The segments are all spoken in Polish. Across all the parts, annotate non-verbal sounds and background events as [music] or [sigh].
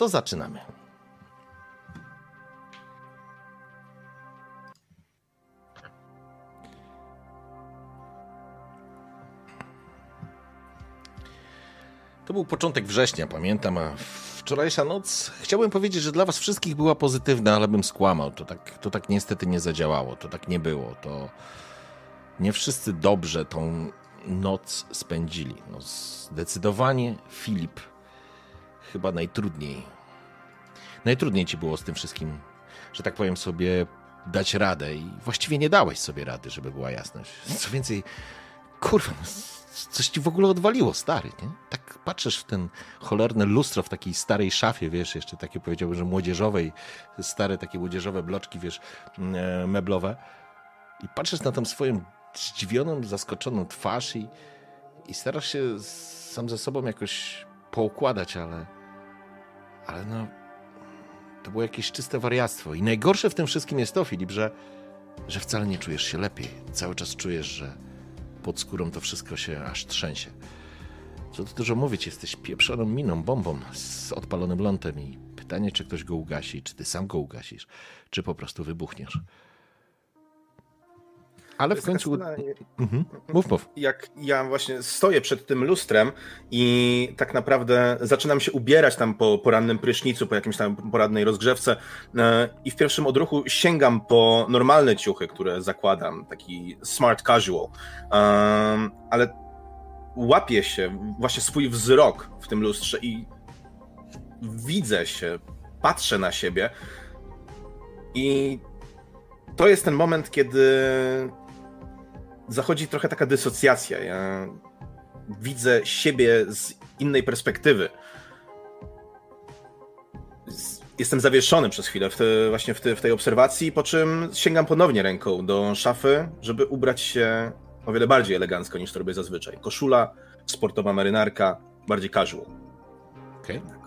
To zaczynamy. To był początek września, pamiętam, a wczorajsza noc, chciałbym powiedzieć, że dla was wszystkich była pozytywna, ale bym skłamał. To tak, to tak niestety nie zadziałało, to tak nie było. To nie wszyscy dobrze tą noc spędzili. No, zdecydowanie Filip chyba najtrudniej. Najtrudniej ci było z tym wszystkim, że tak powiem sobie, dać radę i właściwie nie dałeś sobie rady, żeby była jasność. Co więcej, kurwa, no, coś ci w ogóle odwaliło, stary, nie? Tak patrzysz w ten cholerne lustro w takiej starej szafie, wiesz, jeszcze takie powiedziałbym, że młodzieżowej, stare takie młodzieżowe bloczki, wiesz, mm, e, meblowe i patrzysz na tą swoją zdziwioną, zaskoczoną twarz i, i starasz się sam ze sobą jakoś poukładać, ale ale no to było jakieś czyste wariactwo i najgorsze w tym wszystkim jest to, Filip, że że wcale nie czujesz się lepiej. Cały czas czujesz, że pod skórą to wszystko się aż trzęsie. Co tu dużo mówić, jesteś pieprzoną miną, bombą z odpalonym lądem i pytanie, czy ktoś go ugasi, czy ty sam go ugasisz, czy po prostu wybuchniesz. Ale w końcu. Mhm. Mów, mów. Jak ja właśnie stoję przed tym lustrem i tak naprawdę zaczynam się ubierać tam po porannym prysznicu, po jakimś tam poradnej rozgrzewce e, i w pierwszym odruchu sięgam po normalne ciuchy, które zakładam, taki smart casual. Ale łapię się właśnie swój wzrok w tym lustrze i widzę się, patrzę na siebie i to jest ten moment, kiedy zachodzi trochę taka dysocjacja. Ja widzę siebie z innej perspektywy. Jestem zawieszony przez chwilę w te, właśnie w, te, w tej obserwacji, po czym sięgam ponownie ręką do szafy, żeby ubrać się o wiele bardziej elegancko niż to robię zazwyczaj. Koszula, sportowa marynarka, bardziej casual. Okej. Okay.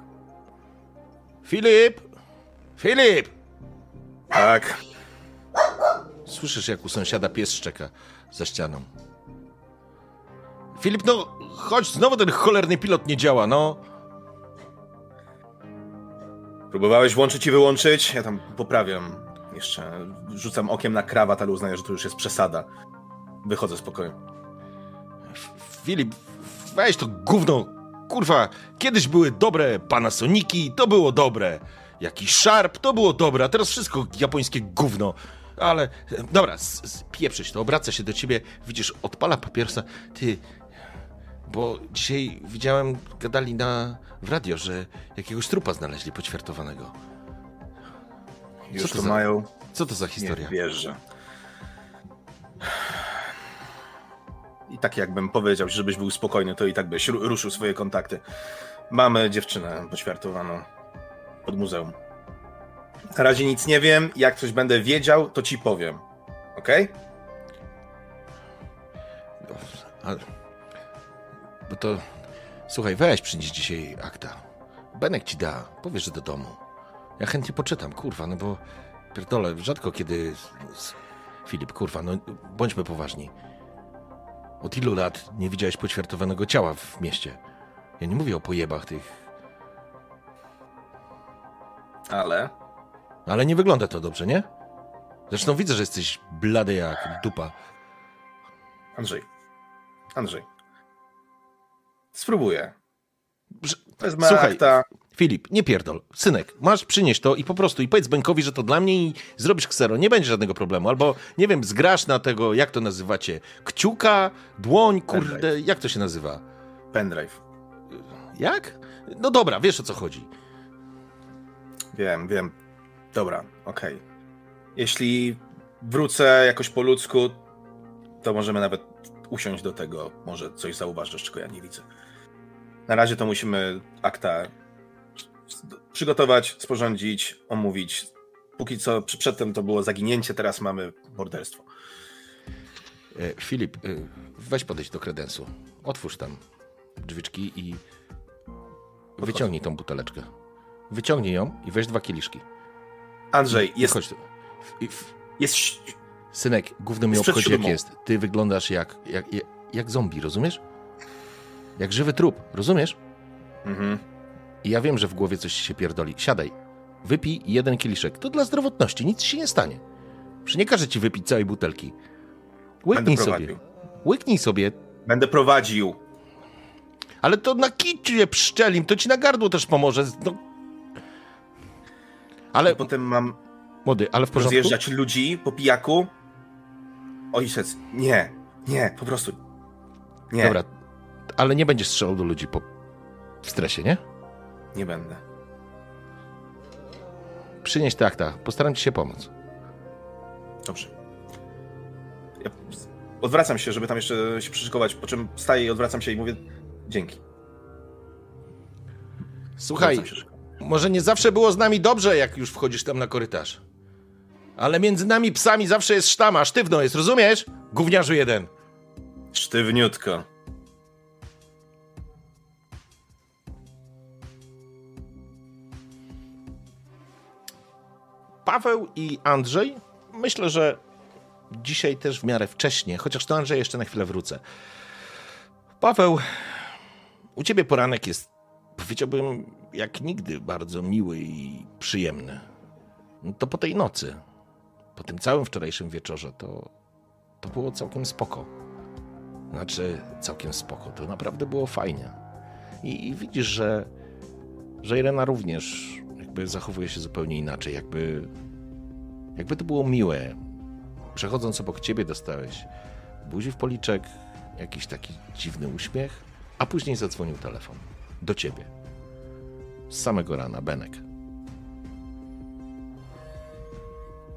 Filip! Filip! Tak. Słyszysz, jak u sąsiada pies szczeka za ścianą. Filip, no chodź, znowu ten cholerny pilot nie działa, no. Próbowałeś włączyć i wyłączyć? Ja tam poprawiam. Jeszcze rzucam okiem na krawat, ale uznaję, że to już jest przesada. Wychodzę spokojnie. Filip, weź to gówno. Kurwa, kiedyś były dobre Panasoniki, to było dobre. Jakiś Sharp, to było dobre, a teraz wszystko japońskie gówno. Ale dobra, pieprzyć to, obraca się do ciebie, widzisz, odpala papierosa. Ty, bo dzisiaj widziałem, gadali na, w radio, że jakiegoś trupa znaleźli poćwiartowanego. Już to, za, mają. Co to za historia? Nie wierzę. I tak jakbym powiedział, żebyś był spokojny, to i tak byś ruszył swoje kontakty. Mamy dziewczynę poćwiartowaną pod muzeum. Na razie nic nie wiem. Jak coś będę wiedział, to ci powiem. Ok? Ale... Bo to... Słuchaj, weź przynieś dzisiaj akta. Benek ci da. Powiesz, że do domu. Ja chętnie poczytam, kurwa, no bo... Pierdolę, rzadko kiedy... Filip, kurwa, no bądźmy poważni. Od ilu lat nie widziałeś poćwiartowanego ciała w mieście? Ja nie mówię o pojebach tych... Ale... Ale nie wygląda to dobrze, nie? Zresztą widzę, że jesteś blady jak dupa. Andrzej. Andrzej. Spróbuję. To jest Słuchaj, akta. Filip, nie pierdol. Synek, masz przynieść to i po prostu i powiedz Benkowi, że to dla mnie i zrobisz ksero. Nie będzie żadnego problemu. Albo, nie wiem, zgrasz na tego, jak to nazywacie, kciuka, dłoń, kurde, Pendrive. jak to się nazywa? Pendrive. Jak? No dobra, wiesz o co chodzi. Wiem, wiem. Dobra, okej. Okay. Jeśli wrócę jakoś po ludzku, to możemy nawet usiąść do tego. Może coś zauważysz, czego ja nie widzę. Na razie to musimy akta przygotować, sporządzić, omówić. Póki co przedtem to było zaginięcie, teraz mamy morderstwo. E, Filip, e, weź podejść do kredensu. Otwórz tam drzwiczki i wyciągnij tą buteleczkę. Wyciągnij ją i weź dwa kieliszki. Andrzej, jest... Chodź Jest... Synek, główny mi obchodzi jak jest. Ty wyglądasz jak, jak, jak, jak zombie, rozumiesz? Jak żywy trup, rozumiesz? Mhm. I ja wiem, że w głowie coś się pierdoli. Siadaj, wypij jeden kieliszek. To dla zdrowotności, nic się nie stanie. Przecież nie każę ci wypić całej butelki. Łyknij sobie. Łyknij sobie. Będę prowadził. Ale to na kicie pszczelim, to ci na gardło też pomoże. No. Ale... I potem mam... Młody, ale w porządku? Rozjeżdżać ludzi po pijaku? Ojciec, nie, nie, po prostu nie. Dobra, ale nie będziesz strzelał do ludzi po w stresie, nie? Nie będę. Przynieś te akta, postaram ci się pomóc. Dobrze. Ja odwracam się, żeby tam jeszcze się przyszykować, po czym staję i odwracam się i mówię dzięki. Słuchaj, może nie zawsze było z nami dobrze, jak już wchodzisz tam na korytarz. Ale między nami psami zawsze jest sztama, sztywno jest, rozumiesz? Gówniarzu jeden. Sztywniutko. Paweł i Andrzej, myślę, że dzisiaj też w miarę wcześnie, chociaż do Andrzeja jeszcze na chwilę wrócę. Paweł, u ciebie poranek jest, powiedziałbym, jak nigdy bardzo miły i przyjemny. No to po tej nocy, po tym całym wczorajszym wieczorze, to, to było całkiem spoko. Znaczy, całkiem spoko. To naprawdę było fajnie. I, i widzisz, że, że Irena również jakby zachowuje się zupełnie inaczej. Jakby, jakby to było miłe. Przechodząc obok ciebie dostałeś buzi w policzek, jakiś taki dziwny uśmiech, a później zadzwonił telefon. Do ciebie. Z samego rana, Benek.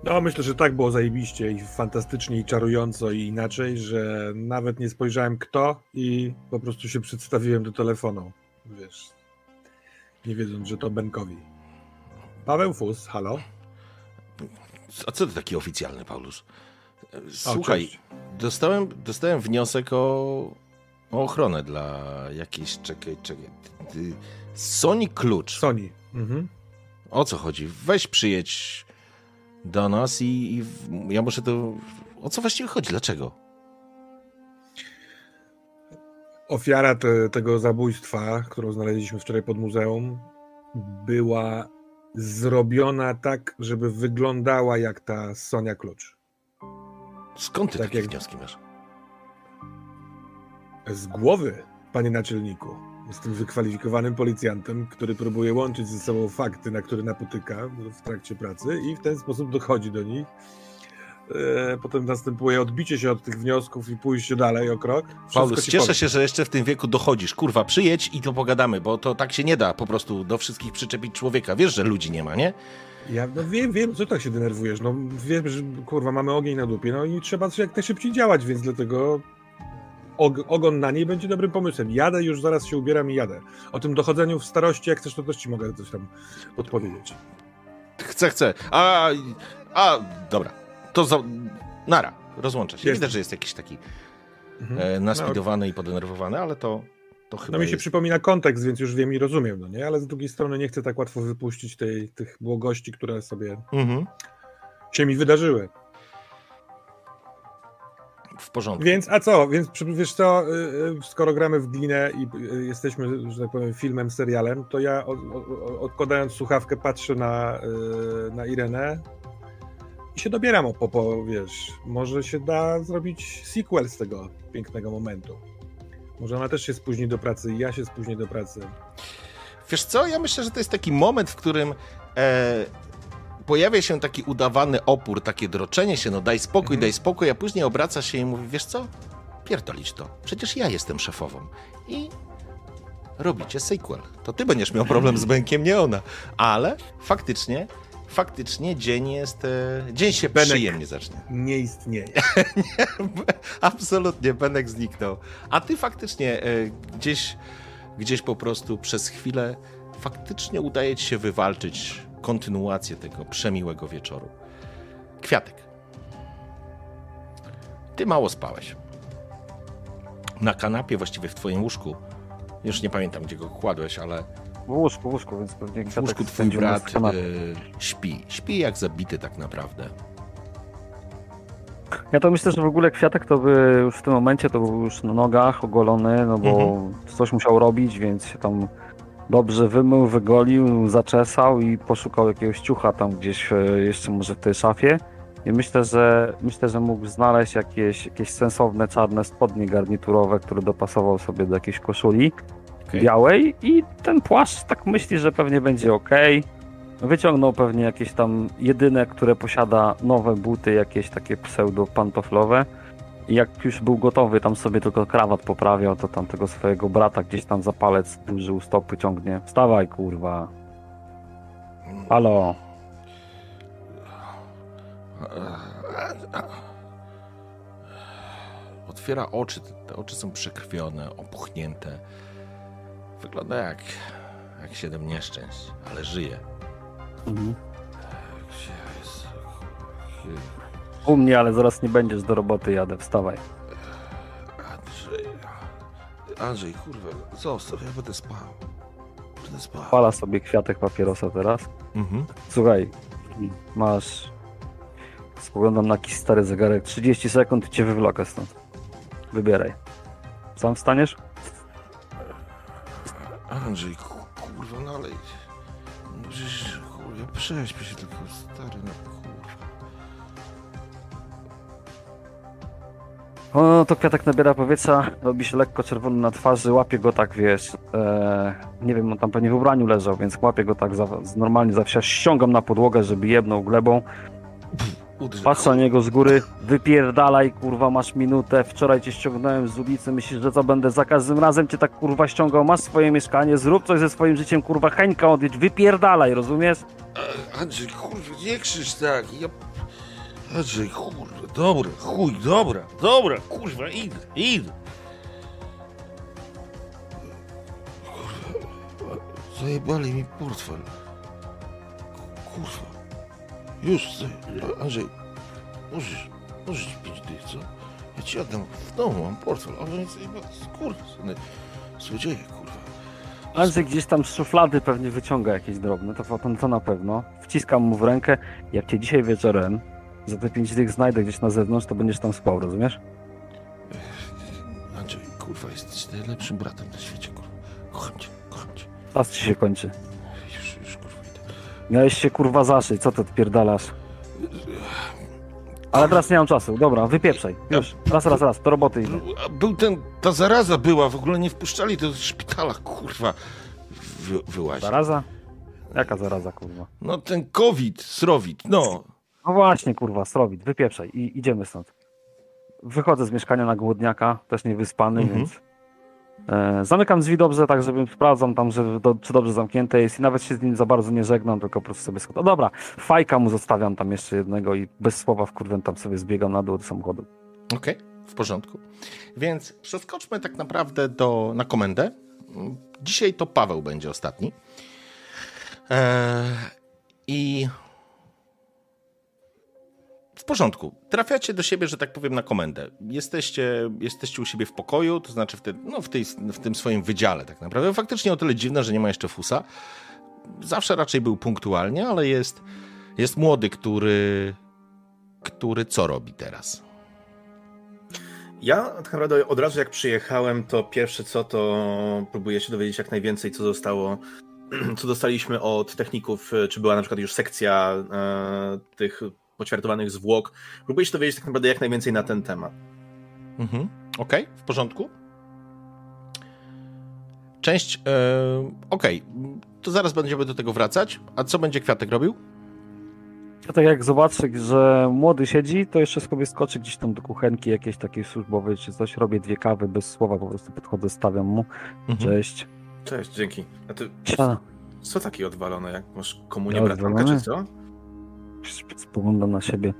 No, myślę, że tak było zajebiście i fantastycznie i czarująco i inaczej, że nawet nie spojrzałem kto i po prostu się przedstawiłem do telefonu, wiesz, nie wiedząc, że to Benkowi. Paweł Fus, halo? A co to taki oficjalny, Paulus? Słuchaj, o, dostałem, dostałem wniosek o, o ochronę dla jakiejś, czekaj, czekaj, Sony Klucz. Sony. Mhm. O co chodzi? Weź przyjedź do nas i, i ja muszę to... O co właściwie chodzi? Dlaczego? Ofiara te, tego zabójstwa, którą znaleźliśmy wczoraj pod muzeum, była zrobiona tak, żeby wyglądała jak ta Sonia Klucz. Skąd ty tak takie jak... wnioski masz? Z głowy, panie naczelniku. Jestem wykwalifikowanym policjantem, który próbuje łączyć ze sobą fakty, na które napotyka w trakcie pracy i w ten sposób dochodzi do nich. E, potem następuje odbicie się od tych wniosków i pójście dalej o krok. Paulus, cieszę powiem. się, że jeszcze w tym wieku dochodzisz. Kurwa, przyjedź i to pogadamy, bo to tak się nie da po prostu do wszystkich przyczepić człowieka. Wiesz, że ludzi nie ma, nie? Ja no wiem, wiem, co tak się denerwujesz. No wiem, że kurwa mamy ogień na dupie, no i trzeba jak najszybciej działać, więc dlatego ogon na niej będzie dobrym pomysłem. Jadę, już zaraz się ubieram i jadę. O tym dochodzeniu w starości, jak chcesz, to też ci mogę coś tam podpowiedzieć. Chcę, chcę. A, a dobra. To za... Nara, rozłączę się. Jest. Widać, że jest jakiś taki mhm. e, naspidowany no. i podenerwowany, ale to, to chyba No mi się jest... przypomina kontekst, więc już wiem i rozumiem, no nie? Ale z drugiej strony nie chcę tak łatwo wypuścić tej, tych błogości, które sobie mhm. się mi wydarzyły w porządku. Więc, a co, więc wiesz co, y, y, skoro gramy w glinę i y, jesteśmy, że tak powiem, filmem, serialem, to ja od, od, odkładając słuchawkę patrzę na, na Irenę i się dobieram po, po, wiesz, może się da zrobić sequel z tego pięknego momentu. Może ona też się spóźni do pracy i ja się spóźnię do pracy. Wiesz co, ja myślę, że to jest taki moment, w którym e, pojawia się taki udawany opór, takie droczenie się, no daj spokój, mhm. daj spokój, a później obraca się i mówi, wiesz co, pierdolić to, przecież ja jestem szefową. I robicie sequel. To ty będziesz miał problem z Benkiem, nie ona. Ale faktycznie, faktycznie dzień jest, e, dzień się Benek przyjemnie zacznie. nie istnieje. [laughs] nie, absolutnie, Benek zniknął. A ty faktycznie e, gdzieś, gdzieś po prostu przez chwilę faktycznie udaje ci się wywalczyć kontynuację tego przemiłego wieczoru. Kwiatek. Ty mało spałeś. Na kanapie, właściwie w twoim łóżku, już nie pamiętam gdzie go kładłeś, ale W łóżku, w łóżku, więc pewnie w łóżku twój brat y, śpi. Śpi jak zabity tak naprawdę. Ja to myślę, że w ogóle kwiatek to by już w tym momencie to był już na nogach, ogolony, no bo Mhm. coś musiał robić, więc się tam dobrze wymył, wygolił, zaczesał i poszukał jakiegoś ciucha tam gdzieś e, jeszcze może w tej szafie. I myślę, że myślę, że mógł znaleźć jakieś, jakieś sensowne czarne spodnie garniturowe, które dopasował sobie do jakiejś koszuli Okej. białej i ten płaszcz tak myśli, że pewnie będzie ok. Wyciągnął pewnie jakieś tam jedyne, które posiada nowe buty, jakieś takie pseudo pantoflowe. I jak już był gotowy, tam sobie tylko krawat poprawiał, to tam tego swojego brata gdzieś tam za palec duży u stopy ciągnie. Wstawaj, kurwa. Halo. Otwiera oczy, te oczy są przekrwione, opuchnięte. Wygląda jak, jak siedem nieszczęść, ale żyje. Mhm. Gdzie jest? U mnie, ale zaraz nie będziesz do roboty, jadę. Wstawaj. Andrzej. Andrzej, kurwa, zostaw, ja będę spał. Będę spał. Pala sobie kwiatek papierosa teraz. Mhm. Słuchaj, masz. Spoglądam na jakiś stary zegarek. 30 sekund i cię wywlokę stąd. Wybieraj. Sam wstaniesz? Andrzej, ku- kurwa, no ale... No przecież, kurwa, prześpię się tylko, stary, no O, to kwiatek nabiera powietrza, robi się lekko czerwony na twarzy, łapie go tak, wiesz, e, nie wiem, on tam pewnie w ubraniu leżał, więc łapie go tak za, normalnie zawsze ściągam na podłogę, żeby jebnął glebą, patrzę na niego z góry, wypierdalaj, kurwa, masz minutę, wczoraj cię ściągnąłem z ulicy, myślisz, że co, będę za każdym razem cię tak, kurwa, ściągał, masz swoje mieszkanie, zrób coś ze swoim życiem, kurwa, Heńka odjedź, wypierdalaj, rozumiesz? Andrzej, kurwa, nie krzycz tak, ja... Andrzej, kurwa, dobra, chuj, dobra, dobra, kurwa, idę, idę. Kurwa, zajebali mi portfel. Kurwa. Już, Andrzej, możesz, możesz pić tych, co? Ja ci oddam w domu, mam portfel, ale nie zajebali, kurwa, złodzieje, kurwa. Andrzej gdzieś tam z szuflady pewnie wyciąga jakieś drobne, to to na pewno. Wciskam mu w rękę, jak cię dzisiaj wieczorem za te pięć dych znajdę gdzieś na zewnątrz, to będziesz tam spał, rozumiesz? Andrzej, kurwa, jesteś najlepszym bratem na świecie, kurwa. Kocham cię, kocham cię. Czas ci się kończy. Już, już, kurwa, idę. Miałeś się kurwa zaszyć, co ty odpierdalasz? Ale teraz nie mam czasu, dobra, wypieprzaj, już, raz, raz, raz, do roboty idę. Był ten, ta zaraza była, w ogóle nie wpuszczali do szpitala, kurwa. Wy, wyłazi. Zaraza? Jaka zaraza, kurwa? No ten COVID, srowit, no. No właśnie, kurwa, Strowit, wypieprzaj i idziemy stąd. Wychodzę z mieszkania na głodniaka, też niewyspany, Mhm. więc e, zamykam drzwi dobrze, tak żeby sprawdzam tam, że do, czy dobrze zamknięte jest i nawet się z nim za bardzo nie żegnam, tylko po prostu sobie schodzę. Dobra, fajka mu zostawiam tam jeszcze jednego i bez słowa wkurwę tam sobie zbiegam na dół do samochodu. Okej, w porządku. Więc przeskoczmy tak naprawdę do, na komendę. Dzisiaj to Paweł będzie ostatni. Eee, I w porządku. Trafiacie do siebie, że tak powiem, na komendę. Jesteście, jesteście u siebie w pokoju, to znaczy w, te, no, w, tej, w tym swoim wydziale tak naprawdę. Faktycznie o tyle dziwne, że nie ma jeszcze fusa. Zawsze raczej był punktualnie, ale jest, jest młody, który, który co robi teraz? Ja tak naprawdę od razu jak przyjechałem, to pierwsze co, to próbuję się dowiedzieć jak najwięcej, co zostało, [clears throat] co dostaliśmy od techników, czy była na przykład już sekcja e, tych poćwiartowanych zwłok. Próbuję się dowiedzieć tak naprawdę jak najwięcej na ten temat. Mhm. Okej, w porządku. Część. E, Okej, to zaraz będziemy do tego wracać. A co będzie kwiatek robił? Tak jak zobaczę, że młody siedzi, to jeszcze sobie skoczy gdzieś tam do kuchenki jakiejś takiej służbowej czy coś, robię dwie kawy bez słowa, po prostu podchodzę, stawiam mu, Mhm. cześć. Cześć, dzięki. A ty co taki odwalone? Jak masz komunię Ja bratanka, czy co? Spoglądam na siebie.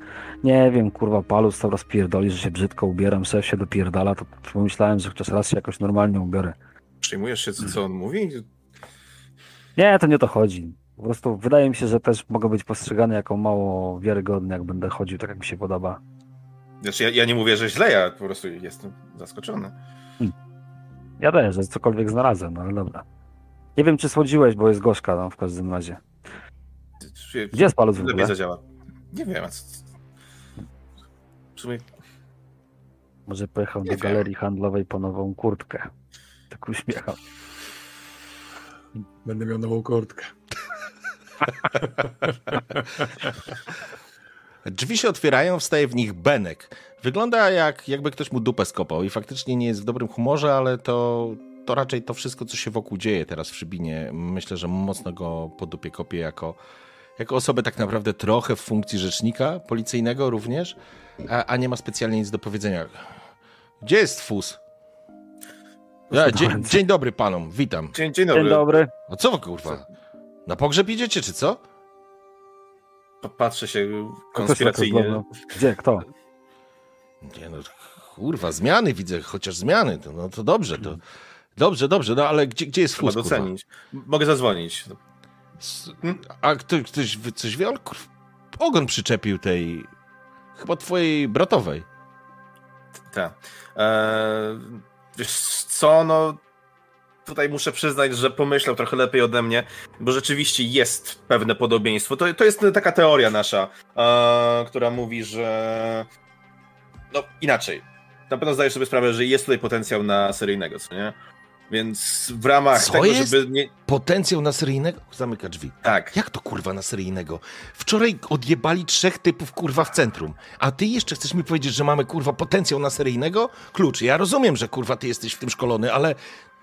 Nie wiem, kurwa, palus cały raz pierdoli, że się brzydko ubieram, szef się dopierdala, to pomyślałem, że chociaż raz się jakoś normalnie ubiorę. Przejmujesz się, co, co on mówi? Nie, to nie o to chodzi. Po prostu wydaje mi się, że też mogę być postrzegany jako mało wiarygodny, jak będę chodził tak, jak mi się podoba. Znaczy, ja, ja nie mówię, że źle, ja po prostu jestem zaskoczony. Ja też, że cokolwiek znalazłem, no ale dobra. Nie wiem, czy słodziłeś, bo jest gorzka no, w każdym razie. Gdzie jest paluc w ogóle? zadziała. Nie wiem, a co... W sumie Może pojechał Nie do wiem. galerii handlowej po nową kurtkę. Tak uśmiecham. Będę miał nową kurtkę. [laughs] Drzwi się otwierają, wstaje w nich Benek. Wygląda jak, jakby ktoś mu dupę skopał i faktycznie nie jest w dobrym humorze, ale to, to raczej to wszystko, co się wokół dzieje teraz w Szybinie, myślę, że mocno go po dupie kopie jako, jako osobę tak naprawdę trochę w funkcji rzecznika policyjnego również, a, a nie ma specjalnie nic do powiedzenia. Gdzie jest Fus? Ja, dzień, dzień dobry panom, witam. Dzień, dzień dobry. Dzień dobry. A co wy kurwa? Na pogrzeb idziecie, czy co? Pa- Patrzę się konspiracyjnie. tak Gdzie? Kto? Nie no, kurwa, zmiany widzę, chociaż zmiany, to, no to dobrze, to dobrze, dobrze, no ale gdzie, gdzie jest Trzeba fus, kurwa? docenić. M- Mogę zadzwonić. A ktoś, ktoś coś wie? On ogon przyczepił tej, chyba twojej bratowej. Tak. Eee, wiesz co, no tutaj muszę przyznać, że pomyślał trochę lepiej ode mnie, bo rzeczywiście jest pewne podobieństwo. To, to jest taka teoria nasza, e, która mówi, że no inaczej. Na pewno zdajesz sobie sprawę, że jest tutaj potencjał na seryjnego, co nie? Więc w ramach Co tego, jest? żeby nie... Potencjał na seryjnego? Zamyka drzwi. Tak. Jak to kurwa na seryjnego? Wczoraj odjebali trzech typów kurwa w centrum. A ty jeszcze chcesz mi powiedzieć, że mamy kurwa potencjał na seryjnego? Klucz. Ja rozumiem, że kurwa ty jesteś w tym szkolony, ale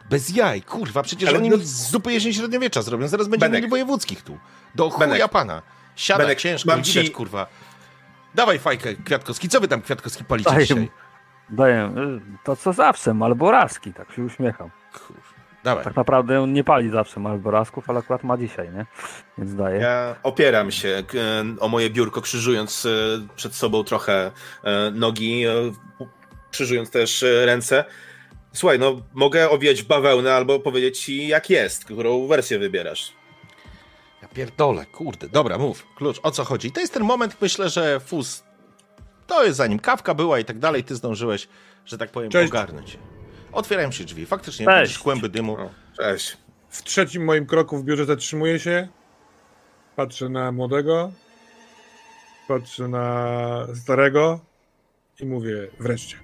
bez jaj, kurwa, przecież Ale oni no- z dupy jesień średniowiecza zrobią. Zaraz będziemy Benek. mieli wojewódzkich tu. Do chuja Benek. pana. Siada Benek, ciężko, mam widać ci- kurwa. Dawaj fajkę, Kwiatkowski. Co wy tam, Kwiatkowski, palicie Daję, dzisiaj? daję. To co zawsze, Malboraski, tak się uśmiecham. Kurwa. Dawaj. Tak naprawdę on nie pali zawsze Malborasków, ale akurat ma dzisiaj, nie? Więc daję. Ja opieram się k- o moje biurko, krzyżując e, przed sobą trochę e, nogi, e, krzyżując też e, ręce. Słuchaj, no mogę owijać bawełnę albo powiedzieć ci jak jest, którą wersję wybierasz. Ja pierdolę, kurde. Dobra, mów. Klucz, o co chodzi? To jest ten moment, myślę, że fus. To jest zanim kawka była i tak dalej, ty zdążyłeś, że tak powiem, Cześć. ogarnąć. Otwierają się drzwi. Faktycznie, Cześć. widzisz kłęby dymu. O, cześć. W trzecim moim kroku w biurze zatrzymuję się. Patrzę na młodego. Patrzę na starego. I mówię wreszcie.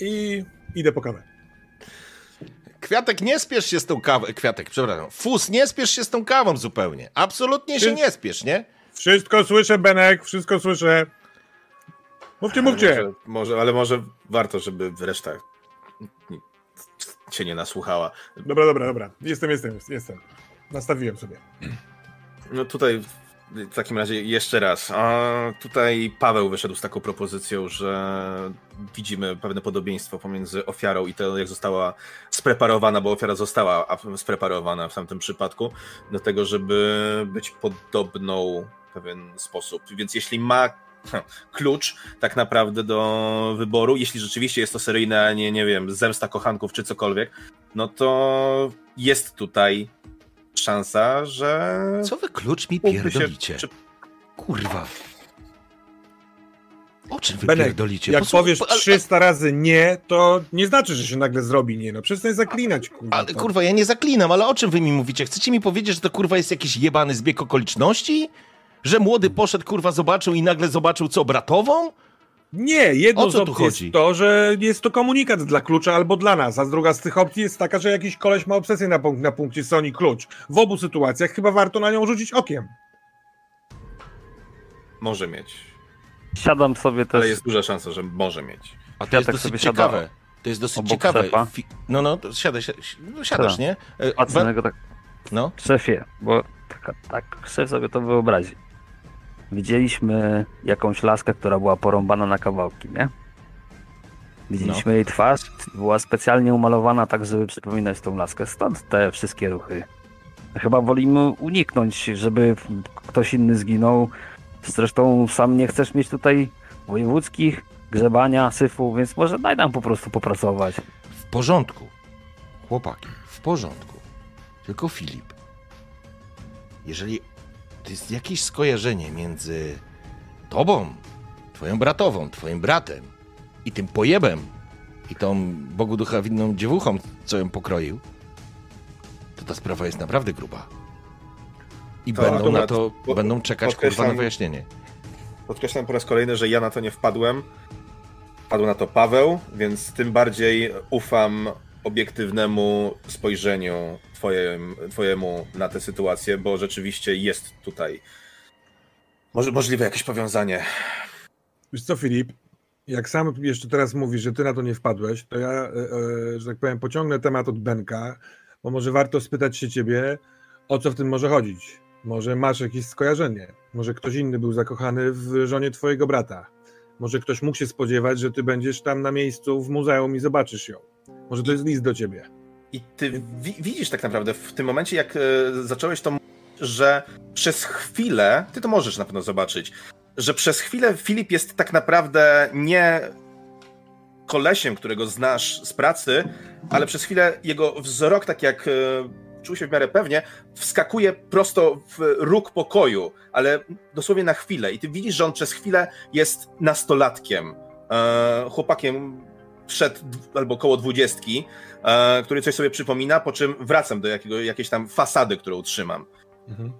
I idę po kawę. Kwiatek, nie spiesz się z tą kawą. Kwiatek, przepraszam. Fus, nie spiesz się z tą kawą zupełnie. Absolutnie się Ty- nie spiesz, nie? Wszystko słyszę, Benek, wszystko słyszę. Mówcie, mówcie. Może, może, ale może warto, żeby reszta cię nie nasłuchała. Dobra, dobra, dobra. Jestem, jestem, jestem. Nastawiłem sobie. No tutaj w takim razie jeszcze raz. A tutaj Paweł wyszedł z taką propozycją, że widzimy pewne podobieństwo pomiędzy ofiarą i to, jak została spreparowana, bo ofiara została spreparowana w tamtym przypadku, do tego, żeby być podobną w pewien sposób. Więc jeśli ma [laughs] klucz tak naprawdę do wyboru, jeśli rzeczywiście jest to seryjne, a nie, nie wiem, zemsta kochanków czy cokolwiek, no to jest tutaj szansa, że Co wy klucz mi pierdolicie? czy- Kurwa. O czym wy Benek, pierdolicie? Jak Posłuchaj, powiesz po- ale- 300 razy nie, to nie znaczy, że się nagle zrobi nie. No przestań zaklinać, kurwa. Ale kurwa, ja nie zaklinam, ale o czym wy mi mówicie? Chcecie mi powiedzieć, że to kurwa jest jakiś jebany zbieg okoliczności? Że młody poszedł, kurwa, zobaczył i nagle zobaczył co, bratową? Nie, jedną O co z tu opcji chodzi? jest to, że jest to komunikat dla klucza albo dla nas, a druga z tych opcji jest taka, że jakiś koleś ma obsesję na, punk- na punkcie Sony klucz. W obu sytuacjach chyba warto na nią rzucić okiem. może mieć. Siadam sobie też. Ale jest duża szansa, że może mieć. A to jest sobie dosyć siada ciekawe. To jest dosyć obok ciekawe. szefa. No, no, to siadaj, si- no, siadasz, Tak. nie? E, Patrzę niego tak, No, szefie, bo tak, tak szef sobie to wyobrazi. Widzieliśmy jakąś laskę, która była porąbana na kawałki, nie? Widzieliśmy jej twarz, była specjalnie umalowana tak, żeby przypominać tą laskę, stąd te wszystkie ruchy. Chyba wolimy uniknąć, żeby ktoś inny zginął. Zresztą sam nie chcesz mieć tutaj wojewódzkich, grzebania, syfu, więc może daj nam po prostu popracować. w porządku. Chłopaki, w porządku. Tylko Filip, jeżeli to jest jakieś skojarzenie między tobą, twoją bratową, twoim bratem i tym pojebem i tą Bogu ducha winną dziewuchą, co ją pokroił, to ta sprawa jest naprawdę gruba. I To będą na to, po- będą czekać kurwa na wyjaśnienie. Podkreślam po raz kolejny, że ja na to nie wpadłem. Wpadł na to Paweł, więc tym bardziej ufam obiektywnemu spojrzeniu twojem, twojemu na tę sytuację, bo rzeczywiście jest tutaj może, możliwe jakieś powiązanie. Wiesz co, Filip, jak sam jeszcze teraz mówisz, że ty na to nie wpadłeś, to ja, e, e, że tak powiem, pociągnę temat od Benka, bo może warto spytać się ciebie, o co w tym może chodzić. Może masz jakieś skojarzenie, może ktoś inny był zakochany w żonie twojego brata. Może ktoś mógł się spodziewać, że ty będziesz tam na miejscu w muzeum i zobaczysz ją. Może to jest list do ciebie. I ty wi- widzisz tak naprawdę w tym momencie, jak e, zacząłeś to, mówić, że przez chwilę, ty to możesz na pewno zobaczyć, że przez chwilę Filip jest tak naprawdę nie kolesiem, którego znasz z pracy, ale przez chwilę jego wzrok, tak jak e, czuł się w miarę pewnie, wskakuje prosto w róg pokoju, ale dosłownie na chwilę. I ty widzisz, że on przez chwilę jest nastolatkiem, e, chłopakiem przed dw- albo koło dwudziestki, e, który coś sobie przypomina, po czym wracam do jakiego, jakiejś tam fasady, którą trzymam. Mhm.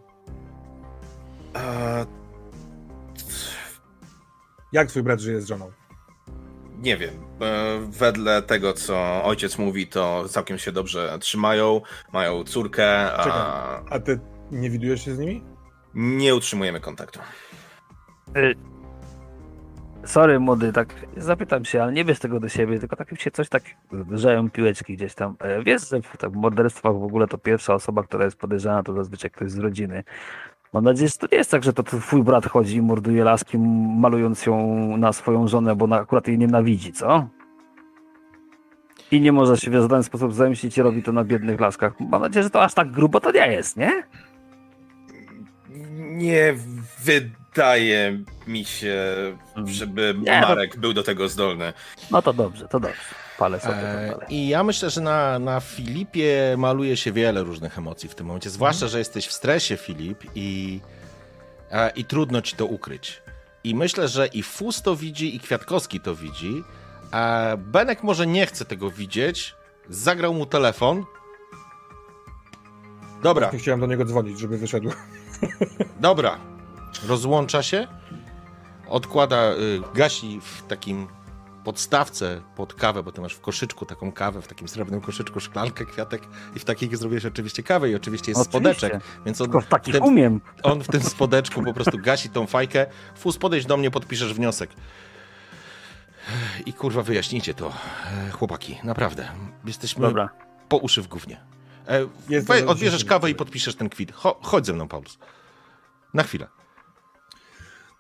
E, Jak twój brat żyje z żoną? nie wiem. E, wedle tego, co ojciec mówi, to całkiem się dobrze trzymają, mają córkę, a Czekam. A ty nie widujesz się z nimi? nie utrzymujemy kontaktu. Sorry, młody, tak zapytam się, ale nie bierz tego do siebie, tylko tak się coś tak zdarzają piłeczki gdzieś tam. E, Wiesz, że w tak, morderstwach w ogóle to pierwsza osoba, która jest podejrzana, to zazwyczaj ktoś z rodziny. Mam nadzieję, że to nie jest tak, że to twój brat chodzi i morduje laski, malując ją na swoją żonę, bo akurat jej nienawidzi, co? I nie może się w żaden sposób zemścić i robi to na biednych laskach. Mam nadzieję, że to aż tak grubo to nie jest, nie? Nie wydaje mi się, żeby Nie, Marek był do tego zdolny. No to dobrze, to dobrze. Palę sobie to E. I ja myślę, że na, na Filipie maluje się wiele różnych emocji w tym momencie. Zwłaszcza, że jesteś w stresie, Filip, i, e, i trudno ci to ukryć. I myślę, że i Fus to widzi, i Kwiatkowski to widzi. A Benek może nie chce tego widzieć. Zagrał mu telefon. Dobra, Nie chciałem do niego dzwonić, żeby wyszedł. dobra. Rozłącza się. Odkłada, y, gasi w takim podstawce pod kawę, bo ty masz w koszyczku taką kawę, w takim srebrnym koszyczku szklankę, kwiatek i w takiej zrobiłeś oczywiście kawę i oczywiście jest Oczywiście. spodeczek, więc on Tylko w takich ten- umiem. on w tym spodeczku po prostu gasi tą fajkę. Fus, podejdź do mnie, podpiszesz wniosek. I kurwa, wyjaśnijcie to, e, chłopaki, naprawdę. Jesteśmy Dobra. po uszy w gównie. E, odbierzesz kawę i podpiszesz ten kwit. Cho, chodź ze mną, Paulus. Na chwilę.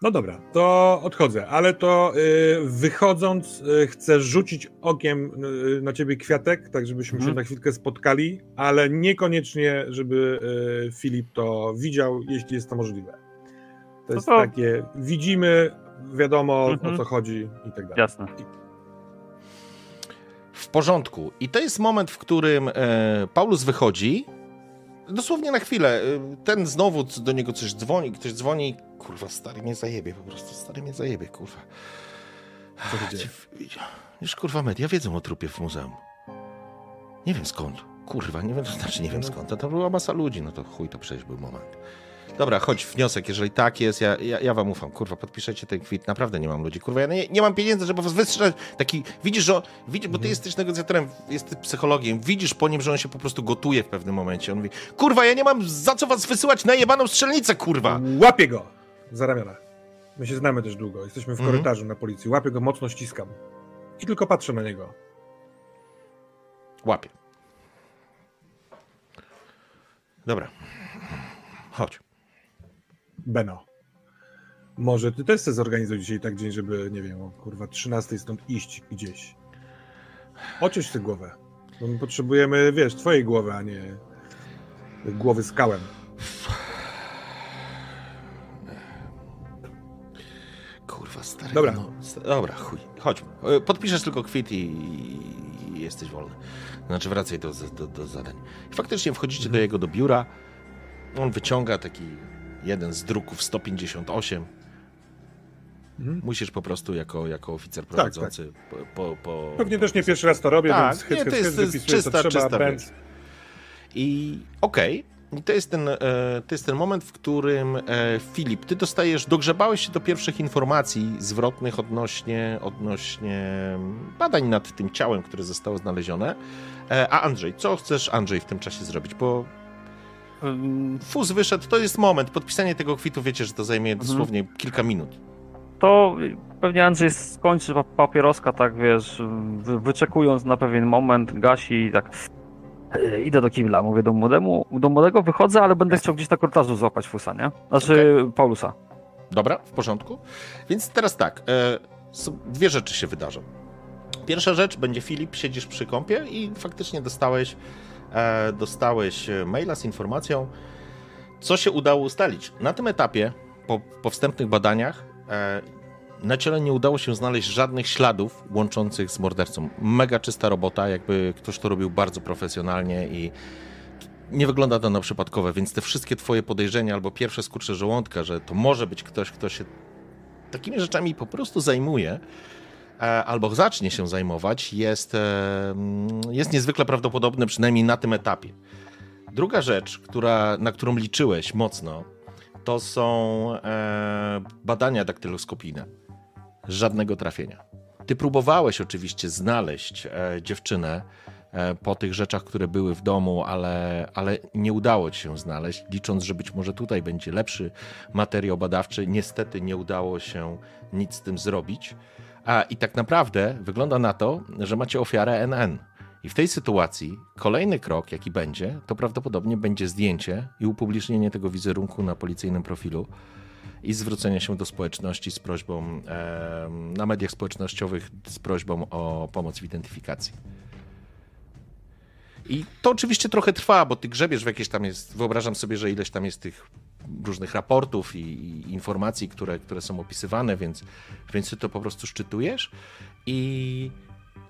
No dobra, to odchodzę, ale to y, wychodząc y, chcę rzucić okiem y, na ciebie kwiatek, tak żebyśmy Mhm. się na chwilkę spotkali, ale niekoniecznie, żeby y, Filip to widział, jeśli jest to możliwe. To jest to- takie, widzimy, wiadomo Mhm. o co chodzi i tak dalej. Jasne. W porządku. I to jest moment, w którym e, Paulus wychodzi. Dosłownie na chwilę. E, ten znowu do niego coś dzwoni, ktoś dzwoni. Kurwa, stary mnie zajebie, po prostu stary mnie zajebie, kurwa. Co się dzieje? Już kurwa media wiedzą o trupie w muzeum. Nie wiem skąd. Kurwa, nie wiem, to znaczy nie wiem skąd. To, to była masa ludzi, no to chuj, to przecież był moment. Dobra, chodź, wniosek, jeżeli tak jest, ja, ja, ja wam ufam. Kurwa, podpiszecie ten kwit, naprawdę nie mam ludzi. Kurwa, ja nie, nie mam pieniędzy, żeby was wystrzelać. Taki, widzisz, że, widzisz, bo ty jesteś negocjatorem, jesteś psychologiem, widzisz po nim, że on się po prostu gotuje w pewnym momencie. On mówi, kurwa, ja nie mam za co was wysyłać na jebaną strzelnicę, kurwa. Łapię go za ramiona. My się znamy też długo, jesteśmy w Mhm. korytarzu na policji. Łapię go, mocno ściskam. I tylko patrzę na niego. Łapie. Dobra. Chodź. Beno. Może ty też chcesz zorganizować dzisiaj tak dzień, żeby, nie wiem, o kurwa 13 stąd iść gdzieś. Oczyść tę głowę. Bo my potrzebujemy, wiesz, twojej głowy, a nie głowy z kałem. Kurwa, stary. Dobra. No, dobra, chuj. Chodźmy. E, Podpiszesz tylko kwit i, i jesteś wolny. Znaczy wracaj do, do, do zadań. I faktycznie wchodzicie do jego do biura. On wyciąga taki jeden z druków 158. Mhm. Musisz po prostu jako, jako oficer tak. prowadzący po, po, po... Pewnie też nie pierwszy raz to robię, Tak, więc hyc, to jest- to jest czysta- trzeba, czysta wiedza. I okej. I to jest, ten, e, to jest ten moment, w którym e, Filip, ty dostajesz, dogrzebałeś się do pierwszych informacji zwrotnych odnośnie, odnośnie badań nad tym ciałem, które zostało znalezione. E, a Andrzej, co chcesz Andrzej w tym czasie zrobić? Bo fuz wyszeddy, to jest moment, podpisanie tego kwitu, wiecie, że to zajmie Mhm. dosłownie kilka minut. To pewnie Andrzej skończy pa- papieroska, tak wiesz, wy, wyczekując na pewien moment, gasi i tak. "E, Idę do kibla, mówię do młodemu, do młodego wychodzę, ale będę chciał gdzieś na korytarzu złapać Fusa, nie? Znaczy Paulusa. Dobra, w porządku. Więc teraz tak, e, dwie rzeczy się wydarzą. Pierwsza rzecz będzie Filip, siedzisz przy kąpie i faktycznie dostałeś, dostałeś e, maila z informacją, co się udało ustalić. Na tym etapie, po, po wstępnych badaniach, e, na ciele nie udało się znaleźć żadnych śladów łączących z mordercą. Mega czysta robota, jakby ktoś to robił bardzo profesjonalnie i nie wygląda to na przypadkowe, więc te wszystkie twoje podejrzenia albo pierwsze skurcze żołądka, że to może być ktoś, kto się takimi rzeczami po prostu zajmuje, e, albo zacznie się zajmować, jest, e, jest niezwykle prawdopodobne, przynajmniej na tym etapie. Druga rzecz, która, na którą liczyłeś mocno, to są e, badania daktyloskopijne. Żadnego trafienia. Ty próbowałeś oczywiście znaleźć e, dziewczynę e, po tych rzeczach, które były w domu, ale, ale nie udało ci się znaleźć, licząc, że być może tutaj będzie lepszy materiał badawczy. Niestety nie udało się nic z tym zrobić. A i tak naprawdę wygląda na to, że macie ofiarę NN. I w tej sytuacji kolejny krok, jaki będzie, to prawdopodobnie będzie zdjęcie i upublicznienie tego wizerunku na policyjnym profilu i zwrócenie się do społeczności z prośbą em, na mediach społecznościowych z prośbą o pomoc w identyfikacji. I to oczywiście trochę trwa, bo ty grzebiesz w jakieś tam jest, wyobrażam sobie, że ileś tam jest tych różnych raportów i, i informacji, które, które są opisywane, więc, więc ty to po prostu szczytujesz i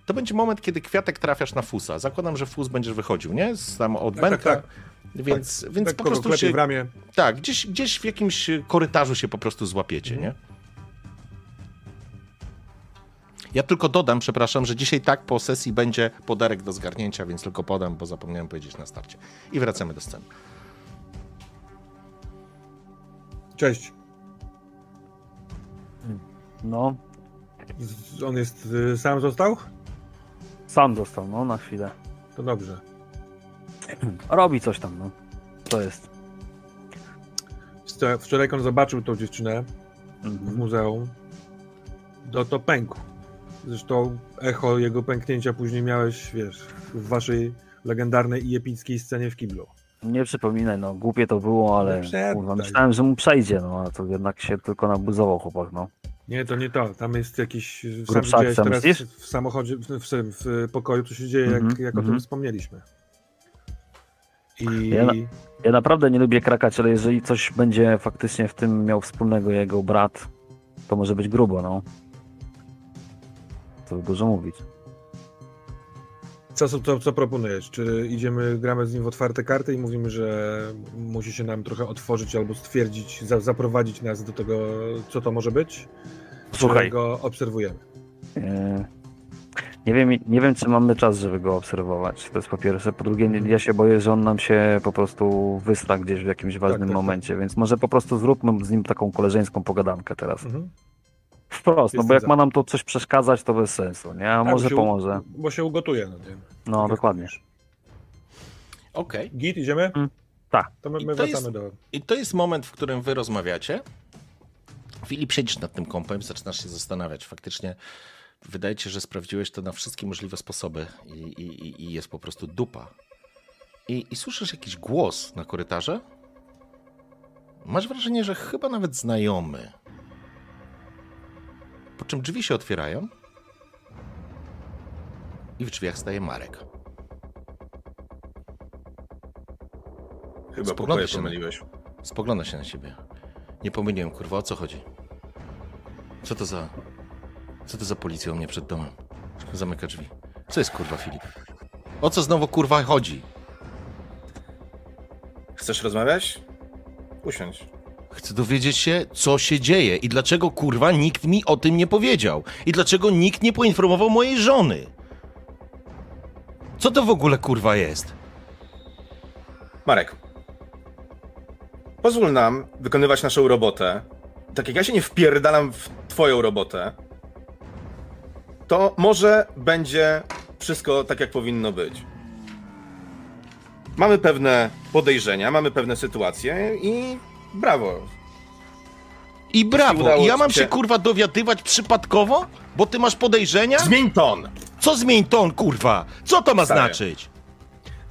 to będzie moment, kiedy kwiatek trafiasz na fusa. Zakładam, że fus będziesz wychodził, nie? Z tam od Tak, Benka. tak, Więc, więc tak po prostu się, w ramię. tak, gdzieś, gdzieś w jakimś korytarzu się po prostu złapiecie, Mhm. nie? Ja tylko dodam, przepraszam, że dzisiaj tak po sesji będzie podarek do zgarnięcia, więc tylko podam, bo zapomniałem powiedzieć na starcie. I wracamy do sceny. Cześć. No, Z- On jest y, sam został? sam dostał, no, na chwilę. To dobrze. Robi coś tam, no. To jest. Wczoraj- Wczoraj jak on zobaczył tą dziewczynę w Mhm. muzeum, to to pękł. Zresztą echo jego pęknięcia później miałeś, wiesz, w waszej legendarnej i epickiej scenie w kiblu. Nie przypominaj, no, głupie to było, ale No kurwa, myślałem, że mu przejdzie, no, a to jednak się tylko nabuzował chłopak, no. Nie, to nie to. Tam jest jakiś. Sam teraz myślisz? w samochodzie, w, w, w pokoju, co się dzieje, jak, Mhm, jak o tym mhm. wspomnieliśmy. I Ja na- Ja naprawdę nie lubię krakać, ale jeżeli coś będzie faktycznie w tym miał wspólnego jego brat, to może być grubo, no. To dużo mówić. Co, co, co, proponujesz? Czy idziemy, gramy z nim w otwarte karty i mówimy, że musi się nam trochę otworzyć albo stwierdzić, za, zaprowadzić nas do tego, co to może być? Słuchaj, go obserwujemy? e, nie wiem, nie wiem, czy mamy czas, żeby go obserwować. To jest po pierwsze. Po drugie, ja się boję, że on nam się po prostu wystra gdzieś w jakimś ważnym tak, tak. momencie, więc może po prostu zróbmy z nim taką koleżeńską pogadankę teraz. Mhm. Wprost, no bo jak za. ma nam to coś przeszkadzać, to bez sensu, nie? A Tak, może bo się u- pomoże. Bo się ugotuje. No, nie? No, Tak jak dokładnie. Okej. Git, idziemy? Mm, tak. To my, I my to wracamy jest- do... I to jest moment, w którym wy rozmawiacie. Filip, siedzisz nad tym kompem, zaczynasz się zastanawiać. Faktycznie wydaje ci się, że sprawdziłeś to na wszystkie możliwe sposoby i, i, i- i jest po prostu dupa. I, I słyszysz jakiś głos na korytarze? Masz wrażenie, że chyba nawet znajomy. Po czym drzwi się otwierają i w drzwiach staje Marek. Chyba Spogląda pokoje się na- pomyliłeś. Spogląda się na ciebie. Nie pomyliłem, kurwa, o co chodzi? Co to za... Co to za policja u mnie przed domem? Zamyka drzwi. Co jest, kurwa, Filip? O co znowu, kurwa, chodzi? Chcesz rozmawiać? Usiądź. Chcę dowiedzieć się, co się dzieje i dlaczego kurwa nikt mi o tym nie powiedział. I dlaczego nikt nie poinformował mojej żony. Co to w ogóle kurwa jest? Marek, pozwól nam wykonywać naszą robotę. Tak jak ja się nie wpierdalam w twoją robotę, to może będzie wszystko tak, jak powinno być. Mamy pewne podejrzenia, mamy pewne sytuacje i brawo. I brawo, i ja mam się- się kurwa dowiadywać przypadkowo? Bo ty masz podejrzenia? Zmień ton! Co zmień ton kurwa? Co to ma Stary. znaczyć?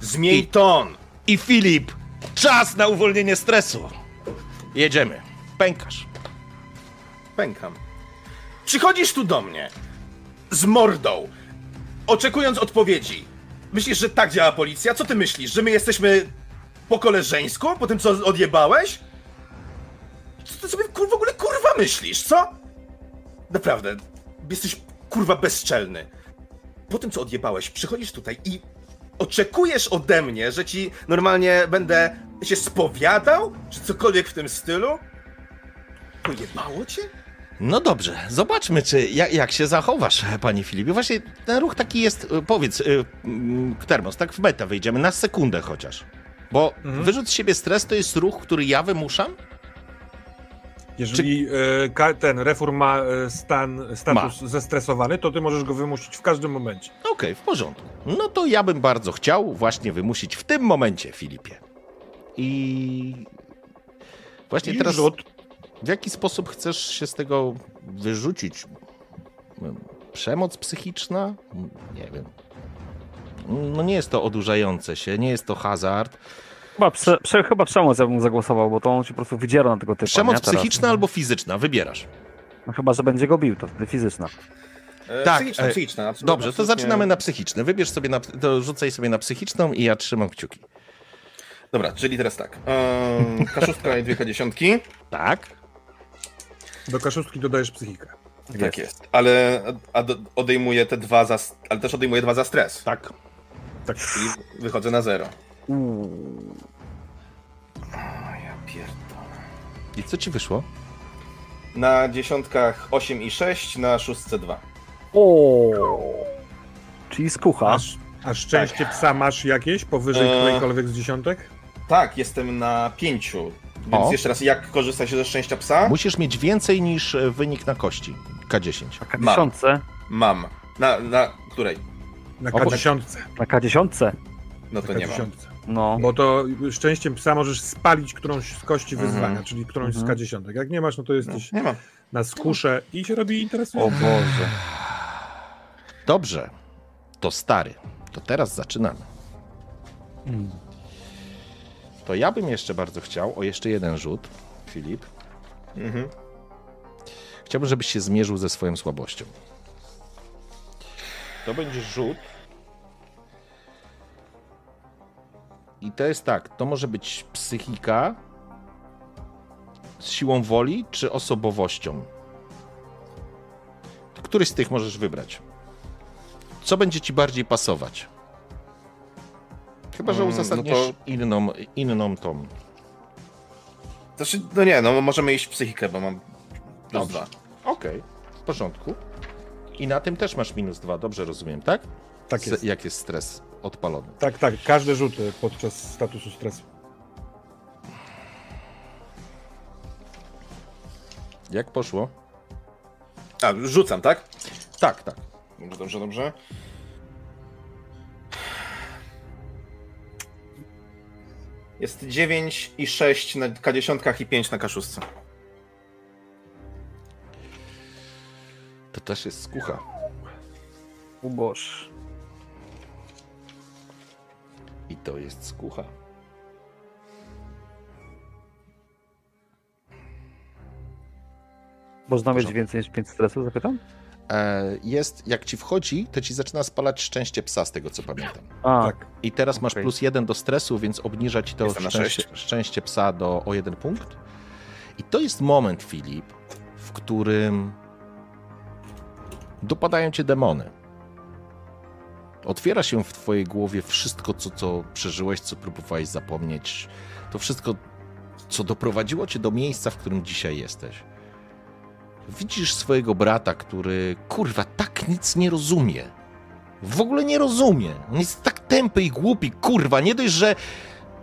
Zmień I- ton! I Filip, czas na uwolnienie stresu. Jedziemy. Pękasz. Pękam. Przychodzisz tu do mnie z mordą, oczekując odpowiedzi. Myślisz, że tak działa policja? Co ty myślisz? Że my jesteśmy po koleżeńsku? Po tym, co odjebałeś? Co ty sobie kur, w ogóle kurwa myślisz, co? Naprawdę, jesteś kurwa bezczelny. Po tym, co odjebałeś, przychodzisz tutaj i oczekujesz ode mnie, że ci normalnie będę się spowiadał? Czy cokolwiek w tym stylu? Pojebało cię? No dobrze, zobaczmy, czy jak, jak się zachowasz, panie Filipie. Właśnie ten ruch taki jest, y, powiedz, y, mm, Termos, tak w meta wyjdziemy, na sekundę chociaż. Bo wyrzut z siebie stres to jest ruch, który ja wymuszam? Jeżeli e, ka- ten reform ma e, stan, status zestresowany, to ty możesz go wymusić w każdym momencie. Okej, w porządku. No to ja bym bardzo chciał właśnie wymusić w tym momencie, Filipie. I właśnie I teraz rzut. w jaki sposób chcesz się z tego wyrzucić? Przemoc psychiczna? Nie wiem. No nie jest to odurzające się, nie jest to hazard. Chyba, prze, prze, chyba przemoc ja bym zagłosował, bo to on się po prostu wydziera na tego typa. Przemoc psychiczna albo fizyczna, wybierasz. No, chyba, że będzie go bił, to wtedy fizyczna. E, Tak, Psychiczna, e, psychiczna. absolutnie, Dobrze, to zaczynamy na psychiczne. Wybierz sobie na, to rzucaj sobie na psychiczną i ja trzymam kciuki. Dobra, czyli teraz tak. Um, kaszustka i dwie dziesiątki. Tak? Do kaszustki dodajesz psychikę. Tak jest. Ale a, odejmuję te dwa za. Ale też odejmuję dwa za stres. Tak. Tak. Czyli wychodzę na zero. Uuu. O, ja pierdolę. I co ci wyszło? Na dziesiątkach 8 i 6, na szóstce 2. O. Czyli skucha. A, sz- a szczęście psa masz jakieś powyżej Eee. którejkolwiek z dziesiątek? Tak, jestem na 5. Więc O. jeszcze raz, jak korzysta się ze szczęścia psa? Musisz mieć więcej niż e, wynik na kości. K10. Na K10. Mam. Na, na której? Na O, bo- K10. Na K10. No Na to nie mam. K10. No. Bo to szczęściem psa możesz spalić którąś z kości Mhm. wyzwania, czyli którąś z Mhm. K10. Jak nie masz, no to No, jesteś nie mam. na skusze i się robi O interesujące. Boże. Dobrze. To stary. To teraz zaczynamy. Mm. To ja bym jeszcze bardzo chciał o jeszcze jeden rzut, Filip. Mhm. Chciałbym, żebyś się zmierzył ze swoją słabością. To będzie rzut. I to jest tak, to może być psychika z siłą woli czy osobowością. Któryś z tych możesz wybrać. Co będzie ci bardziej pasować? Chyba, że Mm, no uzasadnisz to- inną, inną tą. Znaczy, no nie, no możemy iść w psychikę, bo mam plus Dobrze. dwa. Okej, w porządku. I na tym też masz minus dwa, dobrze rozumiem, tak? Tak jest. Jak jest stres odpalony. Tak, tak. Każde rzuty podczas statusu stresu. Jak poszło? A, rzucam, tak? Tak, tak. Dobrze, dobrze, dobrze. Jest 9 i 6 na K10 i 5 na K6. To też jest skucha. O Boż. I to jest skucha. Można mieć więcej niż 5 stresu, zapytam? E, jest, jak ci wchodzi, to ci zaczyna spalać szczęście psa, z tego co pamiętam. A, Tak. I teraz masz Okej. plus jeden do stresu, więc obniża ci to szczęście, szczęście psa do, o jeden punkt. I to jest moment, Filip, w którym dopadają cię demony. Otwiera się w twojej głowie wszystko, co, co przeżyłeś, co próbowałeś zapomnieć. To wszystko co doprowadziło cię do miejsca, w którym dzisiaj jesteś. Widzisz swojego brata, który kurwa tak nic nie rozumie. W ogóle nie rozumie. On jest tak tępy i głupi, kurwa. Nie dość, że,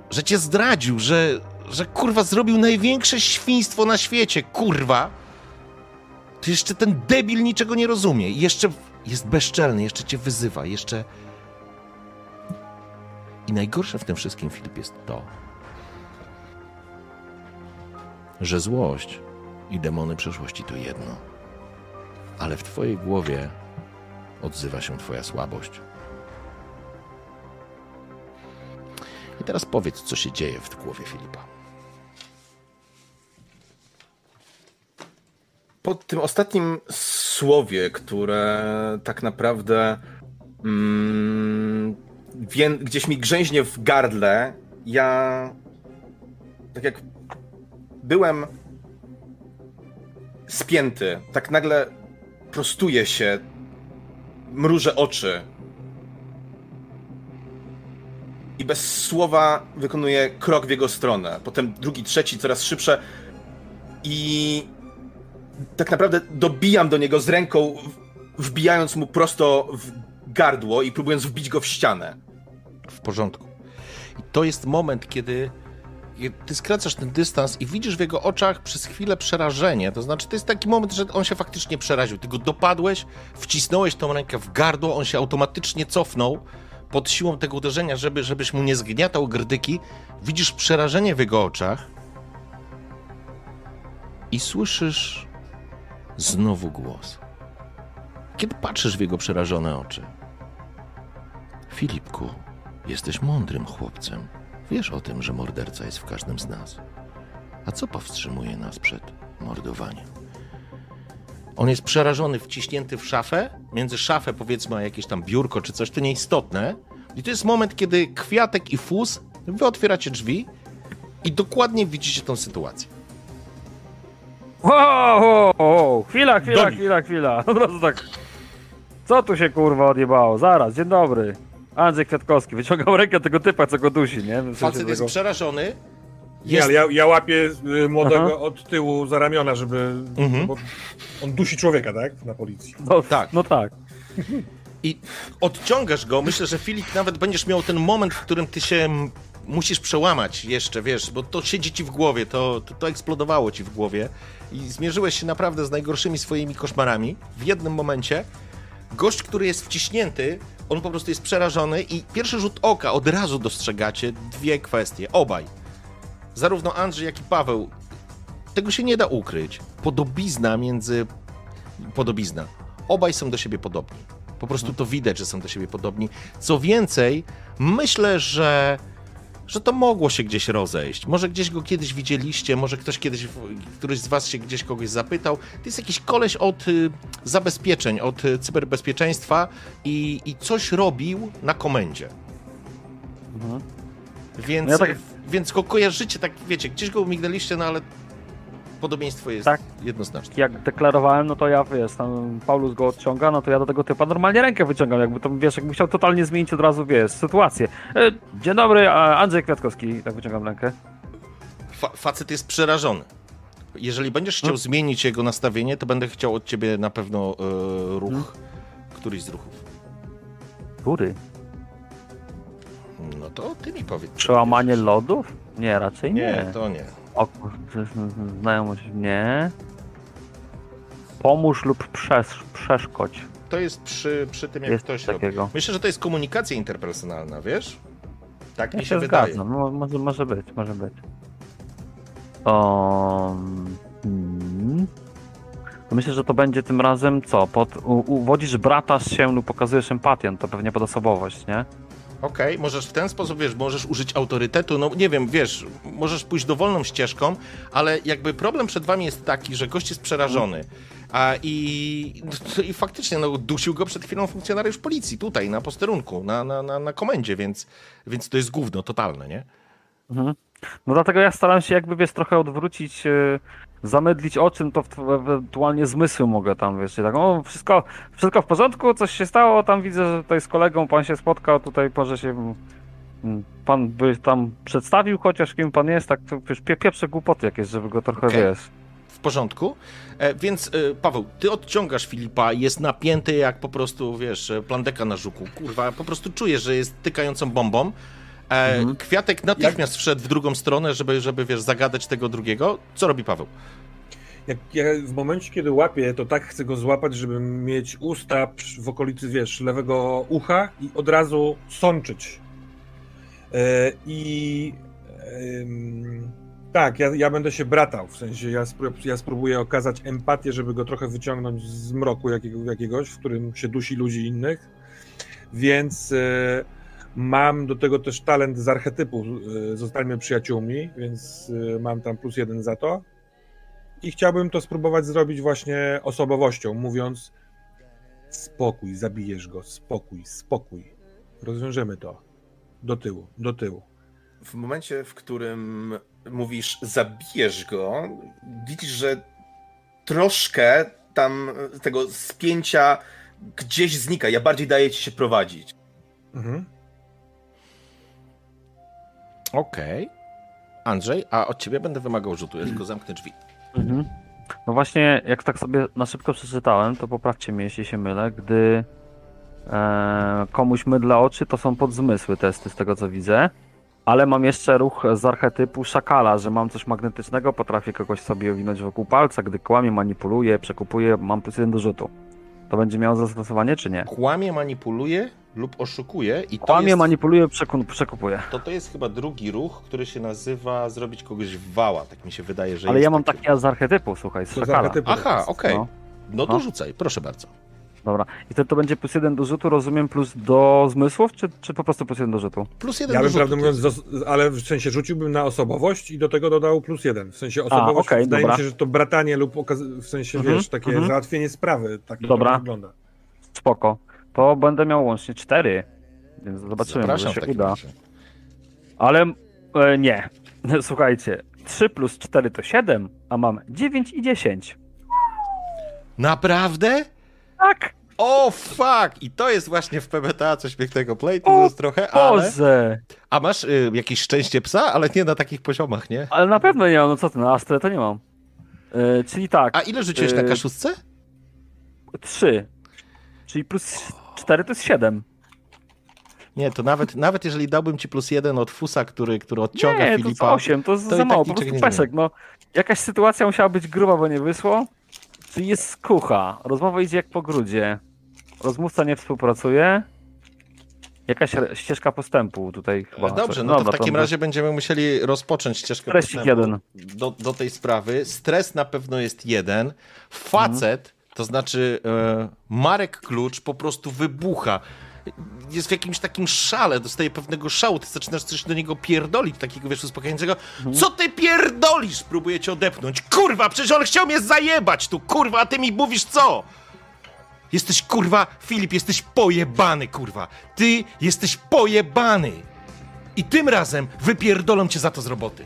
że cię zdradził, że, że kurwa zrobił największe świństwo na świecie, kurwa. To jeszcze ten debil niczego nie rozumie. I jeszcze jest bezczelny, jeszcze cię wyzywa, jeszcze. I najgorsze w tym wszystkim, Filip, jest to, że złość i demony przeszłości to jedno. Ale w twojej głowie odzywa się twoja słabość. I teraz powiedz, co się dzieje w głowie Filipa. Po tym ostatnim słowie, które tak naprawdę mm, wie, gdzieś mi grzęźnie w gardle, ja tak jak byłem spięty, tak nagle prostuję się, mrużę oczy i bez słowa wykonuję krok w jego stronę. Potem drugi, trzeci, coraz szybsze i tak naprawdę dobijam do niego z ręką, wbijając mu prosto w gardło i próbując wbić go w ścianę. W porządku. I to jest moment, kiedy ty skracasz ten dystans i widzisz w jego oczach przez chwilę przerażenie. To znaczy, to jest taki moment, że on się faktycznie przeraził. Ty go dopadłeś, wcisnąłeś tą rękę w gardło, on się automatycznie cofnął pod siłą tego uderzenia, żeby, żebyś mu nie zgniatał grdyki. Widzisz przerażenie w jego oczach i słyszysz znowu głos. Kiedy patrzysz w jego przerażone oczy. Filipku, jesteś mądrym chłopcem. Wiesz o tym, że morderca jest w każdym z nas. A co powstrzymuje nas przed mordowaniem? On jest przerażony, wciśnięty w szafę. Między szafę, powiedzmy, a jakieś tam biurko czy coś, to nieistotne. I to jest moment, kiedy kwiatek i fus, wy otwieracie drzwi i dokładnie widzicie tą sytuację. Wow, wow, chwila, chwila, Doni. chwila, chwila. [laughs] Od razu tak. Co tu się kurwa odjebało? Zaraz, dzień dobry. Andrzej Kwiatkowski wyciągał rękę tego typa, co go dusi, nie? W sensie Facet jest tego- przerażony. Nie, Jest... ale ja, ja łapię y, młodego Aha. od tyłu za ramiona, żeby... Mhm. Bo on dusi człowieka, tak? Na policji. No Tak. No tak. I odciągasz go. Myślę, że Filip nawet będziesz miał ten moment, w którym ty się musisz przełamać jeszcze, wiesz, bo to siedzi ci w głowie, to, to, to eksplodowało ci w głowie i zmierzyłeś się naprawdę z najgorszymi swoimi koszmarami. W jednym momencie gość, który jest wciśnięty, on po prostu jest przerażony i pierwszy rzut oka od razu dostrzegacie dwie kwestie, obaj. Zarówno Andrzej, jak i Paweł. Tego się nie da ukryć. Podobizna między... Podobizna. Obaj są do siebie podobni. Po prostu to widać, że są do siebie podobni. Co więcej, myślę, że, że to mogło się gdzieś rozejść. Może gdzieś go kiedyś widzieliście, może ktoś kiedyś, któryś z was się gdzieś kogoś zapytał. To jest jakiś koleś od y, zabezpieczeń, od y, cyberbezpieczeństwa i, i coś robił na komendzie. Mhm. Więc, No ja tak- więc go kojarzycie, tak wiecie, gdzieś go umignęliście, no ale podobieństwo jest Tak. jednoznaczne. Jak deklarowałem, no to ja wiesz, tam Paulus go odciąga, no to ja do tego typa normalnie rękę wyciągam, jakby to wiesz, jakbym chciał totalnie zmienić od razu, wiesz, sytuację. E, dzień dobry, Andrzej Kwiatkowski, tak wyciągam rękę. Fa facet jest przerażony. Jeżeli będziesz chciał Hmm? zmienić jego nastawienie, to będę chciał od ciebie na pewno e, ruch, Hmm? któryś z ruchów. Który? No to ty mi powiedz. Przełamanie lodów? Nie, raczej nie. Nie, to nie. O kurczę, znajomość nie. Pomóż lub przesz przeszkodź. To jest przy, przy tym, jak Jest ktoś coś robi. takiego. Myślę, że to jest komunikacja interpersonalna, wiesz? Tak Ja mi się się wydaje. no, może, może być, może być. Um, hmm. To Myślę, że to będzie tym razem co? Pod, u, uwodzisz brata z się lub pokazujesz empatię, to pewnie pod osobowość, nie? Okej, możesz w ten sposób, wiesz, możesz użyć autorytetu, no nie wiem, wiesz, możesz pójść dowolną ścieżką, ale jakby problem przed wami jest taki, że gość jest przerażony. A i, i faktycznie, no, dusił go przed chwilą funkcjonariusz policji tutaj, na posterunku, na, na, na, na komendzie, więc, więc to jest gówno totalne, nie? Mhm. No dlatego ja staram się jakby, wiesz, trochę odwrócić, yy, zamydlić oczy, no to ewentualnie zmysły mogę tam, wiesz, tak, o, wszystko, wszystko w porządku, coś się stało, tam widzę, że tutaj z kolegą pan się spotkał, tutaj proszę się Mm, Pan by tam przedstawił chociaż kim pan jest, tak to wiesz, pie, pieprze głupoty jakieś, żeby go trochę, Okej. wiesz... W porządku. E, więc e, Paweł, ty odciągasz Filipa, jest napięty jak po prostu, wiesz, e, plandeka na żuku. Kurwa, po prostu czujesz, że jest tykającą bombą. E, Mhm. Kwiatek natychmiast wszedł w drugą stronę, żeby, żeby, wiesz, zagadać tego drugiego. Co robi Paweł? Jak ja w momencie, kiedy łapię, to tak chcę go złapać, żeby mieć usta w okolicy, wiesz, lewego ucha i od razu sączyć. E, I em, tak, ja, ja będę się bratał, w sensie ja, ja spróbuję okazać empatię, żeby go trochę wyciągnąć z mroku jakiego, jakiegoś, w którym się dusi ludzi innych. Więc e, mam do tego też talent z archetypu. E, zostańmy przyjaciółmi, więc e, mam tam plus jeden za to. I chciałbym to spróbować zrobić właśnie osobowością, mówiąc spokój, zabijesz go, spokój, spokój. Rozwiążemy to. Do tyłu, do tyłu. W momencie, w którym mówisz zabijesz go, widzisz, że troszkę tam tego spięcia gdzieś znika. Ja bardziej daję ci się prowadzić. Mhm. Okej. Andrzej, a od ciebie będę wymagał rzutu, ja tylko zamknę drzwi. Mhm. No właśnie, jak tak sobie na szybko przeczytałem, to poprawcie mnie, jeśli się mylę, gdy e, komuś mydla oczy, to są podzmysły testy, z tego co widzę. Ale mam jeszcze ruch z archetypu szakala, że mam coś magnetycznego, potrafię kogoś sobie owinąć wokół palca, gdy kłamie, manipuluję, przekupuję, mam plus jeden do rzutu. To będzie miało zastosowanie, czy nie? Kłamie, manipuluje lub oszukuje i to Kłamie, jest... manipuluję, przeku- przekupuję. To to jest chyba drugi ruch, który się nazywa zrobić kogoś w wała. Tak mi się wydaje, że Ale jest ja mam taki... taki z archetypu, słuchaj, z To z szakala. archetypu. Aha, okej. No. No to No. rzucaj, proszę bardzo. Dobra. I to, to będzie plus jeden do rzutu, rozumiem, plus do zmysłów, czy, czy po prostu plus jeden do rzutu? Plus jeden Ja do bym rzutu prawdę mówiąc, zos- ale w sensie rzuciłbym na osobowość i do tego dodał plus jeden. W sensie osobowość okej, wydaje dobra. mi się, że to bratanie lub okaz- w sensie, Mhm, wiesz, takie mhm. załatwienie sprawy. Tak to Dobra. wygląda. Spoko. To będę miał łącznie cztery. Więc zobaczymy, Zapraszam może w się takim uda. razie. Ale e, nie. [laughs] Słuchajcie, 3 plus 4 to 7, a mam 9 i 10. Naprawdę? Tak! O fuck! I to jest właśnie w PBTA coś pięknego. Play to O trochę, ale... Boże! A masz y, jakieś szczęście psa? Ale nie na takich poziomach, nie? Ale na pewno nie mam, no co ty, na Astrę to nie mam. E, czyli tak, A ile rzuciłeś na Y, kaszustce? 3. Czyli plus 4 to jest 7. Nie, to nawet, nawet jeżeli dałbym ci plus jeden od Fusa, który, który odciąga nie, to jest Filipa... 8, to jest to i za tak mało, po prostu nie pesek, no. Jakaś sytuacja musiała być gruba, bo nie wyszło. Czyli jest skucha, rozmowa idzie jak po grudzie. Rozmówca nie współpracuje. Jakaś ścieżka postępu tutaj chyba. Dobrze, no to w takim razie będziemy musieli rozpocząć ścieżkę Stresik postępu jeden. Do, do tej sprawy. Stres na pewno jest jeden. Facet, to znaczy e, Marek Klucz po prostu wybucha. Jest w jakimś takim szale, dostaje pewnego szału, ty zaczynasz coś do niego pierdolić, takiego wiesz, uspokajającego. Co ty pierdolisz? Próbuję cię odepnąć. Kurwa, przecież on chciał mnie zajebać tu, kurwa, a ty mi mówisz co? Jesteś kurwa, Filip, jesteś pojebany, kurwa. Ty jesteś pojebany. I tym razem wypierdolą cię za to z roboty.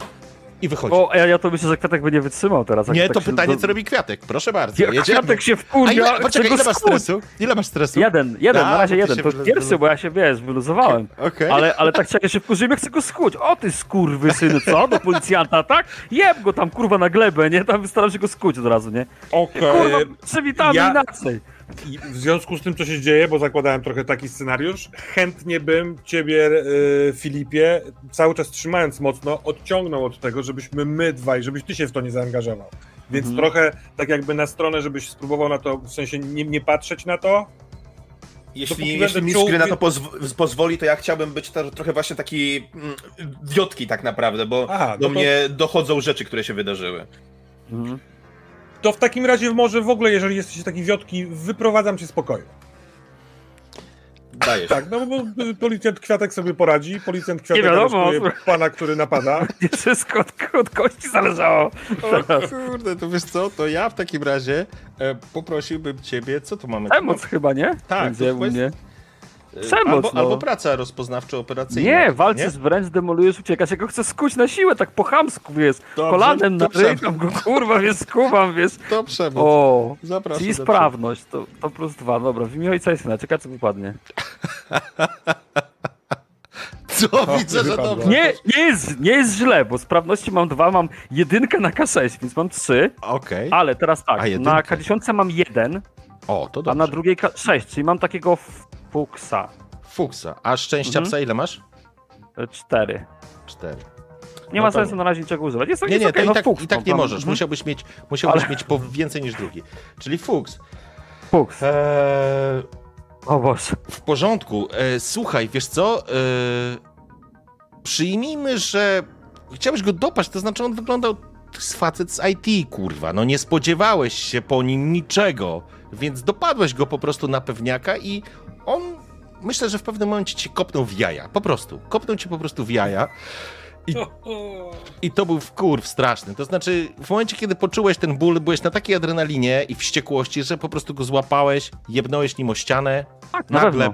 I wychodzi. O, ja, ja to myślę, że Kwiatek by nie wytrzymał teraz. nie, tak to pytanie, do- co robi Kwiatek. Proszę bardzo. Jedziemy. Kwiatek się A wkurwia, ile, poczekaj, ile masz stresu? Ile masz stresu? Jeden, jeden, A, na razie bo jeden. To pierwszy, bo ja się, wiesz, wyluzowałem. Okej. Ale, ale tak ja się wkurzyłem, ja chcę go skuć. O ty skurwy synu, co? Do policjanta, tak? Jeb go tam, kurwa, na glebę, nie? Tam staram się go skuć od razu, nie? Kurwa, przywitamy ja- inaczej. I w związku z tym, co się dzieje, bo zakładałem trochę taki scenariusz, chętnie bym ciebie, e, Filipie, cały czas trzymając mocno, odciągnął od tego, żebyśmy my dwaj, żebyś ty się w to nie zaangażował. Więc Mhm. trochę tak jakby na stronę, żebyś spróbował na to, w sensie nie, nie patrzeć na to. Jeśli, jeśli mistrz czuł- gry na to pozw- pozwoli, to ja chciałbym być to, trochę właśnie taki mm, wiotki tak naprawdę, bo Aha, do no to- mnie dochodzą rzeczy, które się wydarzyły. Mhm. To w takim razie może w ogóle, jeżeli jesteś taki wiotki, wyprowadzam cię z pokoju. Dajesz. Tak, no bo policjant Kwiatek sobie poradzi, policjant Kwiatek Nie wiadomo. pana, który napada. [laughs] Nie wszystko od, od kości zależało. O kurde, to wiesz co, to ja w takim razie e, poprosiłbym ciebie, co tu mamy? Przemoc chyba, nie? Tak, Będzie to u mnie. E, przemoc, albo, no. albo praca rozpoznawczo-operacyjna. Nie, walczysz wręcz, demolujesz, uciekasz. Ja go chcę skuć na siłę, tak po chamsku, wiesz. Dobrze, Kolanem to na ryj, tam go kurwa, wiesz, skuwam, wiesz. To przemoc. O, Zapraszam. czyli sprawność, to, to plus dwa, dobra, w imię ojca i syna, czekaj co wypadnie. [laughs] Co? O, Widzę, że dobrze. Nie, nie jest, nie jest źle, bo sprawności mam dwa, mam jedynkę na K6, więc mam trzy, Okej. ale teraz tak, A, na K10 mam jeden, O, to a dobrze. na drugiej K6, czyli mam takiego fuksa. Fuksa. A szczęścia Mhm. psa ile masz? E, Cztery. Cztery. Nie No ma sensu nie. na razie niczego używać. Jest, Nie, jest nie, okej, to no i tak, fuks, i tak nie tam- możesz. mhm. Musiałbyś mieć, musiałbyś Ale- mieć po więcej niż drugi. Czyli fuks. Fuks. Eee, O Boże. w porządku. E, słuchaj, wiesz co? E, przyjmijmy, że chciałeś go dopaść, to znaczy on wyglądał jest facet z IT, kurwa. No nie spodziewałeś się po nim niczego, więc dopadłeś go po prostu na pewniaka i on myślę, że w pewnym momencie cię kopnął w jaja. Po prostu. Kopnął cię po prostu w jaja. [laughs] I to był wkurw straszny. To znaczy, w momencie, kiedy poczułeś ten ból, byłeś na takiej adrenalinie i wściekłości, że po prostu go złapałeś, jebnąłeś nim o ścianę, Tak, na na pewno.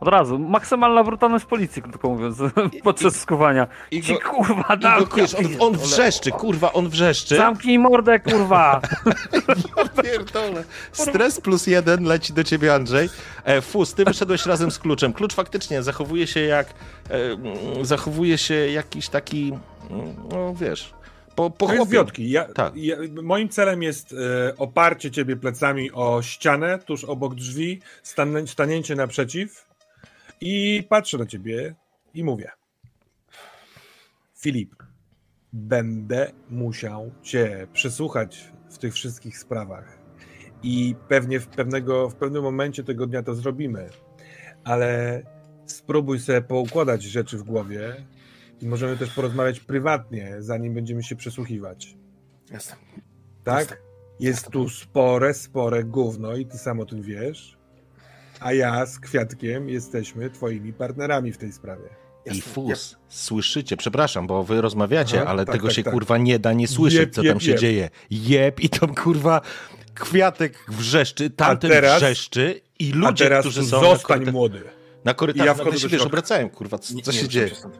Od razu. Maksymalna brutalność policji, krótko mówiąc, [laughs] podczas skuwania. I Ci go, kurwa i dam. on, on wrzeszczy, kurwa, on wrzeszczy. Zamknij mordę, kurwa. [laughs] Pierdolę. Stres plus jeden leci do ciebie, Andrzej. E, Fus, ty wyszedłeś razem z kluczem. Klucz faktycznie zachowuje się jak... E, mm, zachowuje się jakiś taki... mm, No, wiesz... Po, po To jest chłopie. wiotki. Ja, Tak. ja, moim celem jest e, oparcie ciebie plecami o ścianę tuż obok drzwi, stan, stanięcie naprzeciw i patrzę na ciebie i mówię. Filip, będę musiał cię przesłuchać w tych wszystkich sprawach i pewnie w, pewnego, w pewnym momencie tego dnia to zrobimy, ale spróbuj sobie poukładać rzeczy w głowie i możemy też porozmawiać prywatnie, zanim będziemy się przesłuchiwać. Jasne. Tak? Jest tu spore, spore gówno i ty sam o tym wiesz. A ja z Kwiatkiem jesteśmy twoimi partnerami w tej sprawie. I. Fus, słyszycie, przepraszam, bo wy rozmawiacie, Aha, ale tak, tego tak, się tak. kurwa nie da nie słyszeć, Jeb, co jeb, tam się jeb. dzieje. Jeb i tam kurwa kwiatek wrzeszczy, tamten teraz- wrzeszczy i ludzie, teraz którzy są na, zostań koryta- młody. na korytarzu, ja wchodzę się wiesz, obracałem, kurwa, co, Nie- co nie się ruszam dzieje. stąd.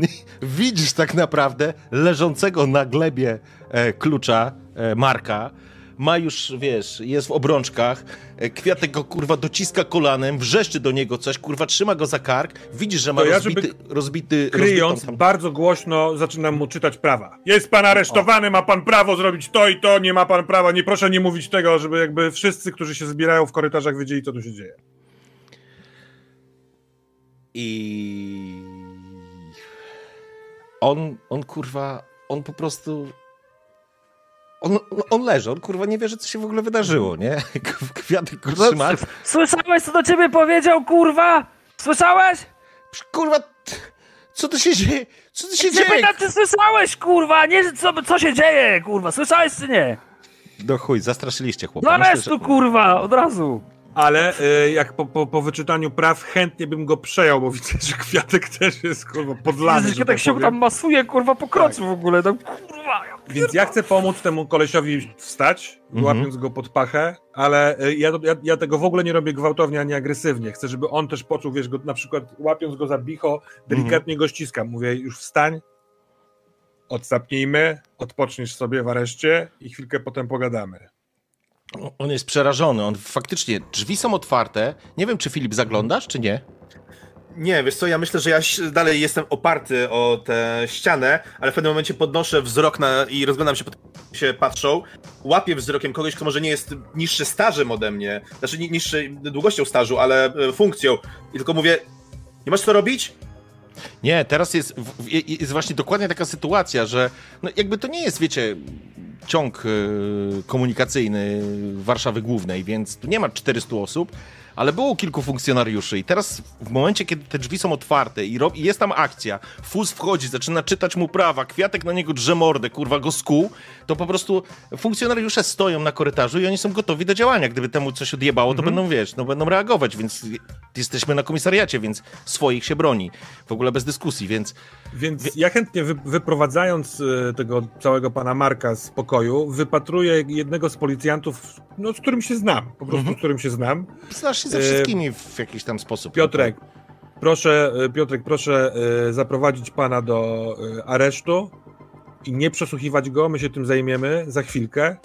[laughs] Widzisz tak naprawdę leżącego na glebie e, klucza e, Marka. Ma już, wiesz, jest w obrączkach. E, kwiatek go kurwa dociska kolanem, wrzeszczy do niego coś, kurwa trzyma go za kark. Widzisz, że ma ja, rozbity, żeby- rozbity, Kryjąc, rozbitą tam- bardzo głośno zaczynam mu czytać prawa. Jest pan aresztowany, ma pan prawo zrobić to i to, nie ma pan prawa, nie proszę nie mówić tego, żeby jakby wszyscy, którzy się zbierają w korytarzach, wiedzieli, co tu się dzieje. I on, on kurwa, on po prostu. On, on leży, on kurwa nie wie, że co się w ogóle wydarzyło, nie? [laughs] Kwiatek go trzyma. Słyszałeś, co do ciebie powiedział, kurwa? Słyszałeś? Kurwa, co tu się dzieje? Co tu się Cię dzieje? pytam, czy słyszałeś, kurwa? Nie, co, co się dzieje, kurwa? Słyszałeś, czy nie? No chuj, zastraszyliście chłopa. Do aresztu, kurwa, od razu. Ale y, jak po, po, po wyczytaniu praw chętnie bym go przejął, bo widzę, że Kwiatek też jest kurwa podlany, Jezus, że tak tak się powiem. tam masuje, kurwa, po krocu w ogóle. Tam, kurwa, ja Więc ja chcę pomóc temu kolesiowi wstać, Mhm. łapiąc go pod pachę, ale y, ja, ja, ja tego w ogóle nie robię gwałtownie ani agresywnie. Chcę, żeby on też poczuł, wiesz, go, na przykład łapiąc go za bicho, delikatnie go ściskam. Mówię, już wstań, odsapnijmy, odpoczniesz sobie w areszcie i chwilkę potem pogadamy. On jest przerażony, on faktycznie, drzwi są otwarte. Nie wiem, czy Filip zaglądasz, czy nie? Nie, wiesz co, ja myślę, że ja dalej jestem oparty o tę ścianę, ale w pewnym momencie podnoszę wzrok na, i rozglądam się, po tym, jak się patrzą. Łapię wzrokiem kogoś, kto może nie jest niższy stażem ode mnie, znaczy ni- niższy długością stażu, ale e, funkcją. I tylko mówię, nie masz co robić? Nie, teraz jest, jest właśnie dokładnie taka sytuacja, że no jakby to nie jest, wiecie, ciąg y, komunikacyjny Warszawy Głównej, więc tu nie ma 400 osób, ale było kilku funkcjonariuszy i teraz w momencie, kiedy te drzwi są otwarte i, rob, i jest tam akcja, Fuz wchodzi, zaczyna czytać mu prawa, Kwiatek na niego drze mordę, kurwa go skuł, to po prostu funkcjonariusze stoją na korytarzu i oni są gotowi do działania. Gdyby temu coś odjebało, to będą, wiesz, no będą reagować, więc jesteśmy na komisariacie, więc swoich się broni. W ogóle bez dyskusji, więc Więc ja chętnie wy, wyprowadzając y, tego całego pana Marka z pokoju, wypatruję jednego z policjantów, no, z którym się znam, po prostu Mhm. z którym się znam. znasz się ze E, wszystkimi w jakiś tam sposób. Piotrek, proszę, y, Piotrek, proszę y, zaprowadzić pana do aresztu i nie przesłuchiwać go, my się tym zajmiemy za chwilkę.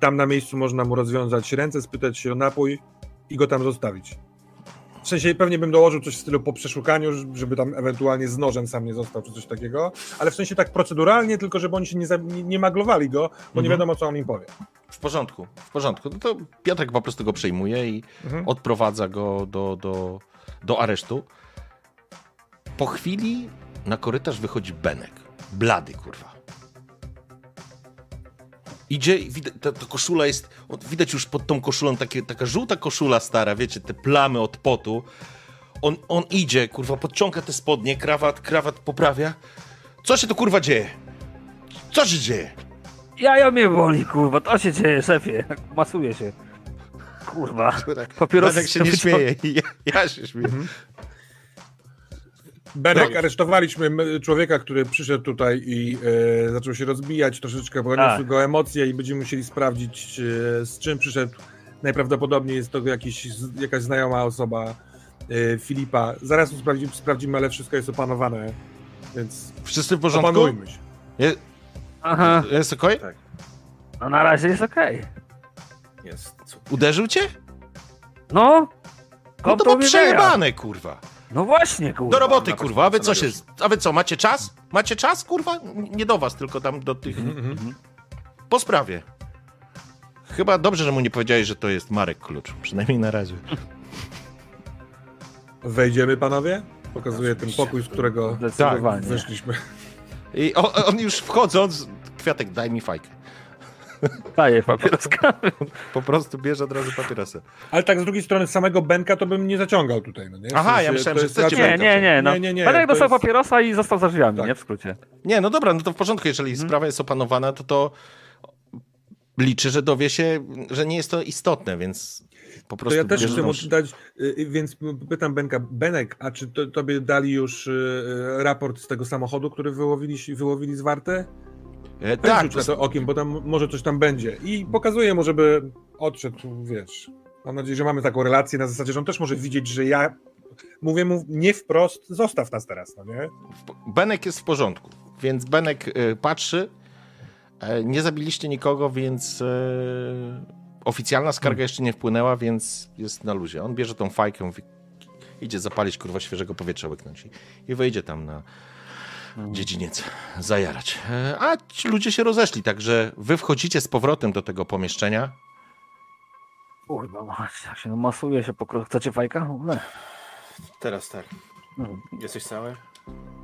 Tam na miejscu można mu rozwiązać ręce, spytać się o napój i go tam zostawić. W sensie pewnie bym dołożył coś w stylu po przeszukaniu, żeby tam ewentualnie z nożem sam nie został, czy coś takiego, ale w sensie tak proceduralnie, tylko żeby oni się nie, za, nie, nie maglowali go, bo nie Mhm. wiadomo, co on im powie. W porządku, w porządku. No to Piotrek po prostu go przejmuje i Mhm. odprowadza go do, do, do aresztu. Po chwili na korytarz wychodzi Benek. Blady, kurwa. Idzie i widać, ta, ta koszula jest, widać już pod tą koszulą takie, taka żółta koszula stara, wiecie, te plamy od potu. On, on idzie, kurwa, podciąga te spodnie, krawat, krawat poprawia. Co się tu, kurwa, dzieje? Co się dzieje? Jaja mnie boli, kurwa, to się dzieje, szefie. Masuje się. Kurwa. Papierosy Benek się nie śmieje, [laughs] ja, ja się śmieję. Benek, No. aresztowaliśmy człowieka, który przyszedł tutaj i e, zaczął się rozbijać, troszeczkę poniosły Tak. go emocje i będziemy musieli sprawdzić, e, z czym przyszedł. Najprawdopodobniej jest to jakiś, jakaś znajoma osoba e, Filipa. Zaraz sprawdzimy, sprawdzimy, ale wszystko jest opanowane, więc Wszyscy w porządku? opanujmy się. Je, Aha, jest okej? no na razie jest okej. Jest. Uderzył cię? No, No to ma mnie przejebane, kurwa. No właśnie, kurwa. Do roboty, kurwa. A wy co się... A wy co, macie czas? Macie czas, kurwa? Nie do was, tylko tam do tych... Mhm. Po sprawie. Chyba dobrze, że mu nie powiedziałeś, że to jest Marek Klucz. Przynajmniej na razie. Wejdziemy, panowie? Pokazuję ten pokój, z którego Zdecydowanie. wyszliśmy. I on, on już wchodząc... Kwiatek, daj mi fajkę. Daję papieroska. Po prostu bierze od razu papierosy. Ale tak z drugiej strony samego Benka to bym nie zaciągał tutaj, no nie? W Aha, ja myślałem, to że chcecie raczej- Nie, nie, nie. No. Nie, nie, nie, Benek to dostał jest- papierosa i został za drzwiami, Tak. nie? W skrócie. Nie, no dobra, no to w porządku. Jeżeli Mhm. sprawa jest opanowana, to to liczy, że dowie się, że nie jest to istotne, więc po To prostu ja też chcę mu dać, y, y, więc pytam Benka, Benek, a czy to, tobie dali już y, raport z tego samochodu, który wyłowili, wyłowili z Warty? E, Tak, tak, Rzuć na to okiem, bo tam może coś tam będzie. I pokazuję mu, żeby odszedł, wiesz. Mam nadzieję, że mamy taką relację na zasadzie, że on też może widzieć, że ja mówię mu nie wprost, zostaw nas teraz, no nie? Benek jest w porządku, więc Benek e, patrzy. E, nie zabiliście nikogo, więc e, oficjalna skarga jeszcze nie wpłynęła, więc jest na luzie. On bierze tą fajkę, mówi, idzie zapalić kurwa świeżego powietrza, łyknąć i, i wyjdzie tam na dziedziniec zajarać. E, a ci ludzie się rozeszli, także wy wchodzicie z powrotem do tego pomieszczenia. Kurwa, jak się no, masuje się po krótku. Chcecie fajka? No, Teraz tak. no, Jesteś cały?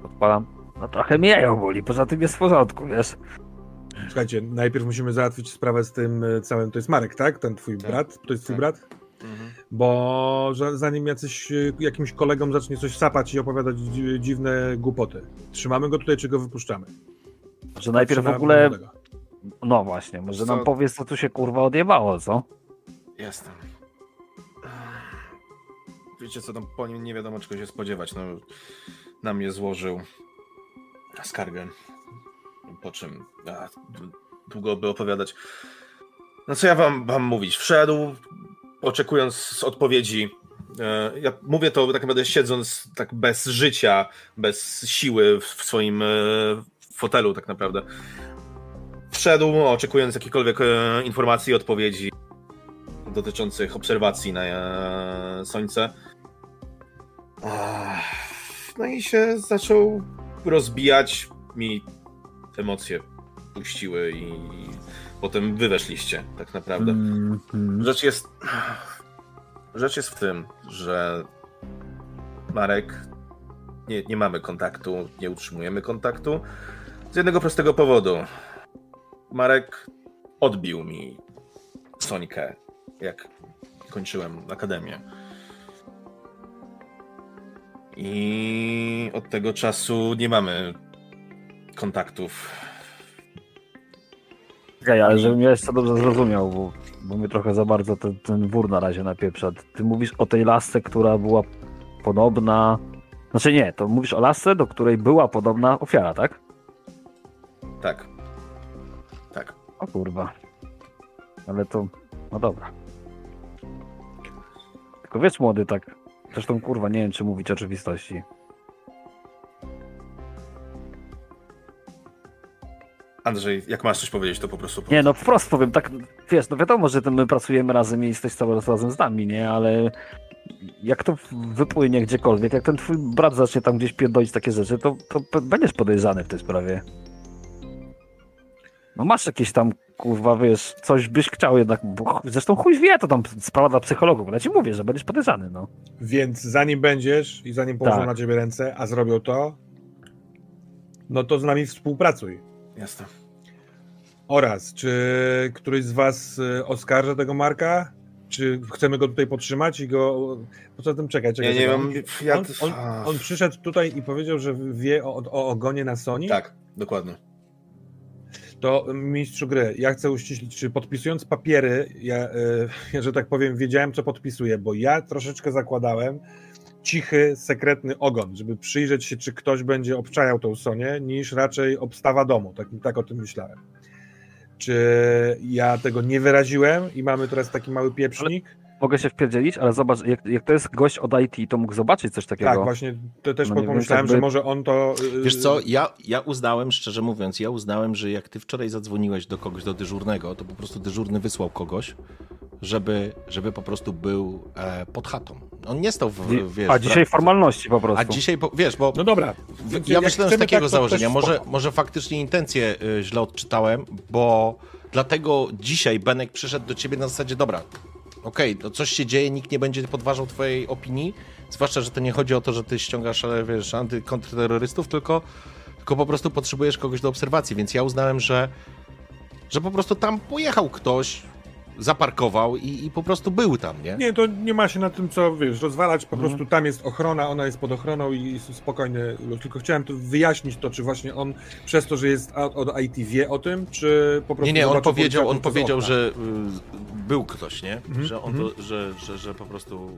odpalam. No trochę mnie ją boli, poza tym jest w porządku, wiesz. Słuchajcie, najpierw musimy załatwić sprawę z tym y, całym, to jest Marek, tak? Ten twój Tak. brat? To jest twój Tak. Brat? Bo że zanim jacyś, y, jakimś kolegom zacznie coś sapać i opowiadać dzi- dziwne głupoty. Trzymamy go tutaj, czy go wypuszczamy? Że najpierw w ogóle, młodego. no właśnie, może Co? nam powiesz, co tu się kurwa odjebało, co? Jestem. Wiecie co, no, po nim nie wiadomo czego się spodziewać. No, na mnie złożył skargę. Po czym a, długo by opowiadać. No co ja wam mam mówić? Wszedł, oczekując odpowiedzi. E, Ja mówię to tak naprawdę siedząc tak bez życia, bez siły w swoim e, fotelu tak naprawdę. Wszedł, oczekując jakichkolwiek e, informacji odpowiedzi dotyczących obserwacji na Słońce. No i się zaczął rozbijać. Mi emocje puściły i potem wy weszliście, tak naprawdę. Mhm. Rzecz jest. Rzecz jest w tym, że Marek. Nie, nie mamy kontaktu, nie utrzymujemy kontaktu. Z jednego prostego powodu. Marek odbił mi Sońkę, jak kończyłem akademię. I od tego czasu nie mamy kontaktów. Czekaj, ale żebym ja jeszcze dobrze zrozumiał, bo, bo mnie trochę za bardzo ten, ten wór na razie napieprza. Ty mówisz o tej lasce, która była podobna... Znaczy nie, to mówisz o lasce, do której była podobna ofiara, tak? Tak. Tak. O kurwa. Ale to... No dobra. Tylko wiesz młody, tak... Zresztą kurwa, nie wiem czy mówić oczywistości. Andrzej, jak masz coś powiedzieć, to po prostu. Nie, no wprost powiem, tak, wiesz, no wiadomo, że my pracujemy razem i jesteś cały czas razem z nami, nie, ale jak to wypłynie gdziekolwiek, jak ten twój brat zacznie tam gdzieś pierdolić takie rzeczy, to, to będziesz podejrzany w tej sprawie. No masz jakieś tam, kurwa, wiesz, coś byś chciał jednak, bo zresztą chuj wie, to tam sprawa dla psychologów, ale ja ci mówię, że będziesz podejrzany, no. Więc zanim będziesz i zanim położą Tak. na ciebie ręce, a zrobią to, no to z nami współpracuj. Jasne. Oraz, czy któryś z was y, oskarża tego Marka? Czy chcemy go tutaj podtrzymać i go... Poza tym czekaj, czekaj. Ja nie mam... On, Ja... on, on, on przyszedł tutaj i powiedział, że wie o, o ogonie na Sony? Tak, dokładnie. To mistrzu gry, ja chcę uściślić, czy podpisując papiery, ja, y, [laughs] że tak powiem, wiedziałem, co podpisuję, bo ja troszeczkę zakładałem cichy, sekretny ogon, żeby przyjrzeć się, czy ktoś będzie obczajał tą Sonię, niż raczej obstawa domu. Tak, tak o tym myślałem. Czy ja tego nie wyraziłem i mamy teraz taki mały pieprznik? Mogę się wpierdzielić, ale zobacz, jak, jak to jest gość od IT, to mógł zobaczyć coś takiego. Tak, właśnie to też No pomyślałem, jakby- że może on to... y, Wiesz co, ja, ja uznałem, szczerze mówiąc, ja uznałem, że jak ty wczoraj zadzwoniłeś do kogoś, do dyżurnego, to po prostu dyżurny wysłał kogoś, żeby, żeby po prostu był e, pod chatą. On nie stał w, wiesz... A w- dzisiaj formalności po prostu. A dzisiaj, po- wiesz, bo No dobra. w- ja myślałem z takiego tak, założenia, może, może faktycznie intencje y, źle odczytałem, bo dlatego dzisiaj Benek przyszedł do ciebie na zasadzie, dobra, okej, to coś się dzieje, nikt nie będzie podważał twojej opinii, zwłaszcza, że to nie chodzi o to, że ty ściągasz, ale wiesz, antykontrterrorystów, tylko, tylko po prostu potrzebujesz kogoś do obserwacji, więc ja uznałem, że, że po prostu tam pojechał ktoś, zaparkował i, i po prostu był tam, nie? Nie, to nie ma się na tym co, wiesz, rozwalać, po Mhm. prostu tam jest ochrona, ona jest pod ochroną i jest spokojny. Tylko chciałem tu wyjaśnić to, czy właśnie on przez to, że jest od, IT wie o tym, czy po prostu Nie, nie, on powiedział, on powiedział, że y, był ktoś, nie? Mhm, Że, on mhm. to, że, że, że po prostu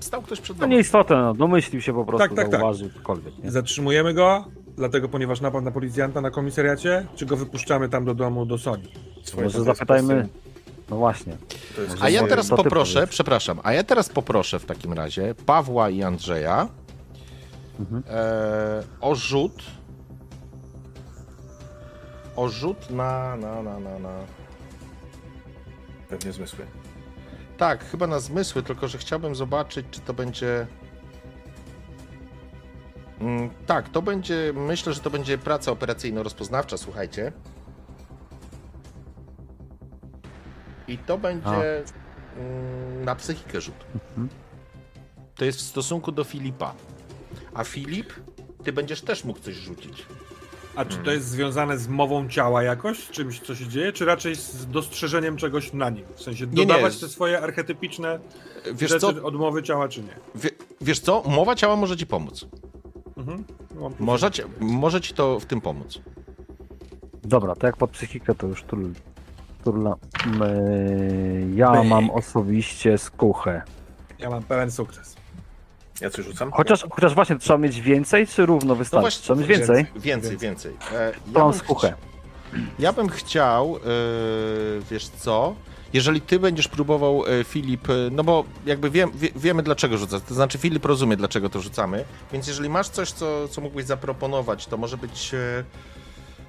stał ktoś przed To domem. nieistotne, no, domyślił się po prostu, Tak, tak, tak. zauważył cokolwiek, nie? Zatrzymujemy go, dlatego ponieważ napadł na policjanta na komisariacie, czy go wypuszczamy tam do domu, do Soni? Swoje Może zapytajmy, no właśnie. To jest A ja teraz to poproszę, powiedz. przepraszam, a ja teraz poproszę w takim razie Pawła i Andrzeja Mhm. e, o rzut o rzut na, na, na, na, na Pewnie zmysły. tak, chyba na zmysły, tylko że chciałbym zobaczyć, czy to będzie tak, to będzie, myślę, że to będzie praca operacyjno-rozpoznawcza, słuchajcie. I to będzie mm, na psychikę rzut. Mhm. To jest w stosunku do Filipa. A Filip, ty będziesz też mógł coś rzucić. A czy to jest związane z mową ciała jakoś, z czymś, co się dzieje, czy raczej z dostrzeżeniem czegoś na nim? W sensie Nie, nie, dodawać z- te swoje archetypiczne Wiesz rzeczy co, od mowy ciała, czy nie? wie, wiesz co, mowa ciała może ci pomóc. Mhm. Tu- Może ci, może ci to w tym pomóc. Dobra, to jak pod psychikę to już tur, turla. Yy, ja mam osobiście skuchę. Ja mam pełen sukces. Ja coś rzucam? Chociaż, chociaż właśnie trzeba mieć więcej, czy równo wystarczy? trzeba mieć więcej. Więcej, więcej. więcej. E, To mam skuchę. Ja bym chciał, e, wiesz co, jeżeli ty będziesz próbował, e, Filip, e, no bo jakby wiem, wie, wiemy dlaczego rzucasz, to znaczy Filip rozumie dlaczego to rzucamy, więc jeżeli masz coś, co, co mógłbyś zaproponować, to może być, e,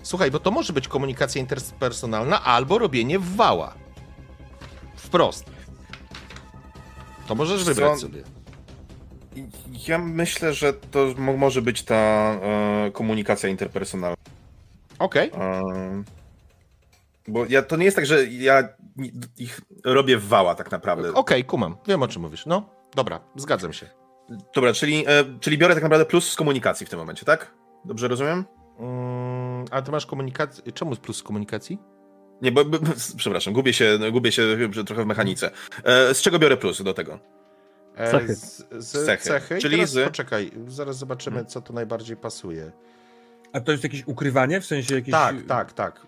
słuchaj, bo to może być komunikacja interpersonalna albo robienie wała. Wprost. To możesz Co? wybrać sobie. Ja myślę, że to mo- może być ta e, komunikacja interpersonalna. Okej, E, bo ja, to nie jest tak, że ja ich robię w wała tak naprawdę. okej, kumam, wiem o czym mówisz, no, dobra, zgadzam się. Dobra, czyli, e, czyli biorę tak naprawdę plus z komunikacji w tym momencie, tak? Dobrze rozumiem? Mm, a ty masz komunikację, czemu plus z komunikacji? Nie, bo, bo przepraszam, gubię się, gubię się trochę w mechanice. E, z czego biorę plus do tego? E, Cechy. Z, z Z cechy. cechy. Czyli teraz z- poczekaj, zaraz zobaczymy, co tu najbardziej pasuje. A to jest jakieś ukrywanie, w sensie jakieś... Tak, tak, tak.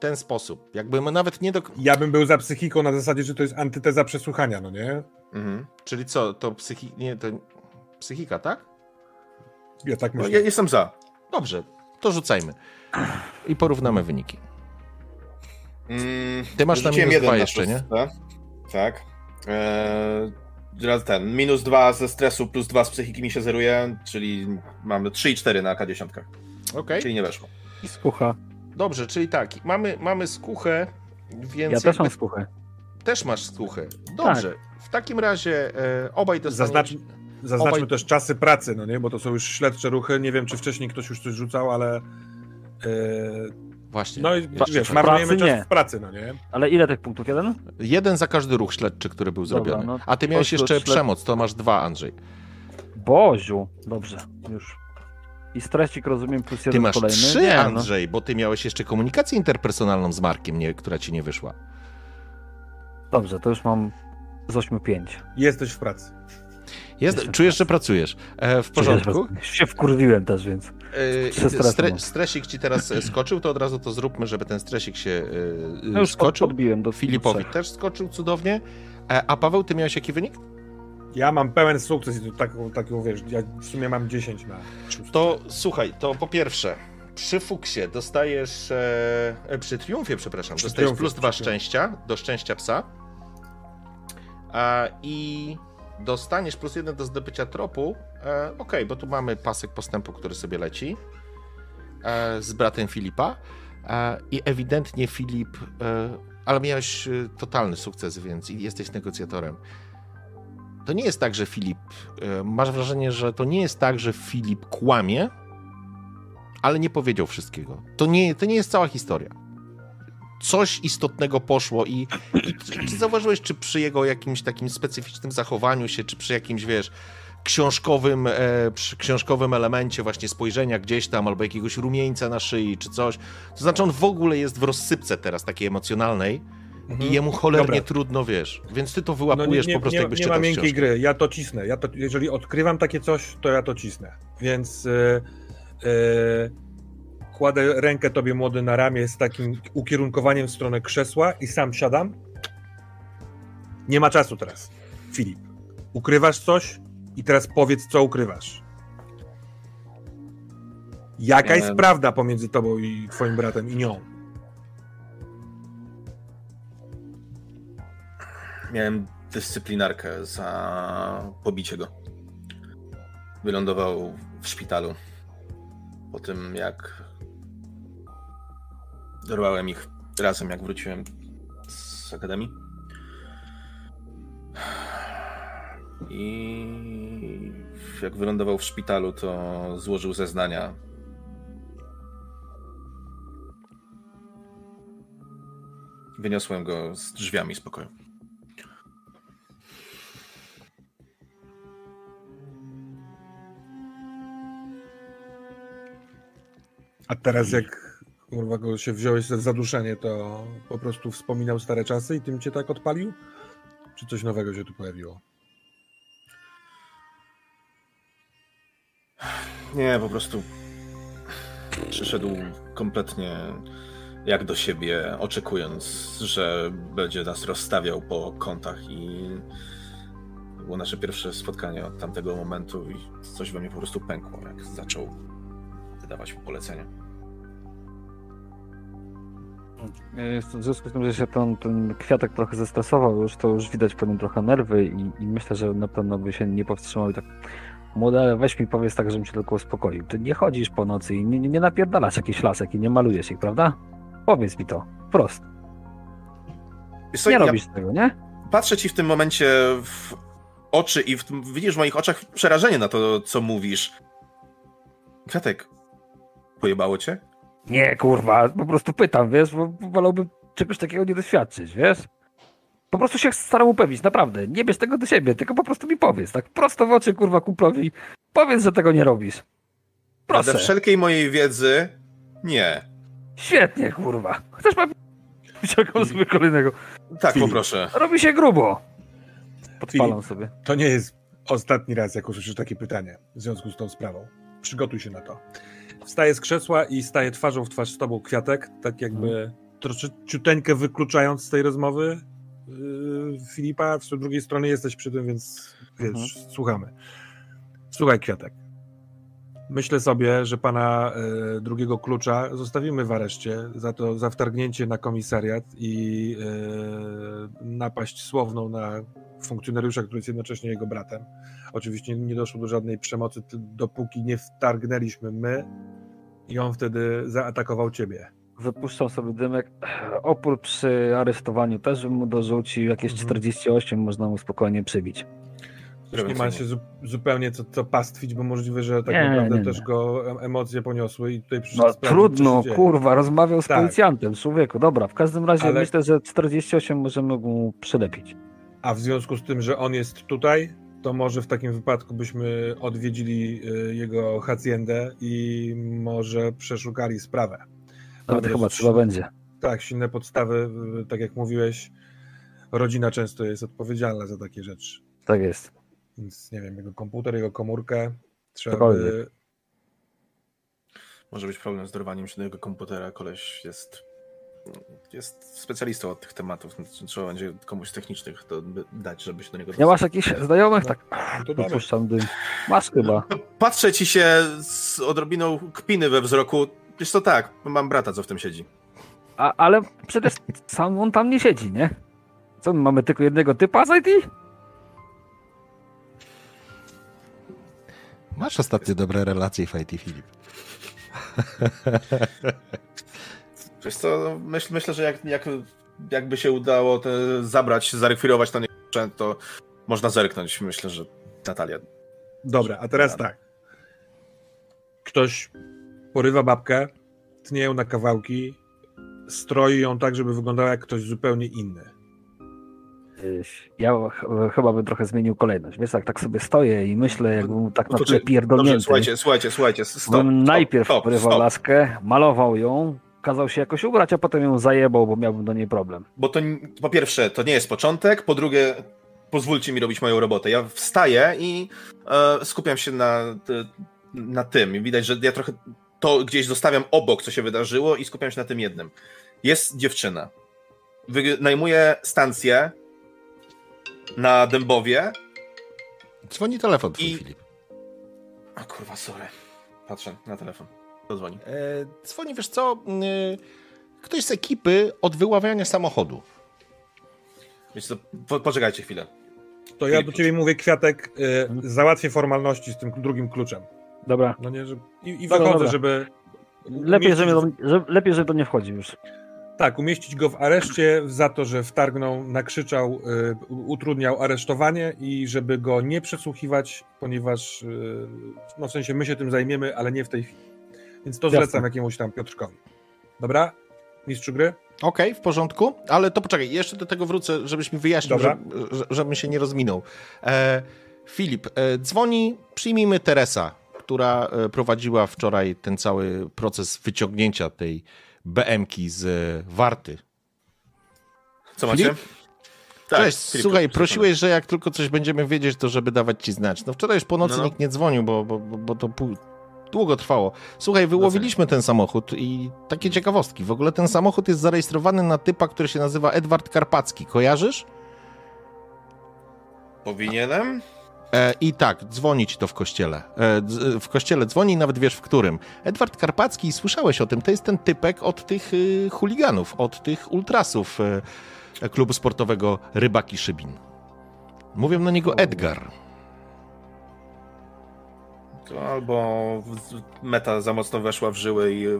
W ten sposób. Jakby my nawet nie do. Ja bym był za psychiką na zasadzie, że to jest antyteza przesłuchania, no nie? Mhm. Czyli co, to psychi... Nie, to psychika, tak? Ja tak No, myślę. ja jestem za. Dobrze, to rzucajmy. I porównamy wyniki. Mm, Ty masz na rzuciłem minus jeden dwa jeszcze, nie? Tak. Eee, raz ten, minus dwa ze stresu, plus dwa z psychiki mi się zeruje, czyli mamy 3 i 4 na K10. Okej. Czyli nie weszło. Skucha. Dobrze, czyli tak, mamy, mamy skuchę, więc. Ja też mam skuchę. Też masz skuchy. Dobrze. W takim razie e, obaj dostaniecie... Zaznacz, zaznaczmy Obaj- też czasy pracy, no nie? Bo to są już śledcze ruchy. Nie wiem, czy wcześniej ktoś już coś rzucał, ale. e, Właśnie. no i wiesz, tak. marnujemy czas nie. w pracy, no nie? Ale ile tych punktów? Jeden? Jeden za każdy ruch śledczy, który był Dobra, zrobiony. no A ty miałeś jeszcze śled- przemoc, to masz dwa, Andrzej. Boziu. Dobrze, już. I stresik rozumiem plus jeden Ty masz kolejny. trzy, Nie, no. Andrzej, bo ty miałeś jeszcze komunikację interpersonalną z Markiem, nie, która ci nie wyszła. Dobrze, to już mam z 8 5. Jesteś w pracy. Jest, Jestem czujesz, że pracujesz. E, w porządku. Się wkurwiłem też, więc. E, stre, stresik ci teraz e, skoczył, to od razu to zróbmy, żeby ten stresik się e, No już skoczył. podbiłem do Filipowi też skoczył cudownie. E, a Paweł, ty miałeś jaki wynik? Ja mam pełen sukces i to taką, taką wiesz, ja w sumie mam 10 na. To słuchaj, to po pierwsze, przy fuksie dostajesz, e, e, przy triumfie, przepraszam, Przy dostajesz triumfie, plus dwa szczęścia, do szczęścia psa. A, I dostaniesz plus jeden do zdobycia tropu. E, Okej, bo tu mamy pasek postępu, który sobie leci e, z bratem Filipa. E, I ewidentnie Filip, e, ale miałeś e, totalny sukces, więc jesteś negocjatorem. To nie jest tak, że Filip, e, masz wrażenie, że to nie jest tak, że Filip kłamie, ale nie powiedział wszystkiego. To nie, to nie jest cała historia. Coś istotnego poszło i, i czy, zauważyłeś, czy przy jego jakimś takim specyficznym zachowaniu się, czy przy jakimś, wiesz, książkowym, e, przy książkowym elemencie właśnie spojrzenia gdzieś tam, albo jakiegoś rumieńca na szyi, czy coś. To znaczy on w ogóle jest w rozsypce teraz takiej emocjonalnej Mhm. i jemu cholernie Dobra. trudno, wiesz. Więc ty to No wyłapujesz nie, po prostu nie, jakbyś nie czytał ma z miękkiej książki. gry, ja to cisnę. Ja to, jeżeli odkrywam takie coś, to ja to cisnę. Więc e, e, kładę rękę tobie młody na ramię z takim ukierunkowaniem w stronę krzesła i sam siadam. Nie ma czasu teraz. Filip, ukrywasz coś i teraz powiedz, co ukrywasz. Jaka jest prawda pomiędzy tobą i twoim bratem i nią? Miałem dyscyplinarkę za pobicie go. Wylądował w szpitalu. Po tym, jak dorwałem ich razem, jak wróciłem z akademii. I jak wylądował w szpitalu, to złożył zeznania. Wyniosłem go z drzwiami z A teraz jak kurwa go się wziąłeś za zaduszenie, to po prostu wspominał stare czasy i tym cię tak odpalił? Czy coś nowego się tu pojawiło? Nie, po prostu przyszedł kompletnie jak do siebie, oczekując, że będzie nas rozstawiał po kątach i to było nasze pierwsze spotkanie od tamtego momentu i coś we mnie po prostu pękło, jak zaczął wydawać mi polecenia. W związku z tym, że się ten, ten kwiatek trochę zestresował już, to już widać po nim trochę nerwy i, i myślę, że na pewno by się nie powstrzymał i tak młody, ale weź mi powiedz tak, żebym cię tylko uspokoił. Ty nie chodzisz po nocy i nie, nie, napierdalasz jakichś lasek i nie malujesz ich, prawda? Powiedz mi to, wprost. Wiesz co, Nie ja robisz tego, nie? patrzę ci w tym momencie w oczy i w widzisz w moich oczach przerażenie na to, co mówisz. Kwiatek, pojebało cię? Nie, kurwa, po prostu pytam, wiesz, bo wolałbym czegoś takiego nie doświadczyć, wiesz? Po prostu się staram upewnić, naprawdę. Nie bierz tego do siebie, tylko po prostu mi powiedz, tak prosto w oczy, kurwa, kumplowi. Powiedz, że tego nie robisz. Proszę. Ze wszelkiej mojej wiedzy, nie. Świetnie, kurwa. Chcesz pan wyciągam sobie kolejnego. Tak, Filip. poproszę. Robi się grubo. Podpalam sobie. To nie jest ostatni raz, jak usłyszysz takie pytanie w związku z tą sprawą. Przygotuj się na to. Wstaję z krzesła i staję twarzą w twarz z tobą kwiatek, tak jakby troszkę ciuteńkę wykluczając z tej rozmowy yy, Filipa. Z drugiej strony jesteś przy tym, więc wiesz, słuchamy. Słuchaj, kwiatek. Myślę sobie, że pana e, drugiego klucza zostawimy w areszcie za to, za wtargnięcie na komisariat i e, napaść słowną na funkcjonariusza, który jest jednocześnie jego bratem. Oczywiście nie doszło do żadnej przemocy, dopóki nie wtargnęliśmy my i on wtedy zaatakował ciebie. wypuszczam sobie dymek. Opór przy aresztowaniu też bym mu dorzucił. Jakieś Mhm. 48 można mu spokojnie przybić. Już nie ma się zu zupełnie co, co pastwić, bo możliwe, że tak Nie, naprawdę nie, nie. też go em- emocje poniosły i tutaj przyszedł No trudno, kurwa, rozmawiał z Tak. policjantem, człowieku. Dobra, w każdym razie Ale- myślę, że 48 możemy mu przylepić. A w związku z tym, że on jest tutaj, to może w takim wypadku byśmy odwiedzili y, jego haciendę i może przeszukali sprawę. Nawet chyba trzeba będzie. Tak, silne podstawy, y, tak jak mówiłeś, rodzina często jest odpowiedzialna za takie rzeczy. Tak jest. Więc nie wiem, jego komputer, jego komórkę trzeba Cokolwiek. by... Może być problem z dorwaniem się do jego komputera. Koleś jest, jest specjalistą od tych tematów. Trzeba będzie komuś technicznych to dać, żeby się do niego Nie masz jakichś znajomych? No, Tak, to damy. wypuszczam dym. Masz chyba. Patrzę ci się z odrobiną kpiny we wzroku. Wiesz to tak, mam brata, co w tym siedzi. A, ale przecież sam on tam nie siedzi, nie? Co, my mamy tylko jednego typa z IT? Masz ostatnio dobre relacje w IT, Filip. [laughs] Wiesz co, myśl, myślę, że jak, jak, jakby się udało te, zabrać, zarekwirować ten sprzęt, to można zerknąć. Myślę, że Natalia. Dobra, a teraz tak. Ktoś porywa babkę, tnie ją na kawałki, stroi ją tak, żeby wyglądała jak ktoś zupełnie inny. Ja ch- chyba bym trochę zmienił kolejność. Wiesz, jak tak sobie stoję i myślę, jakbym tak na czy- pierdolnięty. Dobrze, słuchajcie, słuchajcie, słuchajcie. Stop, bym stop, najpierw stop, porywał stop. laskę, malował ją, kazał się jakoś ubrać, a potem ją zajebał, bo miałbym do niej problem. Bo to po pierwsze, to nie jest początek, po drugie, pozwólcie mi robić moją robotę. Ja wstaję i e, skupiam się na, na tym. I widać, że ja trochę to gdzieś zostawiam obok, co się wydarzyło i skupiam się na tym jednym. Jest dziewczyna. Wynajmuje stację na Dębowie. Dzwoni telefon twój, I- Filip. A kurwa, sorry. Patrzę na telefon. To dzwoni. E, dzwoni, wiesz co, y, ktoś z ekipy od wyławiania samochodu. Wiecie co, po, poczekajcie chwilę. To ja do ciebie mówię, Kwiatek, y, załatwię formalności z tym drugim kluczem. Dobra. No nie, że... I, i Dobra, wychodzę, dobra. żeby... Lepiej, umieścić- żeby do, że, lepiej, żeby to nie wchodzi już. Tak, umieścić go w areszcie za to, że wtargnął, nakrzyczał, y, utrudniał aresztowanie i żeby go nie przesłuchiwać, ponieważ, y, no w sensie my się tym zajmiemy, ale nie w tej chwili. Więc to Jasne. zlecam jakiemuś tam Piotrkowi. Dobra? Mistrzu gry? Okej, w porządku, ale to poczekaj, jeszcze do tego wrócę, żebyś mi wyjaśnił, że, że, żebym się nie rozminął. E, Filip, e, dzwoni, przyjmijmy Teresa, która e, prowadziła wczoraj ten cały proces wyciągnięcia tej BM-ki z e, Warty. Co macie? Filip? Tak, Cześć, Filip, słuchaj, prosiłeś, że jak tylko coś będziemy wiedzieć, to żeby dawać ci znać. No wczoraj już po nocy No, no. nikt nie dzwonił, bo, bo, bo bo to pół... długo trwało. Słuchaj, wyłowiliśmy ten samochód i takie ciekawostki. W ogóle ten samochód jest zarejestrowany na typa, który się nazywa Edward Karpacki. Kojarzysz? Powinienem? E, I tak, dzwoni ci to w kościele. E, w kościele dzwoni, nawet wiesz w którym. Edward Karpacki, słyszałeś o tym, to jest ten typek od tych y, chuliganów, od tych ultrasów y, klubu sportowego Rybaki Szybin. Mówią na niego Edgar. To albo meta za mocno weszła w żyły i y,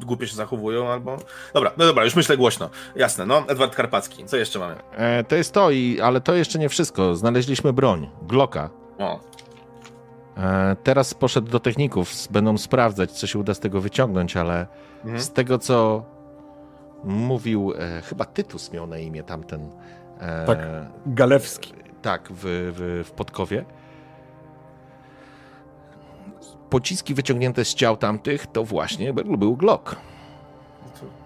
głupio się zachowują, albo... Dobra, no dobra, już myślę głośno. Jasne, no, Edward Karpacki. Co jeszcze mamy? E, to jest to, i, ale to jeszcze nie wszystko. Znaleźliśmy broń, Glocka. O, E, teraz poszedł do techników, będą sprawdzać, co się uda z tego wyciągnąć, ale mhm. z tego, co mówił, e, chyba Tytus miał na imię tamten. E, Tak. Galewski. Tak, w, w, w Podkowie. Pociski wyciągnięte z ciał tamtych to właśnie był Glock.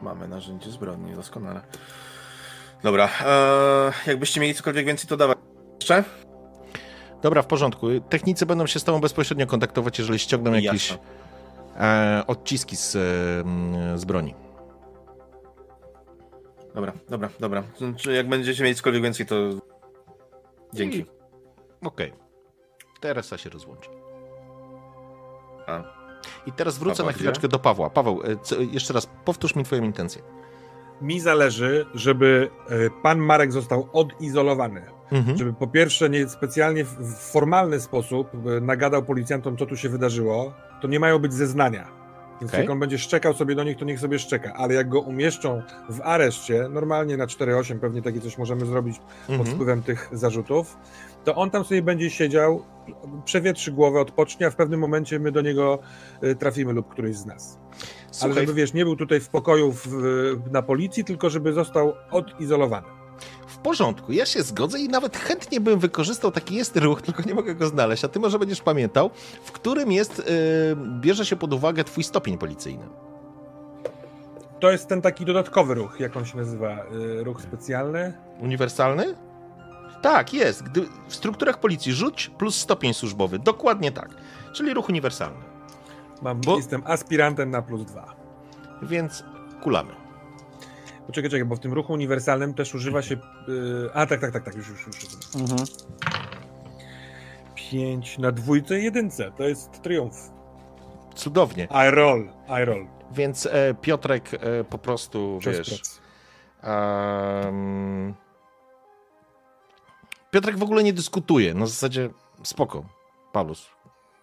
mamy narzędzie zbrodni, doskonale. Dobra, e, jakbyście mieli cokolwiek więcej, to dawać. Jeszcze? Dobra, w porządku. Technicy będą się z tobą bezpośrednio kontaktować, jeżeli ściągną jakieś Jasne. e, odciski z, e, m, z broni. Dobra, dobra, dobra. Czy jak będziecie mieli cokolwiek więcej, to dzięki. Okej. Teresa się rozłączy. A. I teraz wrócę Paweł na chwileczkę do Pawła. Paweł, e, co, jeszcze raz powtórz mi twoją intencję. Mi zależy, żeby y, pan Marek został odizolowany. Mhm. Żeby po pierwsze nie specjalnie w formalny sposób y, nagadał policjantom, co tu się wydarzyło. To nie mają być zeznania. Więc Okej. jak on będzie szczekał sobie do nich, to niech sobie szczeka. Ale jak go umieszczą w areszcie, normalnie na 4-8, pewnie takie coś możemy zrobić pod Mhm. wpływem tych zarzutów, to on tam sobie będzie siedział, przewietrzy głowę, odpocznie, a w pewnym momencie my do niego y, trafimy lub któryś z nas. Ale Słuchaj, żeby, wiesz, nie był tutaj w pokoju w, na policji, tylko żeby został odizolowany. w porządku, ja się zgodzę i nawet chętnie bym wykorzystał taki jest ruch, tylko nie mogę go znaleźć, a ty może będziesz pamiętał, w którym jest, yy, bierze się pod uwagę twój stopień policyjny. To jest ten taki dodatkowy ruch, jak on się nazywa, y, ruch specjalny. Uniwersalny? Tak, jest. Gdy w strukturach policji rzuć plus stopień służbowy. Dokładnie tak. Czyli ruch uniwersalny. Mam, Bo- Jestem aspirantem na plus dwa. Więc kulamy. Poczekaj, czekaj, bo w tym ruchu uniwersalnym też używa się. y, a tak, tak, tak, tak, już, już, już. Mhm. 5 na dwójce i jedynce. To jest triumf. Cudownie. I roll, I roll. Więc e, Piotrek e, po prostu, Czas wiesz... pracy. Piotrek w ogóle nie dyskutuje. Na zasadzie spoko, Paulus.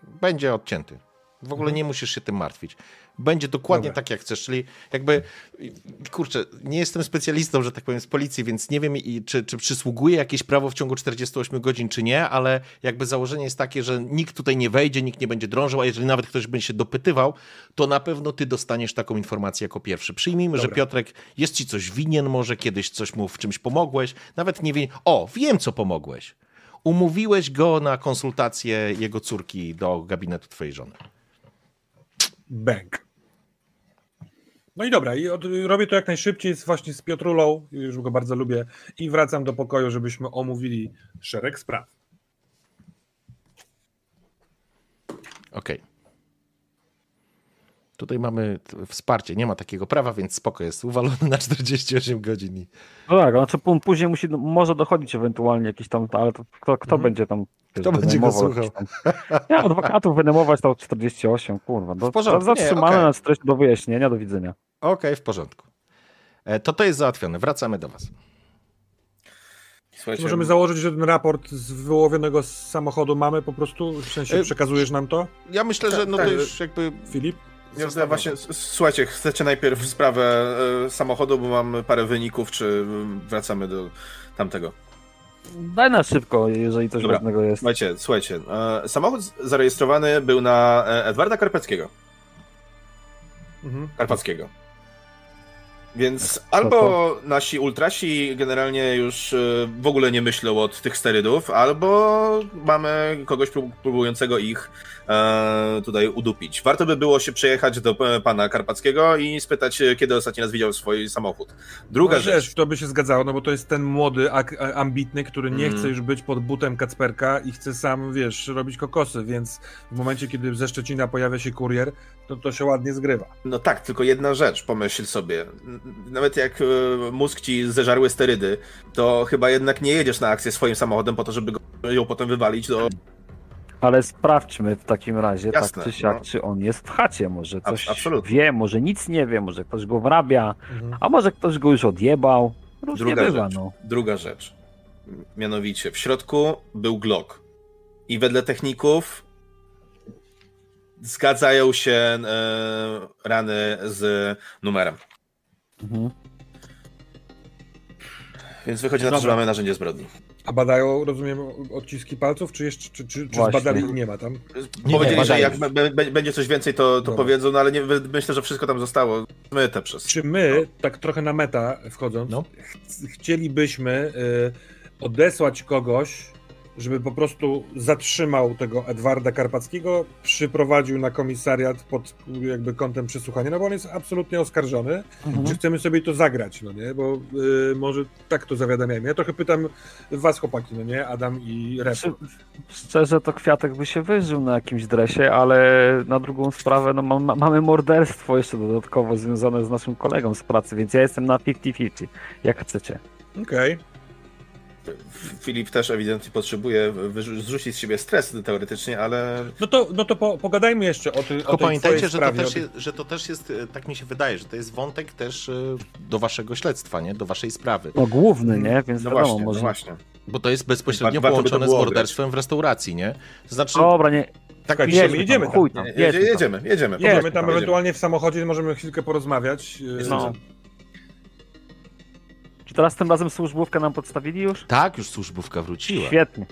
Będzie odcięty. W ogóle nie musisz się tym martwić. Będzie dokładnie Dobra. tak, jak chcesz. Czyli jakby, kurczę, nie jestem specjalistą, że tak powiem, z policji, więc nie wiem, i czy, czy przysługuje jakieś prawo w ciągu 48 godzin, czy nie, ale jakby założenie jest takie, że nikt tutaj nie wejdzie, nikt nie będzie drążył, a jeżeli nawet ktoś będzie się dopytywał, to na pewno ty dostaniesz taką informację jako pierwszy. Przyjmijmy, że Dobra. Piotrek jest ci coś winien, może kiedyś coś mu w czymś pomogłeś, nawet nie wie. O, wiem, co pomogłeś. Umówiłeś go na konsultację jego córki do gabinetu twojej żony. Bang. No i dobra, i od, robię to jak najszybciej z, właśnie z Piotrulą, już go bardzo lubię, i wracam do pokoju, żebyśmy omówili szereg spraw. Okej. Tutaj mamy wsparcie, nie ma takiego prawa, więc spoko jest uwalony na 48 godzin. I... No tak, znaczy później musi, no, może dochodzić ewentualnie jakiś tam, ale to, kto, kto Mhm. będzie tam wiesz, Kto będzie go słuchał? Tam... Ja adwokatów wynajmować to 48, kurwa. Do, W porządku, zatrzymane okej. na treść do wyjaśnienia, do widzenia. Okej, w porządku. E, To to jest załatwione. Wracamy do was. Słuchajcie, Możemy założyć, że ten raport z wyłowionego z samochodu mamy po prostu, w sensie Y- przekazujesz nam to, Ja myślę, że no tak, to już jakby Filip? Ja właśnie, słuchajcie, chcecie najpierw sprawę e, samochodu, bo mam parę wyników, czy wracamy do tamtego? Daj na szybko, jeżeli coś Dobra. ważnego jest. Słuchajcie, słuchajcie, e, samochód zarejestrowany był na e, Edwarda Karpackiego. Mhm. Karpackiego. Więc to albo nasi ultrasi generalnie już e, w ogóle nie myślą od tych sterydów, albo mamy kogoś prób- próbującego ich e, tutaj udupić. Warto by było się przejechać do e, pana Karpackiego i spytać, e, kiedy ostatni raz widział swój samochód. Druga no, rzecz. Wiesz, to by się zgadzało, no bo to jest ten młody, ambitny, który nie Mm. chce już być pod butem Kacperka i chce sam, wiesz, robić kokosy, więc w momencie, kiedy ze Szczecina pojawia się kurier, to to się ładnie zgrywa. No tak, tylko jedna rzecz, pomyśl sobie. Nawet jak e, mózg ci zeżarły sterydy, to chyba jednak nie jedziesz na akcję swoim samochodem po to, żeby go ją potem wywalić do... Ale sprawdźmy w takim razie, Jasne, tak czy siak, no. czy on jest w chacie, może coś absolutnie. wie, może nic nie wie, może ktoś go wrabia, Mhm. a może ktoś go już odjebał. Różnie Druga bywa, rzecz. no. Druga rzecz. Mianowicie, w środku był Glock. I wedle techników zgadzają się e, rany z numerem. Mhm. Więc wychodzi na to, że mamy narzędzie zbrodni. A badają, rozumiem, odciski palców, czy jeszcze, czy, czy, czy Właśnie. zbadali nie ma tam? Nie, Powiedzieli, że badają. jak b- b- będzie coś więcej, to, to Dobra. powiedzą, no ale nie, myślę, że wszystko tam zostało myte przez... Czy my, tak trochę na meta wchodząc, No. ch- chcielibyśmy y, odesłać kogoś, żeby po prostu zatrzymał tego Edwarda Karpackiego, przyprowadził na komisariat pod jakby kątem przesłuchania, no bo on jest absolutnie oskarżony. Mhm. Czy chcemy sobie to zagrać, no nie? Bo y, może tak to zawiadamiajmy. Ja trochę pytam was, chłopaki, no nie? Adam i Rep. Szczerze to Kwiatek by się wyżył na jakimś dresie, ale na drugą sprawę no, ma, ma, mamy morderstwo jeszcze dodatkowo związane z naszym kolegą z pracy, więc ja jestem na 50-50, jak chcecie. Okej. Filip też ewidentnie potrzebuje zrzucić z siebie stres teoretycznie, ale No to, no to po, pogadajmy jeszcze o, ty, o Tylko tej pamiętajcie, że to, też o jest, że to też jest, e, tak mi się wydaje, że to jest wątek też e, do waszego śledztwa, nie? Do waszej sprawy. No główny, nie? Więc no wiadomo, właśnie, może... no właśnie. Bo to jest bezpośrednio Warto by połączone z morderstwem w restauracji, nie? To znaczy, Dobra, nie, Tak Słuchajcie, jedziemy, my jedziemy tam. chuj tam, jedziemy, jedziemy, jedziemy. Jedziemy tam jedziemy. ewentualnie w samochodzie, możemy chwilkę porozmawiać. Yy, No. Czy teraz tym razem służbówkę nam podstawili już? Tak, już służbówka wróciła. Świetnie.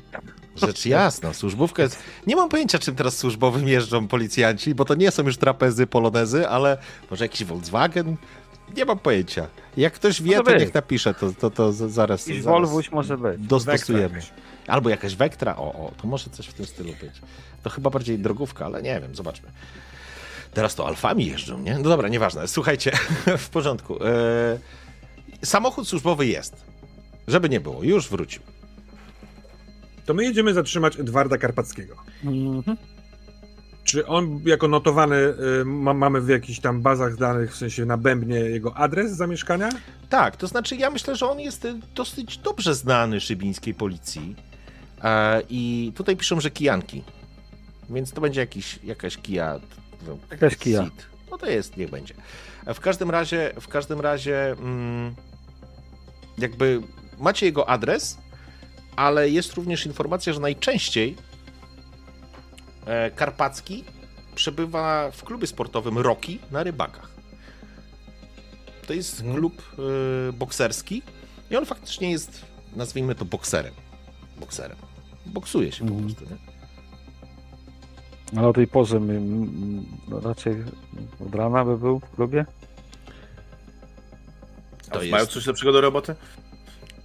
Rzecz jasna, służbówka jest... Nie mam pojęcia, czym teraz służbowym jeżdżą policjanci, bo to nie są już trapezy, polonezy, ale może jakiś Volkswagen? Nie mam pojęcia. Jak ktoś wie, to niech napisze, to, to, to zaraz, zaraz Volvuś może być. dostosujemy. Wektra Albo jakaś Vectra, o, o, to może coś w tym stylu być. To chyba bardziej drogówka, ale nie wiem, zobaczmy. Teraz to Alfami jeżdżą, nie? No dobra, nieważne. Słuchajcie, [laughs] w porządku. E, samochód służbowy jest. Żeby nie było, już wrócił. To my jedziemy zatrzymać Edwarda Karpackiego. Mhm. Czy on jako notowany y, ma, mamy w jakichś tam bazach danych, w sensie na bębnie jego adres zamieszkania? Tak, to znaczy ja myślę, że on jest e, dosyć dobrze znany szybińskiej policji. E, I tutaj piszą, że kijanki. Więc to będzie jakiś, jakaś kija. no, Jakaś kija. Seat. No to jest, niech będzie. E, W każdym razie, w każdym razie, mm, jakby macie jego adres, ale jest również informacja, że najczęściej e, Karpacki przebywa w klubie sportowym Roki na rybakach. To jest Mhm. klub e, bokserski i on faktycznie jest, nazwijmy to bokserem. Bokserem. Boksuje się po Mhm. prostu, nie? Ale o tej porze my, raczej od rana by był w klubie? A To Mają jest- coś lepszego do roboty?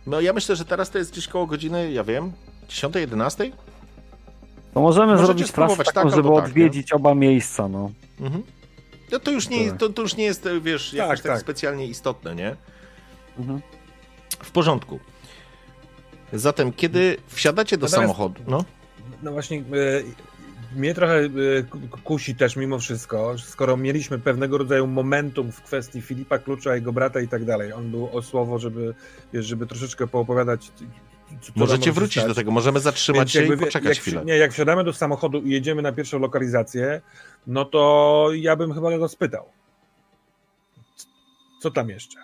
No ja myślę, że teraz to jest gdzieś koło godziny, ja wiem, 10, 11? To możemy Możecie zrobić trasę taką, tak żeby tak, odwiedzić oba miejsca, no. Mhm. No to już nie, Tak. to, to już nie jest, wiesz, jakoś tak, tak. specjalnie istotne, nie? Mhm. W porządku. Zatem, kiedy wsiadacie do Natomiast- samochodu, no, No właśnie, y, mnie trochę ku- kusi też mimo wszystko, skoro mieliśmy pewnego rodzaju momentum w kwestii Filipa Klucza, jego brata i tak dalej. On był o słowo, żeby, żeby troszeczkę poopowiadać. co- możecie może wrócić stać. do tego, możemy zatrzymać Więc się i poczekać jak, chwilę. Nie, jak wsiadamy do samochodu i jedziemy na pierwszą lokalizację, no to ja bym chyba go spytał. Co tam jeszcze?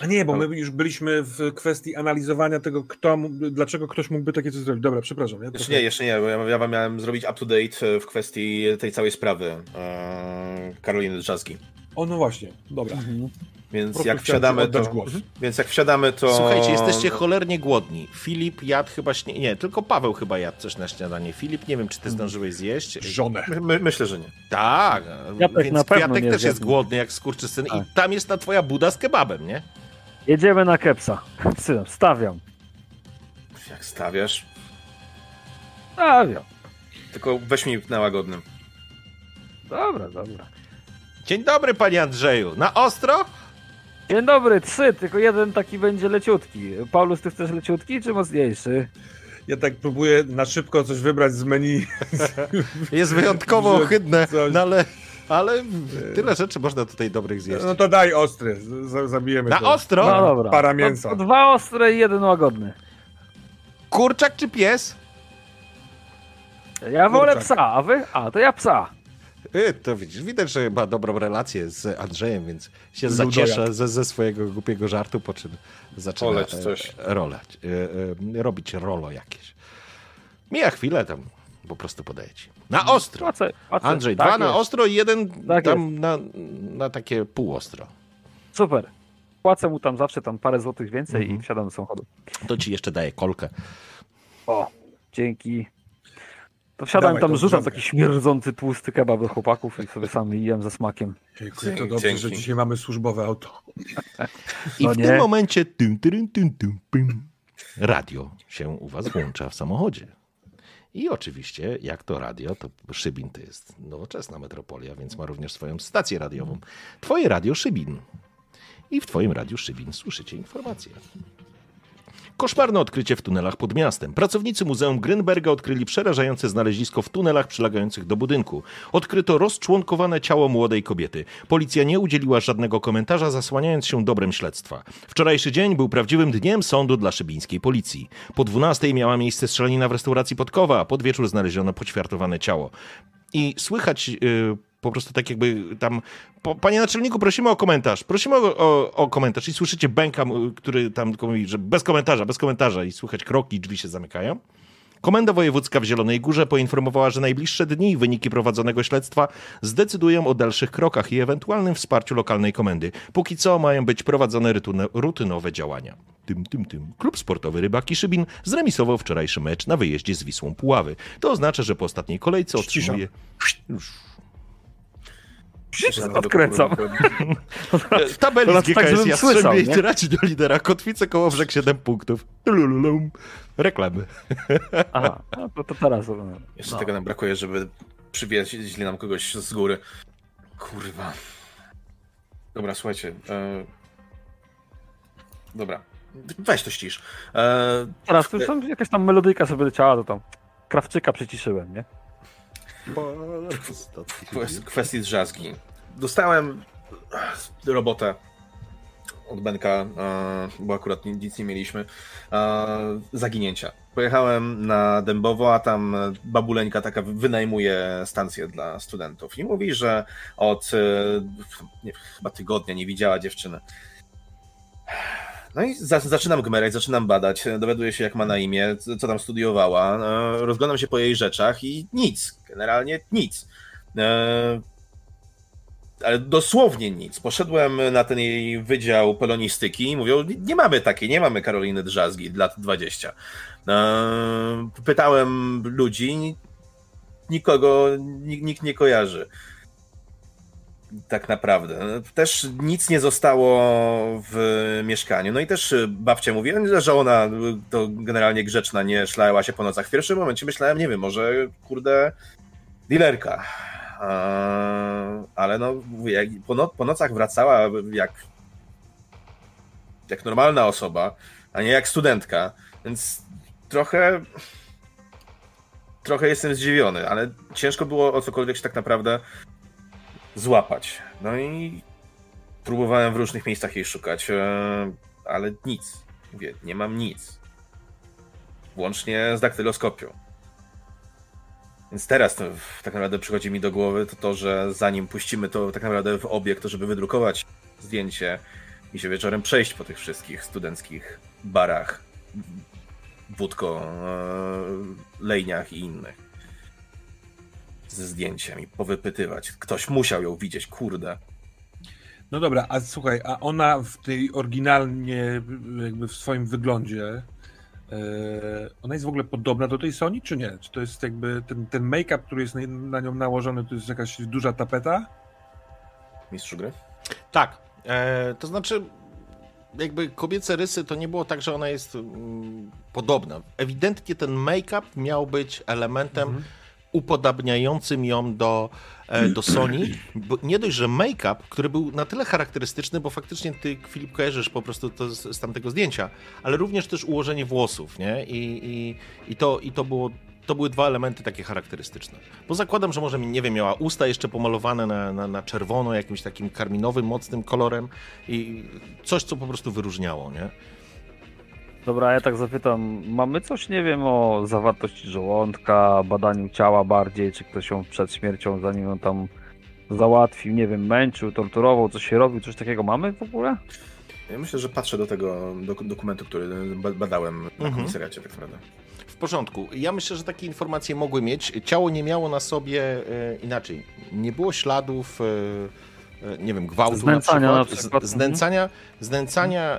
A nie, bo my już byliśmy w kwestii analizowania tego, kto, dlaczego ktoś mógłby takie coś zrobić. Dobra, przepraszam. Ja Jeszcze nie, jeszcze nie, bo ja, wam miałem zrobić up to date e, w kwestii tej całej sprawy e, Karoliny Drzazgi. O, no właśnie, dobra. Mhm. Więc jak wsiadamy, to, głos. więc jak wsiadamy, to... Słuchajcie, jesteście cholernie głodni. Filip jadł chyba śnie... Nie, tylko Paweł chyba jadł coś na śniadanie. Filip, nie wiem, czy ty zdążyłeś zjeść. Żonę. My, my, myślę, że nie. Tak, Kwiatek więc na pewno Kwiatek nie też jest głodny jak skurczysyn i Tak. tam jest ta twoja buda z kebabem, nie? Jedziemy na kepsa. Synem, Stawiam. Jak stawiasz, Stawiam. tylko weź mi na łagodnym. Dobra, dobra. Dzień dobry, panie Andrzeju. Na ostro? Dzień dobry, trzy, tylko jeden taki będzie leciutki. Paulus, ty chcesz leciutki czy mocniejszy? Ja tak próbuję na szybko coś wybrać z menu. Jest wyjątkowo ohydne, no ale, ale tyle rzeczy można tutaj dobrych zjeść. No to daj ostry, z- zabijemy Na to. ostro? No dobra. Para mięsa. To dwa ostre i jeden łagodny. Kurczak czy pies? Ja wolę Kurczak. psa, a wy? A, to ja psa. Y, to widzisz, widać, że ma dobrą relację z Andrzejem, więc się Ludojad. zacieszę ze, ze swojego głupiego żartu, po czym zaczyna e, coś. rolać, e, e, robić rolo jakieś. Mija chwilę tam, po prostu podaję ci. Na ostro. Płacę, płacę. Andrzej, Tak dwa na jest. ostro i jeden Tak tam na, na takie półostro. Super. Płacę mu tam zawsze tam parę złotych więcej Mhm. i wsiadam do samochodu. To ci jeszcze daję kolkę. O, dzięki. To wsiadam Dawaj tam, rzucam taki śmierdzący, tłusty kebab do chłopaków i sobie sam jem ze smakiem. Dziękuję, to dobrze, Dzięki. że dzisiaj mamy służbowe auto. I No w nie. tym momencie tum, tum, tum, pum, radio się u was włącza w samochodzie. I oczywiście, jak to radio, to Szybin to jest nowoczesna metropolia, więc ma również swoją stację radiową. Twoje radio Szybin. I w twoim radiu Szybin słyszycie informacje. Koszmarne odkrycie w tunelach pod miastem. Pracownicy Muzeum Grünberga odkryli przerażające znalezisko w tunelach przylegających do budynku. Odkryto rozczłonkowane ciało młodej kobiety. Policja nie udzieliła żadnego komentarza, zasłaniając się dobrem śledztwa. Wczorajszy dzień był prawdziwym dniem sądu dla szybińskiej policji. Po 12 miała miejsce strzelanina w restauracji Podkowa, a pod wieczór znaleziono poćwiartowane ciało. I słychać y, po prostu tak jakby tam. Po, panie naczelniku, prosimy o komentarz. Prosimy o, o, o komentarz. I słyszycie bęka, który tam tylko mówi, że bez komentarza, bez komentarza. I słychać kroki, drzwi się zamykają. Komenda Wojewódzka w Zielonej Górze poinformowała, że najbliższe dni i wyniki prowadzonego śledztwa zdecydują o dalszych krokach i ewentualnym wsparciu lokalnej komendy. Póki co mają być prowadzone rutynowe działania. Tym, tym, tym. Klub sportowy Rybaki Szybin zremisował wczorajszy mecz na wyjeździe z Wisłą Puławy. To oznacza, że po ostatniej kolejce otrzymuje... Już. Odkręcam. Tabeli tak, GKS Jastrzębie i traci do lidera Kotwice koło brzeg 7 punktów. Lululum. Reklamy. [laughs] Aha, no to, to teraz. Jeszcze no. tego nam brakuje, żeby przywieźli nam kogoś z góry. Kurwa. Dobra, słuchajcie. E... Dobra. Weź to ścisz. E... Teraz to tam jakaś tam melodyjka sobie leciała, to tam Krawczyka przyciszyłem, nie? [laughs] Kwestii drzazgi. Dostałem robotę od Benka, bo akurat nic nie mieliśmy, zaginięcia. Pojechałem na Dębowo, a tam babuleńka taka wynajmuje stację dla studentów i mówi, że od nie, chyba tygodnia nie widziała dziewczyny. No i za, zaczynam gmerać, zaczynam badać, dowiaduję się jak ma na imię, co tam studiowała, rozglądam się po jej rzeczach i nic, generalnie nic ale dosłownie nic. Poszedłem na ten jej wydział polonistyki i mówią, nie mamy takiej, nie mamy Karoliny Drzazgi lat 20. E, pytałem ludzi, nikogo, nikt nie kojarzy. Tak naprawdę. Też nic nie zostało w mieszkaniu. No i też babcia mówi, że ona to generalnie grzeczna, nie szlała się po nocach. W pierwszym momencie myślałem, nie wiem, może kurde, dilerka ale no, po, no, po nocach wracała jak, jak normalna osoba, a nie jak studentka, więc trochę trochę jestem zdziwiony, ale ciężko było o cokolwiek się tak naprawdę złapać. No i próbowałem w różnych miejscach jej szukać, e, ale nic. Mówię, nie mam nic. Włącznie z daktyloskopią. Więc teraz to tak naprawdę przychodzi mi do głowy to to, że zanim puścimy to tak naprawdę w obiekt, to żeby wydrukować zdjęcie i się wieczorem przejść po tych wszystkich studenckich barach, wódko, e, lejniach i innych ze zdjęciem i powypytywać. Ktoś musiał ją widzieć, kurde. No dobra, a słuchaj, a ona w tej oryginalnie, jakby w swoim wyglądzie, E, ona jest w ogóle podobna do tej Sony, czy nie? Czy to jest jakby ten, ten make-up, który jest na, nią nałożony, to jest jakaś duża tapeta? Mistrzu gry? Tak. E, to znaczy, jakby kobiece rysy to nie było tak, że ona jest mm, podobna. Ewidentnie ten make-up miał być elementem mhm upodabniającym ją do, e, do Sony. Bo nie dość, że make-up, który był na tyle charakterystyczny, bo faktycznie ty, Filip, kojarzysz po prostu to z, z tamtego zdjęcia, ale również też ułożenie włosów, nie? I, i, i, to, i to było to były dwa elementy takie charakterystyczne. Bo zakładam, że może, nie wiem, miała usta jeszcze pomalowane na, na, na, czerwono, jakimś takim karminowym, mocnym kolorem i coś, co po prostu wyróżniało, nie? Dobra, ja tak zapytam, mamy coś, nie wiem, o zawartości żołądka, badaniu ciała bardziej, czy ktoś ją przed śmiercią, zanim ją tam załatwił, nie wiem, męczył, torturował, coś się robił, coś takiego mamy w ogóle? Ja myślę, że patrzę do tego dokumentu, który badałem na mhm. komisariacie tak naprawdę. W porządku. Ja myślę, że takie informacje mogły mieć. Ciało nie miało na sobie e, inaczej. Nie było śladów. E, E, nie wiem, gwałtu znęcania na przykład, na przykład. znęcania, znęcania,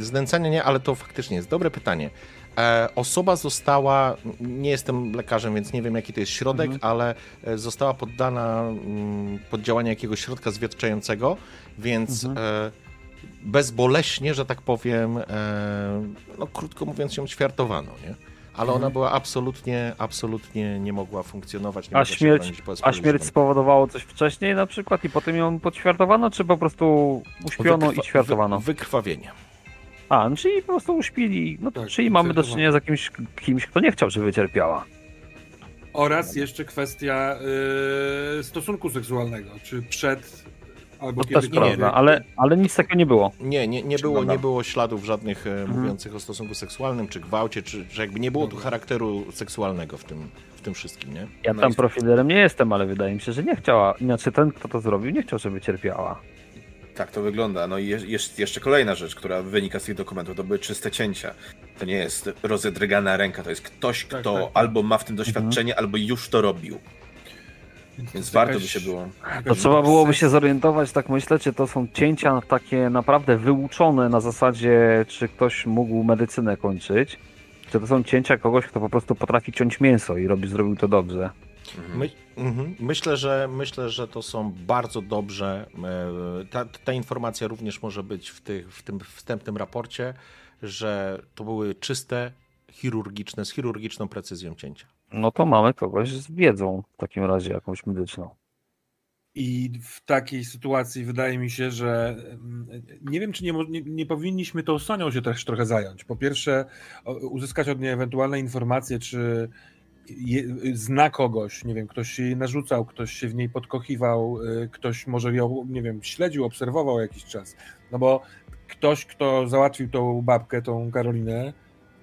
znęcania nie, ale to faktycznie jest dobre pytanie. E, osoba została, nie jestem lekarzem, więc nie wiem jaki to jest środek, mhm. ale e, została poddana mm, pod działanie jakiegoś środka zwietrzającego, więc mhm. bezboleśnie, że tak powiem, no krótko mówiąc, ją ćwiartowano, nie? Ale ona mhm. była absolutnie, absolutnie nie mogła funkcjonować. Nie a, śmierć, a śmierć spowodowało coś wcześniej na przykład i potem ją podświartowano, czy po prostu uśpiono Wykrwa i ćwiartowano? Wy, wykrwawienie. A, no, czyli po prostu uśpili. No to, tak, czyli mamy do czynienia z jakimś kimś, kto nie chciał, żeby cierpiała. Oraz jeszcze kwestia yy, stosunku seksualnego, czy przed Albo to też prawda, ale, ale nic takiego nie było. Nie, nie, nie, było, nie było śladów żadnych e, mhm. mówiących o stosunku seksualnym, czy gwałcie, czy że jakby nie było tu charakteru seksualnego w tym, w tym wszystkim, nie? Ja no tam i... nie jestem, ale wydaje mi się, że nie chciała. Inaczej ten, kto to zrobił, nie chciał, żeby cierpiała. Tak to wygląda. No i jest jeszcze kolejna rzecz, która wynika z tych dokumentów, to były czyste cięcia. To nie jest rozedrgana ręka, to jest ktoś, tak, kto tak, tak. albo ma w tym doświadczenie, mhm. albo już to robił. Więc, Więc warto jakaś... by się było. To trzeba byłoby się zorientować, tak myślę, czy to są cięcia takie naprawdę wyuczone na zasadzie, czy ktoś mógł medycynę kończyć, czy to są cięcia kogoś, kto po prostu potrafi ciąć mięso i robi, zrobił to dobrze. Mhm. My, mhm. Myślę, że myślę, że to są bardzo dobrze. E, ta, ta informacja również może być w, tych, w tym wstępnym raporcie, że to były czyste, chirurgiczne, z chirurgiczną precyzją cięcia. No to mamy kogoś z wiedzą w takim razie jakąś medyczną. I w takiej sytuacji wydaje mi się, że mm, nie wiem, czy nie, nie, nie, powinniśmy tą Sonią się też trochę zająć. Po pierwsze, uzyskać od niej ewentualne informacje, czy je, zna kogoś, nie wiem, ktoś się jej narzucał, ktoś się w niej podkochiwał, y, ktoś może ją, nie wiem, śledził, obserwował jakiś czas. No bo ktoś, kto załatwił tą babkę, tą Karolinę,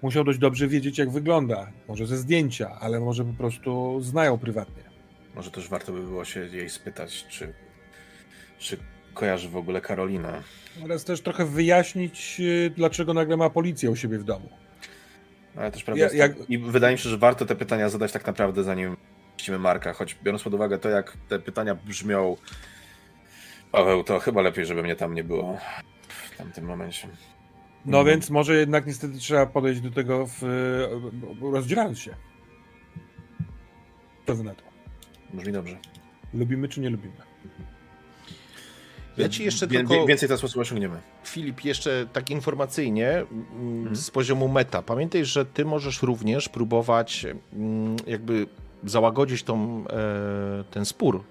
musiał dość dobrze wiedzieć, jak wygląda. Może ze zdjęcia, ale może po prostu znają prywatnie. Może też warto by było się jej spytać, czy, czy kojarzy w ogóle Karolinę. Oraz też trochę wyjaśnić, y, dlaczego nagle ma policję u siebie w domu. Ale też prawda ja, jak... I wydaje mi się, że warto te pytania zadać tak naprawdę zanim puścimy Marka, choć biorąc pod uwagę to, jak te pytania brzmią Paweł, to chyba lepiej, żeby mnie tam nie było w tamtym momencie. No hmm. więc może jednak niestety trzeba podejść do tego w, rozdzielając się. Co wy na to? Brzmi dobrze. Lubimy czy nie lubimy? Ja ci jeszcze Wie, tylko... Więcej teraz sposób osiągniemy. Filip, jeszcze tak informacyjnie hmm. z poziomu meta. Pamiętaj, że ty możesz również próbować mm, jakby załagodzić tą, e, ten spór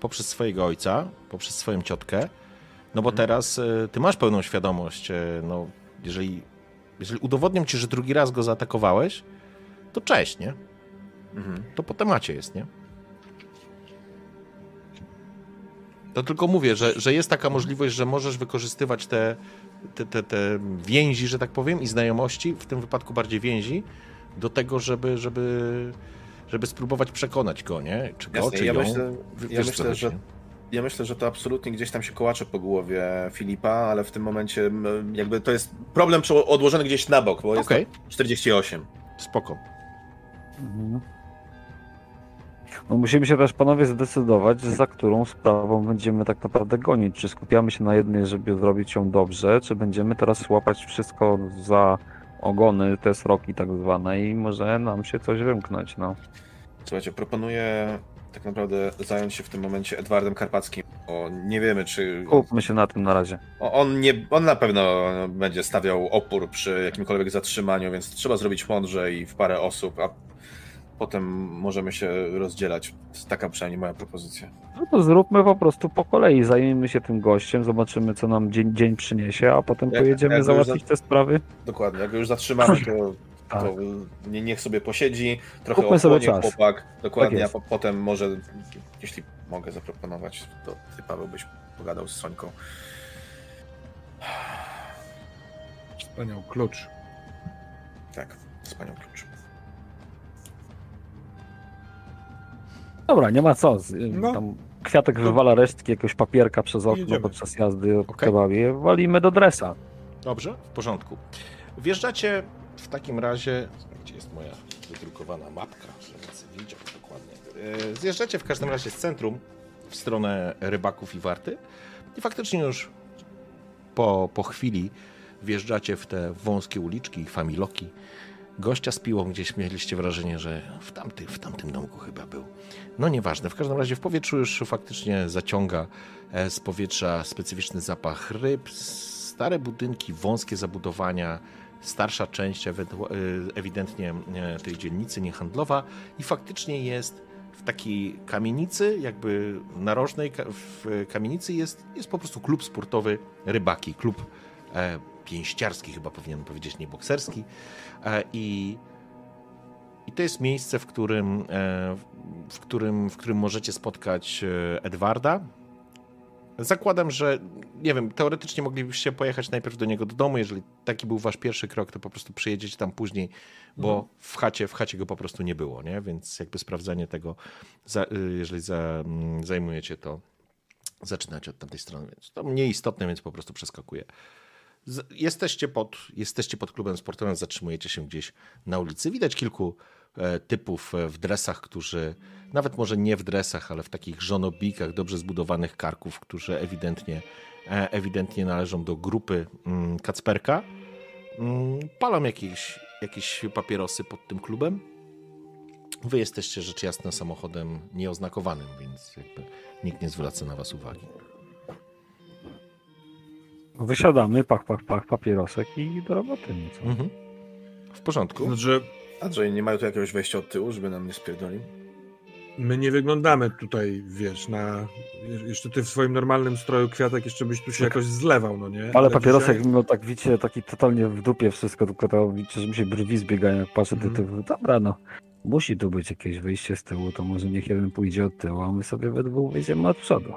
poprzez swojego ojca, poprzez swoją ciotkę, no bo mhm. teraz e, ty masz pełną świadomość, e, no jeżeli, jeżeli udowodnią ci, że drugi raz go zaatakowałeś, to cześć, nie? Mhm. To po temacie jest, nie? To tylko mówię, że, że jest taka możliwość, że możesz wykorzystywać te, te, te, te więzi, że tak powiem, i znajomości, w tym wypadku bardziej więzi, do tego, żeby, żeby, żeby spróbować przekonać go, nie? Czy go, Jasne, czy ja ją. Myślę, ja myślę, że ja myślę, że to absolutnie gdzieś tam się kołacze po głowie Filipa, ale w tym momencie jakby to jest problem odłożony gdzieś na bok, bo jest okay. 48. Spoko. Mhm. No musimy się też panowie zdecydować, za którą sprawą będziemy tak naprawdę gonić. Czy skupiamy się na jednej, żeby zrobić ją dobrze, czy będziemy teraz łapać wszystko za ogony, te sroki tak zwane i może nam się coś wymknąć, no. Słuchajcie, proponuję tak naprawdę zająć się w tym momencie Edwardem Karpackim, bo nie wiemy, czy... Kupmy się na tym na razie. On, nie, on na pewno będzie stawiał opór przy jakimkolwiek zatrzymaniu, więc trzeba zrobić mądrze i w parę osób, a potem możemy się rozdzielać. Taka przynajmniej moja propozycja. No to zróbmy po prostu po kolei. Zajmijmy się tym gościem, zobaczymy, co nam dzień, dzień przyniesie, a potem jak, pojedziemy jak załatwić za... te sprawy. Dokładnie. Jak już zatrzymamy, to, tak. to niech sobie posiedzi, trochę Kupmy sobie czas. chłopak. Dokładnie, tak a po, potem może, jeśli mogę zaproponować, to ty, Paweł, byś pogadał z Sońką. Wspaniał klucz. Tak, wspaniał klucz. Dobra, nie ma co. No. Tam kwiatek wywala resztki jakiegoś papierka przez okno Jedziemy. podczas jazdy okay. kebabie. Walimy do dresa. Dobrze, w porządku. Wjeżdżacie w takim razie. Gdzie jest moja wydrukowana mapka, żebym widział dokładnie. E, zjeżdżacie w każdym razie z centrum w stronę rybaków i warty. I faktycznie już po, po chwili wjeżdżacie w te wąskie uliczki, familoki gościa z piłą gdzieś mieliście wrażenie, że w, tamty, w tamtym domku chyba był. No nieważne, w każdym razie w powietrzu już faktycznie zaciąga e, z powietrza specyficzny zapach ryb, stare budynki, wąskie zabudowania, starsza część e, ewidentnie e, tej dzielnicy niehandlowa i faktycznie jest w takiej kamienicy, jakby narożnej w kamienicy jest, jest po prostu klub sportowy Rybaki, klub pięściarski chyba powinienem powiedzieć, nie bokserski. E, I, i to jest miejsce, w którym, e, w, którym, w którym możecie spotkać e, Edwarda. Zakładam, że nie wiem, teoretycznie moglibyście pojechać najpierw do niego do domu. Jeżeli taki był wasz pierwszy krok, to po prostu przyjedziecie tam później, bo mhm. w chacie, w chacie go po prostu nie było, nie? Więc jakby sprawdzanie tego, jeżeli za, mm, zajmujecie to zaczynać od tamtej strony, więc to mniej istotne, więc po prostu przeskakuję. Z, jesteście, pod, jesteście pod klubem sportowym, zatrzymujecie się gdzieś na ulicy. Widać kilku typów e, w dresach, którzy, nawet może nie w dresach, ale w takich żonobikach, dobrze zbudowanych karków, którzy ewidentnie, e, ewidentnie należą do grupy mm, Kacperka. Mm, palą jakieś, jakieś papierosy pod tym klubem. Wy jesteście rzecz jasna samochodem nieoznakowanym, więc jakby nikt nie zwraca na was uwagi. Wysiadamy, pach, pach, pach, papierosek i do roboty. No co? Mhm. W porządku. Znaczy, Andrzej, nie mają tu jakiegoś wejścia od tyłu, żeby nam nie spierdolił? my nie wyglądamy tutaj, wiesz, na... Jeszcze ty w swoim normalnym stroju kwiatek jeszcze byś tu się jakoś zlewał, no nie? Ale papierosek dzisiaj- mimo tak widzicie, taki totalnie w dupie wszystko, tylko to widzicie, że mi się brwi zbiegają, jak patrzę, to, Mhm. to dobra, no. Musi tu być jakieś wyjście z tyłu, to może niech jeden pójdzie od tyłu, a my sobie we dwóch wyjdziemy od przodu.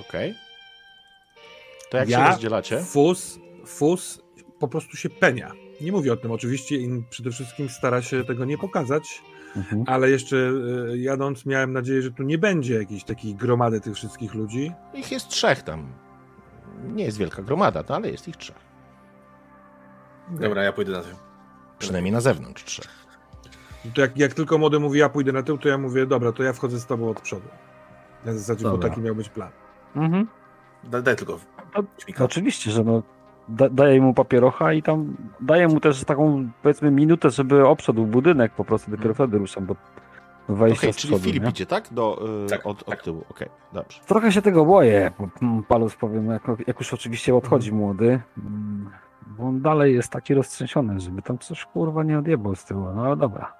Okej. To jak się Ja rozdzielacie? Fus, fus po prostu się penia. Nie mówię o tym oczywiście i przede wszystkim stara się tego nie pokazać, Mhm. ale jeszcze e, jadąc miałem nadzieję, że tu nie będzie jakiejś takiej gromady tych wszystkich ludzi. Ich jest trzech tam. Nie jest wielka gromada, no, ale jest ich trzech. Dobra, ja pójdę na tył. Przynajmniej na zewnątrz trzech. To jak, jak tylko młody mówi, ja pójdę na tył, to ja mówię, dobra, to ja wchodzę z tobą od przodu. Na zasadzie, bo Dobra. taki miał być plan. Mhm. Daj, daj tylko ćmika. Oczywiście, że no, da, daję mu papierocha i tam daję mu też taką, powiedzmy, minutę, żeby obszedł budynek, po prostu dopiero wtedy ruszam, bo wejście z czyli przodu, Filip nie? idzie, tak? Do, y, Tak, od, od tak. tyłu. Okej, dobrze. Trochę się tego boję, bo mm, Palus powiem, jak, jak już oczywiście odchodzi młody, mm, bo on dalej jest taki roztrzęsiony, żeby tam coś kurwa nie odjebał z tyłu, no ale dobra.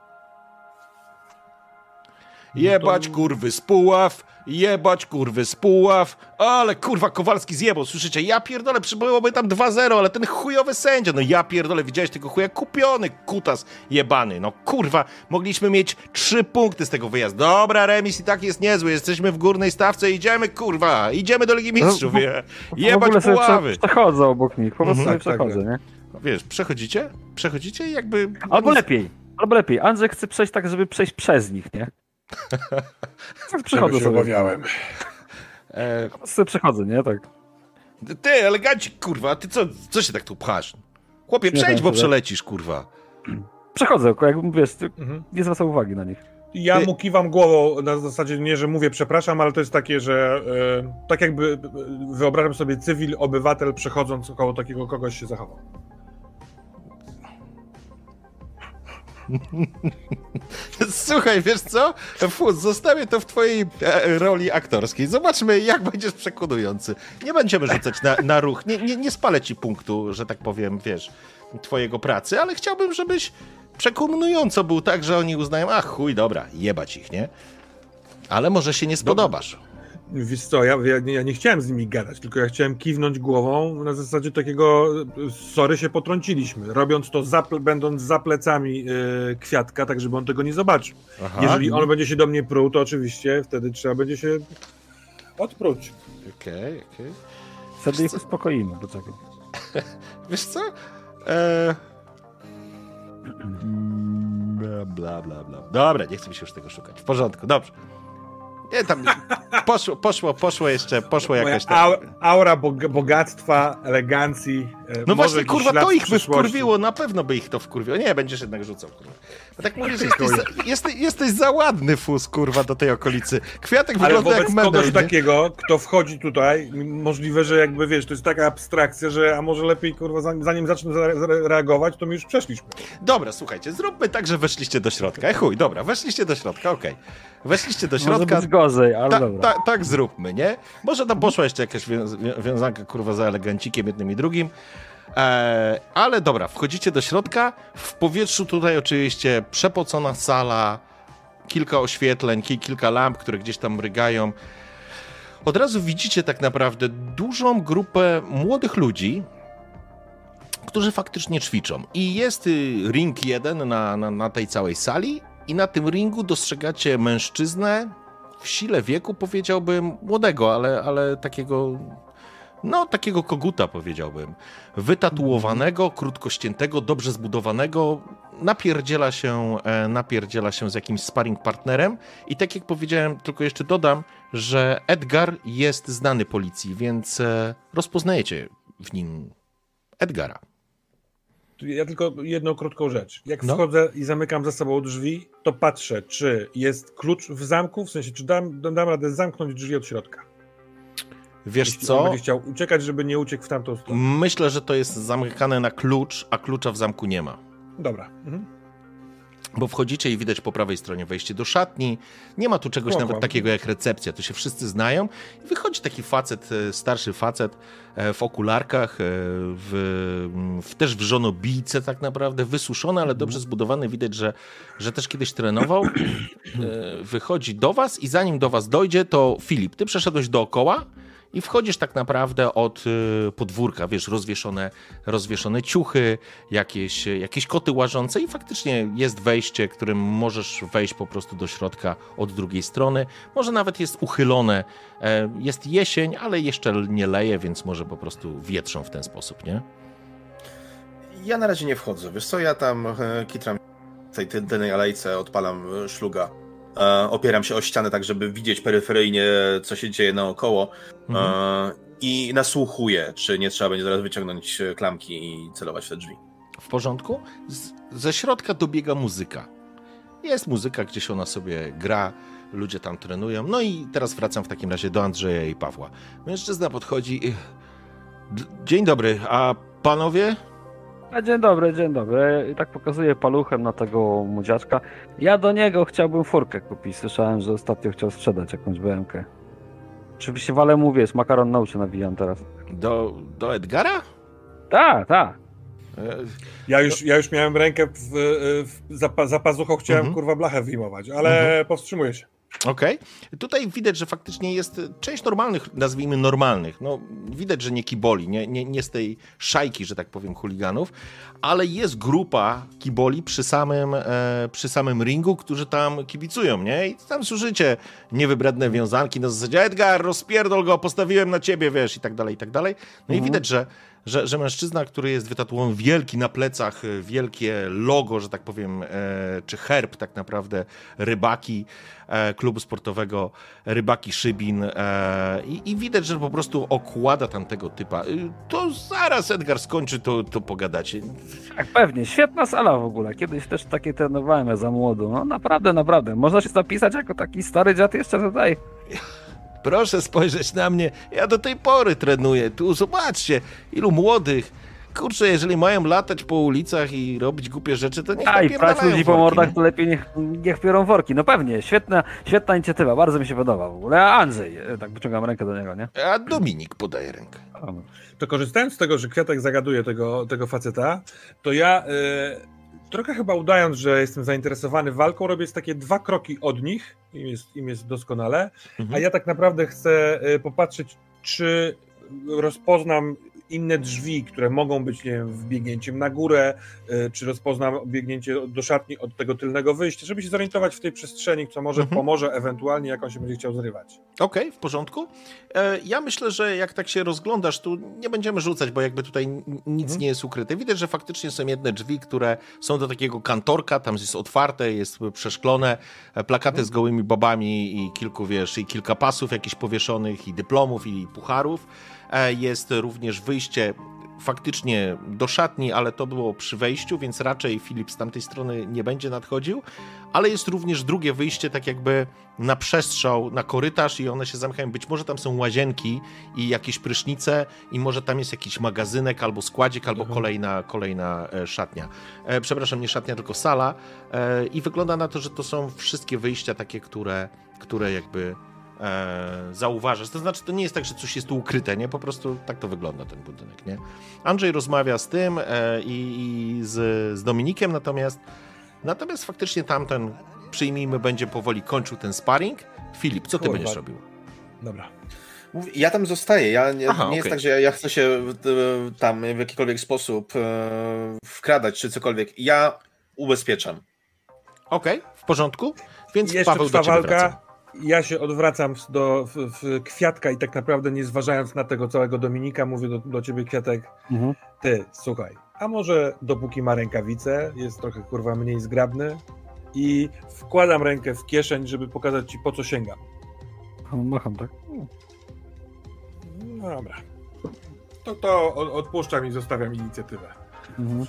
Jebać kurwy z Puław, jebać kurwy z Puław, ale kurwa Kowalski zjebał, słyszycie? Ja pierdolę, przybyłoby tam 2-0, ale ten chujowy sędzia, no ja pierdolę, widziałeś tego chuja? Kupiony kutas jebany, no kurwa, mogliśmy mieć trzy punkty z tego wyjazdu. Dobra, remis i tak jest niezły, jesteśmy w górnej stawce, idziemy kurwa, idziemy do Ligi Mistrzów, No, je. w jebać sobie Puławy. prze, przechodzę obok nich, po prostu Mhm. sobie Tak, tak, przechodzę, nie? No Wiesz, przechodzicie? Przechodzicie i jakby... Albo lepiej, albo lepiej, Andrzej chce przejść tak, żeby przejść przez nich, nie? Tak przechodzę sobie. obawiałem. E, sobie przechodzę, nie? Tak. ty, elegancik, kurwa, ty co, co się tak tu pchasz? Chłopie, przejdź, bo się, tak? przelecisz, kurwa. Przechodzę, jak wiesz, ty- Mhm. nie zwracam uwagi na nich. Ja Ty- mu kiwam głową na zasadzie nie, że mówię przepraszam, ale to jest takie, że e, tak jakby e, wyobrażam sobie cywil, obywatel przechodząc koło takiego kogoś się zachował. [laughs] Słuchaj, wiesz co? Fuz, zostawię to w twojej e, roli aktorskiej. Zobaczmy, jak będziesz przekonujący. Nie będziemy rzucać na, na ruch. Nie, nie, nie spalę ci punktu, że tak powiem, wiesz, twojego pracy, ale chciałbym, żebyś przekonująco był tak, że oni uznają, ach chuj, dobra, jebać ich, nie? Ale może się nie spodobasz. Wiesz co, ja, ja, nie- ja nie chciałem z nimi gadać, tylko ja chciałem kiwnąć głową na zasadzie takiego sorry, się potrąciliśmy, robiąc to za, będąc za plecami e, kwiatka, tak żeby on tego nie zobaczył. Aha, Jeżeli on będzie się do mnie pruł, to oczywiście wtedy trzeba będzie się odpróć. Okej, okej. Wtedy ich uspokoimy, poczekaj. [laughs] Wiesz co? E... [clears throat] Bla, bla, bla, bla. Dobra, nie chcę mi się już tego szukać. W porządku, dobrze. Nie, tam poszło, poszło, poszło jeszcze, poszło Moja jakoś tam. au, aura bog, bogactwa, elegancji. e, No może właśnie, kurwa, to ich by wkurwiło, na pewno by ich to wkurwiło. Nie, będziesz jednak rzucał, kurwa. No tak mówisz, że jesteś za, jesteś, jesteś za ładny fus, kurwa, do tej okolicy. Kwiatek Ale wygląda jak medal, kogoś nie? takiego, kto wchodzi tutaj, możliwe, że jakby wiesz, to jest taka abstrakcja, że a może lepiej, kurwa, zanim, zacznę reagować, to my już przeszliśmy. Dobra, słuchajcie, zróbmy tak, że weszliście do środka. E chuj, dobra, weszliście do środka, okej. Weszliście do Może środka. być gorzej, ale Ta, dobra. Ta, tak zróbmy, nie? Może tam poszła jeszcze jakaś wią- wią- wiązanka, kurwa, za elegancikiem jednym i drugim. E, ale dobra, wchodzicie do środka. W powietrzu tutaj oczywiście przepocona sala, kilka oświetleń, ki- kilka lamp, które gdzieś tam mrygają. Od razu widzicie tak naprawdę dużą grupę młodych ludzi, którzy faktycznie ćwiczą. I jest y, ring jeden na, na, na tej całej sali i na tym ringu dostrzegacie mężczyznę w sile wieku, powiedziałbym, młodego, ale, ale takiego no takiego koguta powiedziałbym, wytatuowanego, krótkościętego, dobrze zbudowanego, napierdziela się, e, napierdziela się z jakimś sparring partnerem i tak jak powiedziałem, tylko jeszcze dodam, że Edgar jest znany policji, więc e, rozpoznajecie w nim Edgara. Ja tylko jedną krótką rzecz. Jak No. wchodzę i zamykam za sobą drzwi, to patrzę, czy jest klucz w zamku, w sensie, czy dam, dam radę zamknąć drzwi od środka. Wiesz Jeśli co? będzie chciał uciekać, żeby nie uciekł w tamtą stronę. Myślę, że to jest zamykane na klucz, a klucza w zamku nie ma. Dobra. Mhm. Bo wchodzicie i widać po prawej stronie wejście do szatni. Nie ma tu czegoś nawet takiego jak recepcja, to się wszyscy znają. I wychodzi taki facet, e, starszy facet e, w okularkach, e, w, w, też w żonobijce tak naprawdę, wysuszony, ale dobrze zbudowany. Widać, że, że też kiedyś trenował. Wychodzi do was i zanim do was dojdzie, to Filip, ty przeszedłeś dookoła i wchodzisz tak naprawdę od y, podwórka, wiesz, rozwieszone, rozwieszone ciuchy, jakieś, jakieś koty łażące i faktycznie jest wejście, którym możesz wejść po prostu do środka od drugiej strony. Może nawet jest uchylone, e, jest jesień, ale jeszcze nie leje, więc może po prostu wietrzą w ten sposób, nie? Ja na razie nie wchodzę. Wiesz co, ja tam e, kitram w tej ty- tylnej alejce, odpalam e, szluga. E, opieram się o ścianę tak, żeby widzieć peryferyjnie, co się dzieje naokoło. Mhm. E, I nasłuchuję, czy nie trzeba będzie zaraz wyciągnąć e, klamki i celować w te drzwi. W porządku? Z, ze środka dobiega muzyka. Jest muzyka, gdzieś ona sobie gra, ludzie tam trenują. No i teraz wracam w takim razie do Andrzeja i Pawła. Mężczyzna podchodzi. i- Dzień dobry, a panowie? A dzień dobry, dzień dobry. I tak pokazuję paluchem na tego młodziaczka. Ja do niego chciałbym furkę kupić. Słyszałem, że ostatnio chciał sprzedać jakąś BMK. Oczywiście wale mu, wiesz, makaron na uszy nawijam teraz. Do, do Edgara? Tak, tak. Ja już, ja już miałem rękę w, w, za, za pazuchą, chciałem Mhm. kurwa blachę wyjmować, ale powstrzymuję się. Okej. Tutaj widać, że faktycznie jest część normalnych, nazwijmy normalnych. No, widać, że nie kiboli, nie, nie, nie z tej szajki, że tak powiem, chuliganów, ale jest grupa kiboli przy samym, e, przy samym ringu, którzy tam kibicują, nie? I tam słyszycie niewybredne wiązanki na zasadzie Edgar, rozpierdol go, postawiłem na ciebie, wiesz, i tak dalej, i tak dalej. No i Mhm. widać, że, że, że mężczyzna, który jest wytatuowany wielki na plecach, e, wielkie logo, że tak powiem, e, czy herb tak naprawdę rybaki, e, klubu sportowego Rybaki Szybin e, i, i widać, że po prostu okłada tam tego typa. Y, To zaraz Edgar skończy, to, to pogadacie. Tak, pewnie. Świetna sala w ogóle. Kiedyś też takie trenowałem ja za młodu. No naprawdę, naprawdę. Można się zapisać jako taki stary dziad jeszcze tutaj. Proszę spojrzeć na mnie, ja do tej pory trenuję. Tu zobaczcie, ilu młodych. Kurczę, jeżeli mają latać po ulicach i robić głupie rzeczy, to niech A i prać ludzi po mordach, nie? to lepiej niech, niech biorą worki. No pewnie, świetna, świetna inicjatywa, bardzo mi się podoba w ogóle. A Andrzej, e, tak wyciągam rękę do niego, nie? A Dominik podaje rękę. No. To korzystając z tego, że Kwiatek zagaduje tego, tego faceta, to ja e, trochę chyba udając, że jestem zainteresowany walką, robię takie dwa kroki od nich, im jest, im jest doskonale, Mhm. a ja tak naprawdę chcę e, popatrzeć, czy rozpoznam inne drzwi, które mogą być, nie wiem, wbiegnięciem na górę, e, czy rozpoznam biegnięcie do szatni od tego tylnego wyjścia, żeby się zorientować w tej przestrzeni, co może Mhm. pomoże ewentualnie, jak on się będzie chciał zrywać. Okej, w porządku. E, Ja myślę, że jak tak się rozglądasz, tu nie będziemy rzucać, bo jakby tutaj nic Mhm. nie jest ukryte. Widać, że faktycznie są jedne drzwi, które są do takiego kantorka, tam jest otwarte, jest przeszklone, e, plakaty z gołymi babami i kilku, wiesz, i kilka pasów jakichś powieszonych, i dyplomów, i pucharów. E, Jest również wyjście faktycznie do szatni, ale to było przy wejściu, więc raczej Filip z tamtej strony nie będzie nadchodził, ale jest również drugie wyjście, tak jakby na przestrzał, na korytarz i one się zamykają. Być może tam są łazienki i jakieś prysznice i może tam jest jakiś magazynek albo składzik, albo Mhm. kolejna, kolejna e, szatnia. E, przepraszam, nie szatnia, tylko sala i wygląda na to, że to są wszystkie wyjścia takie, które, które jakby e, zauważasz. To znaczy, to nie jest tak, że coś jest tu ukryte, nie? Po prostu tak to wygląda ten budynek, nie? Andrzej rozmawia z tym e, i, i z, z Dominikiem, natomiast natomiast faktycznie tamten, przyjmijmy, będzie powoli kończył ten sparring. Filip, co ty Kurwa. będziesz robił? Dobra. Ja tam zostaję. Ja nie, Aha, nie jest okej. tak, że ja, ja chcę się e, tam w jakikolwiek sposób e, wkradać czy cokolwiek. Ja ubezpieczam. Okej, w porządku, więc Jeszcze Paweł trwa do ciebie walka. wraca. Ja się odwracam do w, w kwiatka i tak naprawdę nie zważając na tego całego Dominika, mówię do, do ciebie kwiatek, Mhm. ty, słuchaj, a może dopóki ma rękawice, jest trochę kurwa mniej zgrabny i wkładam rękę w kieszeń, żeby pokazać ci po co sięgam. Macham, tak? No dobra. To to od- odpuszczam i zostawiam inicjatywę. Mhm.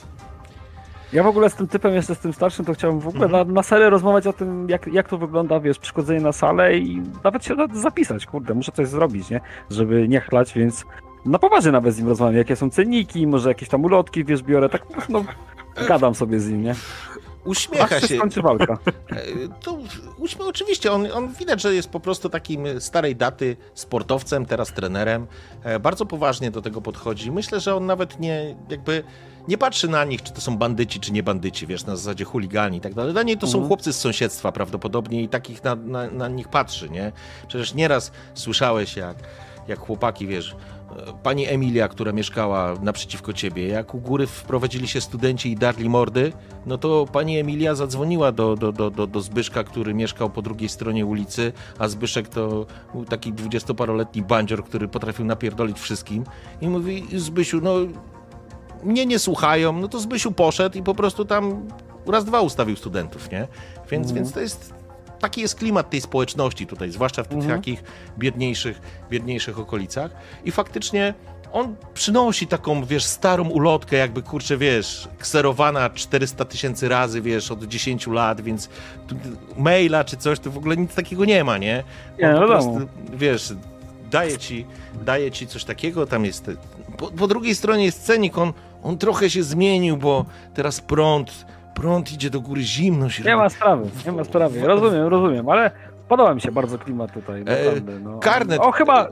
Ja w ogóle z tym typem, jeszcze z tym starszym, to chciałbym w ogóle Mhm. na, na serio rozmawiać o tym, jak, jak to wygląda, wiesz, przychodzenie na salę i nawet się zapisać, kurde, muszę coś zrobić, nie? Żeby nie chlać, więc na poważnie nawet z nim rozmawiam, jakie są cenniki, może jakieś tam ulotki, wiesz, biorę, tak no, gadam sobie z nim, nie? Uśmiecha Aż się skończy walka. [laughs] E, To uśmiech, oczywiście, on, on widać, że jest po prostu takim starej daty sportowcem, teraz trenerem. E, Bardzo poważnie do tego podchodzi. Myślę, że on nawet nie jakby nie patrzy na nich, czy to są bandyci, czy nie bandyci, wiesz, na zasadzie chuligani i tak dalej. Dla niej to są Mhm. chłopcy z sąsiedztwa prawdopodobnie i takich na, na, na nich patrzy, nie? Przecież nieraz słyszałeś, jak, jak chłopaki, wiesz, pani Emilia, która mieszkała naprzeciwko ciebie, jak u góry wprowadzili się studenci i darli mordy, no to pani Emilia zadzwoniła do, do, do, do, do Zbyszka, który mieszkał po drugiej stronie ulicy, a Zbyszek to był taki dwudziestoparoletni bandzior, który potrafił napierdolić wszystkim i mówi, Zbysiu, no mnie nie słuchają, no to Zbysiu poszedł i po prostu tam raz, dwa ustawił studentów, nie? Więc, Mhm. więc to jest, taki jest klimat tej społeczności tutaj, zwłaszcza w tych Mhm. takich biedniejszych, biedniejszych okolicach i faktycznie on przynosi taką, wiesz, starą ulotkę, jakby, kurczę, wiesz, kserowana 400 tysięcy razy, wiesz, od 10 lat, więc maila czy coś, to w ogóle nic takiego nie ma, nie? Nie, On po wiadomo. prostu, wiesz, daje ci, daje ci coś takiego, tam jest... Po, po drugiej stronie jest cenik, on, on trochę się zmienił, bo teraz prąd, prąd idzie do góry, zimno się Nie ma sprawy, nie ma sprawy, rozumiem, rozumiem, ale podoba mi się bardzo klimat tutaj, naprawdę, no. karnet. O, chyba,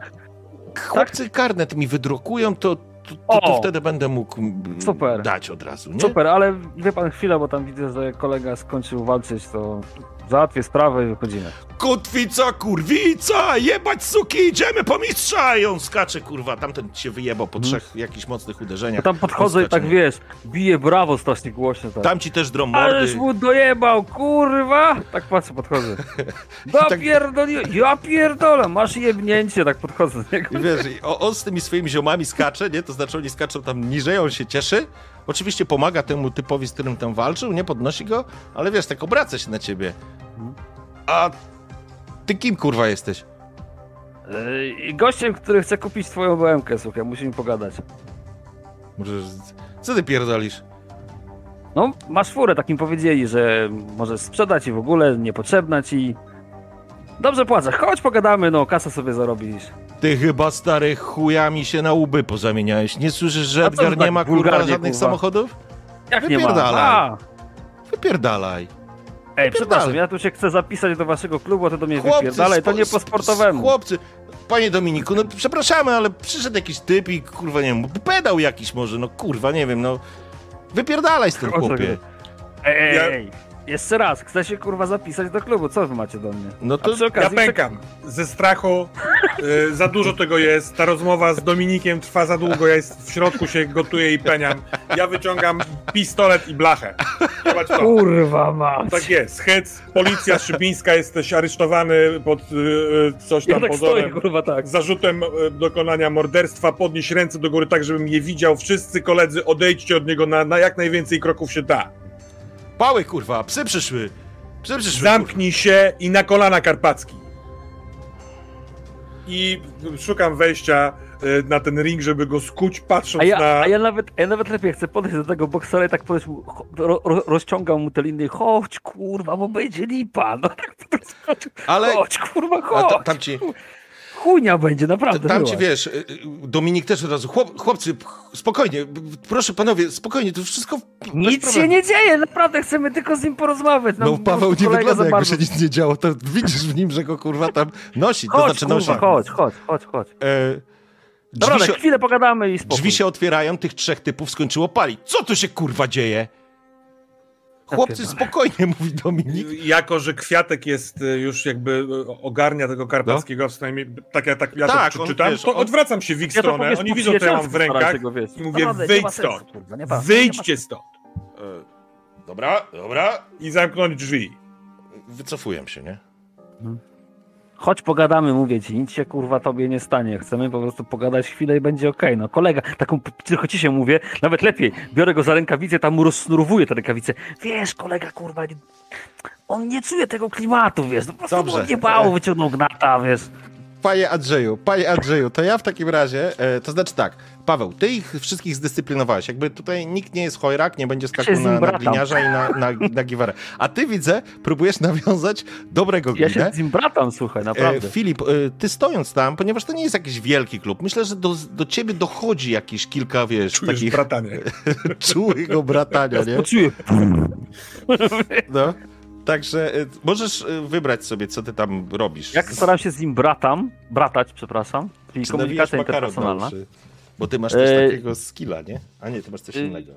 Chłopcy karnet mi wydrukują, to, to, to, to wtedy będę mógł Super. dać od razu, nie? super, ale wie pan chwilę, bo tam widzę, że kolega skończył walczyć, to załatwię sprawę i wychodzimy. Kotwica, kurwica, jebać suki, idziemy po mistrza! I on skacze, kurwa, tamten się wyjebał po trzech jakichś mocnych Ja uderzeniach. tam podchodzę i tak wiesz, bije brawo strasznie głośno. Tak. Tam ci też Ależ mordy. mu dojebał, kurwa! Tak patrzę, podchodzę. [laughs] tak- Dopierdoliłem, ja pierdolę, masz jebnięcie, tak podchodzę do niego. I wiesz, on z tymi swoimi ziomami skacze, nie? To znaczy oni skaczą tam niżej, on się cieszy. Oczywiście pomaga temu typowi, z którym tam walczył, nie podnosi go, ale wiesz, tak obraca się na ciebie. A ty kim kurwa jesteś? Yy, Gościem, który chce kupić twoją BMK, słuchaj, musimy pogadać. Możesz... Co ty pierdolisz? No, masz furę, takim powiedzieli, że możesz sprzedać i w ogóle niepotrzebna ci. Dobrze płacę, chodź pogadamy, no, kasę sobie zarobisz. Ty chyba stary chujami się na łby pozamieniałeś. Nie słyszysz, że Edgar nie tak ma kurwa żadnych kurwa? samochodów? Jak nie ma? Wypierdalaj. A, Wypierdalaj. ej, przepraszam, Wypierdalaj. ja tu się chcę zapisać do waszego klubu, a ty do mnie Chłopcy, wypierdalaj, to nie po sp- sportowemu. Chłopcy, panie Dominiku, no przepraszamy, ale przyszedł jakiś typ i kurwa, nie wiem, pedał jakiś może, no kurwa, nie wiem, no. Wypierdalaj z tym chłopie. Ej, ej, Ja- ej, jeszcze raz, chcę się kurwa zapisać do klubu, co wy macie do mnie? No to przy Ja okazji... pękam. Ze strachu. y, za dużo tego jest. Ta rozmowa z Dominikiem trwa za długo. Ja jest w środku się gotuję i peniam. Ja wyciągam pistolet i blachę. Zobacz to. Kurwa mać. Tak jest. Hec, policja szybińska, jesteś aresztowany pod y, y, coś Ja tam tak stoję, pozorem. kurwa, tak. Z zarzutem y, dokonania morderstwa. Podnieś ręce do góry tak, żebym je widział. Wszyscy koledzy, odejdźcie od niego na, na jak najwięcej kroków się da. Pały, kurwa, psy przyszły. Psy przyszły. Zamknij się i na kolana Karpacki. I szukam wejścia y, na ten ring, żeby go skuć, patrząc A ja, na... a ja nawet, a ja nawet lepiej chcę podejść do tego boksera i tak podejść mu, ro, ro, rozciągam mu te liny, chodź kurwa, bo będzie lipa, no tak chodź, Ale chodź kurwa, a chodź, ta, tam ci, chujnia będzie, naprawdę tam była. ci wiesz, y, y, Dominik też od razu, chłop, chłopcy, spokojnie, proszę panowie, spokojnie, to wszystko Nic się nie dzieje, naprawdę chcemy tylko z nim porozmawiać. No Nam po Paweł nie wygląda jakby się nic nie działo, to widzisz w nim, że go kurwa tam nosi, to Chodź, znaczy kurwa, nosi. chodź, chodź, chodź, chodź. E, Dobra, drzwi, się, chwilę pogadamy i spokój. drzwi się otwierają, tych trzech typów skończyło palić. Co tu się kurwa dzieje? Chłopcy, spokojnie, [laughs] mówi Dominik. Jako, że Kwiatek jest y, już jakby y, ogarnia tego Karpackiego, przynajmniej tak, ja, tak ja Tak, to wiesz, to odwracam się w ich Ja to stronę, powiesz oni widzą, co ja mam w rękach i mówię, nie wyjdź stąd, wyjdźcie stąd E, dobra, dobra. i zamknąć drzwi. Wycofuję się, nie? Chodź pogadamy, mówię ci, nic się kurwa tobie nie stanie. Chcemy po prostu pogadać chwilę i będzie okej. No kolega, taką tylko ci się mówię, nawet lepiej. Biorę go za rękawicę, tam mu rozsnurowuję te rękawice. Wiesz, kolega, kurwa, on nie czuje tego klimatu, wiesz. No po prostu Dobrze. mu nie bało, wyciągnął gnata, wiesz. Panie Andrzeju, panie Andrzeju, to ja w takim razie, e, to znaczy tak, Paweł, ty ich wszystkich zdyscyplinowałeś, jakby tutaj nikt nie jest chojrak, nie będzie skakał na, na gliniarza i na, na, na giwarę. A ty widzę, próbujesz nawiązać dobrego Ja się glinę. z nim bratam, słuchaj, E, naprawdę. Filip, e, ty stojąc tam, ponieważ to nie jest jakiś wielki klub, myślę, że do, do ciebie dochodzi jakieś kilka, wiesz, Czujesz takich bratanie. [laughs] czułego bratania, nie? Poczuję. No. Także e, możesz e, wybrać sobie, co ty tam robisz. Jak staram się z nim bratam, bratać, przepraszam, czyli komunikacja makaron interpersonalna. Bo ty masz też takiego skilla, nie? A nie, ty masz coś e, innego.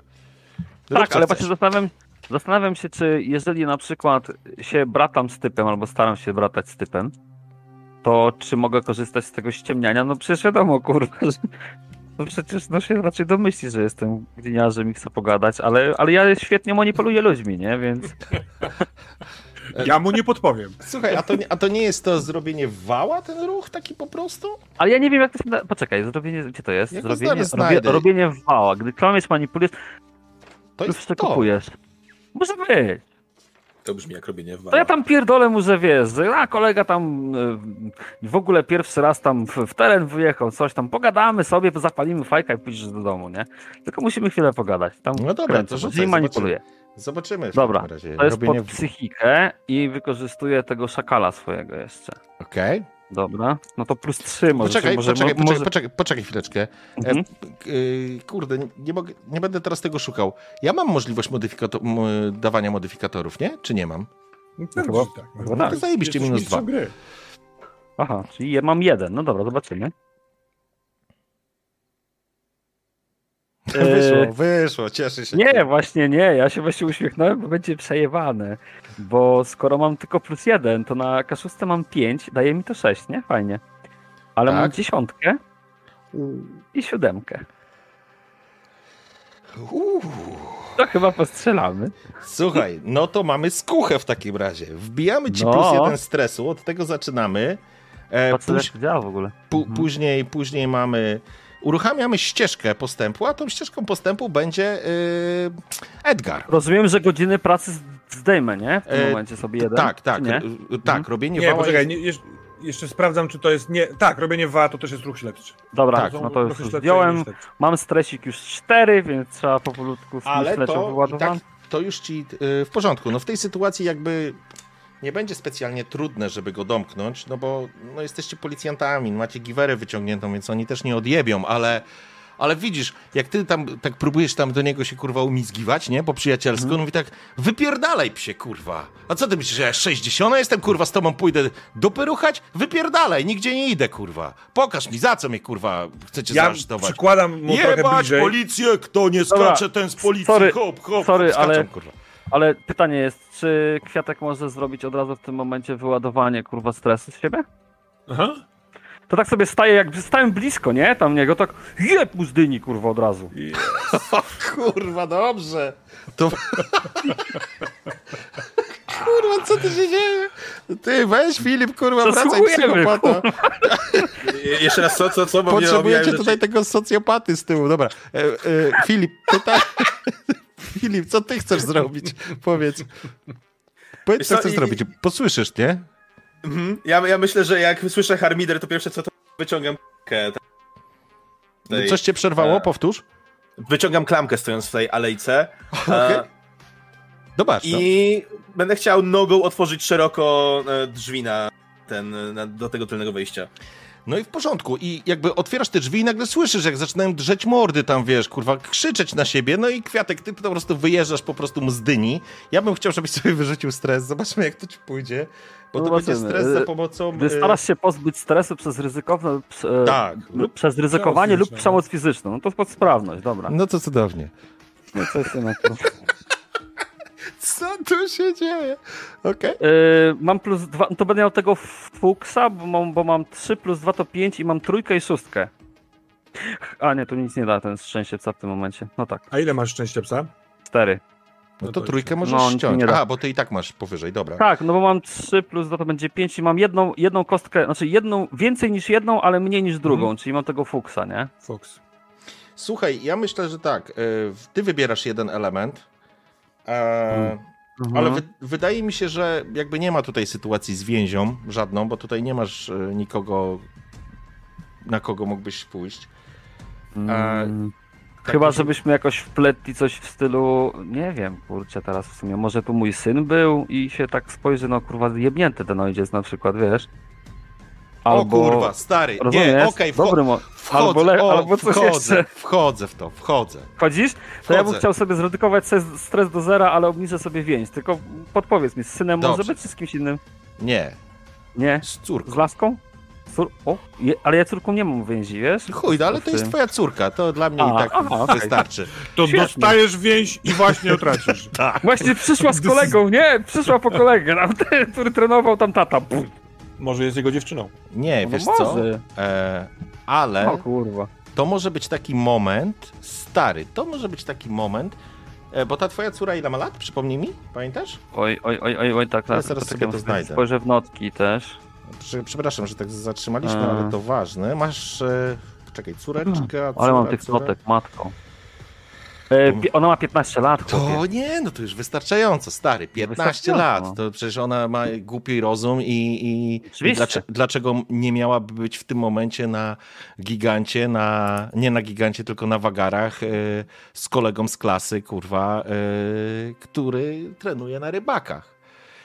Tak, ale właśnie zastanawiam, zastanawiam się, czy jeżeli na przykład się bratam z typem, albo staram się bratać z typem, to czy mogę korzystać z tego ściemniania? No przecież wiadomo, kurwa, że no przecież no się raczej domyśli, że jestem gliniarzem i chcę pogadać, ale, ale ja świetnie manipuluję ludźmi, nie? Więc [laughs] [laughs] Ja mu nie podpowiem. Słuchaj, a to, nie- a to nie jest to zrobienie wała, ten ruch taki po prostu? Ale ja nie wiem, jak to się da... Poczekaj, zrobienie... Gdzie to jest? Ja go Zrobienie, robienie wała. Gdy kłamiesz, manipulujesz, To jest to. kupujesz. Może być. To brzmi jak robienie w To ja tam pierdolę mu, że wiesz, że a kolega tam y, w ogóle pierwszy raz tam w, w teren wyjechał, coś tam, pogadamy sobie, zapalimy fajka i pójdziesz do domu, nie? Tylko musimy chwilę pogadać. Tam No dobra, kręcę, to rzucaj, z nim manipuluję. Zobaczymy w Dobra. To jest Robienie pod w- psychikę i wykorzystuję tego szakala swojego jeszcze. Okej. Dobra, no to plus 3 może. Poczekaj, może, poczekaj, mo- poczekaj, może... poczekaj, poczekaj chwileczkę. Mhm. E, kurde, nie, mogę, nie będę teraz tego szukał. Ja mam możliwość modyfikato- dawania modyfikatorów, nie? Czy nie mam? No, chyba- chyba, tak. chyba No tak. to zajebiście minus dwa. Aha, czyli ja mam jeden, no dobra, zobaczymy. [laughs] Wyszło, wyszło, cieszę się. Nie, właśnie nie, ja się właśnie uśmiechnąłem, bo będzie przejewane. Bo skoro mam tylko plus jeden, to na K6 mam 5, daje mi to 6, nie? Fajnie. Ale mam Tak. dziesiątkę i siódemkę. Uuu. To chyba postrzelamy. Słuchaj, no to mamy skuchę w takim razie. Wbijamy ci No. plus jeden stresu, od tego zaczynamy. E, Patrzę, póź, działa w ogóle. pu, Mhm. później, później mamy. Uruchamiamy ścieżkę postępu, a tą ścieżką postępu będzie y, Edgar. Rozumiem, że godziny pracy zdejmę, nie? W tym E, momencie sobie jeden. Tak, tak, Nie? tak, Mhm. robienie Nie, wała poczekaj, jest- nie, jeszcze, jeszcze sprawdzam, czy to jest nie... Tak, robienie WA to też jest ruch śledczy. Dobra, Tak, no to już zdjąłem. Mam stresik już 4, więc trzeba powolutku z tym Ale to, tak, to już ci y, w porządku. No w tej sytuacji jakby nie będzie specjalnie trudne, żeby go domknąć, no bo no, jesteście policjantami, macie giwerę wyciągniętą, więc oni też nie odjebią, ale, ale widzisz, jak ty tam tak próbujesz tam do niego się kurwa umizgiwać, nie, po przyjacielsku, Mhm. on mówi tak, wypierdalaj psie, kurwa. A co ty myślisz, że ja 60 jestem, kurwa, z tobą pójdę dupy ruchać? Wypierdalaj, nigdzie nie idę, kurwa. Pokaż mi, za co mnie, kurwa, chcecie Ja zaaresztować. przykładam mu trochę Jebać bliżej. policję, kto nie Dobra, skacze, ten z policji, sorry, hop, hop, sorry, skaczą, ale- kurwa. Ale pytanie jest, czy Kwiatek może zrobić od razu w tym momencie wyładowanie kurwa stresu z siebie? Aha. To tak sobie staje, jakby stałem blisko, nie? Tam niego tak jeb mu z dyni, kurwa, od razu. O, [laughs] kurwa, dobrze. To... [laughs] kurwa, co ty się dzieje? Ty, weź Filip, kurwa, wracaj, psychopata. Je- Jeszcze raz co, co, co? Bo mnie Potrzebujecie tutaj tego socjopaty z tyłu. Dobra, e, e, Filip, pytaj... [laughs] Filip, co ty chcesz zrobić? Powiedz. Powiedz, co co, chcesz i- zrobić. Posłyszysz, nie? Mhm. Ja, ja myślę, że jak słyszę harmider, to pierwsze co to wyciągam k***kę. Tej- Coś cię przerwało? e, Powtórz. Wyciągam klamkę stojąc w tej alejce. Okej. E, Zobacz, no. I będę chciał nogą otworzyć szeroko e, drzwi na ten, na, do tego tylnego wejścia. No i w porządku. I jakby otwierasz te drzwi i nagle słyszysz, jak zaczynają drzeć mordy tam, wiesz, kurwa, krzyczeć na siebie. No i Kwiatek, ty po prostu wyjeżdżasz po prostu mu z dyni. Ja bym chciał, żebyś sobie wyrzucił stres. Zobaczmy, jak to ci pójdzie. Bo to Zobaczymy. będzie stres za E, pomocą... Gdy e, starasz się pozbyć stresu przez ryzykowne, Tak. lub przez ryzykowanie lub no. przemoc fizyczną, no to pod sprawność, dobra. No to cudownie. No jest jednak to. Co tu się dzieje? Okej. E, mam plus dwa, to będę miał tego fuksa, bo mam, bo mam 3 plus 2 to 5 i mam trójkę i szóstkę. A nie, tu nic nie da ten szczęście w tym momencie. No tak, A ile masz szczęścia psa? 4. No to to trójkę możesz No, ściąć. nie da. Aha, bo ty i tak masz powyżej, dobra. Tak, no bo mam 3 plus 2 to będzie 5 i mam jedną, jedną kostkę, znaczy jedną, więcej niż jedną, ale mniej niż drugą, Mhm. czyli mam tego fuksa, nie? Fox. Słuchaj, ja myślę, że tak. y, Ty wybierasz jeden element, e, Mhm. ale wy, wydaje mi się, że jakby nie ma tutaj sytuacji z więzią żadną, bo tutaj nie masz y, nikogo, na kogo mógłbyś pójść. Mm, Tak Chyba, żebyśmy jakoś wpletli coś w stylu, nie wiem, kurczę, teraz w sumie, może tu mój syn był i się tak spojrzy, no kurwa, jebnięty ten ojciec na przykład, wiesz? O kurwa, stary, rozumiesz? nie, okej, Dobry mo- wchodzę, albo, le- o, albo coś wchodzę, jeszcze. wchodzę w to, wchodzę. Chodzisz? To ja bym chciał sobie zredukować stres do zera, ale obniżę sobie więź. Tylko podpowiedz mi, z synem Dobrze. może być czy z kimś innym? Nie, Nie? z córką. Z laską? Cór... O, je... ale ja córką nie mam więzi, wiesz? Chuj, no ale to jest twoja córka, to dla mnie A, i tak aha, wystarczy. To Świetnie. dostajesz więź i właśnie ją tracisz. [laughs] Właśnie przyszła z kolegą, nie? Przyszła po kolegę, tam, [laughs] który trenował tam tata. Pff, Może jest jego dziewczyną. Nie, No wiesz co? E, ale O kurwa. to może być taki moment, stary, to może być taki moment, e, bo ta twoja córa ile ma lat? Przypomnij mi, pamiętasz? Oj, oj, oj, oj, oj tak, Ja tak. zaraz to sobie to znajdę. Spojrzę w notki też. Prze- Przepraszam, że tak zatrzymaliśmy, E. ale to ważne. Masz, e, czekaj, córeczka, Ale mam tych notek, matko. E, pi- ona ma 15 lat, To chłopie. nie, no to już wystarczająco, stary. 15 Wystarczająco, lat. no. To przecież ona ma głupi rozum i, i, i Oczywiście. dlaczego, dlaczego nie miałaby być w tym momencie na gigancie, na, nie na gigancie, tylko na wagarach e, z kolegą z klasy, kurwa, e, który trenuje na rybakach.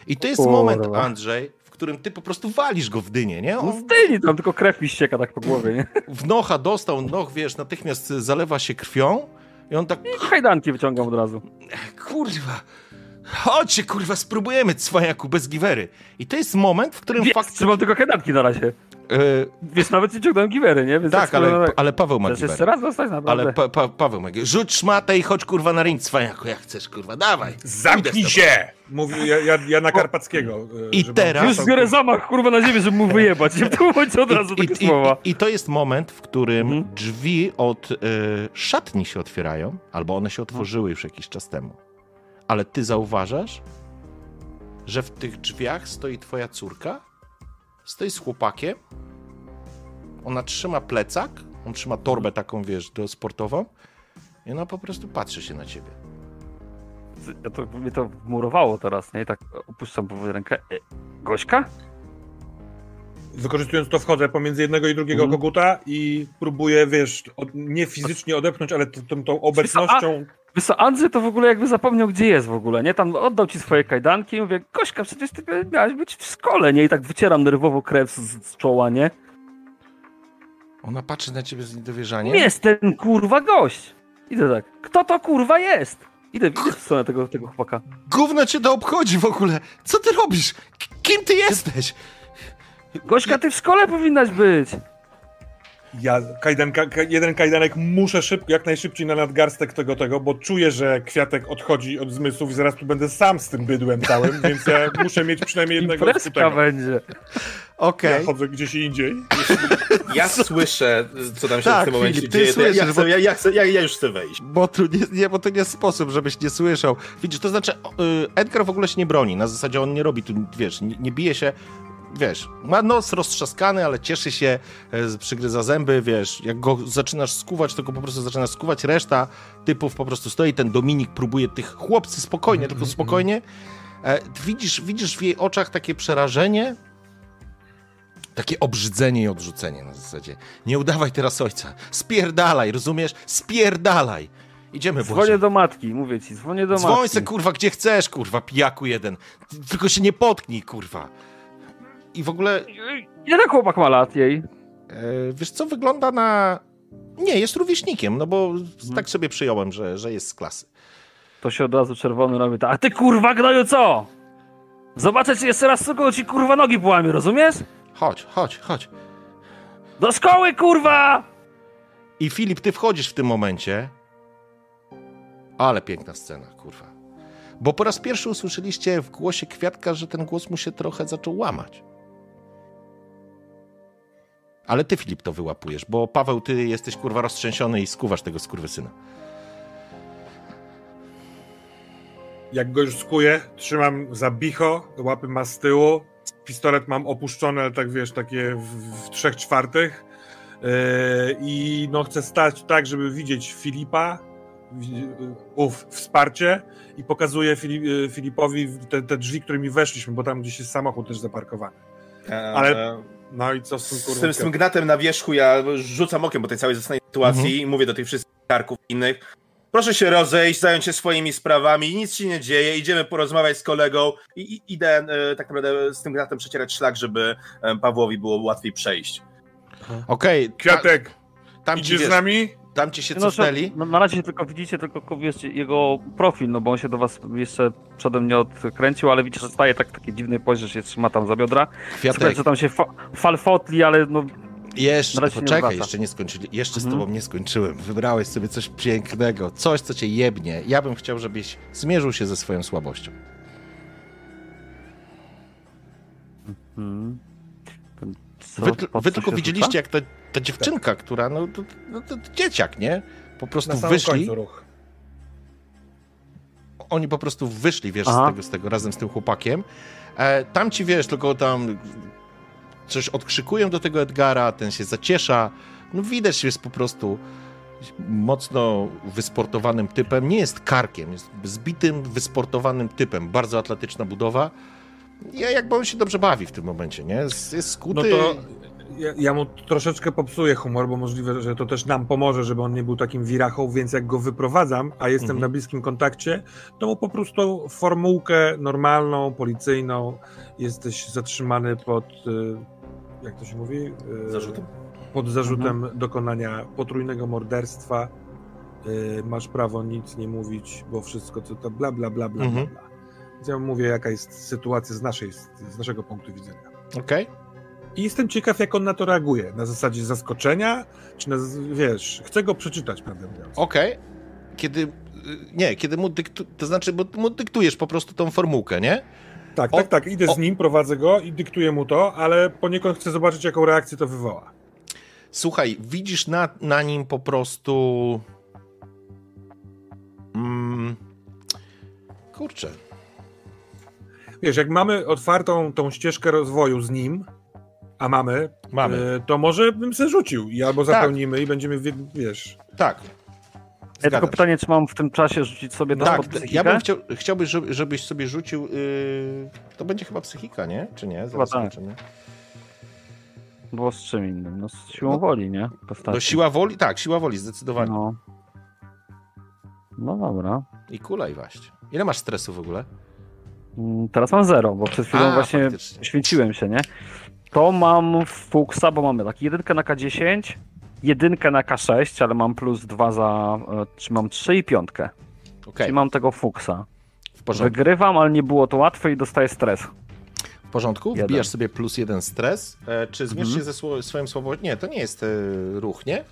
I to jest Kurwa. moment, Andrzej, w którym ty po prostu walisz go w dynię, nie? No On zdejmij tam, tylko krew mi ścieka tak po głowie, nie? w nocha dostał, noch, wiesz, natychmiast zalewa się krwią i on tak, I kajdanki wyciągam od razu. kurwa, chodźcie, kurwa, spróbujemy cwaniaku bez giwery. I to jest moment, w którym Wiesz, fakt... trzymam tylko kajdanki na razie. E, Wiesz, nawet nie ciągnąłem giwery, nie? Więc tak, ale, ale Paweł ma Chcesz jeszcze raz dostać, naprawdę? Ale pa, pa, Paweł ma giwerę. Rzuć szmatę i chodź, kurwa, na ring, cwaniaku, jak chcesz, kurwa, dawaj. Zamknij się! Mówił ja, ja, ja na Karpackiego. e, I teraz- Już został- biorę zamach, kurwa, na ziemię, żeby mu wyjebać. Nie w od razu I, takie i, słowa. i, I to jest moment, w którym Mhm. drzwi od y, szatni się otwierają, albo one się otworzyły już jakiś czas temu. Ale ty zauważasz, że w tych drzwiach stoi twoja córka, stoi z chłopakiem, ona trzyma plecak, on trzyma torbę taką, wiesz, do sportową i ona po prostu patrzy się na ciebie. Ja to, mnie to murowało teraz, nie? I tak opuszczam powoli rękę. E, Gośka? Wykorzystując to wchodzę pomiędzy jednego i drugiego Mhm. koguta i próbuję, wiesz, od, nie fizycznie odepchnąć, ale tą, tą obecnością. Wiesz co, Andrzej to w ogóle jakby zapomniał, gdzie jest w ogóle, nie? Tam oddał ci swoje kajdanki i mówię, Gośka, przecież ty miałeś być w szkole, nie? I tak wycieram nerwowo krew z, z czoła, nie? Ona patrzy na ciebie z niedowierzaniem. Jest ten kurwa gość! Idę tak, kto to kurwa jest? Idę, idę w stronę tego, tego chłopaka. Gówno cię to obchodzi w ogóle. Co ty robisz? K- kim ty jesteś? Gośka, ty w szkole powinnaś być! Ja kajdanka, jeden kajdanek muszę szybko, jak najszybciej na nadgarstek tego, tego, bo czuję, że kwiatek odchodzi od zmysłów i zaraz tu będę sam z tym bydłem całym, więc ja [laughs] muszę mieć przynajmniej jednego skutego. będzie. Okej. Ja chodzę gdzieś indziej. Ja słyszę, co tam się Tak, w tym momencie Filip, dzieje. to ja, słyszysz, chcę, bo- ja, ja, chcę, ja, ja już chcę wejść. Bo tu nie, nie, bo to nie sposób, żebyś nie słyszał. Widzisz, to znaczy, y, Edgar w ogóle się nie broni. Na zasadzie on nie robi tu, wiesz, nie, nie bije się. Wiesz, ma nos roztrzaskany, ale cieszy się, e, przygryza zęby, wiesz, jak go zaczynasz skuwać, to go po prostu zaczynasz skuwać, reszta typów po prostu stoi, ten Dominik próbuje tych chłopcy spokojnie, tylko spokojnie. E, widzisz, widzisz w jej oczach takie przerażenie, takie obrzydzenie i odrzucenie na zasadzie. Nie udawaj teraz ojca, spierdalaj, rozumiesz? Spierdalaj. Idziemy, Dzwonię Błażej. do matki, mówię ci, dzwonię do Dzwoń matki. se, kurwa, gdzie chcesz, kurwa, pijaku jeden. Ty- Tylko się nie potknij, kurwa. I w ogóle, Ile chłopak ma lat jej? e, wiesz co, wygląda na... Nie, jest rówieśnikiem, no bo tak sobie przyjąłem, że, że jest z klasy. To się od razu czerwony robi. A ty kurwa gnoju co? Zobaczę cię jeszcze raz, tylko ci kurwa nogi połamie, rozumiesz? Chodź, chodź, chodź. Do szkoły kurwa! I Filip, ty wchodzisz w tym momencie. Ale piękna scena, kurwa. Bo po raz pierwszy usłyszeliście w głosie Kwiatka, że ten głos mu się trochę zaczął łamać. Ale ty, Filip, to wyłapujesz, bo Paweł, ty jesteś kurwa roztrzęsiony i skuwasz tego skurwysyna. Jak go już skuję, trzymam za bicho, łapy ma z tyłu, pistolet mam opuszczony, ale tak wiesz, takie w, w trzech czwartych. Yy, I no chcę stać tak, żeby widzieć Filipa, wi- ów, wsparcie i pokazuję Filip, yy, Filipowi te, te drzwi, którymi weszliśmy, bo tam gdzieś jest samochód też zaparkowany. E, Ale- e, No i co z tym Z tym, z tym gnatem na wierzchu ja rzucam okiem po tej całej sytuacji Mhm. i mówię do tych wszystkich karków innych. Proszę się rozejść, zająć się swoimi sprawami, nic się nie dzieje, idziemy porozmawiać z kolegą i, i idę e, tak naprawdę z tym gnatem przecierać szlak, żeby e, Pawłowi było łatwiej przejść. Okej, ta- Kwiatek, tam, idziesz z nami? Tam ci się No, cofnęli. no, na razie tylko widzicie tylko jego profil, no bo on się do was jeszcze przede mnie odkręcił, ale widzicie, że staje tak taki dziwny poziom, że się trzyma tam za biodra. Kwiatek, Słuchaj, że tam się fa falfotli, ale no jeszcze, nie poczekaj, odwraca. jeszcze nie skończyli. Jeszcze z Mhm. tobą nie skończyłem. Wybrałeś sobie coś pięknego, coś, co cię jebnie. Ja bym chciał, żebyś zmierzył się ze swoją słabością. Hmm. Co, Wy, wy tylko widzieliście, rzuca? jak ta, ta dziewczynka, która, no to, no to dzieciak, nie? Po prostu Na samym wyszli, końcu ruch. oni po prostu wyszli, wiesz, z tego, z tego razem z tym chłopakiem. E, tam ci, wiesz, tylko tam coś odkrzykują do tego Edgara, ten się zaciesza. No widać, jest po prostu mocno wysportowanym typem. Nie jest karkiem, jest zbitym, wysportowanym typem. Bardzo atletyczna budowa. Ja jakby on się dobrze bawi w tym momencie, nie? Jest, jest skuty. No to ja, ja mu troszeczkę popsuję humor, bo możliwe, że to też nam pomoże, żeby on nie był takim wirachą, więc jak go wyprowadzam, a jestem Mhm. na bliskim kontakcie, to mu po prostu formułkę normalną, policyjną, jesteś zatrzymany pod, y, jak to się mówi? Y, Zarzutem. Pod zarzutem dokonania potrójnego morderstwa. Y, Masz prawo nic nie mówić, bo wszystko to, to bla, bla, bla, bla, Mhm. bla, ja mówię, jaka jest sytuacja z, naszej, z naszego punktu widzenia. Okej. I jestem ciekaw, jak on na to reaguje. Na zasadzie zaskoczenia, czy na, wiesz, chcę go przeczytać, prawdę mówiąc. Okej. Kiedy. y, Nie, kiedy mu dyktu, to znaczy, bo mu dyktujesz po prostu tą formułkę, nie? Tak, o- tak, tak. Idę o- z nim, prowadzę go i dyktuję mu to, ale poniekąd chcę zobaczyć, jaką reakcję to wywoła. Słuchaj, widzisz na, na nim po prostu. Mm, kurczę. Wiesz, jak mamy otwartą tą ścieżkę rozwoju z nim, a mamy, Mamy. e, to może bym se rzucił i albo Tak. zapełnimy i będziemy, wie- wiesz... Tak. Ja tylko pytanie, czy mam w tym czasie rzucić sobie to Tak, ja bym chciał, żeby- żebyś sobie rzucił. Yy, to będzie chyba psychika, nie? Czy nie? Zaraz tak. zobaczymy. Było z czym innym, no z siłą No, woli, nie? Postaci. No siła woli, tak, siła woli, zdecydowanie. No. no dobra. I kula i waść. Ile masz stresu w ogóle? Mm, Teraz mam zero, bo przed chwilą A, właśnie faktycznie. święciłem się, nie? To mam fuksa, bo mamy tak, jedynkę na K10, jedynkę na K6, ale mam plus dwa za, e, czy mam trzy i piątkę. Okej, Czyli mam tego fuksa. w porządku. Wygrywam, ale nie było to łatwe i dostaję stres. W porządku, Jeden. wbijasz sobie plus jeden stres. E, czy zmierz Mhm. się ze sło- swoim słowem? Nie, to nie jest e, ruch, nie?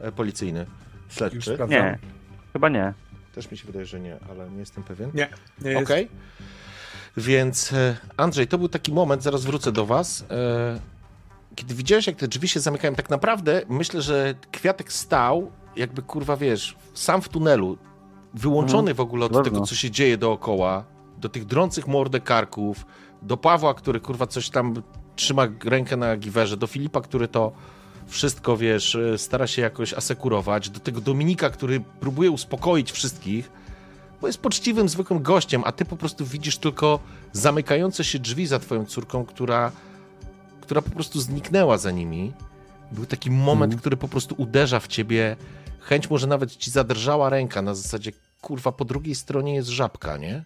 E, policyjny, śledczy. Nie, chyba nie. Też mi się wydaje, że nie, ale nie jestem pewien. Nie, nie jest. Więc e, Andrzej, to był taki moment, zaraz wrócę do was. E, kiedy widziałeś, jak te drzwi się zamykają, tak naprawdę myślę, że kwiatek stał, jakby kurwa wiesz, sam w tunelu, wyłączony w ogóle od tego, co się dzieje dookoła, do tych drących mordę karków, do Pawła, który kurwa coś tam trzyma rękę na giwerze, do Filipa, który to wszystko, wiesz, e, stara się jakoś asekurować, do tego Dominika, który próbuje uspokoić wszystkich, bo jest poczciwym, zwykłym gościem, a ty po prostu widzisz tylko zamykające się drzwi za twoją córką, która, która po prostu zniknęła za nimi. Był taki moment, Mhm. który po prostu uderza w ciebie. Chęć może nawet ci zadrżała ręka na zasadzie, kurwa, po drugiej stronie jest żabka, nie?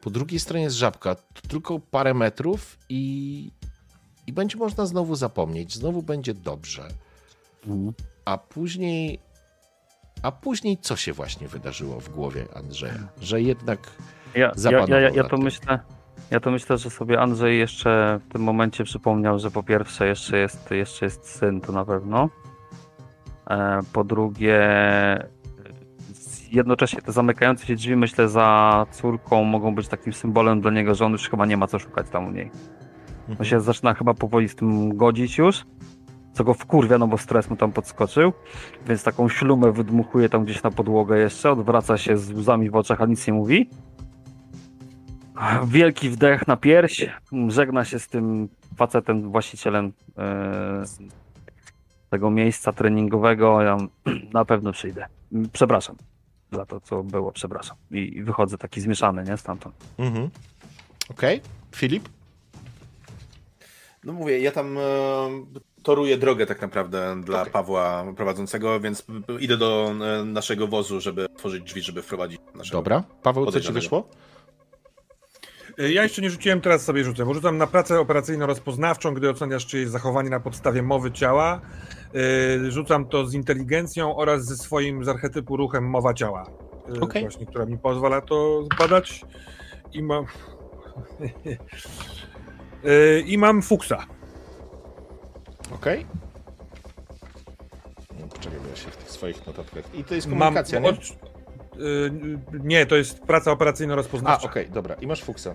Po drugiej stronie jest żabka, to tylko parę metrów i, i będzie można znowu zapomnieć, znowu będzie dobrze. Mhm. A później. A później co się właśnie wydarzyło w głowie Andrzeja? Że jednak. Ja, ja, Zapanował ja, ja, ja nad to myślę. Ja to myślę, że sobie Andrzej jeszcze w tym momencie przypomniał, że po pierwsze jeszcze jest, jeszcze jest syn, to na pewno. E, po drugie, jednocześnie te zamykające się drzwi, myślę, za córką mogą być takim symbolem dla niego, że on już chyba nie ma co szukać tam u niej. On się zaczyna chyba powoli z tym godzić już. Co go wkurwia, no bo stres mu tam podskoczył, więc taką ślumę wydmuchuje tam gdzieś na podłogę jeszcze, odwraca się z łzami w oczach, a nic nie mówi. Wielki wdech na pierś, żegna się z tym facetem, właścicielem e, tego miejsca treningowego. Ja [clears throat] na pewno przyjdę. Przepraszam za to, co było, przepraszam. I, i wychodzę taki zmieszany, nie, stamtąd. Mhm. Okej. Okay. Filip? No mówię, ja tam e, toruję drogę tak naprawdę dla okay. Pawła prowadzącego, więc idę do e, naszego wozu, żeby otworzyć drzwi, żeby wprowadzić naszego Dobra. Paweł, co ci wyszło? E, ja jeszcze nie rzuciłem, teraz sobie rzucę, bo rzucam na pracę operacyjno-rozpoznawczą, gdy oceniasz czyjeś zachowanie na podstawie mowy ciała. E, rzucam to z inteligencją oraz ze swoim z archetypu ruchem mowa ciała. Okay. Właśnie, która mi pozwala to zbadać. I mam... [laughs] I mam fuksa. Okej. Okay. No, poczekaj, ja się w tych swoich notatkach. I to jest komunikacja, Mam, nie? Od, yy, nie, to jest praca operacyjno-rozpoznawcza. A, okej, okay, dobra. I masz fuksa.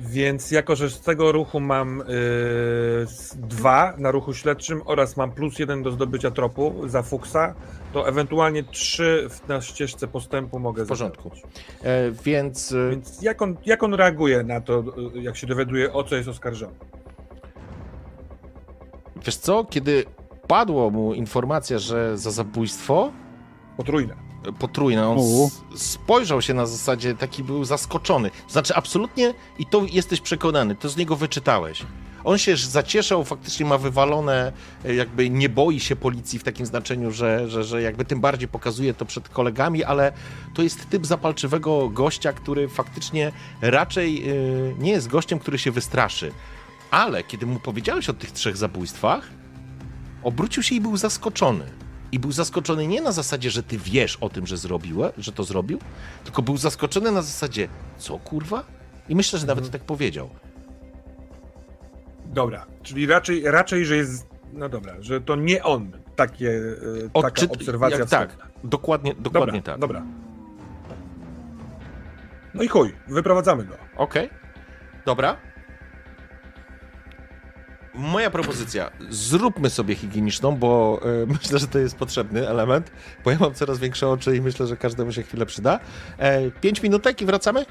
Więc jako, że z tego ruchu mam yy, dwa na ruchu śledczym oraz mam plus jeden do zdobycia tropu za fuksa, to ewentualnie trzy na ścieżce postępu mogę W porządku. E, więc... E, więc jak, on, jak on reaguje na to, e, jak się dowiaduje, o co jest oskarżony? Wiesz co, kiedy padła mu informacja, że za zabójstwo... Potrójne. Potrójne. On spojrzał się na zasadzie, taki był zaskoczony. Znaczy absolutnie, i to jesteś przekonany, to z niego wyczytałeś. On się zacieszał, faktycznie ma wywalone, e, jakby nie boi się policji w takim znaczeniu, że, że, że jakby tym bardziej pokazuje to przed kolegami, ale to jest typ zapalczywego gościa, który faktycznie raczej yy, nie jest gościem, który się wystraszy. Ale kiedy mu powiedziałeś o tych trzech zabójstwach, obrócił się i był zaskoczony. I był zaskoczony nie na zasadzie, że ty wiesz o tym, że zrobiłe, że to zrobił, tylko był zaskoczony na zasadzie, co kurwa? I myślę, że nawet mhm. tak powiedział. Dobra, czyli raczej, raczej, że jest. No dobra, że to nie on takie, e, taka Odczyt... obserwacja. Jak, tak, dokładnie, dokładnie dobra, tak. Dobra. No i chuj, wyprowadzamy go. Okej. Okay. Dobra moja propozycja, zróbmy sobie higieniczną, bo y, [laughs] myślę, że to jest potrzebny element, bo ja mam coraz większe oczy i myślę, że każdemu się chwilę przyda. E, pięć minutek i wracamy?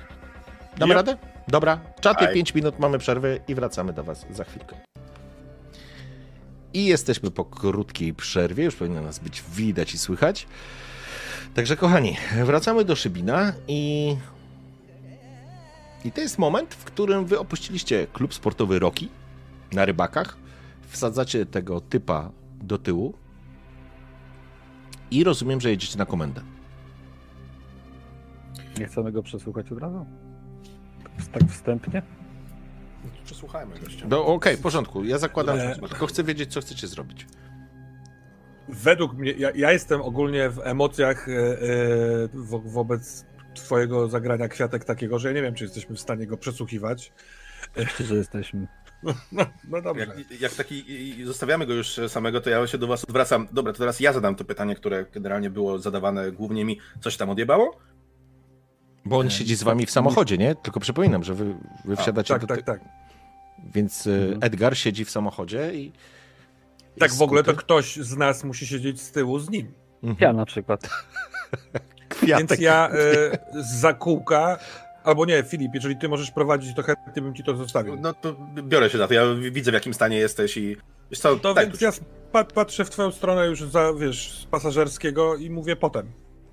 Damy yep. radę? Dobra, czaty, pięć minut, mamy przerwy i wracamy do was za chwilkę. I jesteśmy po krótkiej przerwie, już powinno nas być widać i słychać. Także kochani, wracamy do Szybina i... I to jest moment, w którym wy opuściliście klub sportowy Roki, na rybakach, wsadzacie tego typa do tyłu i rozumiem, że jedziecie na komendę. Nie chcemy go przesłuchać od razu? Tak wstępnie? No przesłuchajmy gościa. No, Okej, okay, w porządku. Ja zakładam, Ale... tylko chcę wiedzieć, co chcecie zrobić. Według mnie, ja, ja jestem ogólnie w emocjach e, e, wo, wobec twojego zagrania kwiatek takiego, że ja nie wiem, czy jesteśmy w stanie go przesłuchiwać. Myślę, że jesteśmy. No, no dobrze. Jak, jak, taki zostawiamy go już samego, to ja się do was odwracam. Dobra, to teraz ja zadam to pytanie, które generalnie było zadawane głównie mi. Coś tam odjebało? Bo on siedzi z wami w samochodzie, nie? Tylko przypominam, że wy, wy wsiadacie A, tak, do... Tak, tak, tak. Więc mhm. Edgar siedzi w samochodzie i... Tak, w ogóle to ktoś z nas musi siedzieć z tyłu z nim. Mhm. Ja na przykład. [laughs] Kwiatek. Więc ja y, z zakółka Albo nie, Filip, jeżeli ty możesz prowadzić, to chętnie bym ci to zostawił. No to biorę się za to. Ja widzę, w jakim stanie jesteś i. Wiesz co, to tak, więc ja patrzę w twoją stronę już za, wiesz, z pasażerskiego i mówię potem.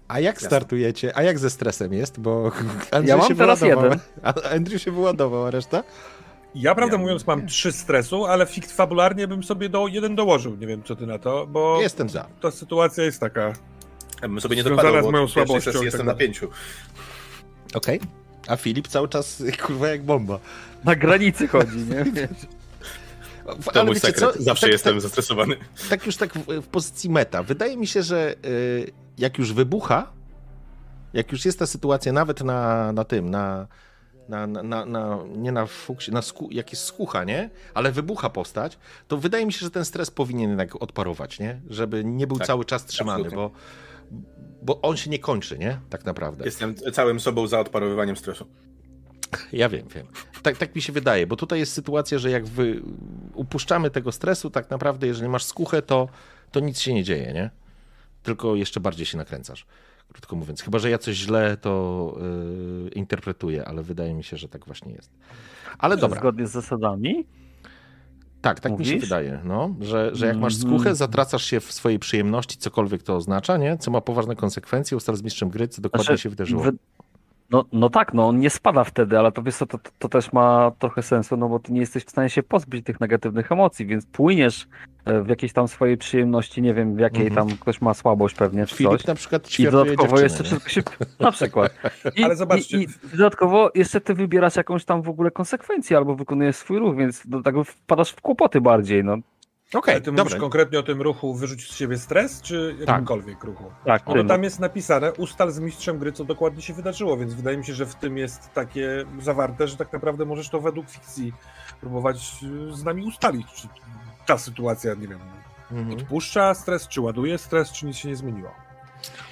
A jak Jasne. startujecie? A jak ze stresem jest? Bo [laughs] Andrew ja mam się teraz jeden. [laughs] A Andrew się wyładował, a reszta? Ja prawdę ja mówiąc mam trzy stresu, ale fikt fabularnie bym sobie do, jeden dołożył. Nie wiem, co ty na to, bo... Jestem za. Ta sytuacja jest taka... Ja bym sobie nie dopadał, z moją słabością. Jestem tak na pięciu. Okej. Okay. A Filip cały czas, [laughs] kurwa, jak bomba. Na granicy chodzi, nie? [laughs] To Ale mój sekret. Co? Zawsze tak, jestem tak, zestresowany. [laughs] Tak już tak w, w, pozycji meta. Wydaje mi się, że y, jak już wybucha, jak już jest ta sytuacja nawet na, na tym, na, na, na, na, nie na fuksie, na sku, jak jest skucha, nie? Ale wybucha postać, to wydaje mi się, że ten stres powinien jednak odparować, nie? Żeby nie był tak, cały czas trzymany, bo bo on się nie kończy, nie? Tak naprawdę. Jestem całym sobą za odparowywaniem stresu. Ja wiem, wiem. tak, tak mi się wydaje, bo tutaj jest sytuacja, że jak wy upuszczamy tego stresu, tak naprawdę, jeżeli masz skuchę, to, to nic się nie dzieje, nie? Tylko jeszcze bardziej się nakręcasz. Krótko mówiąc, chyba że ja coś źle to yy, interpretuję, ale wydaje mi się, że tak właśnie jest. Ale dobra. Zgodnie z zasadami? Tak, tak Mówisz? mi się wydaje, no, że, że jak masz skuchę, mhm. zatracasz się w swojej przyjemności, cokolwiek to oznacza, nie? Co ma poważne konsekwencje, ustal z mistrzem gry, co dokładnie znaczy, się wydarzyło. No, no tak, no on nie spada wtedy, ale to wiesz co, to, to też ma trochę sensu, no bo ty nie jesteś w stanie się pozbyć tych negatywnych emocji, więc płyniesz e, w jakiejś tam swojej przyjemności, nie wiem, w jakiej -hmm. tam ktoś ma słabość pewnie, czy Filip coś. na przykład I dodatkowo jeszcze wszystko się... Na przykład. [laughs] I, ale zobaczcie... I, I, dodatkowo jeszcze ty wybierasz jakąś tam w ogóle konsekwencję albo wykonujesz swój ruch, więc do tego wpadasz w kłopoty bardziej, no. Okej, okay, ty mówisz konkretnie o tym ruchu wyrzucić z siebie stres, czy tak. jakimkolwiek tak. ruchu? Tak. No tam jest napisane, ustal z mistrzem gry, co dokładnie się wydarzyło, więc wydaje mi się, że w tym jest takie zawarte, że tak naprawdę możesz to według fikcji próbować z nami ustalić, czy ta sytuacja, nie wiem, mhm. odpuszcza stres, czy ładuje stres, czy nic się nie zmieniło.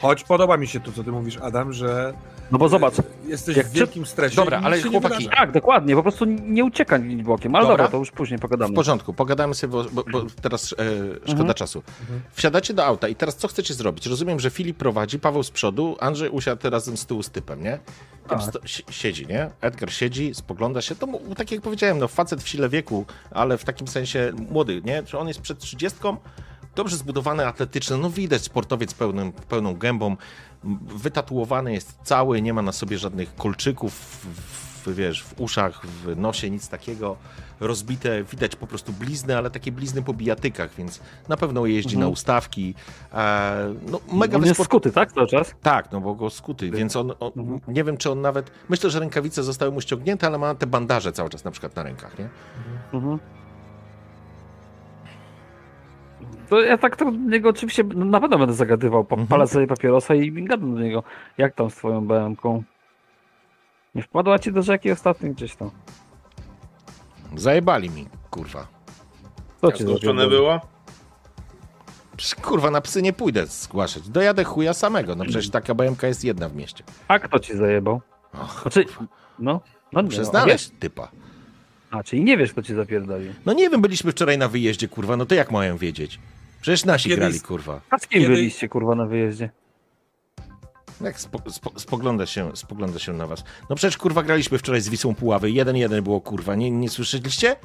Choć podoba mi się to, co ty mówisz, Adam, że. No bo zobacz. Jesteś w wielkim stresie. Dobra, ale chłopaki. Tak, dokładnie, po prostu nie uciekaj bokiem. Ale dobra, dobra, to już później pogadamy. W porządku, pogadamy sobie, bo, bo, bo teraz e, szkoda mhm. czasu. Mhm. Wsiadacie do auta i teraz co chcecie zrobić? Rozumiem, że Filip prowadzi, Paweł z przodu, Andrzej usiadł razem z tyłu z typem, nie? Tak. Siedzi, nie? Edgar siedzi, spogląda się. To tak jak powiedziałem, no facet w sile wieku, ale w takim sensie młody, nie? Czy on jest przed trzydziestką? dobrze zbudowane, atletyczne, no widać sportowiec pełnym, pełną gębą, wytatuowany jest cały, nie ma na sobie żadnych kolczyków, w, wiesz, w uszach, w nosie, nic takiego, rozbite, widać po prostu blizny, ale takie blizny po bijatykach, więc na pewno jeździ mhm. na ustawki. E, no, mega on jest skuty, tak, cały czas? Tak, no bo go skuty, więc on, on mhm. nie wiem, czy on nawet, myślę, że rękawice zostały mu ściągnięte, ale ma te bandaże cały czas na przykład na rękach, nie? Mhm. To ja tak to do niego oczywiście na pewno będę zagadywał. Palę mhm. sobie papierosa i gadam do niego. Jak tam z twoją BM-ką? Nie wpadła ci do rzeki ostatnio gdzieś tam? Zajebali mi, kurwa. Co ci Zgłoszone było? Przecież, kurwa, na psy nie pójdę zgłaszać. Dojadę chuja samego. No przecież taka BMK jest jedna w mieście. A kto ci zajebał? Och, znaczy, no, no Muszę no, znaleźć typa. A, czyli nie wiesz, kto ci zapierdolił. No nie wiem, byliśmy wczoraj na wyjeździe, kurwa, no to jak mają wiedzieć? Przecież nasi Kiedy grali, kurwa. A z kim Kiedy... byliście, kurwa, na wyjeździe? Jak spo, spo, spogląda, się, spogląda się na was. No przecież, kurwa, graliśmy wczoraj z Wisłą Puławy. Jeden jeden było, kurwa. Nie, nie słyszeliście?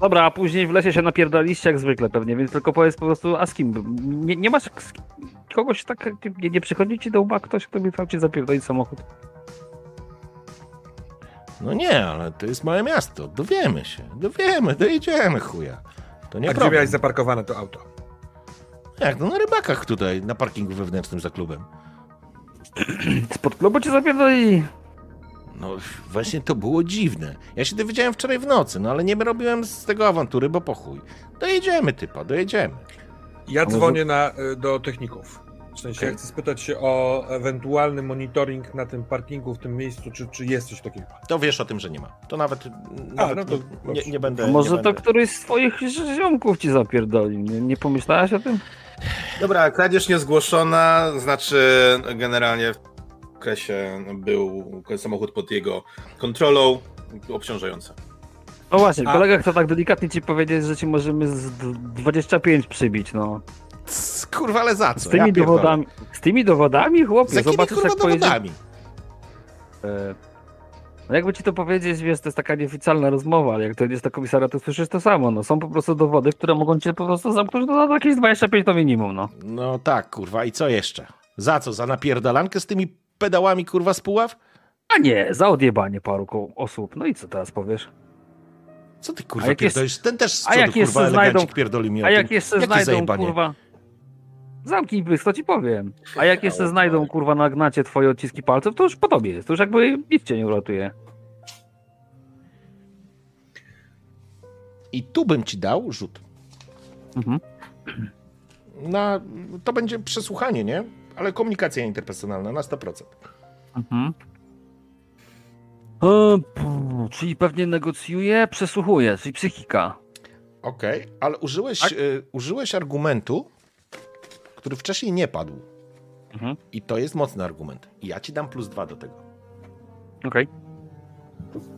Dobra, a później w lesie się napierdaliście jak zwykle pewnie, więc tylko powiedz po prostu, a z kim? Nie, nie masz kogoś tak, nie, nie przychodzi ci do łba ktoś, kto by chciał ci zapierdolić samochód? No nie, ale to jest małe miasto. Dowiemy się. Dowiemy, dojedziemy, chuja. To nie A problem. gdzie miałeś zaparkowane to auto? Jak? No na rybakach tutaj, na parkingu wewnętrznym za klubem. Spod klubu cię zapierdoli. No właśnie to było dziwne. Ja się dowiedziałem wczoraj w nocy, no ale nie robiłem z tego awantury, bo po chuj. Dojedziemy typa, dojedziemy. Ja dzwonię na, y, do techników. W sensie okay. ja chcę spytać się o ewentualny monitoring na tym parkingu, w tym miejscu, czy, czy jest coś takiego? To wiesz o tym, że nie ma. To nawet, A, nawet no to, nie, nie, będę... Może nie to będę. któryś z twoich ziomków ci zapierdoli. Nie, nie pomyślałaś o tym? Dobra, kradzież niezgłoszona, znaczy generalnie w okresie był samochód pod jego kontrolą, obciążające. No właśnie, A... kolega chce tak delikatnie ci powiedzieć, że ci możemy z 25 przybić, no. Kurwa, ale za co? Z tymi, ja dowodami, z tymi dowodami, chłopie, za zobaczysz kurwa jak dowodami? E, no jakby ci to powiedzieć, wiesz, to jest taka nieoficjalna rozmowa, ale jak to jest do komisara, to słyszysz to samo, no. Są po prostu dowody, które mogą cię po prostu zamknąć do jakieś 25 to minimum, no. No tak, kurwa, i co jeszcze? Za co? Za napierdalankę z tymi pedałami, kurwa, z puław? A nie, za odjebanie paru osób. No i co teraz powiesz? Co ty kurwa pierdolisz? Ten też z przodu, a jak kurwa, znajdą, pierdoli mi A jak jeszcze Jakie znajdą, zajebanie? kurwa... Zamknij pysk, to ci powiem. A jak jeszcze znajdą, kurwa, na gnacie twoje odciski palców, to już po tobie jest. To już jakby nic cię nie uratuje. I tu bym ci dał rzut. Mhm. Na, to będzie przesłuchanie, nie? Ale komunikacja interpersonalna na 100%. Mhm. O, czyli pewnie negocjuje, przesłuchuje, czyli psychika. Okej, okay, ale użyłeś, tak? y, użyłeś argumentu, który wcześniej nie padł. Mhm. I to jest mocny argument. I ja ci dam plus dwa do tego. Okej. Okay.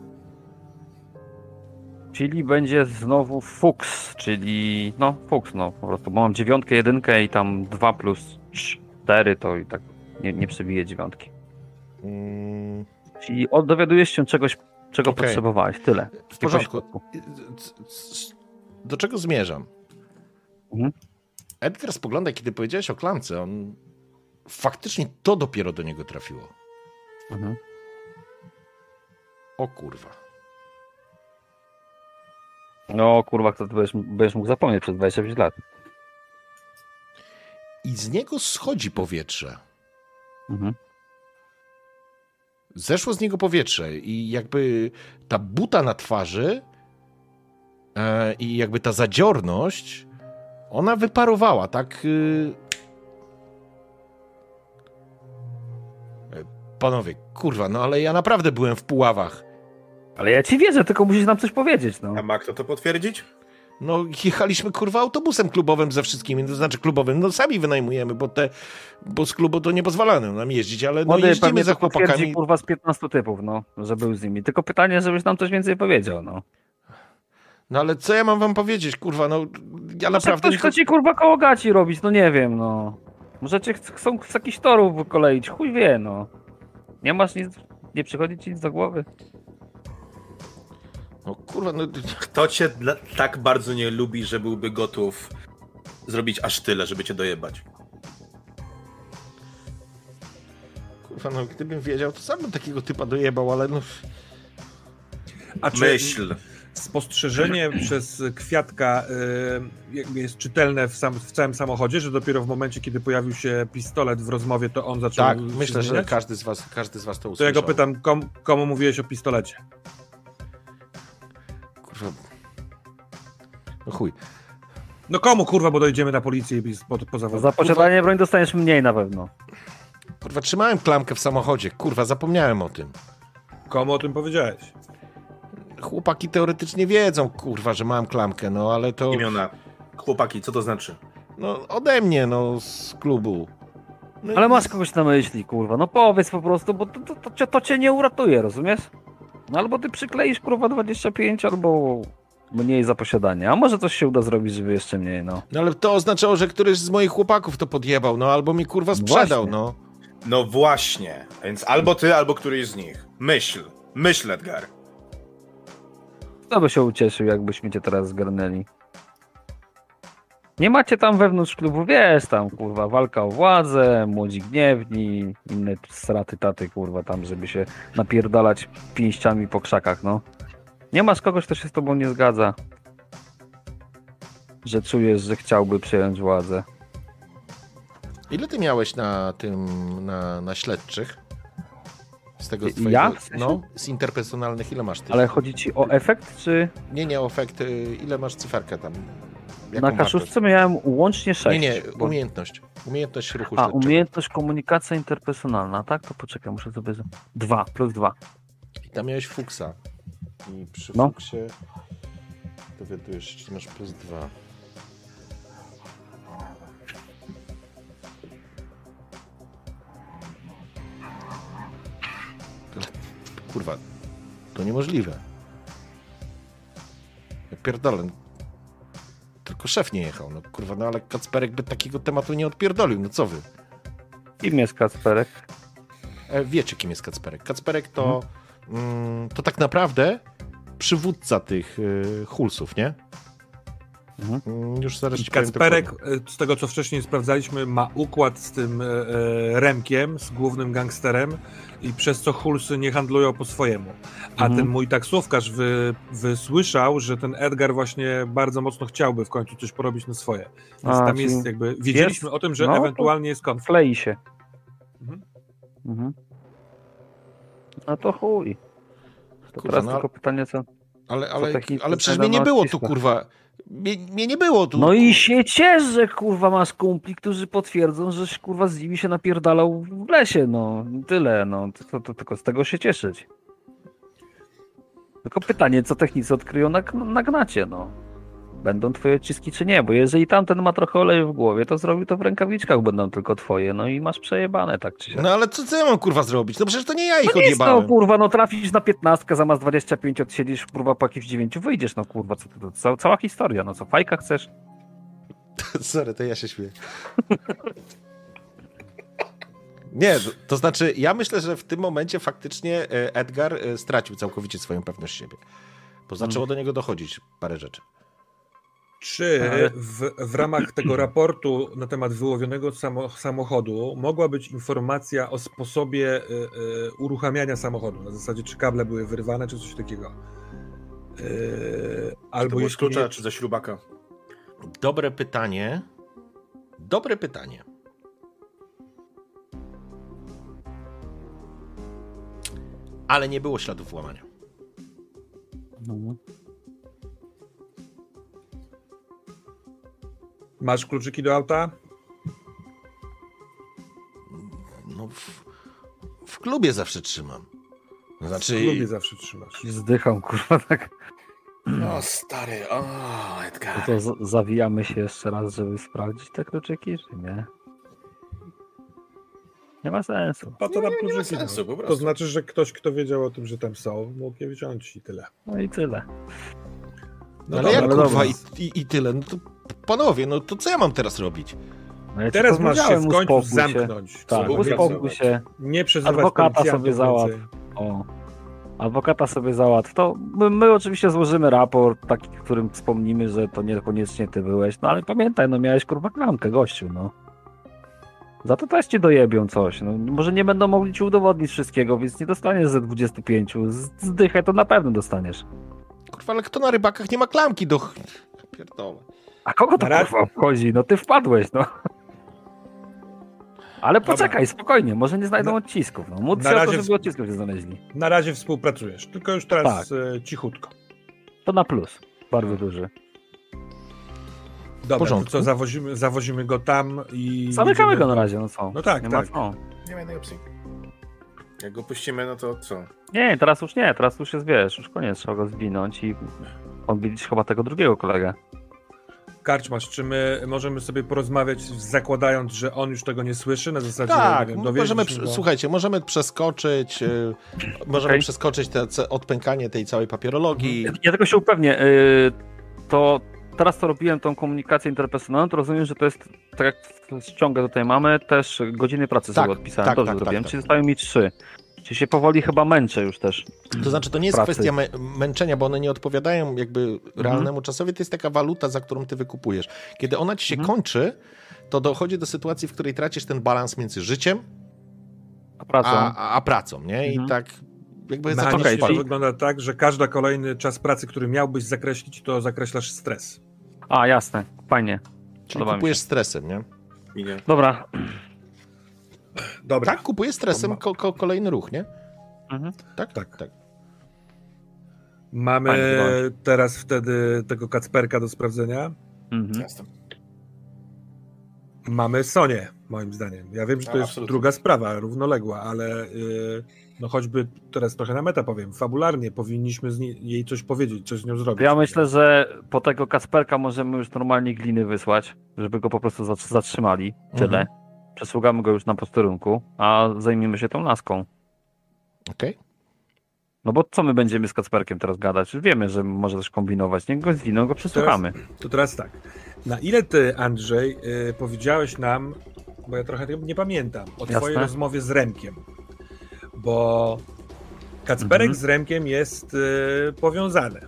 Czyli będzie znowu Fuchs, czyli no Fuchs, no po prostu, bo mam dziewiątkę, jedynkę i tam 2 plus 4 to i tak nie, nie przebije dziewiątki. Mm, Czyli dowiadujesz się czegoś, czego Okej. potrzebowałeś, tyle. w porządku. c- Do czego zmierzam? Mhm. Edgar spogląda, kiedy powiedziałeś o klamce, on faktycznie to dopiero do niego trafiło. Mhm. O kurwa. No kurwa, kto ty będziesz, będziesz mógł zapomnieć przez 25 lat. I z niego schodzi powietrze. Mhm. Zeszło z niego powietrze i jakby ta buta na twarzy e, i jakby ta zadziorność, ona wyparowała, tak? Y... E, Panowie, kurwa, no ale ja naprawdę byłem w Puławach. Ale ja ci wierzę, tylko musisz nam coś powiedzieć, no. A ma kto to potwierdzić? No, jechaliśmy kurwa autobusem klubowym ze wszystkimi, to znaczy klubowym, no sami wynajmujemy, bo te, bo z klubu to nie pozwalano nam jeździć, ale no Młody jeździmy za chłopakami. kurwa z 15 typów, no, że był z nimi. Tylko pytanie, żebyś nam coś więcej powiedział, no. No ale co ja mam wam powiedzieć, kurwa, no ja Może naprawdę... ktoś chce ci kurwa koło gaci robić, no nie wiem, no. Może cię ch- chcą z jakichś torów wykoleić, chuj wie, no. Nie masz nic, nie przychodzi ci nic do głowy. No kurwa, no... Kto cię dla, tak bardzo nie lubi, że byłby gotów zrobić aż tyle, żeby cię dojebać? Kurwa, no gdybym wiedział, to sam bym takiego typa dojebał, ale no... A czy Myśl. spostrzeżenie [clears throat] przez kwiatka y, jakby jest czytelne w, sam, w całym samochodzie, że dopiero w momencie, kiedy pojawił się pistolet w rozmowie, to on zaczął Tak, myślę, że każdy z was, każdy z was to To usłyszał. ja go pytam, kom, komu mówiłeś o pistolecie? Kurwa... No chuj. No komu kurwa, bo dojdziemy na policję i po, po zawodzie. Za posiadanie broni dostaniesz mniej na pewno. Kurwa, trzymałem klamkę w samochodzie, kurwa, zapomniałem o tym. Komu o tym powiedziałeś? Chłopaki teoretycznie wiedzą, kurwa, że mam klamkę, no ale to... Imiona. Chłopaki, co to znaczy? No ode mnie, no, z klubu. No, Ale masz kogoś na myśli, kurwa. No powiedz po prostu, bo to, to, to, cię, to cię nie uratuje, rozumiesz? No albo ty przykleisz kurwa 25, albo mniej za posiadanie. A może coś się uda zrobić, żeby jeszcze mniej, no. No ale to oznaczało, że któryś z moich chłopaków to podjebał, no albo mi kurwa sprzedał, Właśnie. no. No właśnie. Więc albo ty, albo któryś z nich. Myśl. Myśl, Edgar. Kto by się ucieszył, jakbyśmy cię teraz zgarnęli? Nie macie tam wewnątrz klubu, wiesz tam, kurwa, walka o władzę, młodzi gniewni, inne straty taty, kurwa, tam, żeby się napierdalać pięściami po krzakach, no. Nie masz kogoś, kto się z tobą nie zgadza. Że czujesz, że chciałby przejąć władzę. Ile ty miałeś na tym, na, na śledczych? Z tego Ja? twojego, W sensie? no, z interpersonalnych, ile masz ty? Ale chodzi ci o efekt, czy Nie, nie, o efekt, y, ile masz cyferkę tam? Jaką na kaszuszce miałem łącznie 6. Nie, nie, umiejętność. Umiejętność ruchu A, umiejętność komunikacja interpersonalna, tak? To poczekaj, muszę sobie... z- Dwa, plus dwa. I tam miałeś fuksa. I przy No. fuksie dowiadujesz się, czy masz plus dwa. Ale, Kurwa, to niemożliwe. Ja pierdolę. Tylko szef nie jechał. No kurwa, no ale Kacperek by takiego tematu nie odpierdolił. No co wy? Kim jest Kacperek? E, wiecie, kim jest Kacperek. Kacperek to, mm, to tak naprawdę przywódca tych y, hulsów, nie? Mhm. Mm, Już zaraz I Kacperek, e, z tego co wcześniej sprawdzaliśmy, ma układ z tym e, e, Remkiem, z głównym gangsterem i przez co Hulsy nie handlują po swojemu. A Mhm. ten mój taksówkarz wy, wysłyszał, że ten Edgar właśnie bardzo mocno chciałby w końcu coś porobić na swoje. Więc A, tam jest jakby, wiedzieliśmy o tym, że no ewentualnie jest konflikt. Klei się. Mhm. Mhm. No to chuj. To Kurwa, teraz no, tylko pytanie, co... ale, ale, ale przecież mnie nie było tu, kurwa. Mnie, mnie nie było tu. No i się ciesz, że kurwa masz kumpli, którzy potwierdzą, że kurwa z nimi się napierdalał w lesie, no. Tyle, no. To, to, tylko z tego się cieszyć. Tylko pytanie, co technicy odkryją na, na gnacie, no. Będą twoje odciski czy nie, bo jeżeli tamten ma trochę oleju w głowie, to zrobi to w rękawiczkach, będą tylko twoje, no i masz przejebane tak czy siak. No ale co, co ja mam kurwa zrobić? No przecież to nie ja ich No nic, no odjebałem. kurwa, no trafisz na 15, zamiast 25 odsiedzisz, kurwa, po jakichś 9 wyjdziesz, no kurwa, co ty, to, ca- cała historia, no co, fajka chcesz? [laughs] Sorry, to ja się śmieję. [laughs] Nie, to- to znaczy, ja myślę, że w tym momencie faktycznie e, Edgar e, stracił całkowicie swoją pewność siebie. Bo zaczęło do niego dochodzić parę rzeczy. Czy w, w ramach tego [clears throat] raportu na temat wyłowionego samo, samochodu mogła być informacja o sposobie y, y, uruchamiania samochodu? Na zasadzie, czy kable były wyrwane, czy coś takiego? Y, Czy to albo z klucza, nie, czy ze śrubaka? Dobre pytanie. Dobre pytanie. Ale nie było śladów włamania. No. Masz kluczyki do auta? No, w, w klubie zawsze trzymam. To Znaczy, W klubie zawsze trzymasz. Zdycham, kurwa, tak. O, stary, o, To, Edgar. to z- zawijamy się jeszcze raz, żeby sprawdzić te kluczyki, czy nie? Nie ma sensu. Po to nam Nie, nie ma kluczyki. sensu, no. po To prostu. znaczy, że ktoś, kto wiedział o tym, że tam są, mógł je wziąć i tyle. No i tyle. No ale jak dobra, ale kurwa dobra. i, i, i tyle? No to panowie, no to co ja mam teraz robić? No ja Teraz masz się w końcu się. zamknąć. Tak, uspokój się. Nie przezywać Adwokata sobie załatw. O. Adwokata sobie załatw. To my, my oczywiście złożymy raport, taki, w którym wspomnimy, że to niekoniecznie ty byłeś. No ale pamiętaj, no miałeś kurwa klamkę, gościu, no. Za to też ci dojebią coś. No, może nie będą mogli ci udowodnić wszystkiego, więc nie dostaniesz ze 25. Z- Zdychę to na pewno dostaniesz. Kurwa, ale kto na rybakach nie ma klamki do... Pierdolę. A kogo to kurwa obchodzi? No ty wpadłeś, no. Ale Dobra. poczekaj, spokojnie, może nie znajdą Na- odcisków. No. Módl na się o to, żeby odcisków nie znaleźli. Na razie współpracujesz, tylko już teraz e, cichutko. To na plus. Bardzo duży. Dobra, to co, zawozimy, zawozimy go tam i... Zamykamy go na razie, no co? No tak, nie tak. Ma co. Nie ma innej opcji. Jak go puścimy, no to co? Nie, teraz już nie, teraz już jest, wiesz, już koniec, trzeba go zwinąć i odbilić chyba tego drugiego kolegę. Karczmasz, czy my możemy sobie porozmawiać, zakładając, że on już tego nie słyszy, na zasadzie, Tak, nie wiem, możemy, go- słuchajcie, możemy przeskoczyć, y, możemy przeskoczyć te, odpękanie tej całej papierologii. Ja tylko się upewnię, yy, to teraz to robiłem tą komunikację interpersonalną, to rozumiem, że to jest, tak jak w ściągę tutaj mamy, też godziny pracy Tak, sobie odpisałem, tak, dobrze tak, zrobiłem, tak, czyli zostały mi trzy. Czyli się powoli chyba męczę już też. To znaczy, to nie jest pracy. kwestia mę męczenia, bo one nie odpowiadają jakby Mhm. realnemu czasowi, to jest taka waluta, za którą ty wykupujesz. Kiedy ona ci się Mhm. kończy, to dochodzi do sytuacji, w której tracisz ten balans między życiem A pracą. a, a, a pracą, nie? I Mhm. tak jakby Mechanicznie okej, to palić. wygląda tak, że każdy kolejny czas pracy, który miałbyś zakreślić, to zakreślasz stres. A, jasne, fajnie. Czyli Podoba mi kupujesz się. stresem, nie? Minie. Dobra. Dobra, Tak, kupujesz stresem ko ko kolejny ruch, nie? Mhm. Tak? Tak. tak. mamy teraz wtedy tego Kacperka do sprawdzenia. Mhm. Jasne. Mamy Sonię, moim zdaniem. Ja wiem, że to A, jest absolutnie. druga sprawa, równoległa, ale yy, no choćby teraz trochę na meta powiem, fabularnie powinniśmy jej coś powiedzieć, coś z nią zrobić. Ja myślę, że po tego Kasperka możemy już normalnie gliny wysłać, żeby go po prostu zat- zatrzymali. Tyle. Mhm. Przesługamy go już na posterunku, a zajmiemy się tą laską. Okej. No bo co my będziemy z Kacperkiem teraz gadać? Już wiemy, że może coś kombinować. Niech go zwiną, go przesłuchamy. To teraz tak. Na ile ty, Andrzej, yy, powiedziałeś nam, bo ja trochę tego nie pamiętam, o Jasne. twojej rozmowie z Remkiem, bo Kacperek Mhm. z Remkiem jest yy, powiązany.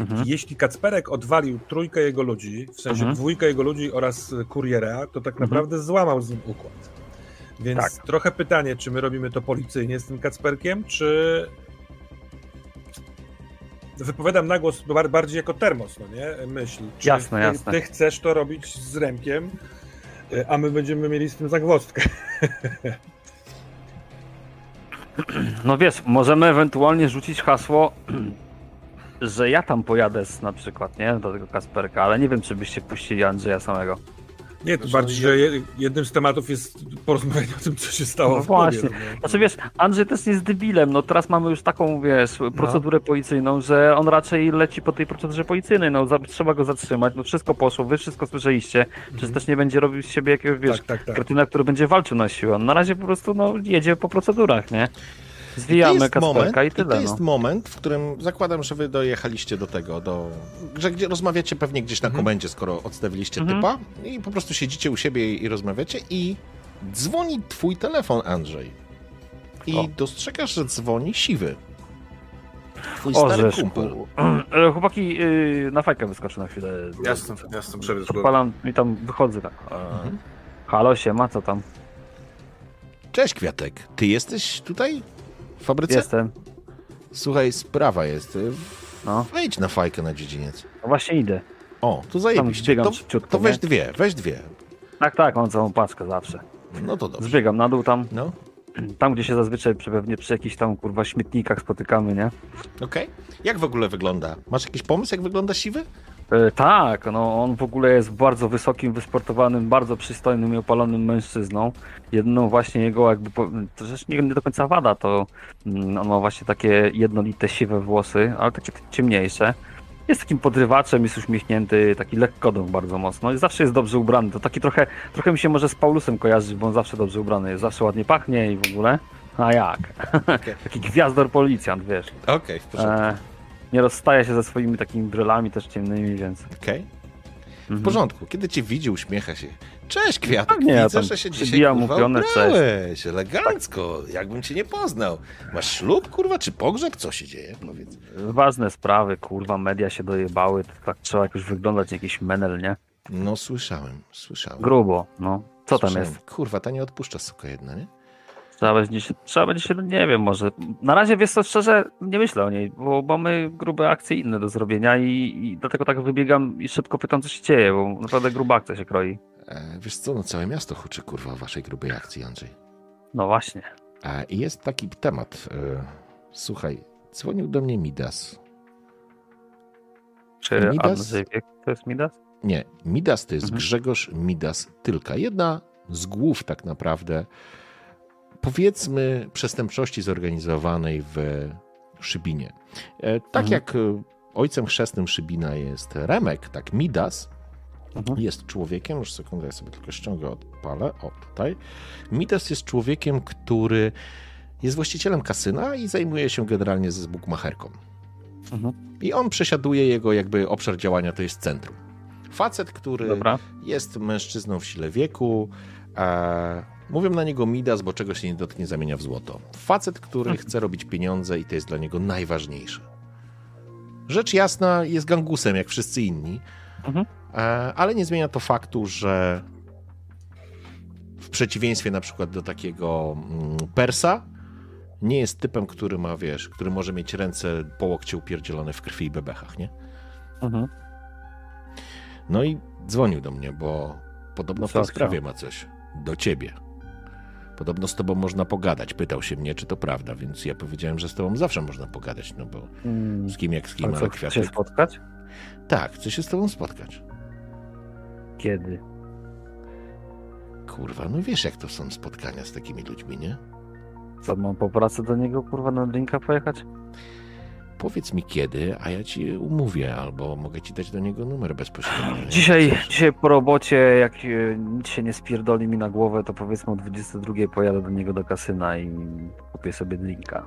Mhm. Jeśli Kacperek odwalił trójkę jego ludzi, w sensie Mhm. dwójkę jego ludzi oraz y, kuriera, to tak Mhm. naprawdę złamał z nim układ. Więc Tak. trochę pytanie, czy my robimy to policyjnie z tym Kacperkiem, czy wypowiadam na głos bar- bardziej jako termos, no nie? Myśl. Czy Jasne, ty, jasne. ty chcesz to robić z Remkiem, y, a my będziemy mieli z tym zagwozdkę. No wiesz, możemy ewentualnie rzucić hasło, że ja tam pojadę z, na przykład, nie? Do tego Kasperka, ale nie wiem, czy byście puścili Andrzeja samego. Nie, to bardziej, że je- jednym z tematów jest porozmawianie o tym, co się stało No w klubie, właśnie. no. Znaczy wiesz, Andrzej też nie jest debilem, no teraz mamy już taką, wiesz, procedurę policyjną, że on raczej leci po tej procedurze policyjnej, no za, trzeba go zatrzymać, no wszystko poszło, wy wszystko słyszeliście, przecież też nie będzie robił z siebie jakiegoś, wiesz, Tak, tak, tak. kretyna, który będzie walczył na siłę, on na razie po prostu, no, jedzie po procedurach, nie? Zwijamy Kasperka i to tyle, jest no. moment, w którym zakładam, że wy dojechaliście do tego, do, że gdzie rozmawiacie pewnie gdzieś na komendzie, skoro odstawiliście Mhm. typa i po prostu siedzicie u siebie i, i rozmawiacie i dzwoni twój telefon, Andrzej. I O. dostrzegasz, że dzwoni siwy. Twój O, stary kumpel. ku- [clears throat] E, Chłopaki, yy, na fajkę wyskoczę na chwilę. Jasne, jasne, przebiec go. Odpalam i tam wychodzę tak. E, Mhm. Halo, siema, co tam? Cześć, Kwiatek. Ty jesteś tutaj w fabryce? Jestem. Słuchaj, sprawa jest. No. Wejdź na fajkę na dziedziniec. No właśnie idę. O, to zajebiście. zbiegam To, to weź nie? dwie, weź dwie. Tak, tak, mam całą paczkę zawsze. No to dobrze. Zbiegam na dół tam, No, [clears throat] tam gdzie się zazwyczaj pewnie przy jakichś tam kurwa śmietnikach spotykamy, nie? okej. Jak w ogóle wygląda? Masz jakiś pomysł, jak wygląda siwy? E, tak, no on w ogóle jest bardzo wysokim, wysportowanym, bardzo przystojnym i opalonym mężczyzną. Jedną właśnie jego jakby, to rzecz nie, nie do końca wada, to mm, on ma właśnie takie jednolite siwe włosy, ale takie ciemniejsze. Jest takim podrywaczem, jest uśmiechnięty, taki lekkodąb bardzo mocno i zawsze jest dobrze ubrany. To taki trochę, trochę mi się może z Paulusem kojarzy, bo on zawsze dobrze ubrany jest, zawsze ładnie pachnie i w ogóle. A jak? [laughs] Okej. taki gwiazdor policjant, wiesz. Okej, w porządku. E, nie rozstaje się ze swoimi takimi brylami też ciemnymi, więc... Okej. W Mhm. porządku. Kiedy cię widzi, uśmiecha się. Cześć, Kwiatek. Tak, nie, Widzę, tam że się dzisiaj kurwa cześć. ubrałeś. Elegancko. Jakbym cię nie poznał. Masz ślub, kurwa, czy pogrzeb? Co się dzieje? Powiedz. Ważne sprawy, kurwa, media się dojebały, tak trzeba jakoś wyglądać, jakiś menel, nie? No, słyszałem, słyszałem. Grubo, no. Co tam Słyszałem. jest? Kurwa, ta nie odpuszcza suka jedna, nie? Trzeba będzie, się, trzeba będzie się, nie wiem, może. Na razie wiesz co, szczerze, nie myślę o niej, bo mamy grube akcje inne do zrobienia i, i dlatego tak wybiegam i szybko pytam, co się dzieje, bo naprawdę gruba akcja się kroi. E, wiesz co, no całe miasto huczy, kurwa, o waszej grubej akcji, Andrzej. No właśnie. I jest taki temat. E, słuchaj, dzwonił do mnie Midas. Czy Midas? Andrzej wie, to jest Midas? Nie, Midas to jest Mhm. Grzegorz Midas Tylka. Jedna z głów tak naprawdę, powiedzmy, przestępczości zorganizowanej w Szybinie. E, tak Mhm. jak e, ojcem chrzestnym Szybina jest Remek, tak Midas Mhm. jest człowiekiem, już sekundę, ja sobie tylko ściągę, odpalę, o tutaj. Midas jest człowiekiem, który jest właścicielem kasyna i zajmuje się generalnie z bukmacherką. Mhm. I on przesiaduje jego jakby obszar działania, to jest centrum. Facet, który Dobra. jest mężczyzną w sile wieku. E, mówią na niego Midas, bo czego się nie dotknie, zamienia w złoto. Facet, który Mhm. chce robić pieniądze i to jest dla niego najważniejsze. Rzecz jasna, jest gangusem jak wszyscy inni, Mhm. e, ale nie zmienia to faktu, że w przeciwieństwie na przykład do takiego mm, Persa, nie jest typem, który ma, wiesz, który może mieć ręce po łokcie upierdzielone w krwi i bebechach, nie? Mhm. No i dzwonił do mnie, bo podobno w tej sprawie ma coś do ciebie. Podobno z tobą można pogadać. Pytał się mnie, czy to prawda, więc ja powiedziałem, że z tobą zawsze można pogadać, no bo Mm. z kim jak z kim, Ale kwiatek. spotkać? Tak, chcę się z tobą spotkać. Kiedy? Kurwa, no wiesz jak to są spotkania z takimi ludźmi, nie? Co, mam po pracy do niego, kurwa, na drinka pojechać? Powiedz mi kiedy, a ja ci umówię, albo mogę ci dać do niego numer bezpośrednio. Dzisiaj, dzisiaj po robocie, jak e, nic się nie spierdoli mi na głowę, to powiedzmy o 22 pojadę do niego do kasyna i kupię sobie drinka.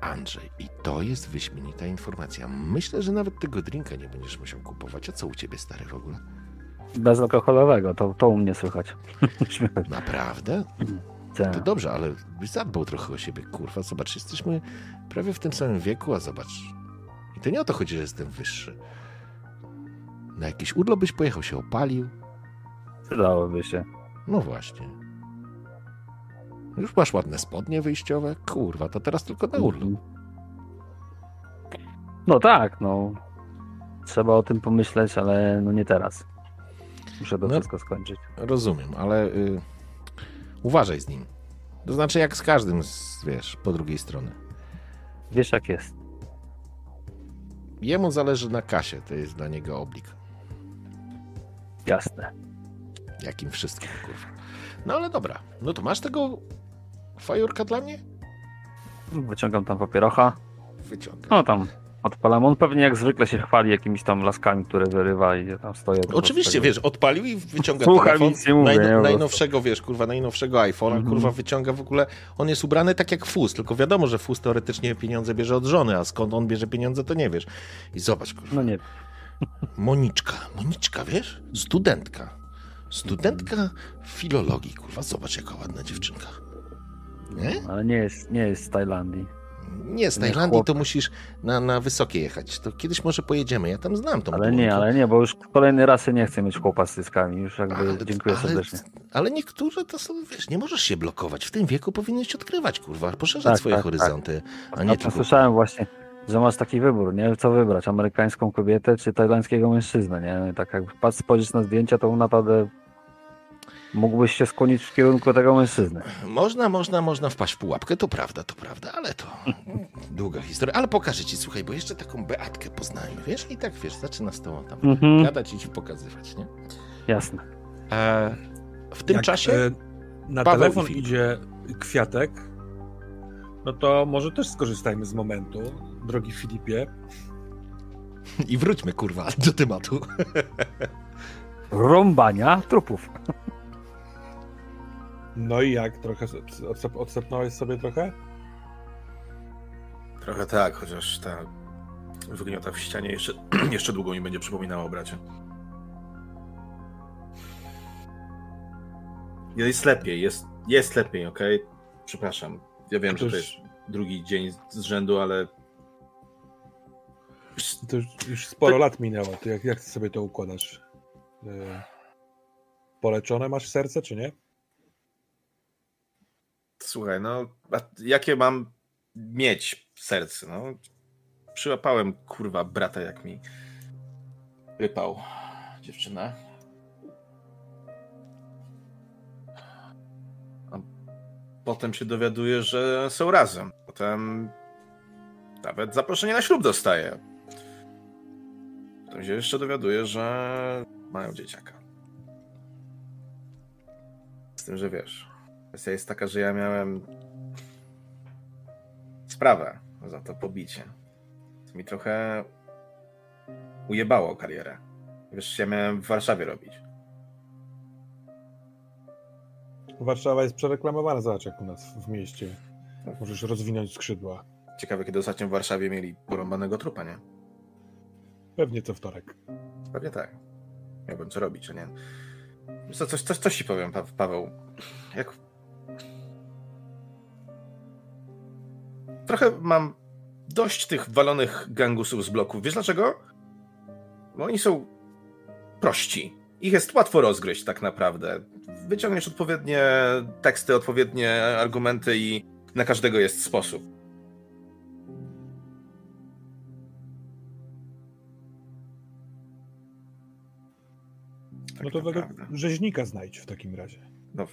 Andrzej, i to jest wyśmienita informacja. Myślę, że nawet tego drinka nie będziesz musiał kupować. A co u ciebie, stary, w ogóle? Bezalkoholowego, to, to u mnie słychać. [laughs] [laughs] Naprawdę? Tak. To dobrze, ale zadbał trochę o siebie, kurwa. Zobacz, jesteśmy prawie w tym samym wieku, a zobacz. I to nie o to chodzi, że jestem wyższy. Na jakiś urlop byś pojechał, się opalił. Przydałoby się. No właśnie. Już masz ładne spodnie wyjściowe. Kurwa, to teraz tylko na urlop. No tak, no. Trzeba o tym pomyśleć, ale no nie teraz. Muszę to No. wszystko skończyć. Rozumiem, ale y, uważaj z nim. To znaczy jak z każdym, z, wiesz, po drugiej strony. Wiesz jak jest. Jemu zależy na kasie, to jest dla niego oblik. Jasne. Jakim wszystkim, kurwa. No ale dobra, no to masz tego fajurka dla mnie? Wyciągam tam papierocha. Wyciągam. No tam odpalam. On pewnie jak zwykle się chwali jakimiś tam laskami, które wyrywa i ja tam stoję. po Oczywiście, wiesz, odpalił i wyciąga Słucham, telefon. nic nie mówię, nie, prostu. najnowszego, wiesz, kurwa, najnowszego iPhone'a, Mhm. kurwa, wyciąga w ogóle, on jest ubrany tak jak Fus, tylko wiadomo, że Fus teoretycznie pieniądze bierze od żony, a skąd on bierze pieniądze, to nie wiesz. I zobacz, kurwa, No nie. Moniczka, Moniczka, wiesz, studentka, studentka filologii, kurwa, zobacz, jaka ładna dziewczynka. Nie? Ale nie jest, nie jest z Tajlandii. Nie, z Tajlandii to musisz na, na wysokie jechać, to kiedyś może pojedziemy, ja tam znam tą Ale nie, ale nie, bo już kolejny raz nie chcę mieć chłopa z cyskami. Już jakby Ale- dziękuję ale- serdecznie. Ale niektóre to są, wiesz, nie możesz się blokować. W tym wieku powinieneś odkrywać, kurwa, poszerzać Tak, swoje tak, horyzonty, a A nie to tylko... słyszałem właśnie, że masz taki wybór, nie? Co wybrać? Amerykańską kobietę czy tajlandzkiego mężczyznę, nie? Tak jak patrz, spojrzysz na zdjęcia, to naprawdę mógłbyś się skłonić w kierunku tego mężczyzny. Można, można, można wpaść w pułapkę, to prawda, to prawda, ale to [laughs] długa historia. Ale pokażę ci, słuchaj, bo jeszcze taką Beatkę poznałem, wiesz? I tak, wiesz, zaczyna z tobą tam Mhm. gadać i ci pokazywać, nie? Jasne. E, w tym Jak, czasie... e, na Paweł telefon Filip. idzie kwiatek, no to może też skorzystajmy z momentu, drogi Filipie. I wróćmy, kurwa, do tematu. Rąbania trupów. [laughs] No i jak? Trochę odsap- odsapnąłeś sobie trochę? Trochę tak, chociaż ta wygniota w ścianie jeszcze, [clears throat] jeszcze długo mi będzie przypominała o bracie. Jest lepiej, jest, jest lepiej, okej? Przepraszam. Ja wiem, że to jest drugi dzień z rzędu, ale To już, sporo lat minęło. To jak, jak ty sobie to układasz? E, Poleczone masz serce, czy nie? Słuchaj, no jakie mam mieć serce, no? Przyłapałem, kurwa, brata, jak mi wypał dziewczyna. A potem się dowiaduję, że są razem. Potem nawet zaproszenie na ślub dostaję. Potem się jeszcze dowiaduję, że mają dzieciaka. Z tym, że wiesz, kwestia jest taka, że ja miałem sprawę za to pobicie. To mi trochę ujebało karierę. Wiesz, ja miałem w Warszawie robić. Warszawa jest przereklamowana, zobacz jak u nas w mieście. Możesz rozwinąć skrzydła. Ciekawe, kiedy ostatnio w Warszawie mieli porąbanego trupa, nie? Pewnie co wtorek. Pewnie tak. Miałbym co robić, a nie? Co, coś, coś, coś ci powiem, pa Paweł. Jak... Trochę mam dość tych walonych gangusów z bloków. Wiesz dlaczego? Bo oni są prości. Ich jest łatwo rozgryźć tak naprawdę. Wyciągniesz odpowiednie teksty, odpowiednie argumenty i na każdego jest sposób. Tak No to naprawdę. rzeźnika znajdź w takim razie. No,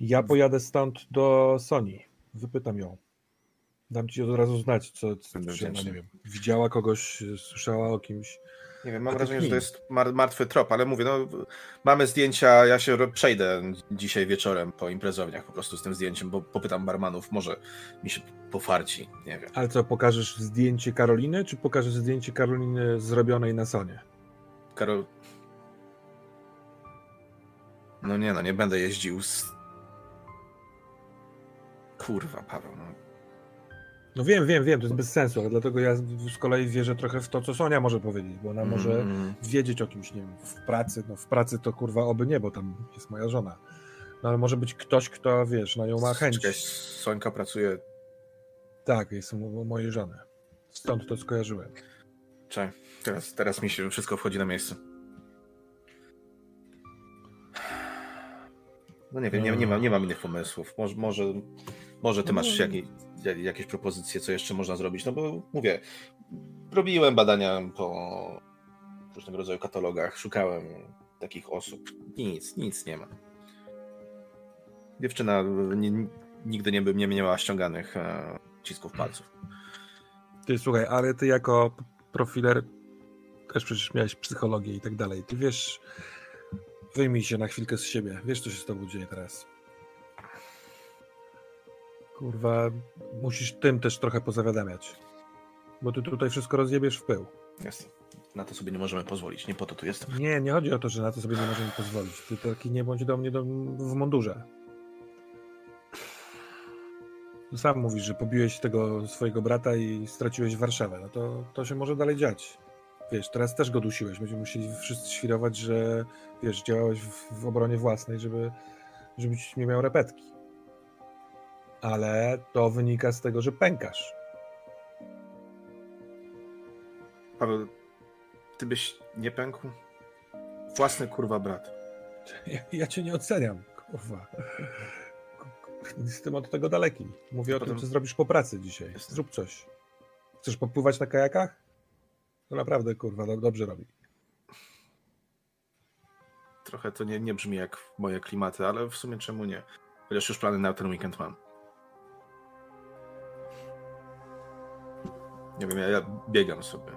Ja pojadę stąd do Sony. Wypytam ją. Dam ci od razu znać, co, co czy nie wiem, widziała kogoś, słyszała o kimś. Nie wiem, mam wrażenie, że to jest mar martwy trop, ale mówię, no mamy zdjęcia, ja się przejdę dzisiaj wieczorem po imprezowniach po prostu z tym zdjęciem, bo popytam barmanów, może mi się pofarci, nie wiem. Ale co, pokażesz zdjęcie Karoliny, czy pokażesz zdjęcie Karoliny zrobionej na Sonie? Karol... No nie no, nie będę jeździł z... Kurwa, Paweł, no. No wiem, wiem, wiem, to jest bez sensu, ale dlatego ja z kolei wierzę trochę w to, co Sonia może powiedzieć, bo ona może Mm, wiedzieć o kimś, nie wiem, w pracy, no w pracy to kurwa oby nie, bo tam jest moja żona. No ale może być ktoś, kto, wiesz, na nią ma chęć. Czekaj, Sońka pracuje... Tak, jest u mojej żony. Stąd to skojarzyłem. Czekaj, teraz, teraz mi się wszystko wchodzi na miejsce. No nie wiem, nie, nie, mam, nie mam innych pomysłów. Może, może, może ty masz jakieś, jakieś propozycje, co jeszcze można zrobić. No bo mówię, robiłem badania po różnego rodzaju katalogach, szukałem takich osób. Nic, nic nie ma. Dziewczyna nie, nigdy nie, by, nie miała ściąganych e, cisków palców. Ty słuchaj, ale ty jako profiler też przecież miałeś psychologię i tak dalej. Ty wiesz, wyjmij się na chwilkę z siebie. Wiesz, co się z tobą dzieje teraz. Kurwa, musisz tym też trochę pozawiadamiać. Bo ty tutaj wszystko rozjebiesz w pył. Jest. Na to sobie nie możemy pozwolić, nie po to tu jestem. Nie, nie chodzi o to, że na to sobie nie możemy pozwolić. Ty taki nie bądź do mnie do, w mundurze. Sam mówisz, że pobiłeś tego swojego brata i straciłeś Warszawę. No to, to się może dalej dziać. Wiesz, teraz też go dusiłeś. Będziemy musieli wszyscy świrować, że wiesz, działałeś w, w obronie własnej, żeby, żebyś nie miał repetki. Ale to wynika z tego, że pękasz. Paweł, ty byś nie pękł? Własny kurwa brat. Ja, ja cię nie oceniam, kurwa. Jestem od tego daleki. Mówię o Potem- tym, co zrobisz po pracy dzisiaj. Zrób coś. Chcesz popływać na kajakach? To naprawdę, kurwa, do, dobrze robi. Trochę to nie, nie brzmi jak moje klimaty, ale w sumie czemu nie? Chociaż już plany na ten weekend mam. Nie wiem, ja, ja biegam sobie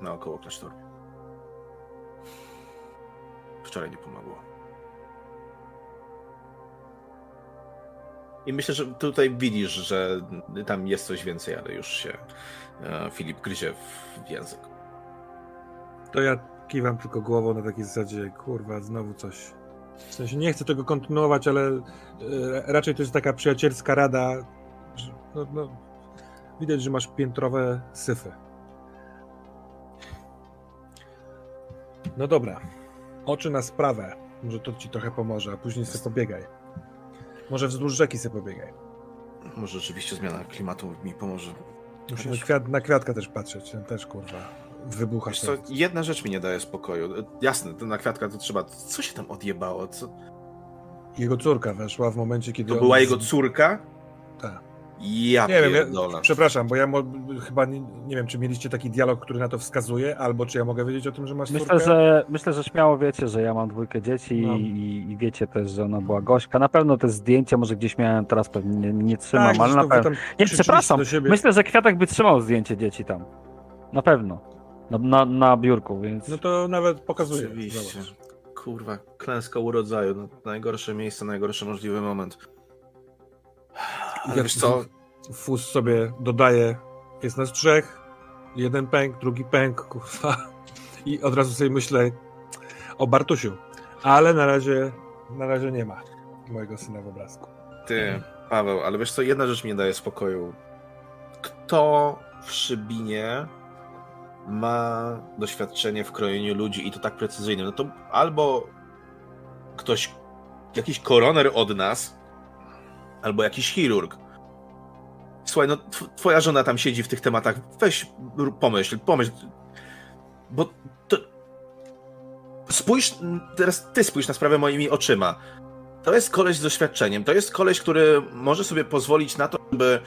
naokoło klasztoru. Wczoraj nie pomogło. I myślę, że tutaj widzisz, że tam jest coś więcej, ale już się e, Filip gryzie w język. To ja kiwam tylko głową na takiej zasadzie, kurwa, znowu coś. W sensie nie chcę tego kontynuować, ale e, raczej to jest taka przyjacielska rada. No, no, widać, że masz piętrowe syfy. No dobra. Oczy na sprawę. Może to ci trochę pomoże, a później sobie pobiegaj. Może wzdłuż rzeki sobie pobiegaj. Może rzeczywiście zmiana klimatu mi pomoże. Musimy Chociaż- kwiat, na kwiatka też patrzeć. Też, kurwa, wybucha. Wiesz co, jedna rzecz mi nie daje spokoju. Jasne, na kwiatka to trzeba. Co się tam odjebało? Co... Jego córka weszła w momencie, kiedy. To on była z- jego córka? Tak. Ja Nie wiem, ja, przepraszam, bo ja mo, chyba nie, nie wiem, czy mieliście taki dialog, który na to wskazuje, albo czy ja mogę wiedzieć o tym, że masz Myślę, córkę? że myślę, że śmiało wiecie, że ja mam dwójkę dzieci No. i, i wiecie też, że ona była gośka. Na pewno te zdjęcia może gdzieś miałem, teraz pewnie nie, nie trzymam, tak, ale na pewno. Nie, przepraszam. Myślę, że Kwiatek by trzymał zdjęcie dzieci tam. Na pewno. Na, na, na biurku, więc. No to nawet pokazuje. Oczywiście. Zobacz. Kurwa, klęska urodzaju. No, najgorsze miejsce, najgorszy możliwy moment. Ale wiesz co? Fus sobie dodaje, jest nas trzech, jeden pęk, drugi pęk, kurwa. I od razu sobie myślę o Bartusiu. Ale na razie, na razie nie ma mojego syna w obrazku. Ty, Paweł, ale wiesz co, jedna rzecz mi nie daje spokoju. Kto w Szybinie ma doświadczenie w krojeniu ludzi i to tak precyzyjne? No to albo ktoś, jakiś koroner od nas, albo jakiś chirurg. Słuchaj, no tw- twoja żona tam siedzi w tych tematach. Weź, pomyśl, pomyśl. Bo to... Spójrz, teraz ty spójrz na sprawę moimi oczyma. To jest koleś z doświadczeniem. To jest koleś, który może sobie pozwolić na to, żeby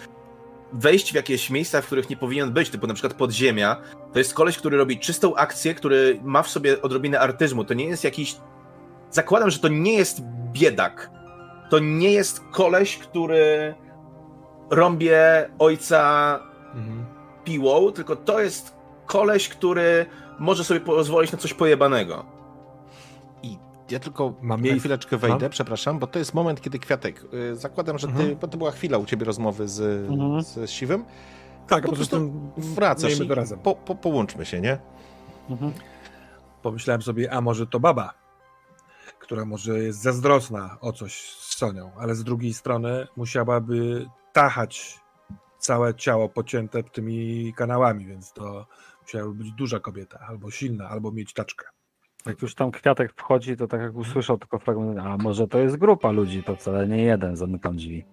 wejść w jakieś miejsca, w których nie powinien być, typu na przykład podziemia. To jest koleś, który robi czystą akcję, który ma w sobie odrobinę artyzmu. To nie jest jakiś. Zakładam, że to nie jest biedak. To nie jest koleś, który rąbie ojca piłą, tylko to jest koleś, który może sobie pozwolić na coś pojebanego. I ja tylko Mam jej- chwileczkę wejdę, mam? przepraszam, bo to jest moment, kiedy Kwiatek, y, zakładam, że ty, Mhm. bo to była chwila u ciebie rozmowy z, Mhm. z Siwym, Tak, Po po prostu wracasz i razem. po, po, połączmy się, nie? Mhm. Pomyślałem sobie, a może to baba, która może jest zazdrosna o coś z Sonią, ale z drugiej strony musiałaby tachać całe ciało pocięte tymi kanałami, więc to musiałaby być duża kobieta, albo silna, albo mieć taczkę. Jak już tam Kwiatek wchodzi, to tak jak usłyszał tylko fragment, a może to jest grupa ludzi, to wcale nie jeden, zamykam drzwi.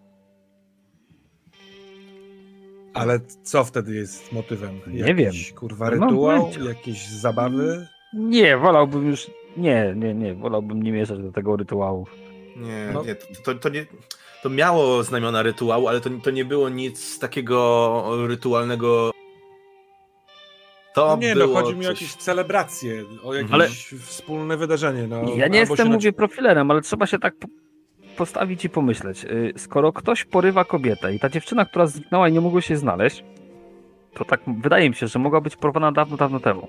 Ale co wtedy jest motywem? Nie wiem. Kurwa, rytuał, jakieś zabawy? Nie, wolałbym już, nie, nie, nie, wolałbym nie mieszać do tego rytuału. Nie, No. nie, to, to, to nie. To miało znamiona rytuału, ale to, to nie było nic takiego rytualnego. To nie, było no chodzi mi o jakieś celebracje, o jakieś Ale- wspólne wydarzenie. No, ja nie jestem, mówię, naci- profilerem, ale trzeba się tak po- postawić i pomyśleć. Y, Skoro ktoś porywa kobietę i ta dziewczyna, która zniknęła i nie mogła się znaleźć, to tak wydaje mi się, że mogła być porwana dawno, dawno temu.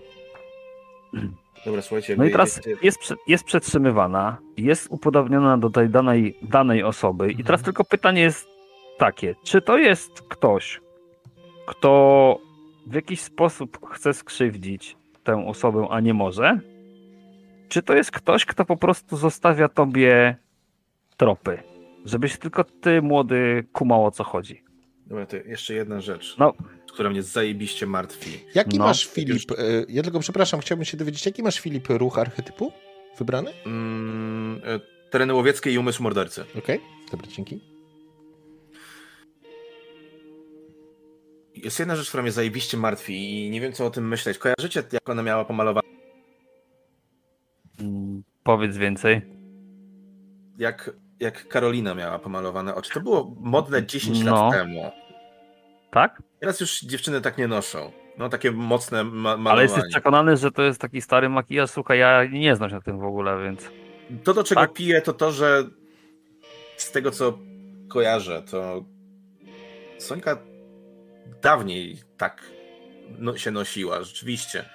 Dobra, słuchajcie. No i teraz jest, jest przetrzymywana, jest upodobniona do tej danej, danej osoby. I teraz tylko pytanie jest takie, czy to jest ktoś, kto w jakiś sposób chce skrzywdzić tę osobę, a nie może? Czy to jest ktoś, kto po prostu zostawia tobie tropy? Żebyś tylko ty, młody, kumał o co chodzi. Dobra, to jeszcze jedna rzecz, No. Która mnie zajebiście martwi. Jaki No. masz, Filip, e, ja tylko przepraszam, chciałbym się dowiedzieć, jaki masz, Filip, ruch archetypu wybrany? Mm, e, tereny łowieckie i umysł mordercy. Okej, dobra, dzięki. Jest jedna rzecz, która mnie zajebiście martwi i nie wiem, co o tym myśleć. Kojarzycie, jak ona miała pomalowane? Mm, Powiedz więcej. Jak, jak Karolina miała pomalowane oczy. To było modne 10 No. lat temu. Tak? Teraz już dziewczyny tak nie noszą. No takie mocne ma Ale malowanie. jesteś przekonany, że to jest taki stary makijaż? Słuchaj, ja nie znam się na tym w ogóle, więc... To, do czego Tak. piję, to to, że z tego, co kojarzę, to Sońka dawniej tak no, się nosiła, rzeczywiście.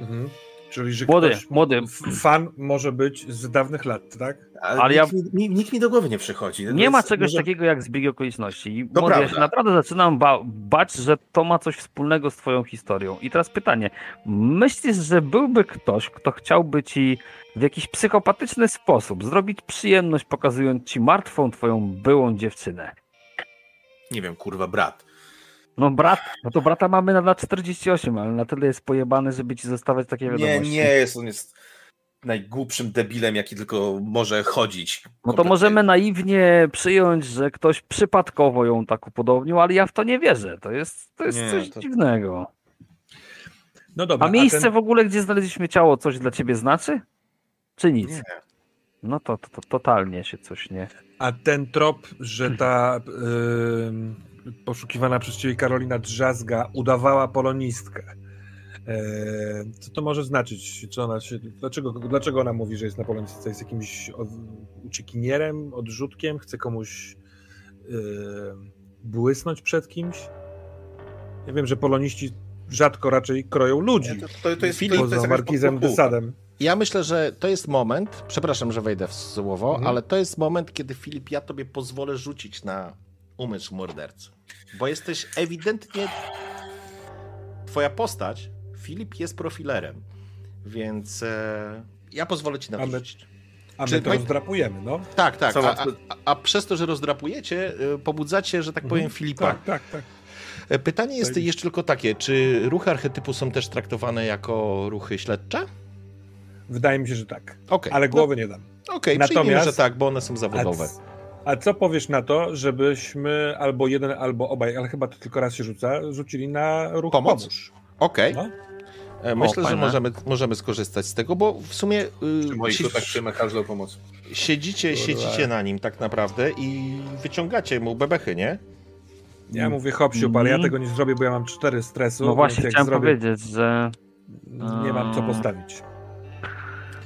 Mhm. Czyli, że Młody, ktoś, młody. fan może być z dawnych lat, tak? Ale, Ale ja- nikt, mi, nikt mi do głowy nie przychodzi. Nie ma czegoś może- takiego jak zbieg okoliczności. I To młody, ja się naprawdę zaczynam ba- bać, że to ma coś wspólnego z twoją historią. I teraz pytanie. Myślisz, że byłby ktoś, kto chciałby ci w jakiś psychopatyczny sposób zrobić przyjemność, pokazując ci martwą twoją byłą dziewczynę? Nie wiem, kurwa, brat. No brat, no to brata mamy na lat 48, ale na tyle jest pojebany, żeby ci zostawiać takie Nie, wiadomości. nie jest, on jest najgłupszym debilem, jaki tylko może chodzić. No to Kompletnie. możemy naiwnie przyjąć, że ktoś przypadkowo ją tak upodobnił, ale ja w to nie wierzę. To jest, to jest Nie, coś to- dziwnego. No dobra. A miejsce ten, w ogóle, gdzie znaleźliśmy ciało, coś dla ciebie znaczy? Czy nic? Nie. No to, to, to totalnie się coś nie. a ten trop, że ta ym, poszukiwana przez ciebie Karolina Drzazga udawała polonistkę. Eee, co to może znaczyć? Czy ona się, dlaczego, dlaczego ona mówi, że jest na polonistce? Jest jakimś od, uciekinierem, odrzutkiem? Chce komuś yy, błysnąć przed kimś? Ja wiem, że poloniści rzadko raczej kroją ludzi. Nie, to, to, to jest Filip, to Poza Markizem de podkupa. Sadem. Ja myślę, że to jest moment, przepraszam, że wejdę w słowo, Mhm. ale to jest moment, kiedy Filip, ja tobie pozwolę rzucić na umysł mordercy. Bo jesteś ewidentnie. Twoja postać, Filip, jest profilerem. Więc e, ja pozwolę ci na to A my- to my- rozdrapujemy, no. Tak, tak. A, a, a przez to, że rozdrapujecie, y, pobudzacie, że tak powiem, Filipa. Tak, tak, tak. E, Pytanie jest jeszcze tylko takie, czy ruchy archetypu są też traktowane jako ruchy śledcze? Wydaje mi się, że tak. Okej. Ale no, głowy nie dam. Okej, Natomiast- przyjmijmy, że tak, bo one są zawodowe. A co powiesz na to, żebyśmy albo jeden, albo obaj, ale chyba to tylko raz się rzuca, rzucili na ruch Pomoc? pomóż. Okej. No. E, Myślę, że fajne. możemy, możemy skorzystać z tego, bo w sumie y, Przy moich si- rzutach przyjmę każdą pomoc. siedzicie, Kurwa. siedzicie na nim tak naprawdę i wyciągacie mu bebechy, nie? Ja mówię hop siup, ale ja Mhm. tego nie zrobię, bo ja mam cztery stresu, No właśnie chciałem zrobię, powiedzieć, że nie mam co postawić.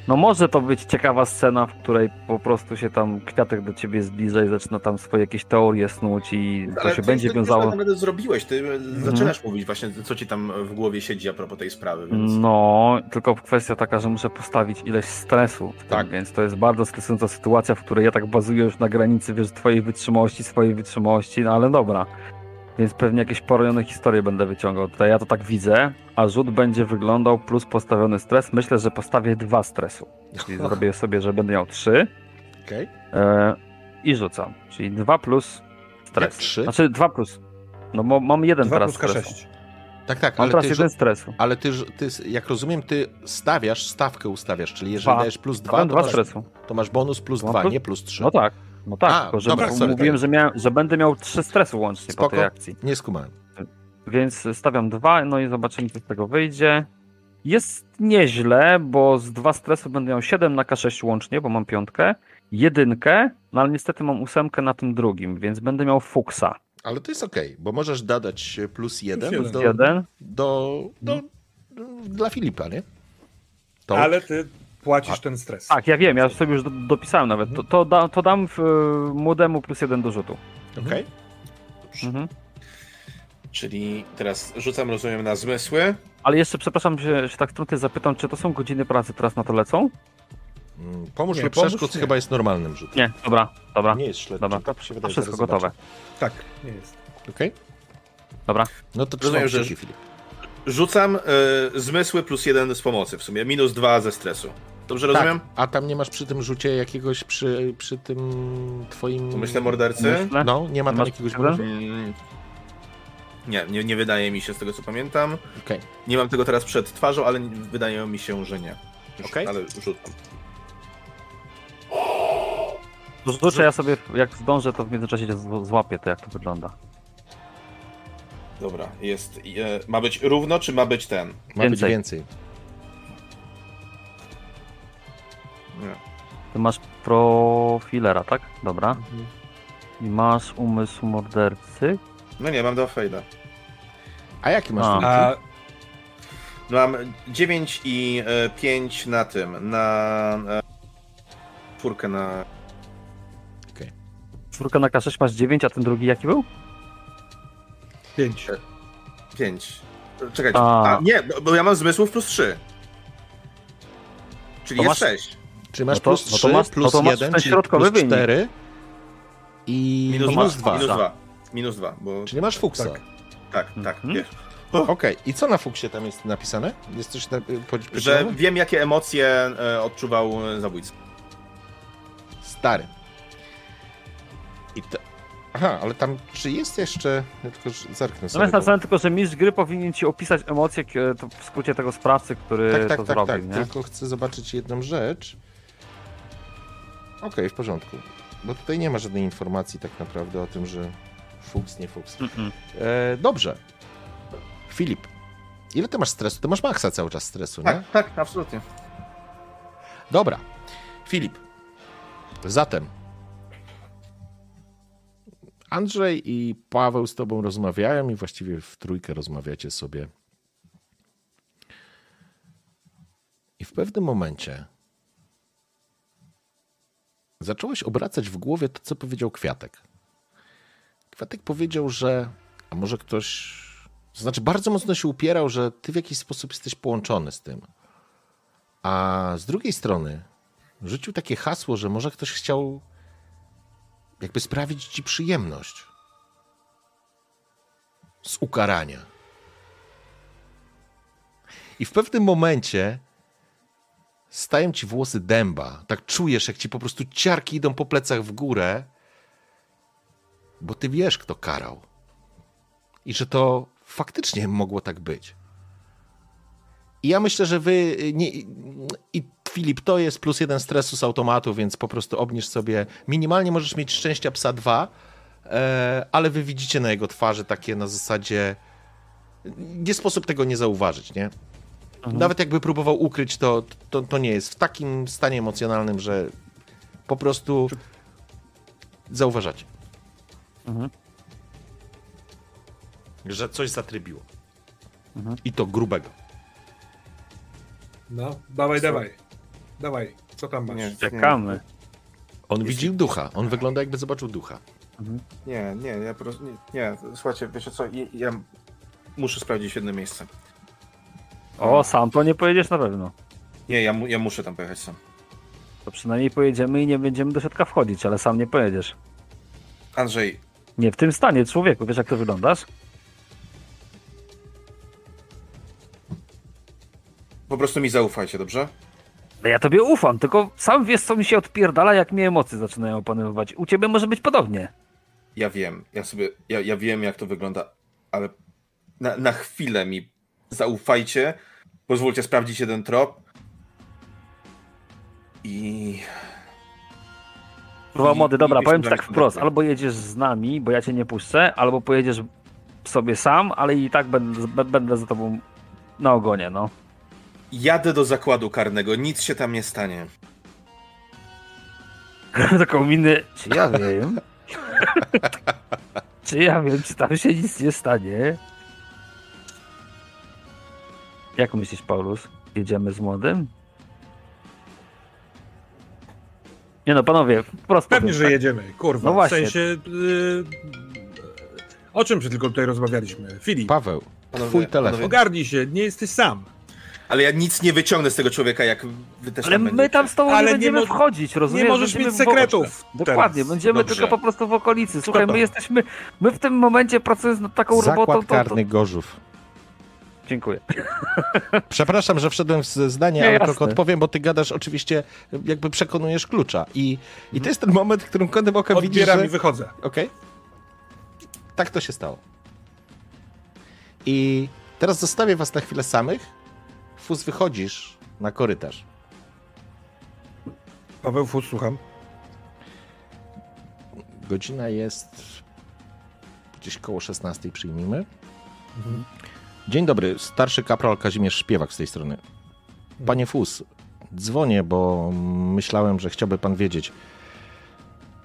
No może to być ciekawa scena, w której po prostu się tam kwiatek do ciebie zbliża i zaczyna tam swoje jakieś teorie snuć i to Ale się ty będzie już wiązało. tak naprawdę zrobiłeś. Ty zaczynasz mówić właśnie, co ci tam w głowie siedzi a propos tej sprawy, więc... No, tylko kwestia taka, że muszę postawić ileś stresu. Tym, Tak. Więc to jest bardzo stresująca sytuacja, w której ja tak bazuję już na granicy, wiesz, twojej wytrzymałości, swojej wytrzymałości, no ale dobra. Więc pewnie jakieś porojone historie będę wyciągał. Tutaj ja to tak widzę, a rzut będzie wyglądał plus postawiony stres. Myślę, że postawię dwa stresu. Czyli [laughs] zrobię sobie, że będę miał trzy Okej. e, i rzucam. Czyli dwa plus stres. Jak trzy? Znaczy dwa plus. No bo mam jeden Dwa teraz plus stresu. K6. Tak, tak, Mam ale teraz ty, jeden stresu. ale ty, ty, jak rozumiem, ty stawiasz, stawkę ustawiasz, czyli jeżeli Dwa. dajesz plus dwa, to dwa masz, stresu. to masz bonus plus dwa, plus- nie plus trzy. No tak, no tak, A, tylko że dobra, sorry, mówiłem, tak. że, miałem, że będę miał trzy stresu łącznie po Spoko. tej akcji. Nie skumałem. Więc stawiam dwa, no i zobaczymy, co z tego wyjdzie. Jest nieźle, bo z dwa stresu będę miał 7 na K6 łącznie, bo mam piątkę, jedynkę, no ale niestety mam ósemkę na tym drugim, więc będę miał fuksa. Ale to jest okej, bo możesz dodać plus jeden, jeden. do, Jeden, do, do, dla Filipa, nie? To, Ale ty płacisz ten stres. tak, ja wiem, ja sobie już do, dopisałem nawet. To, to, da, to dam w, y, młodemu plus jeden do rzutu. Okej. Mhm. Czyli teraz rzucam, rozumiem, na zmysły. Ale jeszcze, przepraszam, że, że tak trudnie zapytam, czy to są godziny pracy teraz na to lecą? Mm, Pomóż Nie, pomóż przeszkód nie. chyba jest normalnym rzutem. Nie, dobra, dobra, Nie jest śledczy. Dobra. Tak się to wydaje, wszystko zaraz gotowe. zobaczę. Tak, nie jest. Okej? Dobra. No to Rozumiem, że- Filip. Rzucam y, zmysły plus jeden z pomocy w sumie, minus dwa ze stresu. Dobrze rozumiem? Tak, a tam nie masz przy tym rzucie jakiegoś, przy, przy tym twoim... To myślę mordercy? Myślę. No, nie ma tam Masz jakiegoś? Mm, Nie, nie, nie wydaje mi się z tego co pamiętam. Okej. Nie mam tego teraz przed twarzą, ale wydaje mi się, że nie. Już, Okej. Ale rzucam. Rzucę ja sobie, jak zdążę, to w międzyczasie złapię to, jak to wygląda. Dobra, jest. E, ma być równo, czy ma być ten? Ma być Więcej. Nie. Ty masz profilera, tak? Dobra. I masz umysł mordercy. No nie, mam dwa fejda. A jaki masz A. A Mam 9 i e, 5 na tym, na e, czwórkę na... Czwórka na K6 masz 9, a ten drugi jaki był? pięć. 5. Czekajcie, A. a, nie, bo- bo ja mam zmysłów plus 3. Czyli To jest masz- 6. Czy masz no to- plus no to 3, masz- no plus to masz 1, ten czyli środkowy plus wynik. 4 i Minus, minus 2. 2. Minus Tak. 2. Minus 2, bo Czyli masz fuksa. Tak. tak, tak, Mhm. wiesz. Okej, i co na fuksie tam jest napisane? Jest coś na, po, Że wiem jakie emocje e, odczuwał e, zabójca. Stary. I to... Aha, ale tam czy jest jeszcze... Ja tylko zerknę No sobie. jest bo- napisane tylko, że mistrz gry powinien ci opisać emocje, to w skrócie tego sprawcy, który Tak, to tak, tak, zrobił, tak. nie? Tylko chcę zobaczyć jedną rzecz. Okej, w porządku. Bo tutaj nie ma żadnej informacji tak naprawdę o tym, że fuks, nie fuks. Mm-mm. E, dobrze. Filip, ile ty masz stresu? Ty masz maksa cały czas stresu, nie? Tak, tak, absolutnie. Dobra. Filip. Zatem. Andrzej i Paweł z tobą rozmawiają i właściwie w trójkę rozmawiacie sobie. I w pewnym momencie zacząłeś obracać w głowie to, co powiedział Kwiatek. Kwiatek powiedział, że a może ktoś. To znaczy, bardzo mocno się upierał, że ty w jakiś sposób jesteś połączony z tym. A z drugiej strony rzucił takie hasło, że może ktoś chciał jakby sprawić ci przyjemność z ukarania. I w pewnym momencie stają ci włosy dęba. Tak czujesz, jak ci po prostu ciarki idą po plecach w górę, bo ty wiesz, kto karał. I że to faktycznie mogło tak być. I ja myślę, że wy nie, i Filip, to jest plus jeden stresu z automatu, więc po prostu obniż sobie. Minimalnie możesz mieć szczęścia psa dwa, e, ale wy widzicie na jego twarzy takie na zasadzie. Nie sposób tego nie zauważyć, nie? Nawet jakby próbował ukryć, to, to, to nie jest w takim stanie emocjonalnym, że po prostu zauważacie. Mhm. Że coś zatrybiło. Mhm. I to grubego. No, dawaj, Co? dawaj. Dawaj, co tam masz? Nie, Czekamy. On Jeśli- widział ducha. On wygląda jakby zobaczył ducha. Nie, nie, ja po prostu. Nie, nie słuchajcie, wiecie co, ja, ja muszę sprawdzić jedno miejsce. O, sam to nie pojedziesz na pewno. Nie, ja, mu, ja muszę tam pojechać sam. To przynajmniej pojedziemy i nie będziemy do środka wchodzić, ale sam nie pojedziesz. Andrzej, Nie w tym stanie, człowieku, wiesz jak to wyglądasz? po prostu mi zaufajcie, dobrze? No Ja tobie ufam, tylko sam wiesz co mi się odpierdala, jak mnie emocje zaczynają opanowywać. U ciebie może być podobnie. Ja wiem, ja sobie, ja, ja wiem jak to wygląda, ale na, na chwilę mi zaufajcie, pozwólcie sprawdzić jeden trop i... I- młody, dobra, powiem ci tak wprost, albo jedziesz z nami, bo ja cię nie puszczę, albo pojedziesz sobie sam, ale i tak będę, będę za tobą na ogonie, no. Jadę do zakładu karnego, nic się tam nie stanie. [laughs] Taką minę, czy ja wiem? [laughs] czy ja wiem, czy tam się nic nie stanie? Jak myślisz, Paulus? Jedziemy z młodym? Nie no, panowie, wprost Pewnie, powiem, że tak? jedziemy, kurwa. No właśnie. W sensie... y, o czym przed tylko tutaj rozmawialiśmy? Filip, Paweł, Panowie, twój telefon. panowie, Ogarnij się, nie jesteś sam. Ale ja nic nie wyciągnę z tego człowieka, jak wy też Ale tam my będziecie. tam z tobą Ale nie nie będziemy mo- wchodzić, rozumiesz? nie możesz Będziemy mieć sekretów Dokładnie, teraz. będziemy Dobrze. tylko po prostu w okolicy. Słuchaj, to? my jesteśmy, my w tym momencie pracując nad taką robotą, Zakład to, to... karny Gorzów. Dziękuję. [laughs] Przepraszam, że wszedłem w zdanie, Nie, ale jasne. tylko odpowiem, bo ty gadasz oczywiście, jakby przekonujesz klucza. I, i to jest ten moment, w którym kątem oka widzisz, Odbieram że... i wychodzę. Okej. Tak to się stało. I teraz zostawię was na chwilę samych. Fus, wychodzisz na korytarz. Paweł Fus, słucham. Godzina jest gdzieś koło 16, przyjmijmy. Mhm. Dzień dobry, starszy kapral Kazimierz Szpiewak z tej strony. Panie Fus, dzwonię, bo myślałem, że chciałby pan wiedzieć.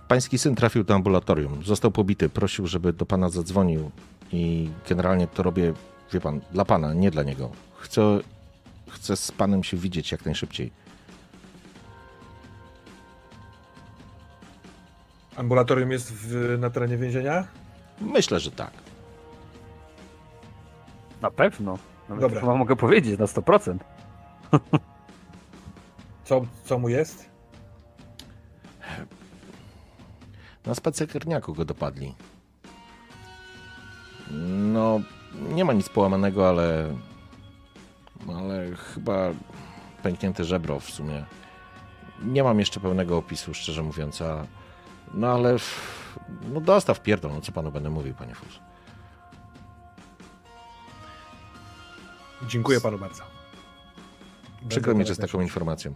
Pański syn trafił do ambulatorium, został pobity, prosił, żeby do pana zadzwonił i generalnie to robię, wie pan, dla pana, nie dla niego. Chcę, chcę z panem się widzieć jak najszybciej. Ambulatorium jest w, na terenie więzienia? Myślę, że tak. Na pewno. Nawet Dobra. chyba mogę powiedzieć na 100%. [laughs] Co, co mu jest? Na spacerniaku go dopadli. No, nie ma nic połamanego, ale. Ale chyba pęknięte żebro w sumie. Nie mam jeszcze pełnego opisu, szczerze mówiąc, a. No ale. No dostaw pierdol, no co panu będę mówił, panie Fus. Dziękuję panu bardzo. Przykro mi, że z taką informacją.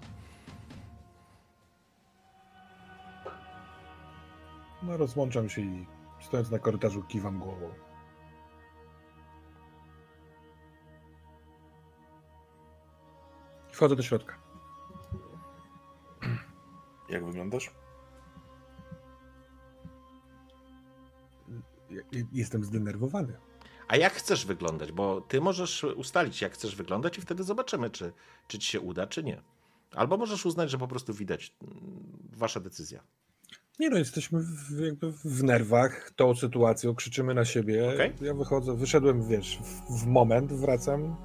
No rozłączam się i stojąc na korytarzu kiwam głową. Wchodzę do środka. Jak wyglądasz? Jestem zdenerwowany. A jak chcesz wyglądać? Bo ty możesz ustalić, jak chcesz wyglądać, i wtedy zobaczymy, czy, czy ci się uda, czy nie. Albo możesz uznać, że po prostu widać. mm, Wasza decyzja. Nie no, jesteśmy w, jakby w nerwach tą sytuacją, krzyczymy na siebie. Okej. Ja wychodzę, wyszedłem, wiesz, w, w moment, wracam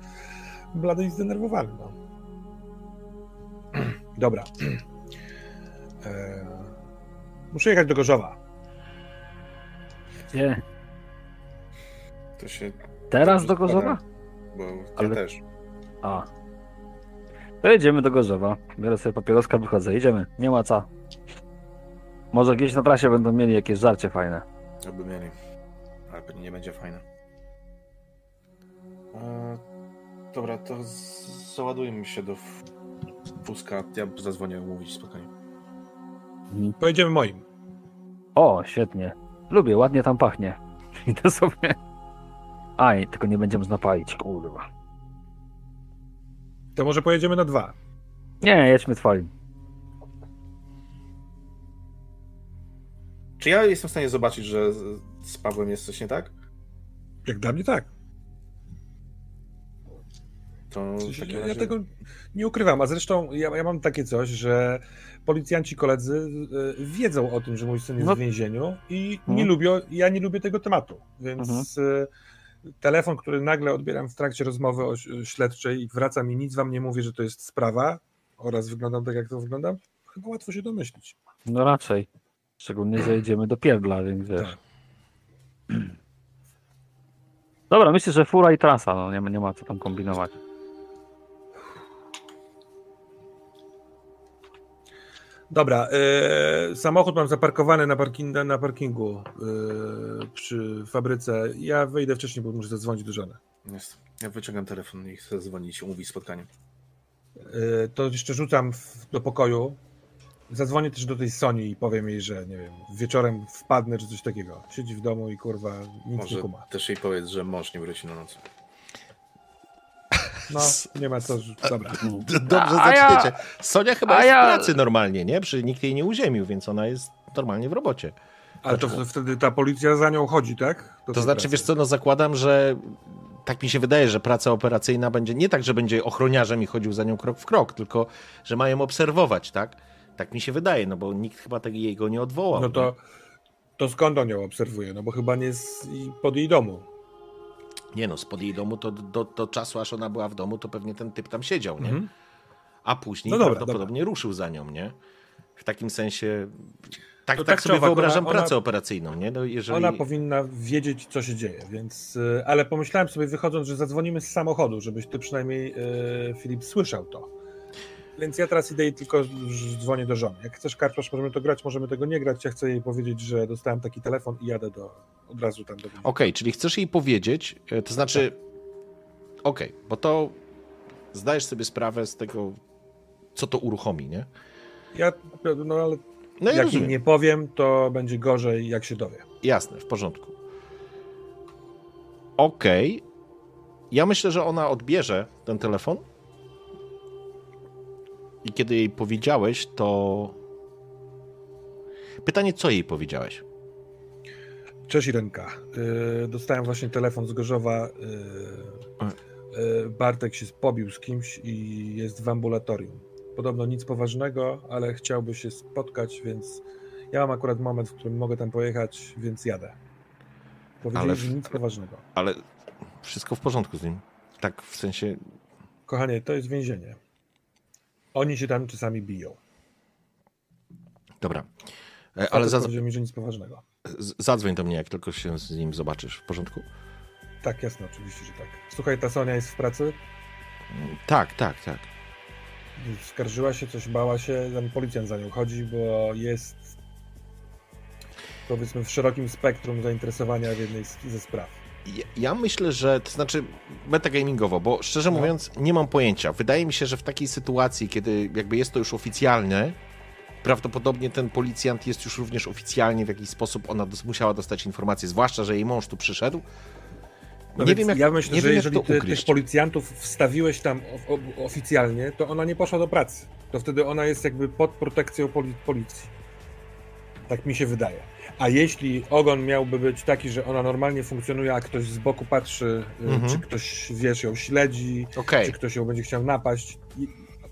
blady i zdenerwowany. No. [clears throat] Dobra. [clears throat] E, muszę jechać do Gorzowa. Gdzie? To się... Teraz do Gorzowa? Bo ja Ale- też. A. To jedziemy do Gorzowa. Biorę sobie papieroska, wychodzę. Idziemy. Nie ma co. Może gdzieś na trasie będą mieli jakieś żarcie fajne. Aby mieli. Ale pewnie nie będzie fajne. E, dobra, to z- załadujmy się do f- Fuska. Ja zadzwonię umówić spotkanie. Pojedziemy moim. O, świetnie. Lubię, ładnie tam pachnie. [laughs] Idę sobie. Aj, tylko nie będziemy napalić, kurwa. To może pojedziemy na dwa. Nie, jedźmy twoim. Czy ja jestem w stanie zobaczyć, że z- Pawłem jest coś nie tak? Jak dla mnie tak. To W sensie, takim ja, razie... tego nie ukrywam, a zresztą ja, ja mam takie coś, że policjanci koledzy e, wiedzą o tym, że mój syn jest No. w więzieniu i Mhm. nie lubią, ja nie lubię tego tematu, więc Mhm. Telefon, który nagle odbieram w trakcie rozmowy o, śledczej i wraca mi, nic wam nie mówi, że to jest sprawa oraz wyglądam tak, jak to wyglądam, chyba łatwo się domyślić. No raczej. Szczególnie, że jedziemy do pierdla, więc wiesz. Tak. [clears throat] Dobra, myślę, że fura i trasa, no nie, nie ma co tam kombinować. Dobra, e, samochód mam zaparkowany na, parking, na parkingu e, przy fabryce. Ja wyjdę wcześniej, bo muszę zadzwonić do żony. Jest. Ja wyciągam telefon i chcę dzwonić, umówić spotkanie. Y, to jeszcze rzucam w, do pokoju. Zadzwonię też do tej Soni i powiem jej, że nie wiem, wieczorem wpadnę czy coś takiego. Siedzi w domu i kurwa nic Może nie kuma. też jej powiedz, że mąż nie wróci na noc. No, nie ma co. Dobra. D- Dobrze A zaczniecie. Sonia chyba jest ja- w pracy normalnie, nie? Przy nikt jej nie uziemił, więc ona jest normalnie w robocie. Ale to wtedy ta policja za nią chodzi, tak? Do To znaczy, pracy. wiesz co, no zakładam, że tak mi się wydaje, że praca operacyjna będzie nie tak, że będzie ochroniarzem i chodził za nią krok w krok, tylko że mają obserwować, tak? Tak mi się wydaje, no bo nikt chyba tak jej go nie odwołał. No to, to skąd on ją obserwuje? No bo chyba nie z, i pod jej domu. Nie no, spod jej domu to do, do czasu, aż ona była w domu, to pewnie ten typ tam siedział, nie? Mhm. A później No dobra, prawdopodobnie ruszył za nią, nie? W takim sensie. Tak, tak, tak sobie owak, wyobrażam ona- pracę ona- operacyjną, nie? No jeżeli... Ona powinna wiedzieć, co się dzieje, więc. y, Ale pomyślałem sobie, wychodząc, że zadzwonimy z samochodu, żebyś ty przynajmniej, y, Filip, słyszał to. Więc ja teraz idę i tylko dzwonię do żony. Jak chcesz, Karpasz, możemy to grać, możemy tego nie grać. Ja chcę jej powiedzieć, że dostałem taki telefon i jadę do, od razu tam do Okej, czyli chcesz jej powiedzieć, e, to znaczy. Tak. Okej, bo to zdajesz sobie sprawę z tego, co to uruchomi, nie? Ja, no ale No jak rozumiem. jej nie powiem, to będzie gorzej, jak się dowie. Jasne, w porządku. Okej. Ja myślę, że ona odbierze ten telefon. I kiedy jej powiedziałeś, to. Pytanie, co jej powiedziałeś? Cześć Irenka. Yy, dostałem właśnie telefon z Gorzowa. Yy, yy, Bartek się pobił z kimś i jest w ambulatorium. Podobno nic poważnego, ale chciałby się spotkać, więc ja mam akurat moment, w którym mogę tam pojechać, więc jadę. Powiedzieli, Ale że nic poważnego. Ale wszystko w porządku z nim. Tak, w sensie. Kochanie, to jest więzienie. Oni się tam czasami biją. Dobra. E, Ale Ale zadzw- powiedział mi, że nic poważnego. zadzwoń do mnie, jak tylko się z nim zobaczysz. W porządku? Tak, jasne, oczywiście, że tak. Słuchaj, ta Sonia jest w pracy. Tak, tak, tak. Skarżyła się, coś bała się, tam policjant za nią chodzi, bo jest powiedzmy w szerokim spektrum zainteresowania w jednej z, ze spraw. Ja, myślę, że to znaczy metagamingowo, bo szczerze No. mówiąc, nie mam pojęcia. Wydaje mi się, że w takiej sytuacji, kiedy jakby jest to już oficjalne, prawdopodobnie ten policjant jest już również oficjalnie w jakiś sposób, ona dos- musiała dostać informację, zwłaszcza, że jej mąż tu przyszedł. No nie wiem, jak, ja myślę, nie że wiem, jeżeli ty, tych policjantów wstawiłeś tam oficjalnie, to ona nie poszła do pracy. To wtedy ona jest jakby pod protekcją poli policji. Tak mi się wydaje. A jeśli ogon miałby być taki, że ona normalnie funkcjonuje, a ktoś z boku patrzy, y, Mhm. czy ktoś, wiesz, ją śledzi, Okej. czy ktoś ją będzie chciał napaść,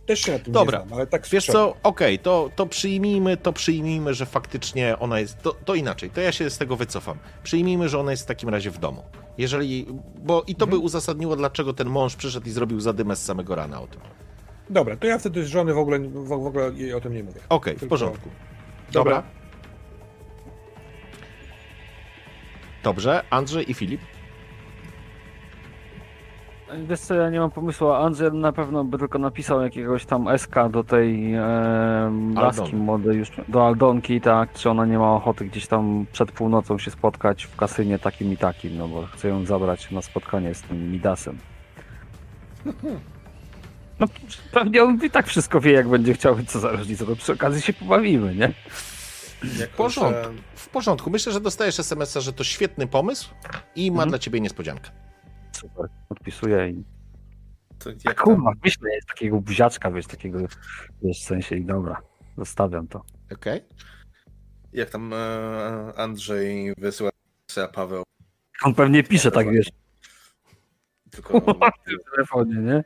też się na tym Dobra. nie znam, ale tak Wiesz co, okej, to, to przyjmijmy, to przyjmijmy, że faktycznie ona jest, to, to inaczej, to ja się z tego wycofam. Przyjmijmy, że ona jest w takim razie w domu. Jeżeli, bo i to by Mhm. uzasadniło, dlaczego ten mąż przyszedł i zrobił zadymę z samego rana o tym. Dobra, to ja wtedy z żony w ogóle, w, w ogóle jej o tym nie mówię. Okej, w Tylko- porządku. Dobra. Dobra. Dobrze, Andrzej i Filip. Wiesz co, ja nie mam pomysłu, a Andrzej na pewno by tylko napisał jakiegoś tam SK do tej e, laski młodej już, do Aldonki, tak, czy ona nie ma ochoty gdzieś tam przed północą się spotkać w kasynie takim i takim, no bo chce ją zabrać na spotkanie z tym Midasem. No pewnie on i tak wszystko wie, jak będzie chciał, co za różnica, to przy okazji się pobawimy, nie? Jako, W porządku. że- W porządku. Myślę, że dostajesz SMS-a, że to świetny pomysł i ma Mhm. dla ciebie niespodziankę. Super, odpisuję i... to jak kurwa, myślę, jest takiego buziaczka, wiesz, takiego, wiesz, w sensie i dobra, zostawiam to. Okej? Jak tam e, Andrzej wysyła a Paweł On pewnie pisze tak, wiesz, tylko [laughs] w telefonie, nie?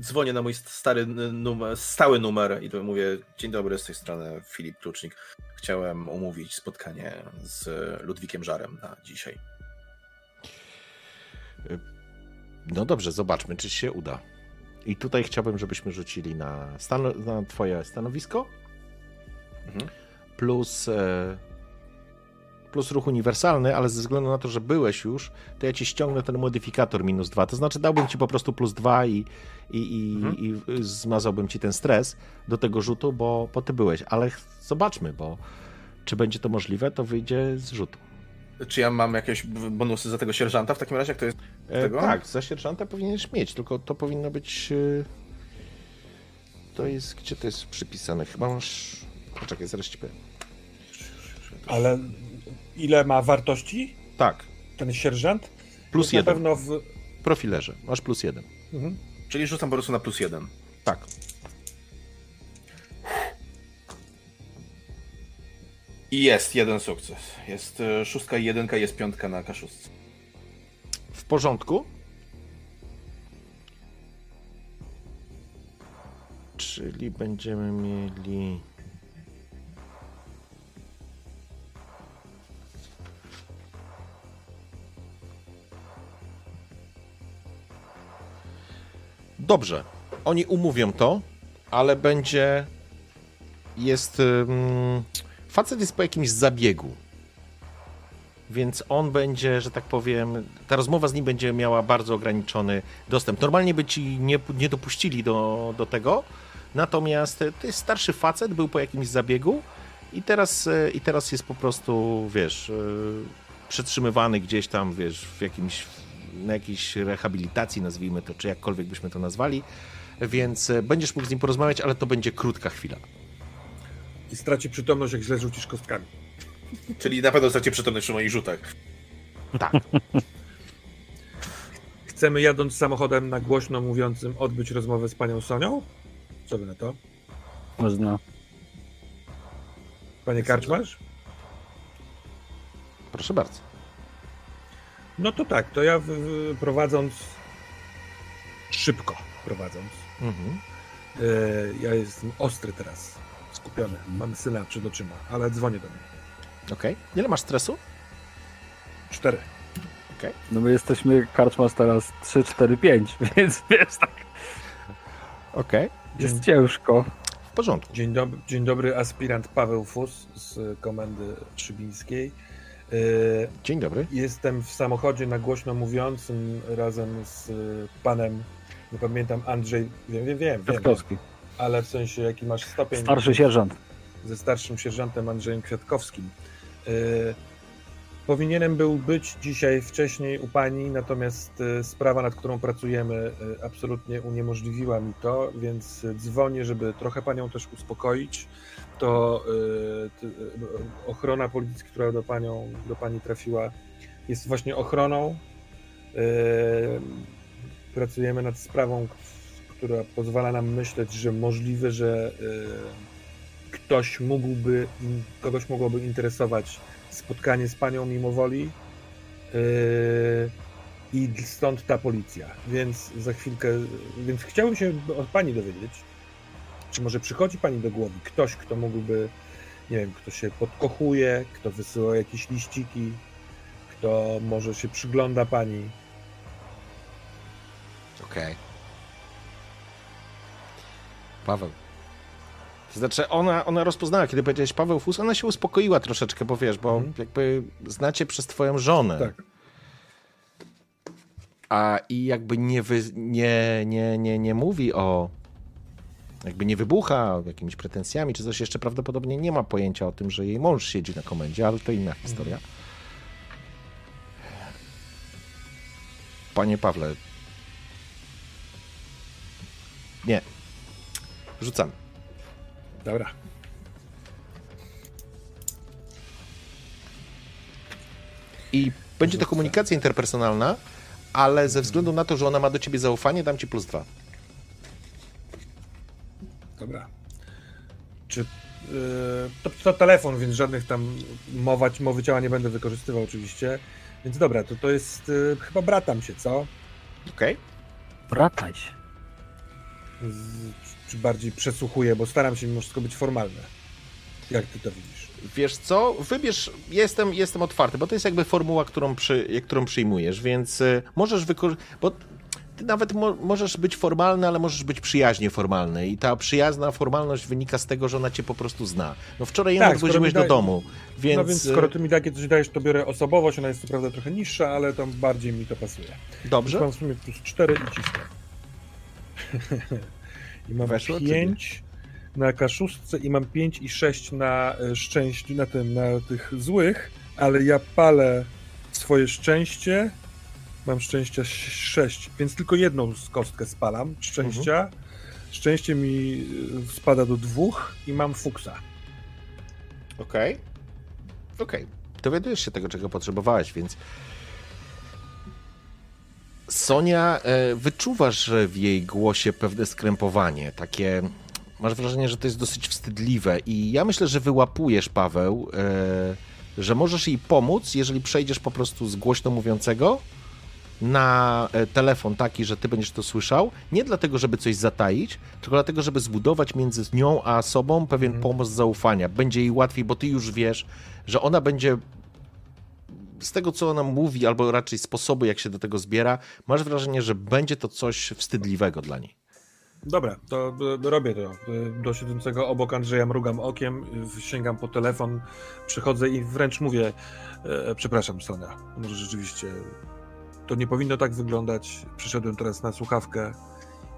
dzwonię na mój stary numer, stały numer i to mówię, dzień dobry, z tej strony Filip Klucznik. Chciałem umówić spotkanie z Ludwikiem Żarem na dzisiaj. No dobrze, zobaczmy, czy się uda. I tutaj chciałbym, żebyśmy rzucili na, stan- na twoje stanowisko Mhm. plus, e, plus ruch uniwersalny, ale ze względu na to, że byłeś już, to ja ci ściągnę ten modyfikator minus dwa. To znaczy dałbym ci po prostu plus dwa i, i, i, Mhm. i zmazałbym ci ten stres do tego rzutu, bo, bo ty byłeś. Ale zobaczmy, bo czy będzie to możliwe, to wyjdzie z rzutu. Czy ja mam jakieś bonusy za tego sierżanta w takim razie, jak to jest? E, tak, za sierżanta powinieneś mieć, tylko to powinno być. e, To jest. Gdzie to jest przypisane? Chyba masz. Poczekaj, zaraz ci powiem. Ale ile ma wartości Tak, ten sierżant? plus Jest Na jeden. pewno w... Profilerze. Masz plus jeden. Mhm. Czyli rzucam po prostu na plus jeden. Tak. I jest jeden sukces. Jest e, szóstka i jedynka, jest piątka na kaszustce. W porządku. Czyli będziemy mieli. Dobrze. Oni umówią to, ale będzie. Jest. Facet jest po jakimś zabiegu. Więc on będzie, że tak powiem, ta rozmowa z nim będzie miała bardzo ograniczony dostęp. Normalnie by ci nie, nie dopuścili do, do tego, natomiast to jest starszy facet, był po jakimś zabiegu i teraz, i teraz jest po prostu, wiesz, e, przetrzymywany gdzieś tam, wiesz, w jakimś, jakiejś rehabilitacji, nazwijmy to, czy jakkolwiek byśmy to nazwali, więc e, będziesz mógł z nim porozmawiać, ale to będzie krótka chwila. I straci przytomność, jak źle rzucisz kostkami. [laughs] Czyli na pewno straci przytomność przy moich rzutach. Tak. [laughs] Chcemy jadąc samochodem na głośno mówiącym odbyć rozmowę z panią Sonią? Co by na to? Można. Panie Karczmarz? Proszę bardzo. No to tak, to ja w, w, prowadząc szybko prowadząc. Mhm. E, ja jestem ostry teraz, skupiony. Mam syna przed oczyma, ale dzwonię do mnie. Okej. Okay. Ile masz stresu? Cztery. Okej. Okay. No my jesteśmy Karczmasz teraz 3, 4, 5, więc wiesz tak. Okej. Okay. Jest Dzień... ciężko. W porządku. Dzień, dob dzień dobry, aspirant Paweł Fus z komendy Trzybińskiej. E, dzień dobry. Jestem w samochodzie na głośno mówiącym razem z panem, nie pamiętam, Andrzej, wiem, wiem, wiem. Kwiatkowski. Ale w sensie, jaki masz stopień. Starszy sierżant. Ze starszym sierżantem Andrzejem Kwiatkowskim. Yy, powinienem był być dzisiaj wcześniej u pani, natomiast sprawa, nad którą pracujemy, absolutnie uniemożliwiła mi to, więc dzwonię, żeby trochę panią też uspokoić. To ochrona policji, która do, panią, do pani trafiła, jest właśnie ochroną. Pracujemy nad sprawą, która pozwala nam myśleć, że możliwe, że ktoś mógłby, kogoś mogłoby interesować spotkanie z panią mimo woli i stąd ta policja. Więc za chwilkę, więc chciałbym się od pani dowiedzieć, czy może przychodzi pani do głowy ktoś, kto mógłby, nie wiem, kto się podkochuje, kto wysyła jakieś liściki, kto może się przygląda pani. Okej. Okay. Paweł, to znaczy ona, ona rozpoznała, kiedy powiedziałeś Paweł Fus, ona się uspokoiła troszeczkę, bo wiesz, bo mhm. jakby znacie przez twoją żonę. Tak. A i jakby nie, wy, nie, nie, nie, nie mówi o jakby nie wybucha jakimiś pretensjami czy coś jeszcze prawdopodobnie nie ma pojęcia o tym, że jej mąż siedzi na komendzie, ale to inna historia. Panie Pawle. Nie. Rzucamy. Dobra. I będzie to komunikacja interpersonalna, ale ze względu na to, że ona ma do ciebie zaufanie, dam ci plus dwa. Dobra. Czy yy, to, to, telefon, więc żadnych tam mować, mowy ciała nie będę wykorzystywał oczywiście. Więc dobra, to to jest yy, chyba bratam się, co? Okej. Okay. Brataj się. Z, czy bardziej przesłuchuję, bo staram się mimo wszystko być formalny. Jak ty to widzisz? Wiesz co, wybierz, jestem, jestem otwarty, bo to jest jakby formuła, którą, przy, którą przyjmujesz, więc y, możesz wykorzystać, bo ty nawet mo możesz być formalny, ale możesz być przyjaźnie formalny i ta przyjazna formalność wynika z tego, że ona cię po prostu zna. No wczoraj ją tak, odwoziłeś do domu, więc... No więc skoro ty mi takie coś dajesz, to biorę osobowość, ona jest co prawda trochę niższa, ale tam bardziej mi to pasuje. Dobrze. Mam w sumie plus 4 i cisnę. [laughs] I mam Weszło, 5 na kaszuszce i mam 5 i 6 na e, szczęściu, na tym, na tych złych, ale ja palę swoje szczęście. Mam szczęścia 6, więc tylko jedną kostkę spalam szczęścia. Mhm. Szczęście mi e, spada do dwóch i mam fuksa. Okej. Okay. Okej. Okay. Dowiadujesz się tego, czego potrzebowałeś, więc Sonia, e, wyczuwasz w jej głosie pewne skrępowanie, takie. Masz wrażenie, że to jest dosyć wstydliwe, i ja myślę, że wyłapujesz, Paweł, e, że możesz jej pomóc, jeżeli przejdziesz po prostu z głośno mówiącego na e, telefon taki, że ty będziesz to słyszał, nie dlatego, żeby coś zataić, tylko dlatego, żeby zbudować między nią a sobą pewien mm. pomost zaufania. Będzie jej łatwiej, bo ty już wiesz, że ona będzie z tego, co ona mówi, albo raczej sposobu, jak się do tego zbiera, masz wrażenie, że będzie to coś wstydliwego dla niej. Dobra, to y, robię to. Y, do siedzącego obok Andrzeja mrugam okiem, sięgam po telefon, przychodzę i wręcz mówię, e, przepraszam Sonia, może rzeczywiście to nie powinno tak wyglądać. Przyszedłem teraz na słuchawkę.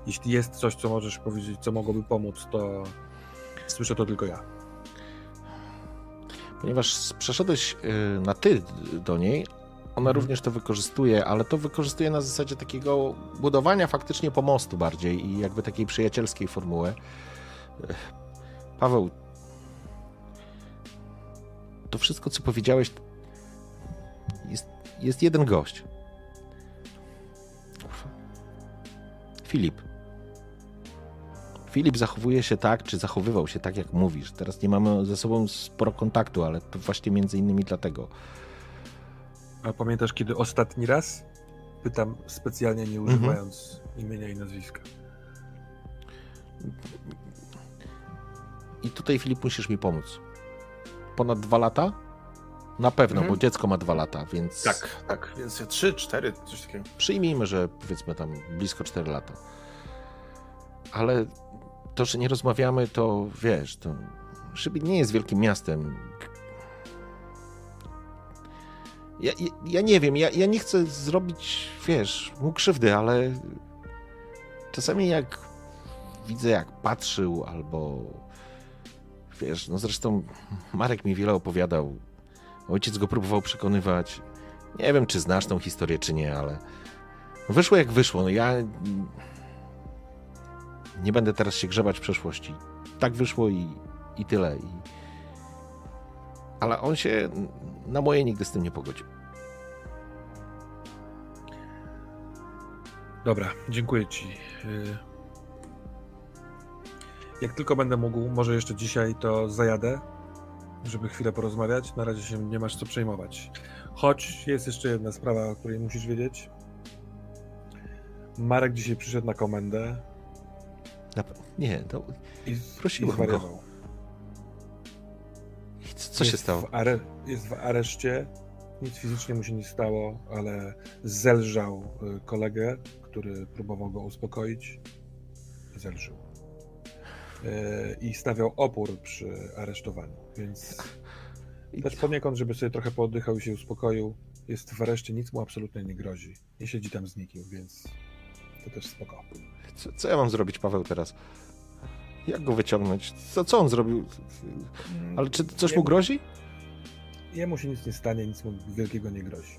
Jeśli jest coś, co możesz powiedzieć, co mogłoby pomóc, to słyszę to tylko ja. Ponieważ przeszedłeś na ty do niej, ona mhm. również to wykorzystuje, ale to wykorzystuje na zasadzie takiego budowania faktycznie pomostu bardziej i jakby takiej przyjacielskiej formuły. Paweł, to wszystko, co powiedziałeś, jest, jest jeden gość. Filip. Filip zachowuje się tak, czy zachowywał się tak, jak mówisz. Teraz nie mamy ze sobą sporo kontaktu, ale to właśnie między innymi dlatego. A pamiętasz, kiedy ostatni raz? Pytam specjalnie, nie mhm. używając mhm. imienia i nazwiska. I tutaj, Filip, musisz mi pomóc. Ponad dwa lata? Na pewno, mhm. bo dziecko ma dwa lata, więc. Tak, tak, więc trzy, cztery, coś takiego. Przyjmijmy, że powiedzmy tam blisko cztery lata. Ale to, że nie rozmawiamy, to wiesz, to Szybit nie jest wielkim miastem. Ja, ja, ja, nie wiem, ja, ja nie chcę zrobić, wiesz, mu krzywdy, ale czasami jak widzę, jak patrzył, albo wiesz, no zresztą Marek mi wiele opowiadał. Ojciec go próbował przekonywać. Nie wiem, czy znasz tą historię, czy nie, ale wyszło jak wyszło. No ja nie będę teraz się grzebać w przeszłości. Tak wyszło i, i tyle. I... Ale on się na moje nigdy z tym nie pogodził. Dobra, dziękuję Ci. Y, jak tylko będę mógł, może jeszcze dzisiaj, to zajadę, żeby chwilę porozmawiać. Na razie się nie masz co przejmować. Choć jest jeszcze jedna sprawa, o której musisz wiedzieć. Marek dzisiaj przyszedł na komendę. Nie, to i, prosiłem i go. Co się stało? W are... Jest w areszcie. Nic fizycznie mu się nie stało, ale zelżał y, kolegę, który próbował go uspokoić. Zelżył. I stawiał opór przy aresztowaniu, więc też poniekąd, żeby sobie trochę pooddychał i się uspokoił. Jest w areszcie, nic mu absolutnie nie grozi. Nie siedzi tam z nikim, więc to też spoko. Co, co ja mam zrobić, Paweł, teraz? Jak go wyciągnąć? Co, co on zrobił? Mm, Ale czy coś mu grozi? Jemu się nic nie stanie, nic mu wielkiego nie grozi.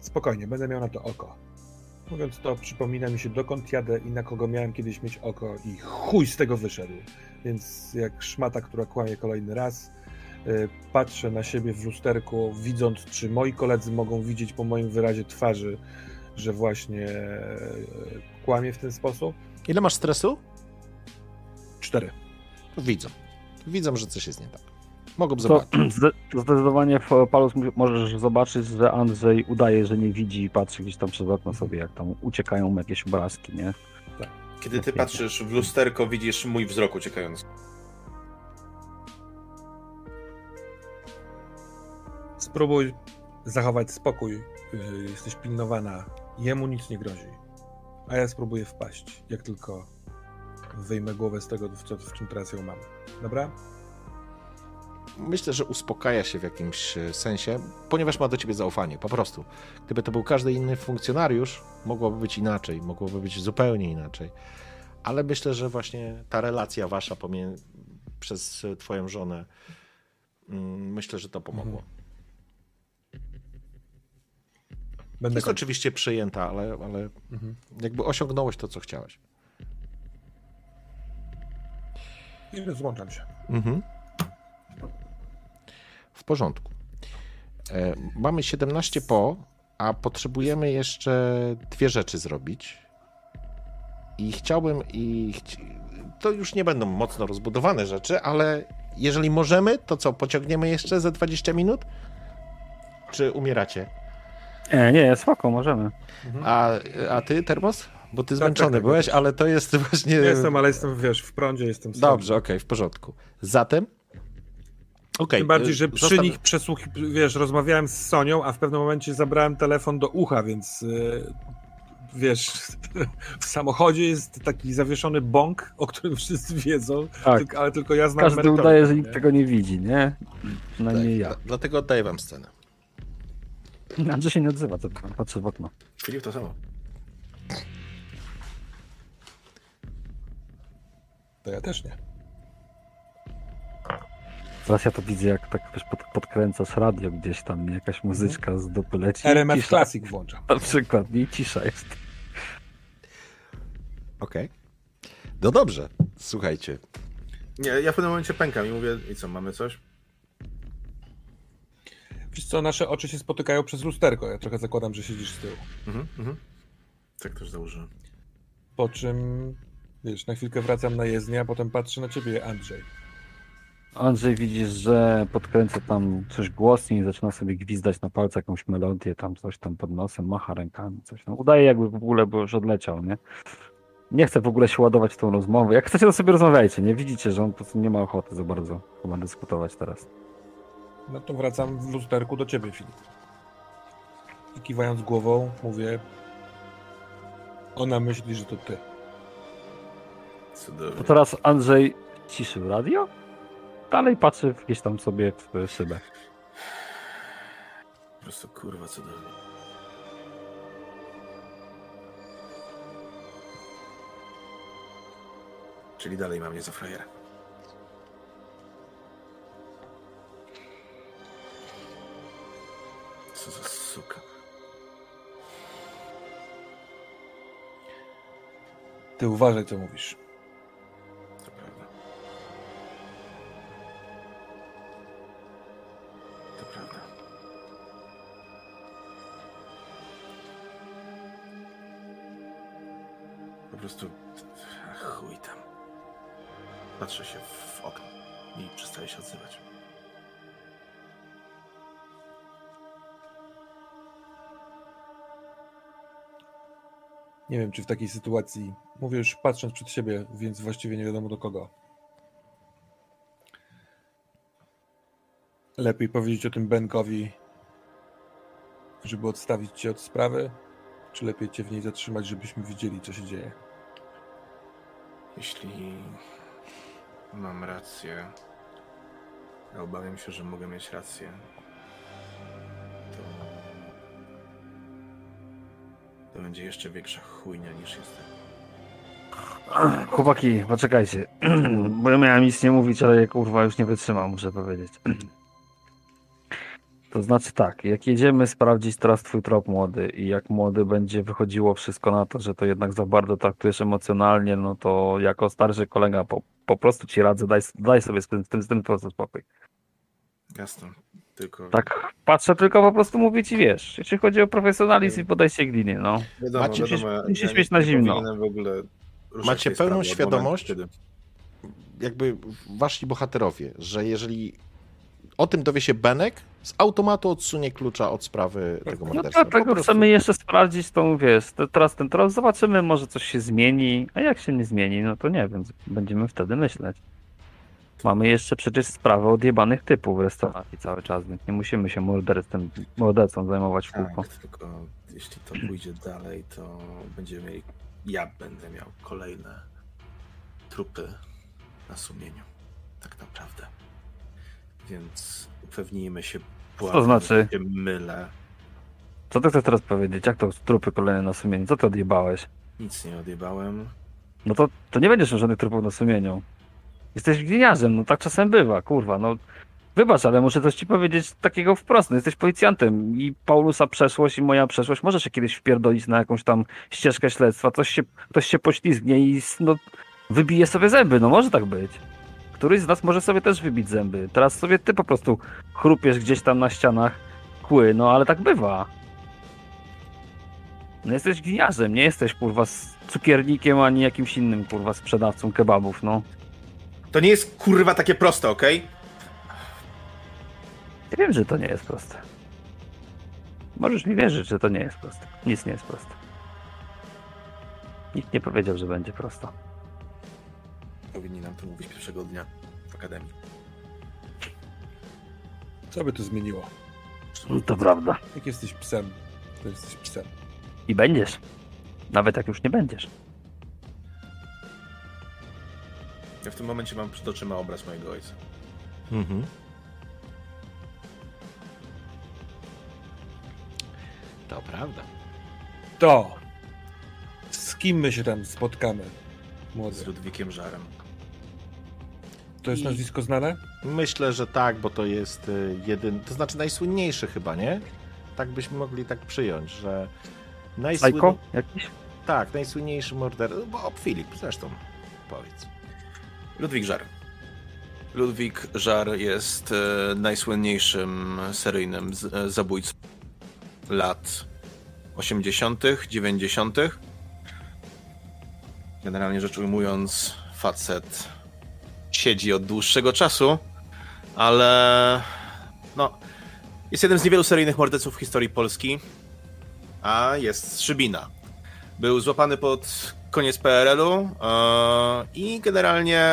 Spokojnie, będę miał na to oko. Mówiąc to, przypomina mi się, dokąd jadę i na kogo miałem kiedyś mieć oko, i chuj z tego wyszedł. Więc jak szmata, która kłamie kolejny raz, yy, patrzę na siebie w lusterku, widząc, czy moi koledzy mogą widzieć po moim wyrazie twarzy, że właśnie yy, kłamie w ten sposób. Ile masz stresu? Cztery. Widzą. Widzą, że coś jest nie tak. Mogą zobaczyć. [clears throat] To zdecydowanie w Palus możesz zobaczyć, że Andrzej udaje, że nie widzi i patrzy gdzieś tam przez okno sobie, jak tam uciekają jakieś obrazki, nie? Tak. Kiedy ty patrzysz w lusterko, widzisz mój wzrok uciekający. Spróbuj zachować spokój. Y, jesteś pilnowana. Jemu nic nie grozi. A ja spróbuję wpaść, jak tylko wyjmę głowę z tego, w, co, w czym teraz ją mam. Dobra? Myślę, że uspokaja się w jakimś e, sensie, ponieważ ma do ciebie zaufanie, po prostu. Gdyby to był każdy inny funkcjonariusz, mogłoby być inaczej, mogłoby być zupełnie inaczej. Ale myślę, że właśnie ta relacja wasza pomiędzy, przez twoją żonę, mm, myślę, że to pomogło. Mhm. Będę jest oczywiście przyjęta, ale, ale mhm. jakby osiągnąłeś to, co chciałeś. I rozłączam się. Mhm. W porządku. E, mamy 17 po, a potrzebujemy jeszcze dwie rzeczy zrobić. I chciałbym, i chci... to już nie będą mocno rozbudowane rzeczy, ale jeżeli możemy, to co, pociągniemy jeszcze ze 20 minut? Czy umieracie? Nie, nie, spoko, możemy. A, a ty, Termos? Bo ty tak, zmęczony tak, tak, byłeś, ale to jest [laughs] właśnie... Jestem, ale jestem, wiesz, w prądzie jestem sam. Dobrze, okej, okay, w porządku. Zatem Okay, Tym bardziej, że przy nich przesłuch... wiesz, rozmawiałem z Sonią, a w pewnym momencie zabrałem telefon do ucha, więc yy, wiesz, [laughs] w samochodzie jest taki zawieszony bąk, o którym [laughs] wszyscy wiedzą, tak. tylko, ale tylko ja znam Każdy udaje, że nikt tego nie widzi, nie? Przynajmniej tak, ja. Dlatego oddaję wam scenę. Andrzej się nie odzywa, to patrzy w okno. Filip to samo. To ja też nie. Teraz ja to widzę, jak tak wiesz, pod, podkręcasz radio gdzieś tam, jakaś muzyczka z dupy leci. RMF cisza. Classic włączam. Na przykład, nie cisza jest. Okej. Okay. No dobrze, słuchajcie. Nie, ja w pewnym momencie pękam i mówię, i co, mamy coś? Wiesz co, nasze oczy się spotykają przez lusterko. Ja trochę zakładam, że siedzisz z tyłu. Mhm, mhm. Tak też założyłem. Po czym, wiesz, na chwilkę wracam na jezdnię, a potem patrzę na ciebie, Andrzej. Andrzej widzisz, że podkręca tam coś głośniej, zaczyna sobie gwizdać na palce jakąś melodię, tam coś tam pod nosem, macha rękami, coś. No, udaje jakby w ogóle, bo już odleciał, nie? Nie chcę w ogóle się ładować w tą rozmowę. Jak chcecie, to sobie rozmawiajcie, nie? Widzicie, że on po prostu nie ma ochoty za bardzo chyba dyskutować teraz. No to wracam w lusterku do ciebie, Filip. I kiwając głową, mówię. Ona myśli, że to ty. To teraz Andrzej ciszył radio? Dalej patrzy gdzieś tam sobie w szybę. Po prostu kurwa cudownie. Czyli dalej mam nie za frajera. Co za suka. Ty uważaj, co mówisz. Prostu... Chuj tam. Patrzę się w okno i przestaję się odzywać. Nie wiem, czy w takiej sytuacji, mówię już patrząc przed siebie, więc właściwie nie wiadomo do kogo. Lepiej powiedzieć o tym Benkowi, żeby odstawić cię od sprawy, czy lepiej cię w niej zatrzymać, żebyśmy widzieli, co się dzieje? Jeśli mam rację, a obawiam się, że mogę mieć rację, to będzie jeszcze większa chujnia niż jestem. Chłopaki, poczekajcie. [clears throat] Bo ja miałem nic nie mówić, ale kurwa już nie wytrzymam, muszę powiedzieć. [clears throat] To znaczy tak, jak jedziemy sprawdzić teraz twój trop młody i jak młody będzie wychodziło wszystko na to, że to jednak za bardzo traktujesz emocjonalnie, no to jako starszy kolega po, po prostu ci radzę, daj, daj sobie z tym, z tym, z tym po prostu spokój. Jasne. Tylko... Tak, patrzę tylko po prostu mówię ci, wiesz, jeśli chodzi o profesjonalizm i podejście glinie, no. Wiadomo, Macie, wiadomo, musisz ja mieć na zimno. Macie pełną świadomość, jakby wasi bohaterowie, że jeżeli o tym dowie się Benek, z automatu odsunie klucza od sprawy tego no morderstwa. No dlatego chcemy jeszcze sprawdzić tą, wiesz, teraz ten teraz zobaczymy, może coś się zmieni, a jak się nie zmieni, no to nie wiem, będziemy wtedy myśleć. Mamy jeszcze przecież sprawę odjebanych typów w restauracji cały czas, więc nie musimy się morderstwem, mordercą zajmować w tak, kółko. Tak, tylko jeśli to pójdzie dalej, to będziemy mieli, ja będę miał kolejne trupy na sumieniu, tak naprawdę. Więc upewnijmy się, Co to znaczy? się mylę. Co ty chcesz teraz powiedzieć? Jak to trupy kolejne na sumieniu? Co ty odjebałeś? Nic nie odjebałem. No to, to nie będziesz miał żadnych trupów na sumieniu. Jesteś gliniarzem, no tak czasem bywa, kurwa, no. Wybacz, ale muszę coś ci powiedzieć takiego wprost. No, jesteś policjantem i Paulusa przeszłość i moja przeszłość może się kiedyś wpierdolić na jakąś tam ścieżkę śledztwa, coś się, ktoś się poślizgnie i no, wybije sobie zęby, no może tak być. Któryś z nas może sobie też wybić zęby. Teraz sobie ty po prostu chrupiesz gdzieś tam na ścianach kły, no ale tak bywa. No jesteś gliniarzem, nie jesteś kurwa z cukiernikiem ani jakimś innym kurwa sprzedawcą kebabów, no. To nie jest kurwa takie proste, okej? Okay? Ja wiem, że to nie jest proste. Możesz mi wierzyć, że to nie jest proste. Nic nie jest proste. Nikt nie powiedział, że będzie prosto. Powinni nam to mówić pierwszego dnia w akademii. Co by to zmieniło? No to prawda. Jak jesteś psem, to jesteś psem. I będziesz. Nawet jak już nie będziesz. Ja w tym momencie mam przed oczyma obraz mojego ojca. Mhm. To prawda. To! Z kim my się tam spotkamy, młody? Z Ludwikiem Żarem. To jest I- nazwisko znane? Myślę, że tak, bo to jest y, jeden, to znaczy najsłynniejszy chyba, nie? Tak byśmy mogli tak przyjąć, że najsłyn... Psycho jakiś? Tak, najsłynniejszy morderca, bo Filip zresztą, powiedz. Ludwik Żar. Ludwik Żar jest e, najsłynniejszym seryjnym z, e, zabójcą lat 80., 90. Generalnie rzecz ujmując, facet siedzi od dłuższego czasu, ale no, jest jednym z niewielu seryjnych morderców w historii Polski, a jest Szybina. Był złapany pod koniec PRL-u e, i generalnie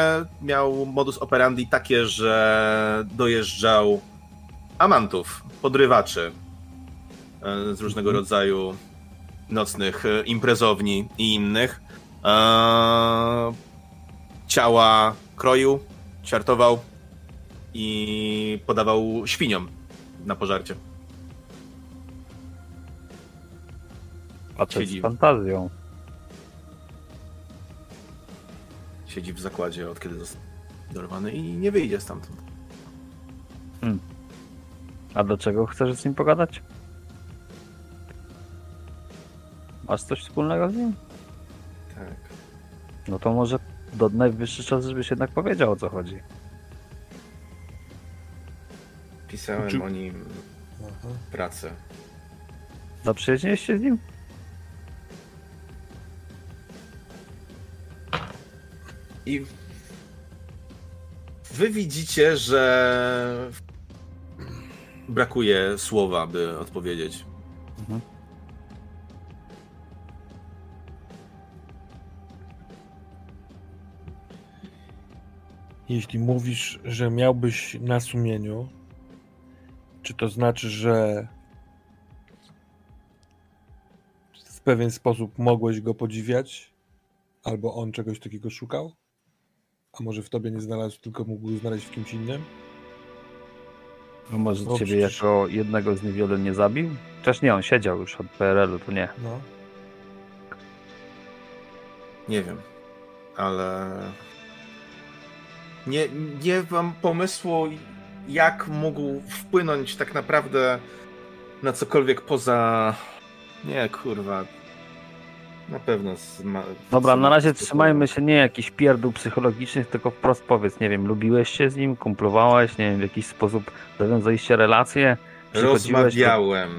miał modus operandi takie, że dojeżdżał amantów, podrywaczy e, z różnego rodzaju nocnych e, imprezowni i innych. Ciała kroił, ćwiartował i podawał świniom na pożarcie. Facet Siedzi. z fantazją. Siedzi w zakładzie od kiedy został dorwany i nie wyjdzie stamtąd. A dlaczego chcesz z nim pogadać? Masz coś wspólnego z nim? Tak. No to może do najwyższy czas, żebyś jednak powiedział o co chodzi. Pisałem Czy- o nim Aha. pracę. Zaprzyjaźniłeś się z nim? I wy widzicie, że brakuje słowa, by odpowiedzieć. Jeśli mówisz, że miałbyś na sumieniu, czy to znaczy, że w pewien sposób mogłeś go podziwiać, albo on czegoś takiego szukał? A może w tobie nie znalazł, tylko mógł znaleźć w kimś innym? No może No ciebie przecież- jako jednego z niewielu nie zabił? Przecież nie, on siedział już od PRL-u, to nie. No. Nie wiem, ale nie, nie mam pomysłu, jak mógł wpłynąć tak naprawdę na cokolwiek poza. Nie, kurwa. Na pewno. Zma... Dobra, na razie trzymajmy się nie jakichś pierdół psychologicznych, tylko wprost powiedz, nie wiem, lubiłeś się z nim, kumplowałeś, nie wiem, w jakiś sposób zawiązaliście relacje, przychodziłeś do... Rozmawiałem.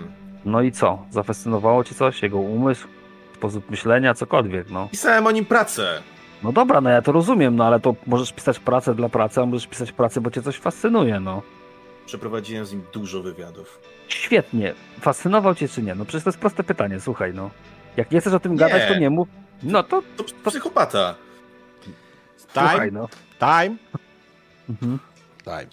No i co? Zafascynowało cię coś? Jego umysł? Sposób myślenia? Cokolwiek, no. Pisałem o nim pracę. No dobra, no ja to rozumiem, no ale to możesz pisać pracę dla pracy, a możesz pisać pracę, bo cię coś fascynuje, no. Przeprowadziłem z nim dużo wywiadów. Świetnie. Fascynował cię czy nie? No przecież to jest proste pytanie, słuchaj, no. Jak nie chcesz o tym Nie. gadać, to nie mów. No to To psychopata. słuchaj, Time, no. time, Mhm. time.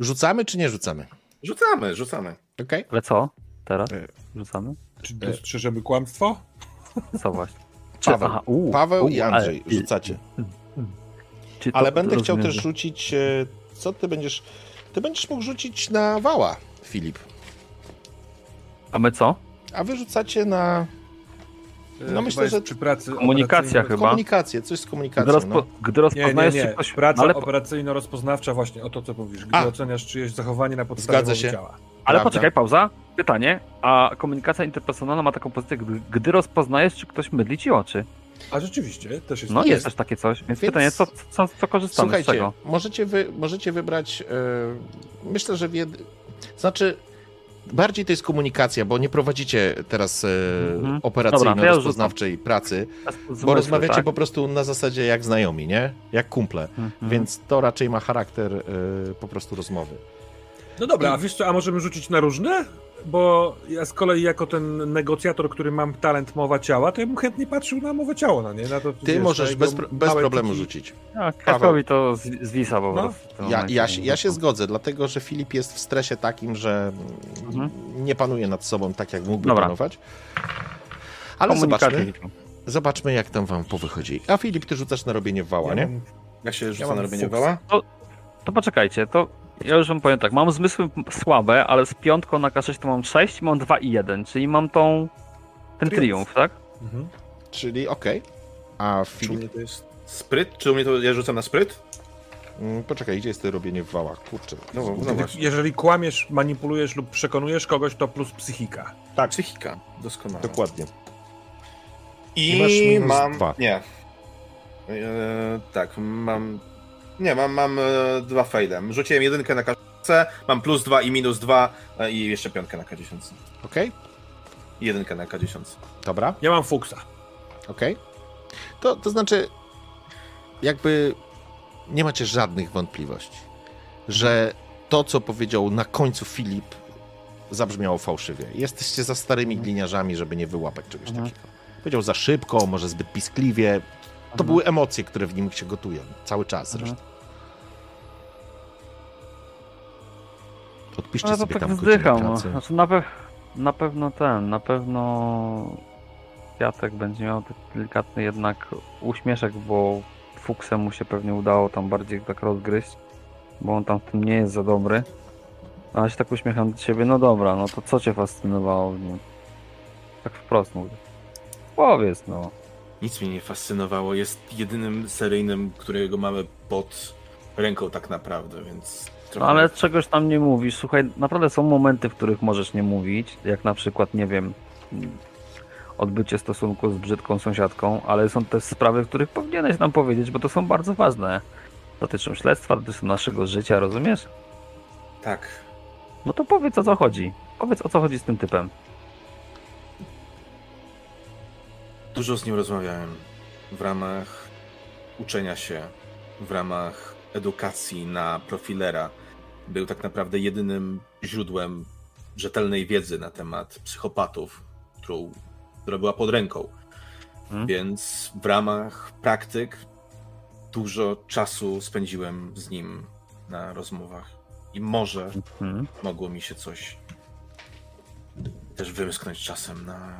Rzucamy czy nie rzucamy? Rzucamy, rzucamy. Okej. Ale co? Teraz? E. Rzucamy? Czy dostrzeżemy kłamstwo? Co właśnie? Czy, Paweł. aha, u, Paweł u, i ale- Andrzej, rzucacie. czy to Ale będę chciał rozumiem, też że- rzucić. e, Co ty będziesz. Ty będziesz mógł rzucić na wała, Filip. A my co? A wy rzucacie na No myślę, myślę, że przy pracy Komunikacja chyba. komunikację, coś z Gdy, komunikacją. rozpo, No. gdy Nie, nie, rozpoznajesz, nie. czy ktoś... Praca ale, operacyjno-rozpoznawcza właśnie o to, co mówisz. Gdy A. oceniasz czyjeś zachowanie na podstawie Zgadza się. ciała. ale prawda. poczekaj, pauza. Pytanie. A komunikacja interpersonalna ma taką pozycję, gdy, gdy rozpoznajesz, czy ktoś mydli ci oczy. A rzeczywiście, też jest. No jest, jest. też takie coś. Więc, Więc- pytanie, co, co, co korzystamy z Słuchajcie, czego? możecie, wy, możecie wybrać. e, myślę, że. Wied... Znaczy. Bardziej to jest komunikacja, bo nie prowadzicie teraz e, Mhm. operacyjno-rozpoznawczej pracy, Z bo rozmawiacie tak? po prostu na zasadzie jak znajomi, nie? Jak kumple. Mhm. Więc to raczej ma charakter e, po prostu rozmowy. No dobra, a wiesz co, a możemy rzucić na różne? Bo ja z kolei jako ten negocjator, który mam talent mowa ciała, to ja bym chętnie patrzył na mowę ciała, no nie? Na to, Ty wiesz, na możesz jego bez, pro- bez problemu rzucić. No, Krakowi to z- zwisa po No. prostu. Ja, ja, się- ja się zgodzę, dlatego że Filip jest w stresie takim, że Mhm. nie panuje nad sobą tak, jak mógłby Dobra. panować. Ale zobaczmy, zobaczmy, jak tam wam powychodzi. A Filip, ty rzucasz na robienie wała, Ja nie? mam- Jak się rzuca mam na robienie fuks. wała? To poczekajcie, to ja już wam powiem tak, mam zmysły słabe, ale z piątką na K6 to mam 6, mam 2 i 1, czyli mam tą ten Triumf. triumf, tak? Mhm. Czyli okej. A Czy u Filip... mnie to jest spryt? Czy u mnie to ja rzucam na spryt? Mm, Poczekaj, gdzie jest to robienie wała? Kurczę. No, no właśnie. Jeżeli kłamiesz, manipulujesz lub przekonujesz kogoś, to plus psychika. Tak, psychika. Doskonale. Dokładnie. I I masz minus mam. dwa. Nie. E, tak, mam. Nie, mam, mam e, dwa faile. Rzuciłem jedynkę na K10, mam plus dwa i minus dwa e, i jeszcze piątkę na K10. Okej, I jedynkę na K10. dobra, Ja mam fuksa. okej. To, to znaczy, jakby nie macie żadnych wątpliwości, że to, co powiedział na końcu Filip, zabrzmiało fałszywie. Jesteście za starymi gliniarzami, żeby nie wyłapać czegoś Mhm. takiego. Powiedział za szybko, może zbyt piskliwie. To były emocje, które w nim się gotują. Cały czas zresztą. Odpiszcie No to sobie tak tam wzdycham. No. pracy. Znaczy na, pe- na pewno ten, na pewno Jacek będzie miał taki delikatny jednak uśmieszek, bo Fuksem mu się pewnie udało tam bardziej tak rozgryźć, bo on tam w tym nie jest za dobry. A ja się tak uśmiecham do ciebie, no dobra, no to co cię fascynowało w nim? Tak wprost mówię. Powiedz no. Nic mnie nie fascynowało. Jest jedynym seryjnym, którego mamy pod ręką tak naprawdę, więc. No ale czegoś tam nie mówisz. Słuchaj, naprawdę są momenty, w których możesz nie mówić, jak na przykład, nie wiem, odbycie stosunku z brzydką sąsiadką, ale są też sprawy, w których powinieneś nam powiedzieć, bo to są bardzo ważne. Dotyczą śledztwa, dotyczą naszego życia, rozumiesz? Tak. No to powiedz o co chodzi. Powiedz o co chodzi z tym typem. Dużo z nim rozmawiałem w ramach uczenia się, w ramach edukacji na profilera. Był tak naprawdę jedynym źródłem rzetelnej wiedzy na temat psychopatów, którą, która była pod ręką. Hmm? Więc w ramach praktyk dużo czasu spędziłem z nim na rozmowach. I może Hmm? mogło mi się coś też wymsknąć czasem na,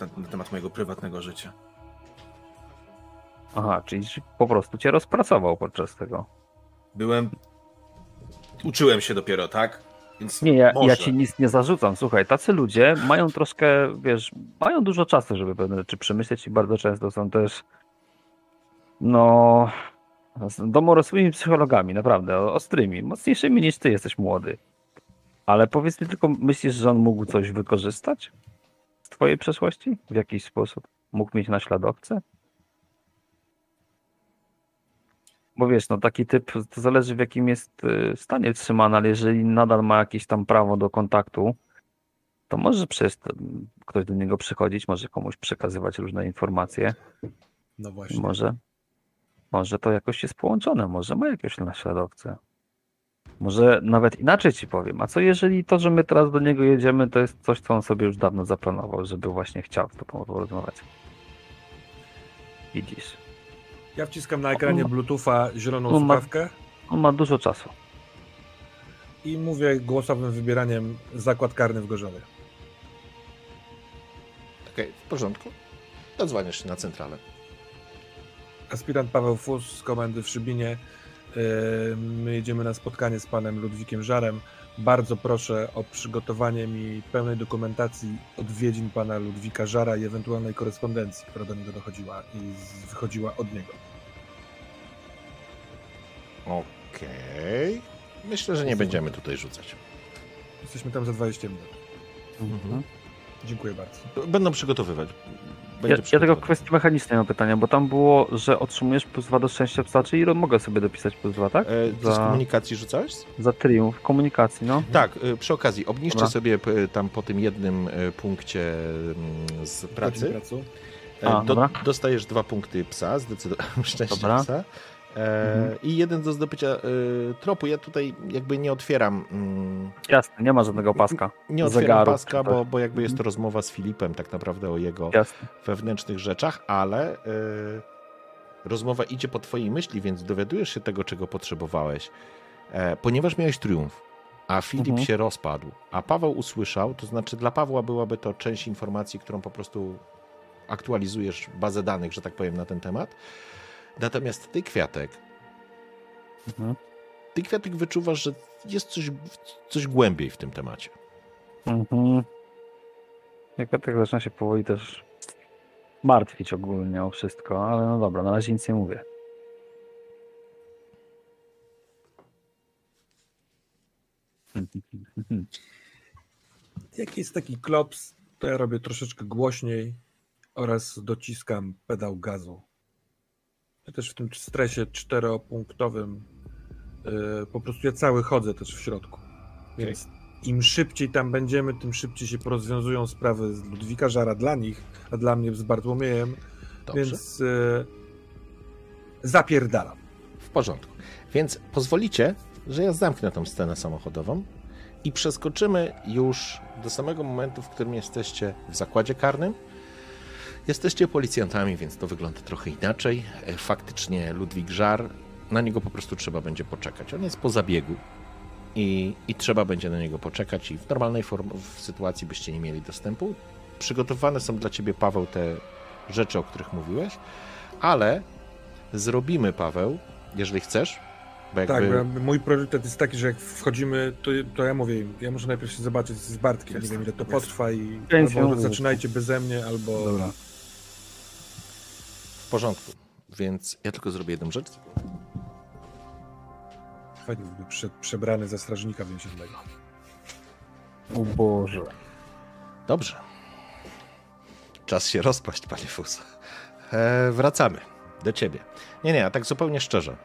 na, na temat mojego prywatnego życia. Aha, czyli po prostu cię rozpracował podczas tego. Byłem. Uczyłem się dopiero, tak? Więc Nie, ja, może. ja ci nic nie zarzucam. Słuchaj, tacy ludzie mają troszkę, wiesz, mają dużo czasu, żeby pewne rzeczy przemyśleć i bardzo często są też, no, domorosłymi psychologami, naprawdę, ostrymi, mocniejszymi niż ty jesteś młody. Ale powiedz mi tylko, myślisz, że on mógł coś wykorzystać twojej przeszłości? W jakiś sposób? Mógł mieć naśladowcę? Bo wiesz, no taki typ, to zależy w jakim jest y, stanie trzymany, ale jeżeli nadal ma jakieś tam prawo do kontaktu, to może przez to, m, ktoś do niego przychodzić, może komuś przekazywać różne informacje, No właśnie. może, może to jakoś jest połączone, może ma jakiegoś naśladowcę. Może nawet inaczej ci powiem, a co jeżeli to, że my teraz do niego jedziemy, to jest coś, co on sobie już dawno zaplanował, żeby właśnie chciał z tobą porozmawiać. Widzisz. Ja wciskam na ekranie ma- Bluetootha zieloną on ma- słuchawkę On ma dużo czasu. i mówię głosowym wybieraniem zakład karny w Gorzowie. Okej, w porządku. Dodzwaniasz się na centralę. Aspirant Paweł Fus z komendy w Szybinie. My jedziemy na spotkanie z panem Ludwikiem Żarem. Bardzo proszę o przygotowanie mi pełnej dokumentacji odwiedzin pana Ludwika Żara i ewentualnej korespondencji, która do niego dochodziła i wychodziła od niego. Okej. Myślę, że nie będziemy tutaj rzucać. Jesteśmy tam za 20 minut. Mhm. Dziękuję bardzo. Będą przygotowywać. Ja, Będzie ja tego kwestii mechanicznej mam pytania, bo tam było, że otrzymujesz plus 2 do szczęścia psa, czyli mogę sobie dopisać plus 2, tak? E, ty z Za, komunikacji rzucałeś? za triumf, komunikacji, no. Tak, e, przy okazji, obniżcie Dobra. sobie tam po tym jednym e, punkcie mm, z pracy. E, A, dobra. dostajesz dwa punkty psa, zdecydowanie [laughs] szczęście Dobra. psa. E, mhm. I jeden do zdobycia e, tropu. Ja tutaj jakby nie otwieram. Mm, Jasne, nie ma żadnego paska. Nie otwieram zegaru, paska, bo, bo jakby jest to mhm. rozmowa z Filipem tak naprawdę o jego Jasne. wewnętrznych rzeczach, ale e, rozmowa idzie po twojej myśli, więc dowiadujesz się tego, czego potrzebowałeś. Ponieważ miałeś triumf, a Filip mhm. się rozpadł, a Paweł usłyszał, to znaczy dla Pawła byłaby to część informacji, którą po prostu aktualizujesz bazę danych, że tak powiem, na ten temat. Natomiast ty, Kwiatek, mhm. ty, Kwiatek, wyczuwasz, że jest coś, coś głębiej w tym temacie. Mhm. Jak Kwiatek zaczyna się powoli też martwić ogólnie o wszystko, ale no dobra, na razie nic nie mówię. Jak jest taki klops, to ja robię troszeczkę głośniej oraz dociskam pedał gazu. Ja też w tym stresie czteropunktowym yy, po prostu ja cały chodzę też w środku. Więc okay. im szybciej tam będziemy, tym szybciej się porozwiązują sprawy z Ludwika Żara dla nich, a dla mnie z Bartłomiejem. Dobrze. Więc yy, zapierdalam. W porządku. Więc pozwolicie, że ja zamknę tą scenę samochodową i przeskoczymy już do samego momentu, w którym jesteście w zakładzie karnym. Jesteście policjantami, więc to wygląda trochę inaczej. E, faktycznie Ludwik Żar, na niego po prostu trzeba będzie poczekać. On jest po zabiegu i, i trzeba będzie na niego poczekać i w normalnej form, w sytuacji byście nie mieli dostępu. Przygotowane są dla ciebie, Paweł, te rzeczy, o których mówiłeś, ale zrobimy, Paweł, jeżeli chcesz, jakby... Tak, bo mój priorytet jest taki, że jak wchodzimy, to, to ja mówię im, ja muszę najpierw się zobaczyć z Bartkiem, nie wiem ile to potrwa i albo zaczynajcie beze mnie, albo... Dobra. W porządku, więc ja tylko zrobię jedną rzecz. Fajnie byłby prze, przebrany za strażnika więziennego. O Boże. Dobrze. Czas się rozpaść, panie Fus. E, wracamy do ciebie. Nie, nie, a tak zupełnie szczerze.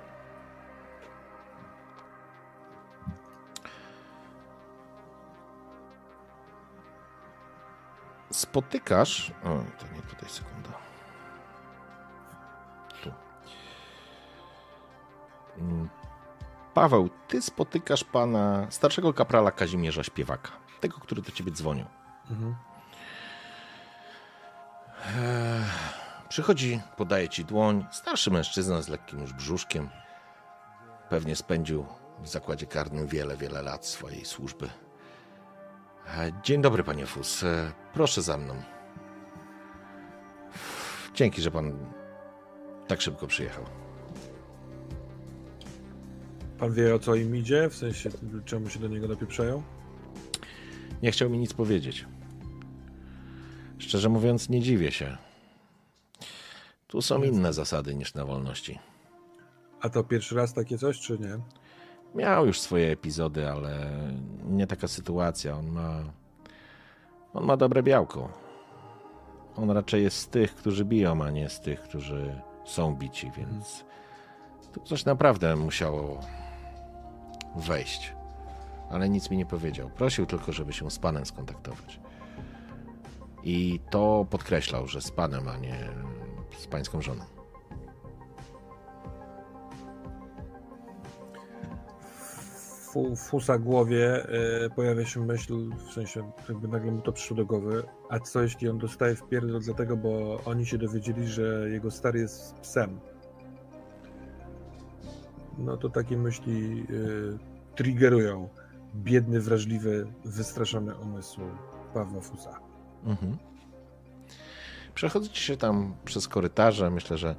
spotykasz. O, to nie tutaj, sekunda. Paweł, ty spotykasz pana starszego kaprala Kazimierza Śpiewaka, tego, który do ciebie dzwonił. Mhm. Eee, przychodzi, podaje ci dłoń. Starszy mężczyzna z lekkim już brzuszkiem. Pewnie spędził w zakładzie karnym wiele, wiele lat swojej służby. E, dzień dobry, panie Fus. E, proszę za mną. Dzięki, że pan tak szybko przyjechał. Pan wie o co im idzie? W sensie, czemu się do niego dopieprzają? Nie chciał mi nic powiedzieć. Szczerze mówiąc, nie dziwię się. Tu są inne zasady niż na wolności. A to pierwszy raz takie coś, czy nie? Miał już swoje epizody, ale nie taka sytuacja. On ma. On ma dobre białko. On raczej jest z tych, którzy biją, a nie z tych, którzy są bici, więc tu coś naprawdę musiało wejść. Ale nic mi nie powiedział. Prosił tylko, żeby się z panem skontaktować. I to podkreślał, że z panem, a nie z pańską żoną. Fusa głowie y, pojawia się myśl, w sensie jakby nagle mu to przyszło do głowy, a co jeśli on dostaje w pierdol dlatego, bo oni się dowiedzieli, że jego stary jest psem. No to takie myśli y, triggerują biedny, wrażliwy, wystraszony umysł Pawła Fusa. Mhm. Przechodzicie się tam przez korytarze, myślę, że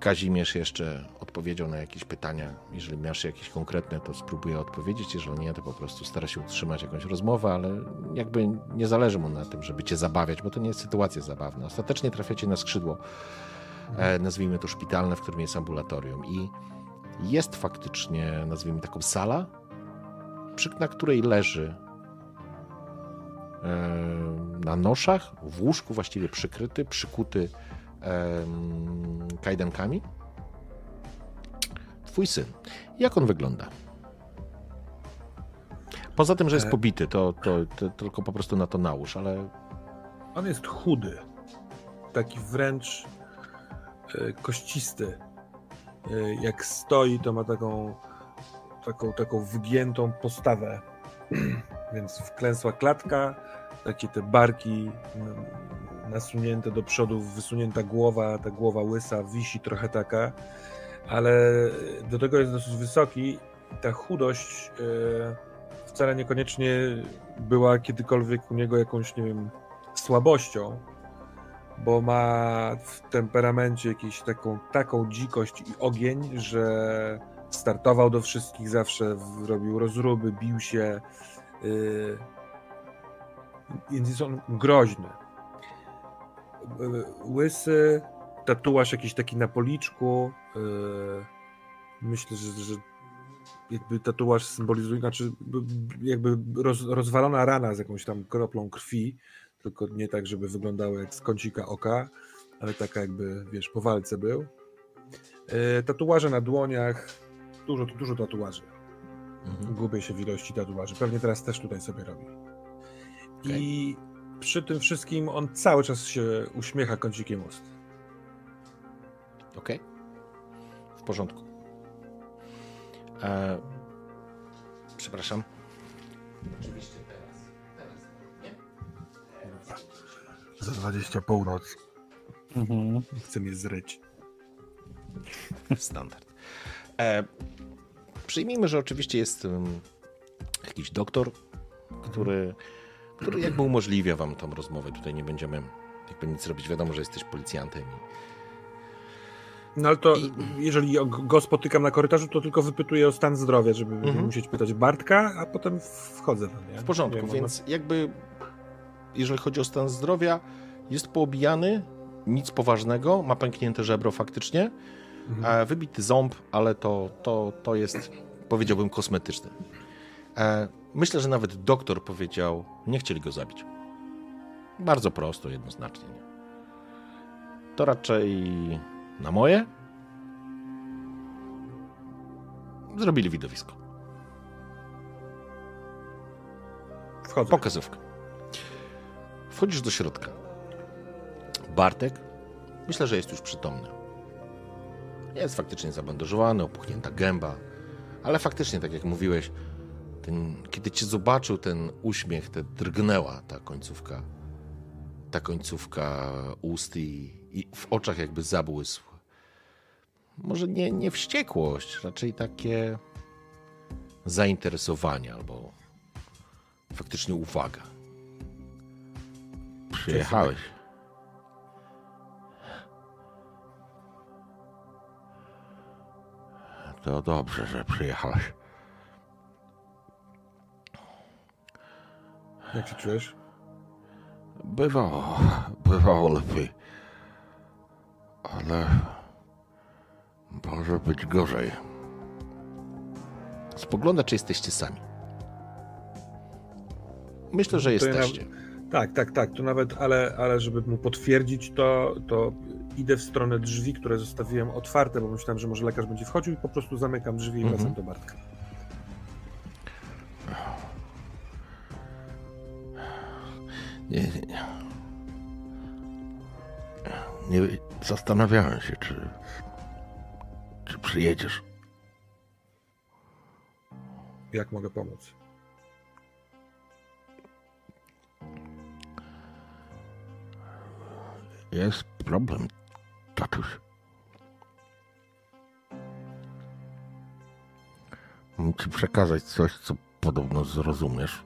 Kazimierz jeszcze odpowiedział na jakieś pytania. Jeżeli masz jakieś konkretne, to spróbuję odpowiedzieć. Jeżeli nie, to po prostu stara się utrzymać jakąś rozmowę, ale jakby nie zależy mu na tym, żeby cię zabawiać, bo to nie jest sytuacja zabawna. Ostatecznie trafiacie na skrzydło, e, nazwijmy to szpitalne, w którym jest ambulatorium. I jest faktycznie, nazwijmy taką sala, przy, na której leży na noszach, w łóżku właściwie przykryty, przykuty kajdankami. Twój syn. Jak on wygląda? Poza tym, że jest e, pobity, to, to, to, tylko po prostu na to nałóż, ale. On jest chudy. Taki wręcz e, kościsty. Y, jak stoi, to ma taką, taką, taką wygiętą postawę. [clears throat] Więc wklęsła klatka, takie te barki mm, nasunięte do przodu, wysunięta głowa, ta głowa łysa wisi trochę taka, ale do tego jest dosyć wysoki. Ta chudość y, wcale niekoniecznie była kiedykolwiek u niego jakąś, nie wiem, słabością, bo ma w temperamencie jakąś taką, taką dzikość i ogień, że startował do wszystkich zawsze, robił rozruby, bił się. Yy, więc jest on groźny. Yy, łysy, tatuaż jakiś taki na policzku. Yy, myślę, że, że jakby tatuaż symbolizuje, znaczy jakby roz, rozwalona rana z jakąś tam kroplą krwi tylko nie tak, żeby wyglądało jak z kącika oka, ale taka jakby, wiesz, po walce był. E, tatuaże na dłoniach, dużo, dużo tatuaży. Mhm. Gubię się w ilości tatuaży. Pewnie teraz też tutaj sobie robi. Okay. I przy tym wszystkim on cały czas się uśmiecha kącikiem ust. Okej. Okay. W porządku. E... Przepraszam. Oczywiście. Za 20 północ. Mhm. Chcę mnie zryć. Standard. E, przyjmijmy, że oczywiście jest um, jakiś doktor, który, który jakby umożliwia wam tą rozmowę. Tutaj nie będziemy jakby nic robić. Wiadomo, że jesteś policjantem. I... No ale to I... jeżeli go spotykam na korytarzu, to tylko wypytuję o stan zdrowia, żeby mhm. musieć pytać Bartka, a potem wchodzę. nie? W porządku, wiem, więc jakby jeżeli chodzi o stan zdrowia, jest poobijany, nic poważnego, ma pęknięte żebro faktycznie, mhm. wybity ząb, ale to, to, to jest, powiedziałbym, kosmetyczne. Myślę, że nawet doktor powiedział, nie chcieli go zabić. Bardzo prosto, jednoznacznie. To raczej na moje zrobili widowisko. Wchodzę. Pokazówkę. Wchodzisz do środka. Bartek, myślę, że jest już przytomny. Jest faktycznie zabandażowany, opuchnięta gęba, ale faktycznie, tak jak mówiłeś, ten, kiedy cię zobaczył, ten uśmiech, te drgnęła ta końcówka, ta końcówka ust i, i w oczach jakby zabłysł. Może nie, nie wściekłość, raczej takie zainteresowanie albo faktycznie uwaga. Przyjechałeś. To dobrze, że przyjechałeś. Jak się czujesz? Bywało, bywało lepiej. Ale może być gorzej. Spogląda, czy jesteście sami. Myślę, że jesteście. Tak, tak, tak. Tu nawet, ale, ale żeby mu potwierdzić to, to idę w stronę drzwi, które zostawiłem otwarte, bo myślałem, że może lekarz będzie wchodził i po prostu zamykam drzwi i wracam mhm. do Bartka. Nie, nie, nie. Zastanawiałem się, czy, czy przyjedziesz. Jak mogę pomóc? Jest problem, tatuś. Mam ci przekazać coś, co podobno zrozumiesz.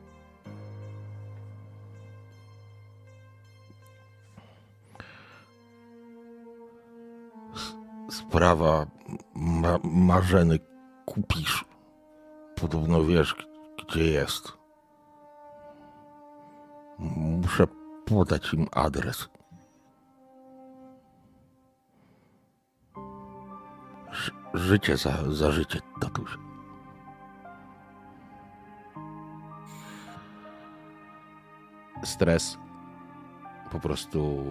Sprawa ma Marzeny kupisz. Podobno wiesz, gdzie jest. Muszę podać im adres. Życie za, za życie, tatuś. Stres po prostu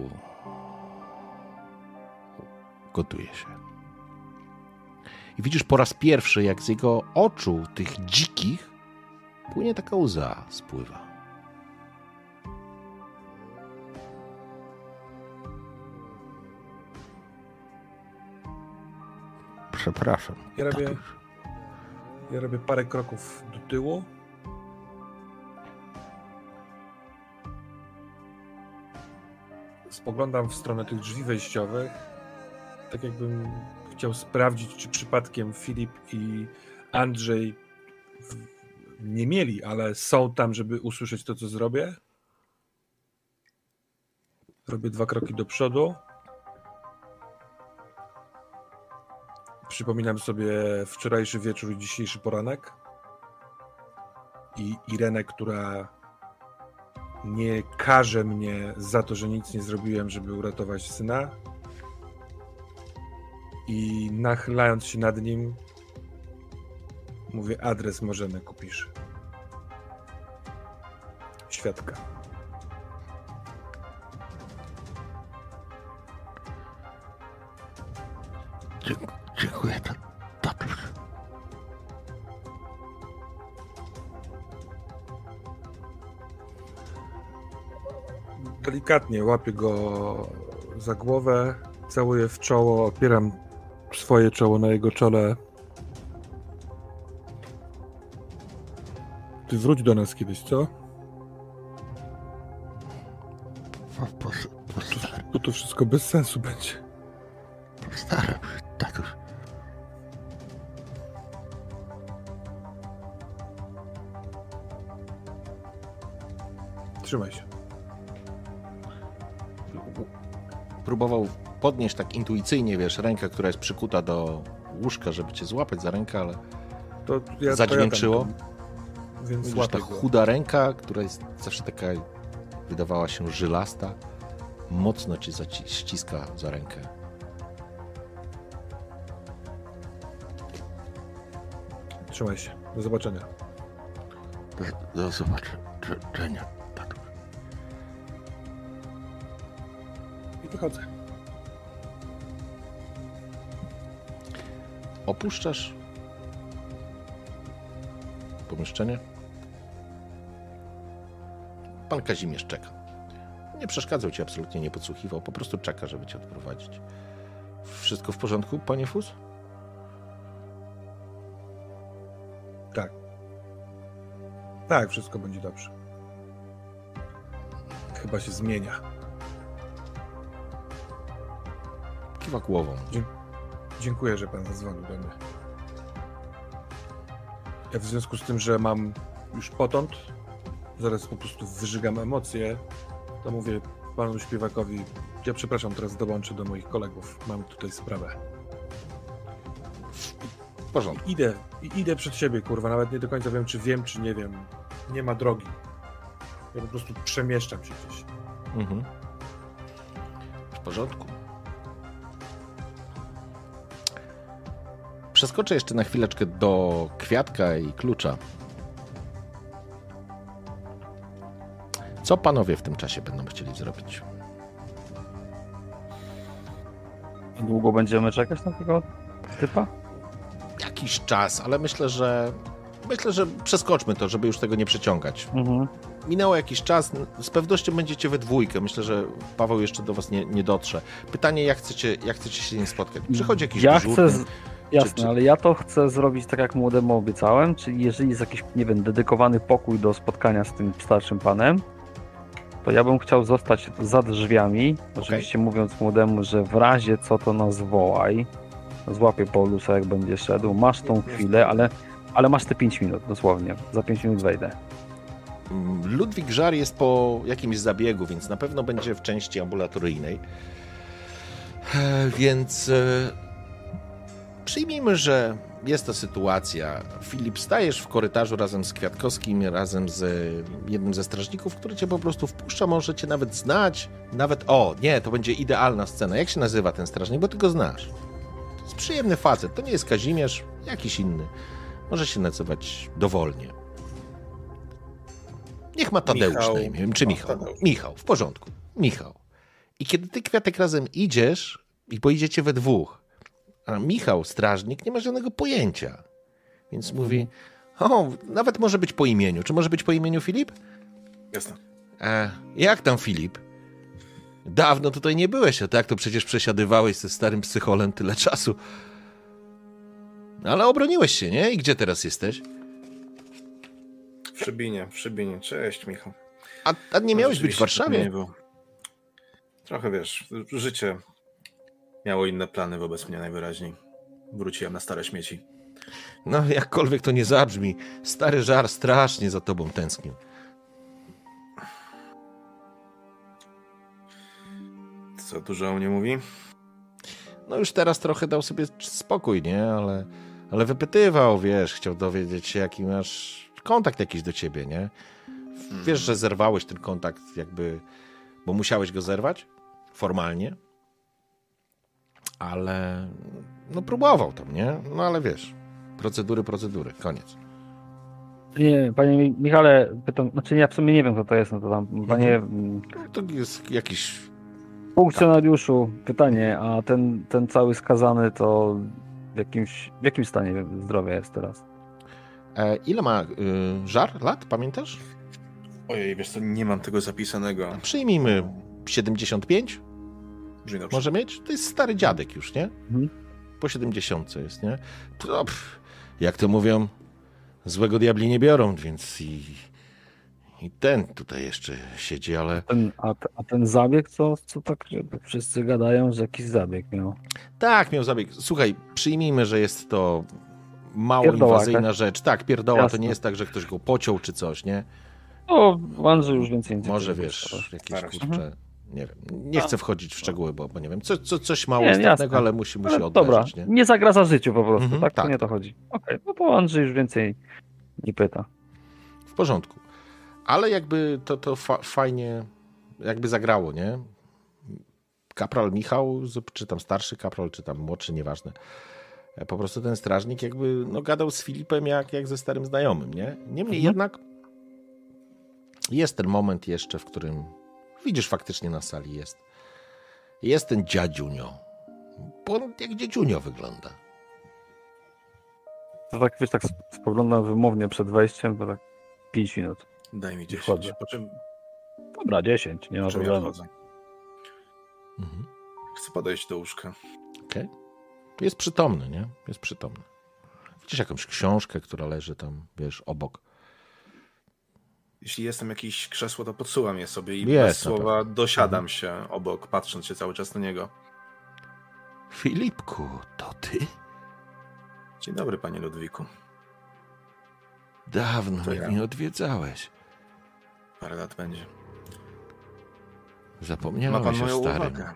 gotuje się. I widzisz po raz pierwszy, jak z jego oczu, tych dzikich, płynie taka łza, spływa. Przepraszam. Ja robię, ja robię parę kroków do tyłu. Spoglądam w stronę tych drzwi wejściowych. Tak jakbym chciał sprawdzić, czy przypadkiem Filip i Andrzej nie mieli, ale są tam, żeby usłyszeć to, co zrobię. Robię dwa kroki do przodu. Przypominam sobie wczorajszy wieczór i dzisiejszy poranek. I Irenę, która nie karze mnie za to, że nic nie zrobiłem, żeby uratować syna. I nachylając się nad nim, mówię: adres możemy kupisz. Świadka. Delikatnie łapię go za głowę, całuję w czoło, opieram swoje czoło na jego czole. Ty wróć do nas kiedyś, co? Bo to wszystko bez sensu będzie. Postaram się, tatuś. Trzymaj się. Próbował podnieść tak intuicyjnie, wiesz, rękę, która jest przykuta do łóżka, żeby cię złapać za rękę, ale To ja, Zadźwiększyło? To ja tam, więc widzisz, ta go. chuda ręka, która jest zawsze taka, wydawała się żylasta, mocno cię ściska za rękę. Trzymaj się. Do zobaczenia. Do, do zobaczenia, wychodzę. Opuszczasz pomieszczenie. Pan Kazimierz czeka. Nie przeszkadzał ci, absolutnie nie podsłuchiwał, po prostu czeka, żeby cię odprowadzić. Wszystko w porządku, panie Fus? Tak. Tak, wszystko będzie dobrze. Chyba się zmienia. Kiwa głową. Dziękuję, że pan zadzwonił do mnie. Ja w związku z tym, że mam już potąd, zaraz po prostu wyżygam emocje, to mówię panu śpiewakowi, ja przepraszam, teraz dołączę do moich kolegów, mam tutaj sprawę. W porządku. Idę, i- idę przed siebie, kurwa, nawet nie do końca wiem, czy wiem, czy nie wiem. Nie ma drogi. Ja po prostu przemieszczam się gdzieś. Mhm. W porządku. Przeskoczę jeszcze na chwileczkę do kwiatka i klucza. Co panowie w tym czasie będą chcieli zrobić? Długo będziemy czekać na tego typa? Jakiś czas, ale myślę, że myślę, że przeskoczmy to, żeby już tego nie przeciągać. Mhm. Minęło jakiś czas, z pewnością będziecie we dwójkę. Myślę, że Paweł jeszcze do was nie, nie dotrze. Pytanie, jak chcecie, jak chcecie się z nim spotkać? Przychodzi jakiś Ja dyżurny? chcę. Z... Jasne, czy- ale ja to chcę zrobić tak, jak młodemu obiecałem, czyli jeżeli jest jakiś, nie wiem, dedykowany pokój do spotkania z tym starszym panem, to ja bym chciał zostać za drzwiami, oczywiście mówiąc młodemu, że w razie co to nas wołaj, złapię Paulusa jak będzie szedł, masz tą chwilę, ale, ale masz te 5 minut, dosłownie, za 5 minut wejdę. Ludwik Żar jest po jakimś zabiegu, więc na pewno będzie w części ambulatoryjnej. E, Więc e, przyjmijmy, że jest to sytuacja. Filip, stajesz w korytarzu razem z Kwiatkowskim, razem z e, jednym ze strażników, który cię po prostu wpuszcza, może cię nawet znać. Nawet, o, nie, to będzie idealna scena. Jak się nazywa ten strażnik? Bo ty go znasz. To jest przyjemny facet. To nie jest Kazimierz, jakiś inny. Może się nazywać dowolnie. Niech ma Tadeusz Michał. na imię, czy Michał. Michał, w porządku. Michał. I kiedy ty, Kwiatek, razem idziesz i pojedziecie we dwóch, a Michał, strażnik, nie ma żadnego pojęcia. Więc mówi, o, nawet może być po imieniu. Czy może być po imieniu Filip? Jasne. E, jak tam Filip? Dawno tutaj nie byłeś, a tak to przecież przesiadywałeś ze starym psycholem tyle czasu. Ale obroniłeś się, nie? I gdzie teraz jesteś? W Szybinie, w Szybinie. Cześć, Michał. A, a nie No, miałeś być w tak nie Warszawie? było. Trochę wiesz, życie miało inne plany wobec mnie najwyraźniej. Wróciłem na stare śmieci. No, jakkolwiek to nie zabrzmi, stary żar strasznie za tobą tęsknił. Co dużo o mnie mówi? No już teraz trochę dał sobie spokój, nie? Ale, ale wypytywał, wiesz, chciał dowiedzieć się, jaki masz kontakt jakiś do ciebie, nie? Wiesz, że zerwałeś ten kontakt jakby, bo musiałeś go zerwać formalnie, ale no próbował tam, nie? No ale wiesz, procedury, procedury, koniec. Nie, panie Mi- Michale, pytam, znaczy ja w sumie nie wiem, kto to jest, no to tam, panie mm, No, to jest jakiś funkcjonariuszu, pytanie, a ten, ten cały skazany to w jakimś, w jakim stanie zdrowia jest teraz? E, ile ma y, żar lat, pamiętasz? Ojej, wiesz co, nie mam tego zapisanego. Przyjmijmy 75, Brzmi dobrze. Może mieć? To jest stary dziadek już, nie? Mhm. Po 70 jest, nie? To, pff, jak to mówią, złego diabli nie biorą, więc i, i ten tutaj jeszcze siedzi, ale Ten, a, a ten zabieg, co, co tak wszyscy gadają, że jakiś zabieg miał? tak, miał zabieg. Słuchaj, przyjmijmy, że jest to mało Pierdoła, inwazyjna rzecz. Tak, pierdoła to Jasne. nie jest tak, że ktoś go pociął czy coś, nie? No, Andrzej już więcej nie Może wiesz, jakieś Na razie. Nie wiem. Nie chcę wchodzić w szczegóły, bo, bo nie wiem, co, co, coś mało Nie, istotnego, ale musi, musi Ale dobra, nie? nie zagraża życiu po prostu, Mhm, tak? tak. To nie o to chodzi. Okej, no to Andrzej już więcej nie pyta. W porządku. Ale jakby to, to fa fajnie jakby zagrało, nie? Kapral Michał, czy tam starszy kapral, czy tam młodszy, nieważne. E, Po prostu ten strażnik jakby no, gadał z Filipem jak, jak ze starym znajomym, nie? Niemniej Mhm. jednak jest ten moment jeszcze, w którym widzisz faktycznie na sali jest. Jest ten dziadziunio. Bo on jak dziadziunio wygląda. To tak, wiesz, tak spoglądam wymownie przed wejściem, to tak 5 minut. Daj mi 10. Wchodzę. Po czym, Dobra, 10, nie ma ja problemu. wchodzę? Mhm. Chcę podejść do łóżka. Okej. Jest przytomny, nie? Jest przytomny. Widzisz jakąś książkę, która leży tam, wiesz, obok. Jeśli jestem jakieś krzesło, to podsuwam je sobie i Jest bez słowa dosiadam się obok, patrząc się cały czas na niego. Filipku, to ty? Dzień dobry, panie Ludwiku. Dawno To mnie ja. nie odwiedzałeś. Parę lat będzie. Ma Zapomniałem pan się moją starym. uwagę.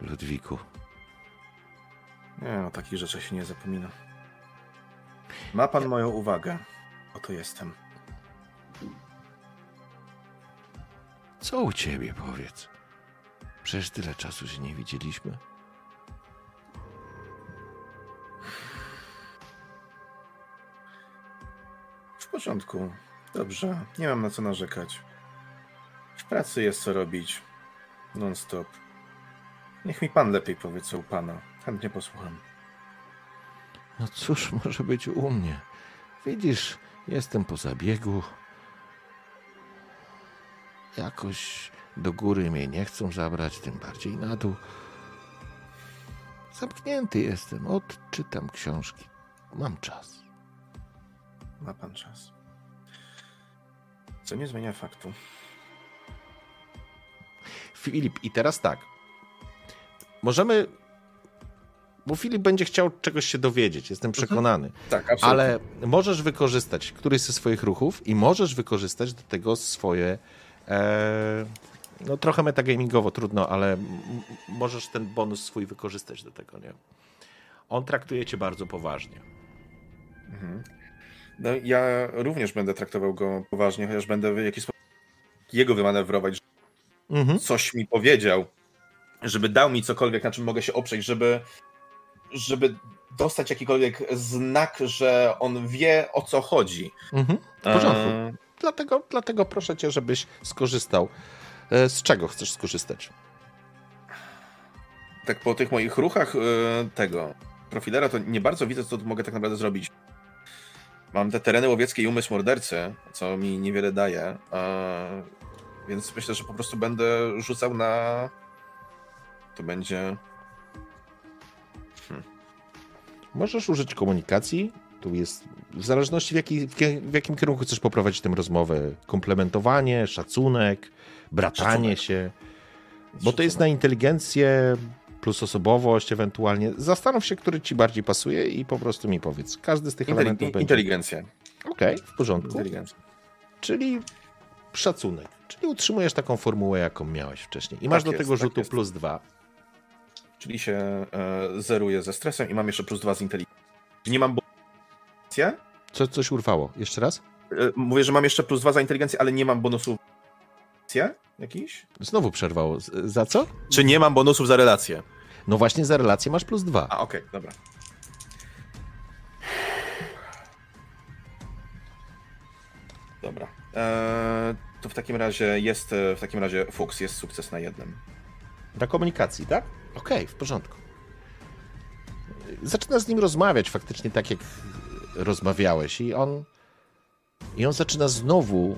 Ludwiku. Nie, no takich rzeczy się nie zapomina. Ma pan moją uwagę. Oto jestem. Co u ciebie, powiedz? Przecież tyle czasu się nie widzieliśmy. W porządku. Dobrze. Nie mam na co narzekać. W pracy jest co robić. Non-stop. Niech mi pan lepiej powie, co u pana. Chętnie posłucham. No cóż może być u mnie? Widzisz, jestem po zabiegu. Jakoś do góry mnie nie chcą zabrać, tym bardziej na dół. Zamknięty jestem, odczytam książki. Mam czas. Ma pan czas. Co nie zmienia faktu. Filip, i teraz tak. Możemy. Bo Filip będzie chciał czegoś się dowiedzieć, jestem przekonany. Tak, absolutnie. Ale możesz wykorzystać któryś ze swoich ruchów i możesz wykorzystać do tego swoje. E, no trochę metagamingowo trudno, ale możesz ten bonus swój wykorzystać do tego, nie? On traktuje cię bardzo poważnie. Mhm. No, ja również będę traktował go poważnie, chociaż będę w jakiś sposób jego wymanewrować, Mhm. coś mi powiedział, żeby dał mi cokolwiek, na czym mogę się oprzeć, żeby, żeby dostać jakikolwiek znak, że on wie o co chodzi. Mhm. W porządku. E, Dlatego, dlatego proszę cię, żebyś skorzystał. E, z czego chcesz skorzystać? tak po tych moich ruchach e, tego profilera, to nie bardzo widzę, co tu mogę tak naprawdę zrobić. Mam te tereny łowieckie i umysł mordercy, co mi niewiele daje, e, więc myślę, że po prostu będę rzucał na... To będzie... Możesz użyć komunikacji. Tu jest w zależności w, jaki, w jakim kierunku chcesz poprowadzić tę rozmowę. Komplementowanie, szacunek, bratanie szacunek. się. Bo to jest na inteligencję plus osobowość ewentualnie. Zastanów się, który ci bardziej pasuje i po prostu mi powiedz. Każdy z tych Inteli elementów będzie... Inteligencja. Okej, okay, w porządku. Inteligencja. Czyli szacunek. Czyli utrzymujesz taką formułę, jaką miałeś wcześniej. I masz tak do jest, tego tak rzutu plus dwa. Czyli się e, zeruje ze stresem i mam jeszcze plus dwa z inteligencji. Nie mam inteligencję? Co, coś urwało. Jeszcze raz? E, mówię, że mam jeszcze plus dwa za inteligencję, ale nie mam bonusu jakiś? Znowu przerwało. Za co? Czy nie mam bonusów za relację? No właśnie za relację masz plus dwa. A, okej, okay, dobra. Dobra. Eee, to w takim razie jest, w takim razie Fuchs, jest sukces na jednym. Na komunikacji, tak? Okej, okay, w porządku. Zaczyna z nim rozmawiać faktycznie tak, jak rozmawiałeś i on i on zaczyna znowu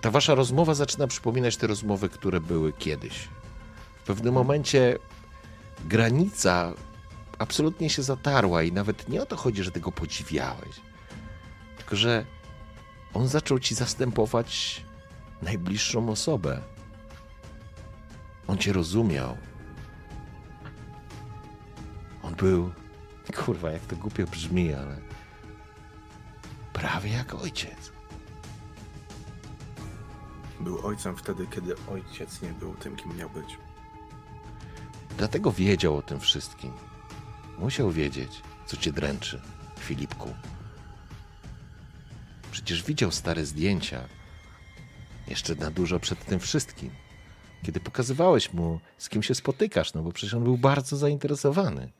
ta wasza rozmowa zaczyna przypominać te rozmowy, które były kiedyś. W pewnym momencie granica absolutnie się zatarła i nawet nie o to chodzi, że tego podziwiałeś, tylko że on zaczął ci zastępować najbliższą osobę. On cię rozumiał. On był, kurwa, jak to głupio brzmi, ale prawie jak ojciec. Był ojcem wtedy, kiedy ojciec nie był tym, kim miał być. Dlatego wiedział o tym wszystkim. Musiał wiedzieć, co cię dręczy, Filipku. Przecież widział stare zdjęcia. Jeszcze na dużo przed tym wszystkim. Kiedy pokazywałeś mu, z kim się spotykasz, no bo przecież on był bardzo zainteresowany.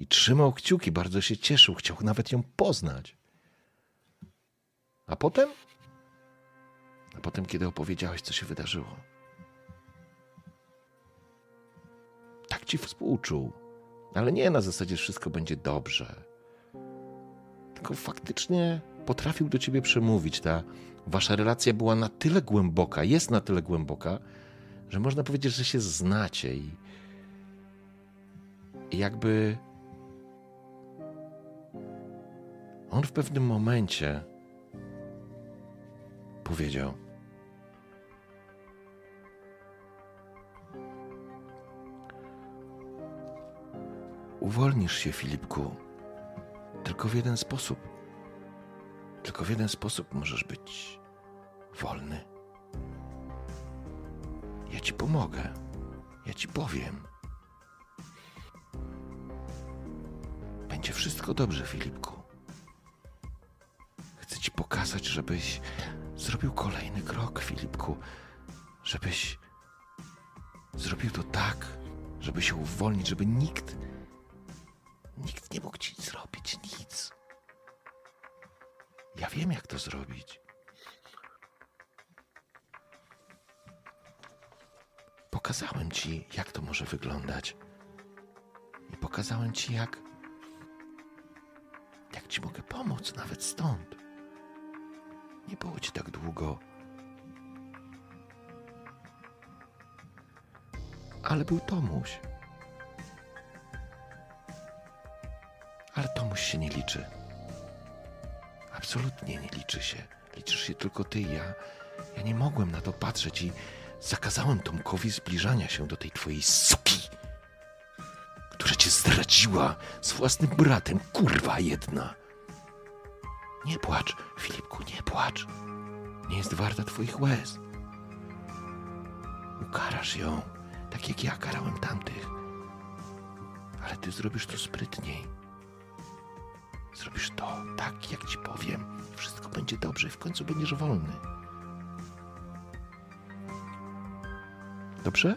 I trzymał kciuki, bardzo się cieszył, chciał nawet ją poznać. A potem a potem, kiedy opowiedziałeś, co się wydarzyło. Tak ci współczuł, ale nie na zasadzie, wszystko będzie dobrze. Tylko faktycznie potrafił do ciebie przemówić. Ta wasza relacja była na tyle głęboka, jest na tyle głęboka, że można powiedzieć, że się znacie i jakby on w pewnym momencie powiedział: Uwolnisz się, Filipku, tylko w jeden sposób. Tylko w jeden sposób możesz być wolny. Ja ci pomogę. Ja ci powiem. Będzie wszystko dobrze, Filipku. Chcę ci pokazać, żebyś zrobił kolejny krok, Filipku. Żebyś zrobił to tak, żeby się uwolnić, żeby nikt Nikt nie mógł ci zrobić nic. Ja wiem, jak to zrobić. Pokazałem ci, jak to może wyglądać. I pokazałem ci, jak. jak ci mogę pomóc, nawet stąd. Nie było ci tak długo. Ale był Tomuś. Ale Tomuś się nie liczy. Absolutnie nie liczy się. Liczysz się tylko ty ja. Ja nie mogłem na to patrzeć i zakazałem Tomkowi zbliżania się do tej twojej suki, która cię zdradziła z własnym bratem, kurwa jedna. Nie płacz, Filipku, nie płacz. Nie jest warta twoich łez. Ukarasz ją, tak jak ja karałem tamtych. Ale ty zrobisz to sprytniej. Zrobisz to tak, jak ci powiem. Wszystko będzie dobrze i w końcu będziesz wolny. Dobrze?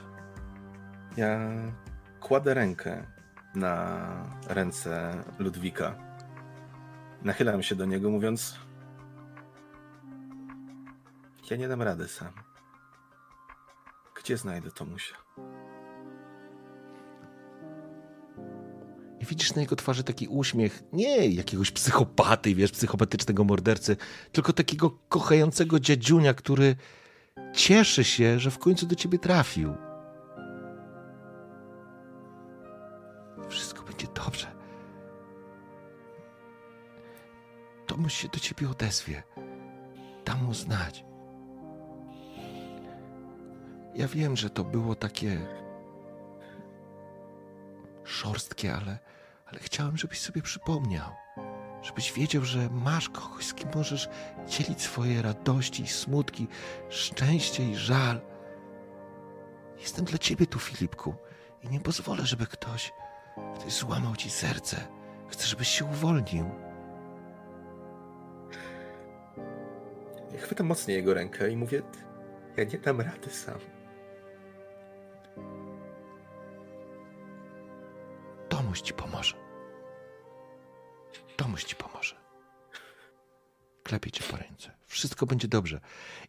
Ja kładę rękę na ręce Ludwika. Nachylam się do niego, mówiąc: Ja nie dam rady sam. Gdzie znajdę Tomusia? I widzisz na jego twarzy taki uśmiech, nie jakiegoś psychopaty, wiesz, psychopatycznego mordercy, tylko takiego kochającego dziadziunia, który cieszy się, że w końcu do ciebie trafił. Tomuś się do ciebie odezwie. Dam mu znać. Ja wiem, że to było takie szorstkie, ale, ale chciałem, żebyś sobie przypomniał. Żebyś wiedział, że masz kogoś, z kim możesz dzielić swoje radości i smutki, szczęście i żal. Jestem dla ciebie tu, Filipku, i nie pozwolę, żeby ktoś, ktoś złamał ci serce. Chcę, żebyś się uwolnił. Chwytam mocniej jego rękę i mówię, ja nie dam rady sam. Tomuś ci pomoże. Tomuś ci pomoże. Klepie cię po ręce. Wszystko będzie dobrze.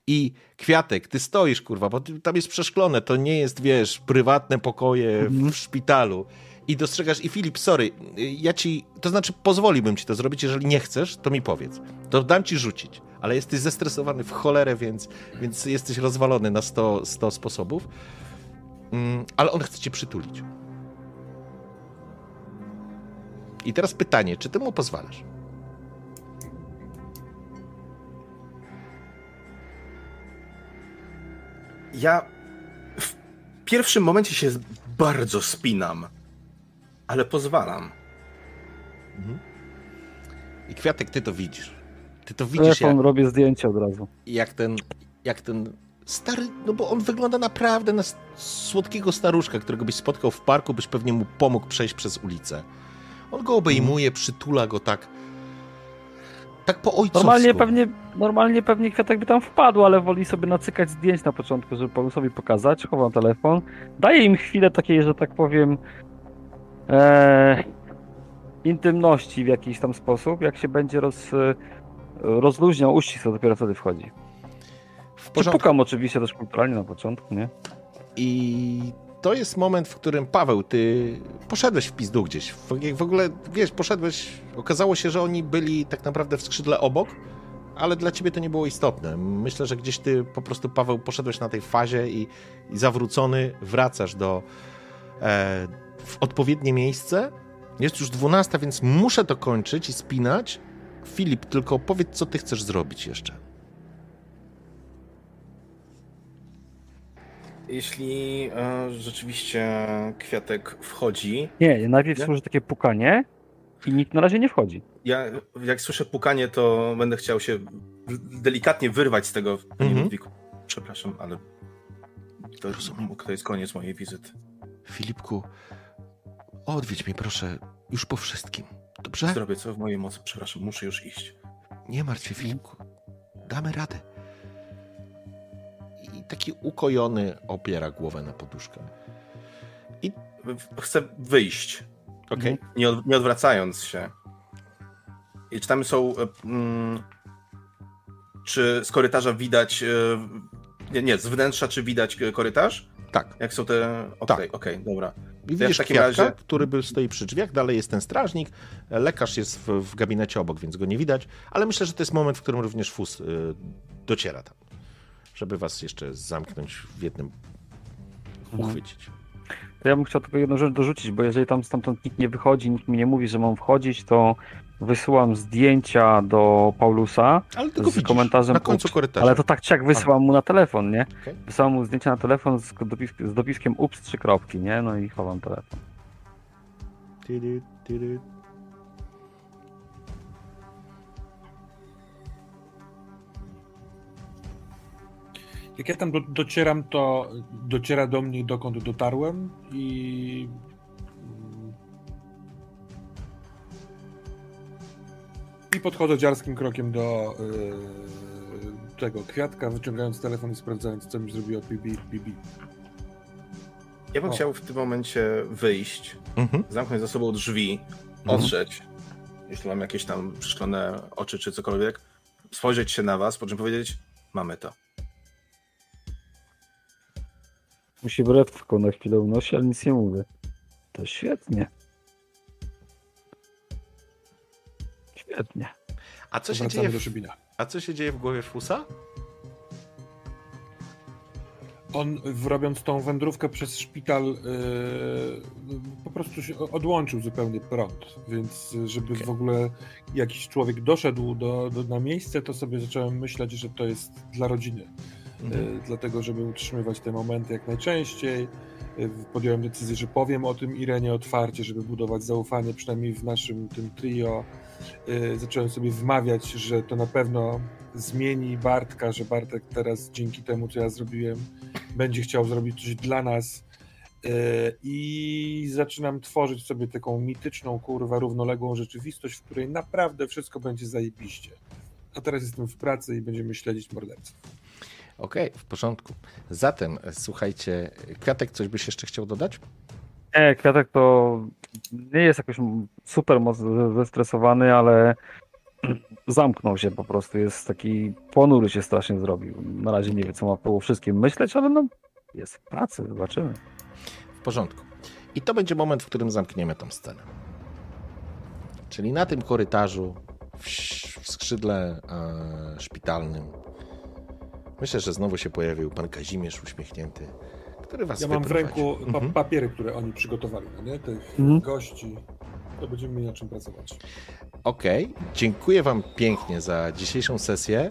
I Kwiatek, ty stoisz, kurwa, bo tam jest przeszklone. To nie jest, wiesz, prywatne pokoje w szpitalu. I dostrzegasz, i Filip, sorry, ja ci, to znaczy pozwoliłbym ci to zrobić, jeżeli nie chcesz, to mi powiedz. To dam ci rzucić, ale jesteś zestresowany w cholerę, więc, więc jesteś rozwalony na 100, 100 sposobów. Mm, ale on chce cię przytulić. I teraz pytanie, czy ty mu pozwalasz? Ja w pierwszym momencie się bardzo spinam, ale pozwalam. I Kwiatek, ty to widzisz. Ty to widzisz, Telefon, jak, robię zdjęcie od razu. jak ten, jak ten stary, no bo on wygląda naprawdę na słodkiego staruszka, którego byś spotkał w parku, byś pewnie mu pomógł przejść przez ulicę. On go obejmuje, przytula go tak, tak po ojcowsku. Normalnie pewnie, normalnie pewnie kwiatek by tam wpadł, ale woli sobie nacykać zdjęć na początku, żeby Paulusowi pokazać. Chowam telefon. Daję im chwilę takiej, że tak powiem, e, intymności w jakiś tam sposób. Jak się będzie roz, e, rozluźniał, uścisk, to dopiero wtedy wchodzi. w porządku. pukam oczywiście też kulturalnie na początku, nie? I to jest moment, w którym Paweł, ty poszedłeś w pizdu gdzieś. W ogóle, wiesz, poszedłeś, okazało się, że oni byli tak naprawdę w skrzydle obok, ale dla ciebie to nie było istotne. Myślę, że gdzieś ty po prostu, Paweł, poszedłeś na tej fazie i, i zawrócony wracasz do e, w odpowiednie miejsce. Jest już 12, więc muszę to kończyć i spinać. Filip, tylko powiedz, co ty chcesz zrobić jeszcze. Jeśli e, rzeczywiście kwiatek wchodzi, Nie, ja najpierw Nie? służy takie pukanie i nikt na razie nie wchodzi. ja jak słyszę pukanie, to będę chciał się delikatnie wyrwać z tego. Mhm. Ludwiku, przepraszam, ale to, Rozumiem. to jest koniec mojej wizyty. Filipku, odwiedź mnie proszę już po wszystkim. Dobrze? Zrobię co w mojej mocy, przepraszam, muszę już iść. Nie martw się, Filipku. Damy radę. I taki ukojony opiera głowę na poduszkę. W- Chcę wyjść, Okej. nie, od, nie odwracając się. I czy tam są. e, Mm, czy z korytarza widać. e, Nie, nie, z wnętrza czy widać e, korytarz? Tak. Jak są te. Okej, okej, dobra. I ja widzisz takim kwiatka, razie- który by stoi przy drzwiach, dalej jest ten strażnik, lekarz jest w, w gabinecie obok, więc go nie widać, ale myślę, że to jest moment, w którym również Fus y, dociera tam, żeby was jeszcze zamknąć w jednym, uchwycić. To ja bym chciał tylko jedną rzecz dorzucić, bo jeżeli tam stamtąd nikt nie wychodzi, nikt mi nie mówi, że mam wchodzić, to wysyłam zdjęcia do Paulusa Ale z widzisz, komentarzem na końcu korytarza. Ale to tak czy jak wysyłam mu na telefon, nie? Okej. Wysyłam mu zdjęcia na telefon z, dopis, z dopiskiem ups, trzy kropki, nie? No i chowam telefon. Jak ja tam do, docieram, to dociera do mnie, dokąd dotarłem i... I podchodzę dziarskim krokiem do yy, tego kwiatka, wyciągając telefon i sprawdzając, co mi zrobiło Bibi. Bibi. Ja bym O. chciał w tym momencie wyjść, Mhm. zamknąć za sobą drzwi, Mhm. odrzeć, jeśli mam jakieś tam przeszklone oczy czy cokolwiek, spojrzeć się na was, po czym powiedzieć, mamy to. Musi brewko na chwilę unosi, ale nic nie mówię. To świetnie. Świetnie. A co się, dzieje w, a co się dzieje w głowie Fusa? On, robiąc tą wędrówkę przez szpital, yy, po prostu się odłączył zupełnie prąd, więc y, żeby Okej. w ogóle jakiś człowiek doszedł do, do, na miejsce, to sobie zacząłem myśleć, że to jest dla rodziny. Mhm. E, dlatego żeby utrzymywać te momenty jak najczęściej. E, Podjąłem decyzję, że powiem o tym Irenie otwarcie, żeby budować zaufanie, przynajmniej w naszym tym trio. E, Zacząłem sobie wmawiać, że to na pewno zmieni Bartka, że Bartek teraz dzięki temu, co ja zrobiłem, będzie chciał zrobić coś dla nas. E, I zaczynam tworzyć sobie taką mityczną, kurwa, równoległą rzeczywistość, w której naprawdę wszystko będzie zajebiście. A teraz jestem w pracy i będziemy śledzić morderców. Okej, w porządku. Zatem, słuchajcie, Kwiatek, coś byś jeszcze chciał dodać? Nie, Kwiatek to nie jest jakoś super zestresowany, ale [clears throat] zamknął się po prostu. Jest taki ponury się strasznie zrobił. Na razie nie wie, co ma po wszystkim myśleć, ale no jest w pracy, zobaczymy. W porządku. I to będzie moment, w którym zamkniemy tą scenę. Czyli na tym korytarzu, w skrzydle e, szpitalnym, myślę, że znowu się pojawił pan Kazimierz uśmiechnięty, który was Ja mam w ręku pa Mhm. papiery, które oni przygotowali, no nie? Tych Mhm. gości. To będziemy mieli na czym pracować. Okej, dziękuję Wam pięknie za dzisiejszą sesję.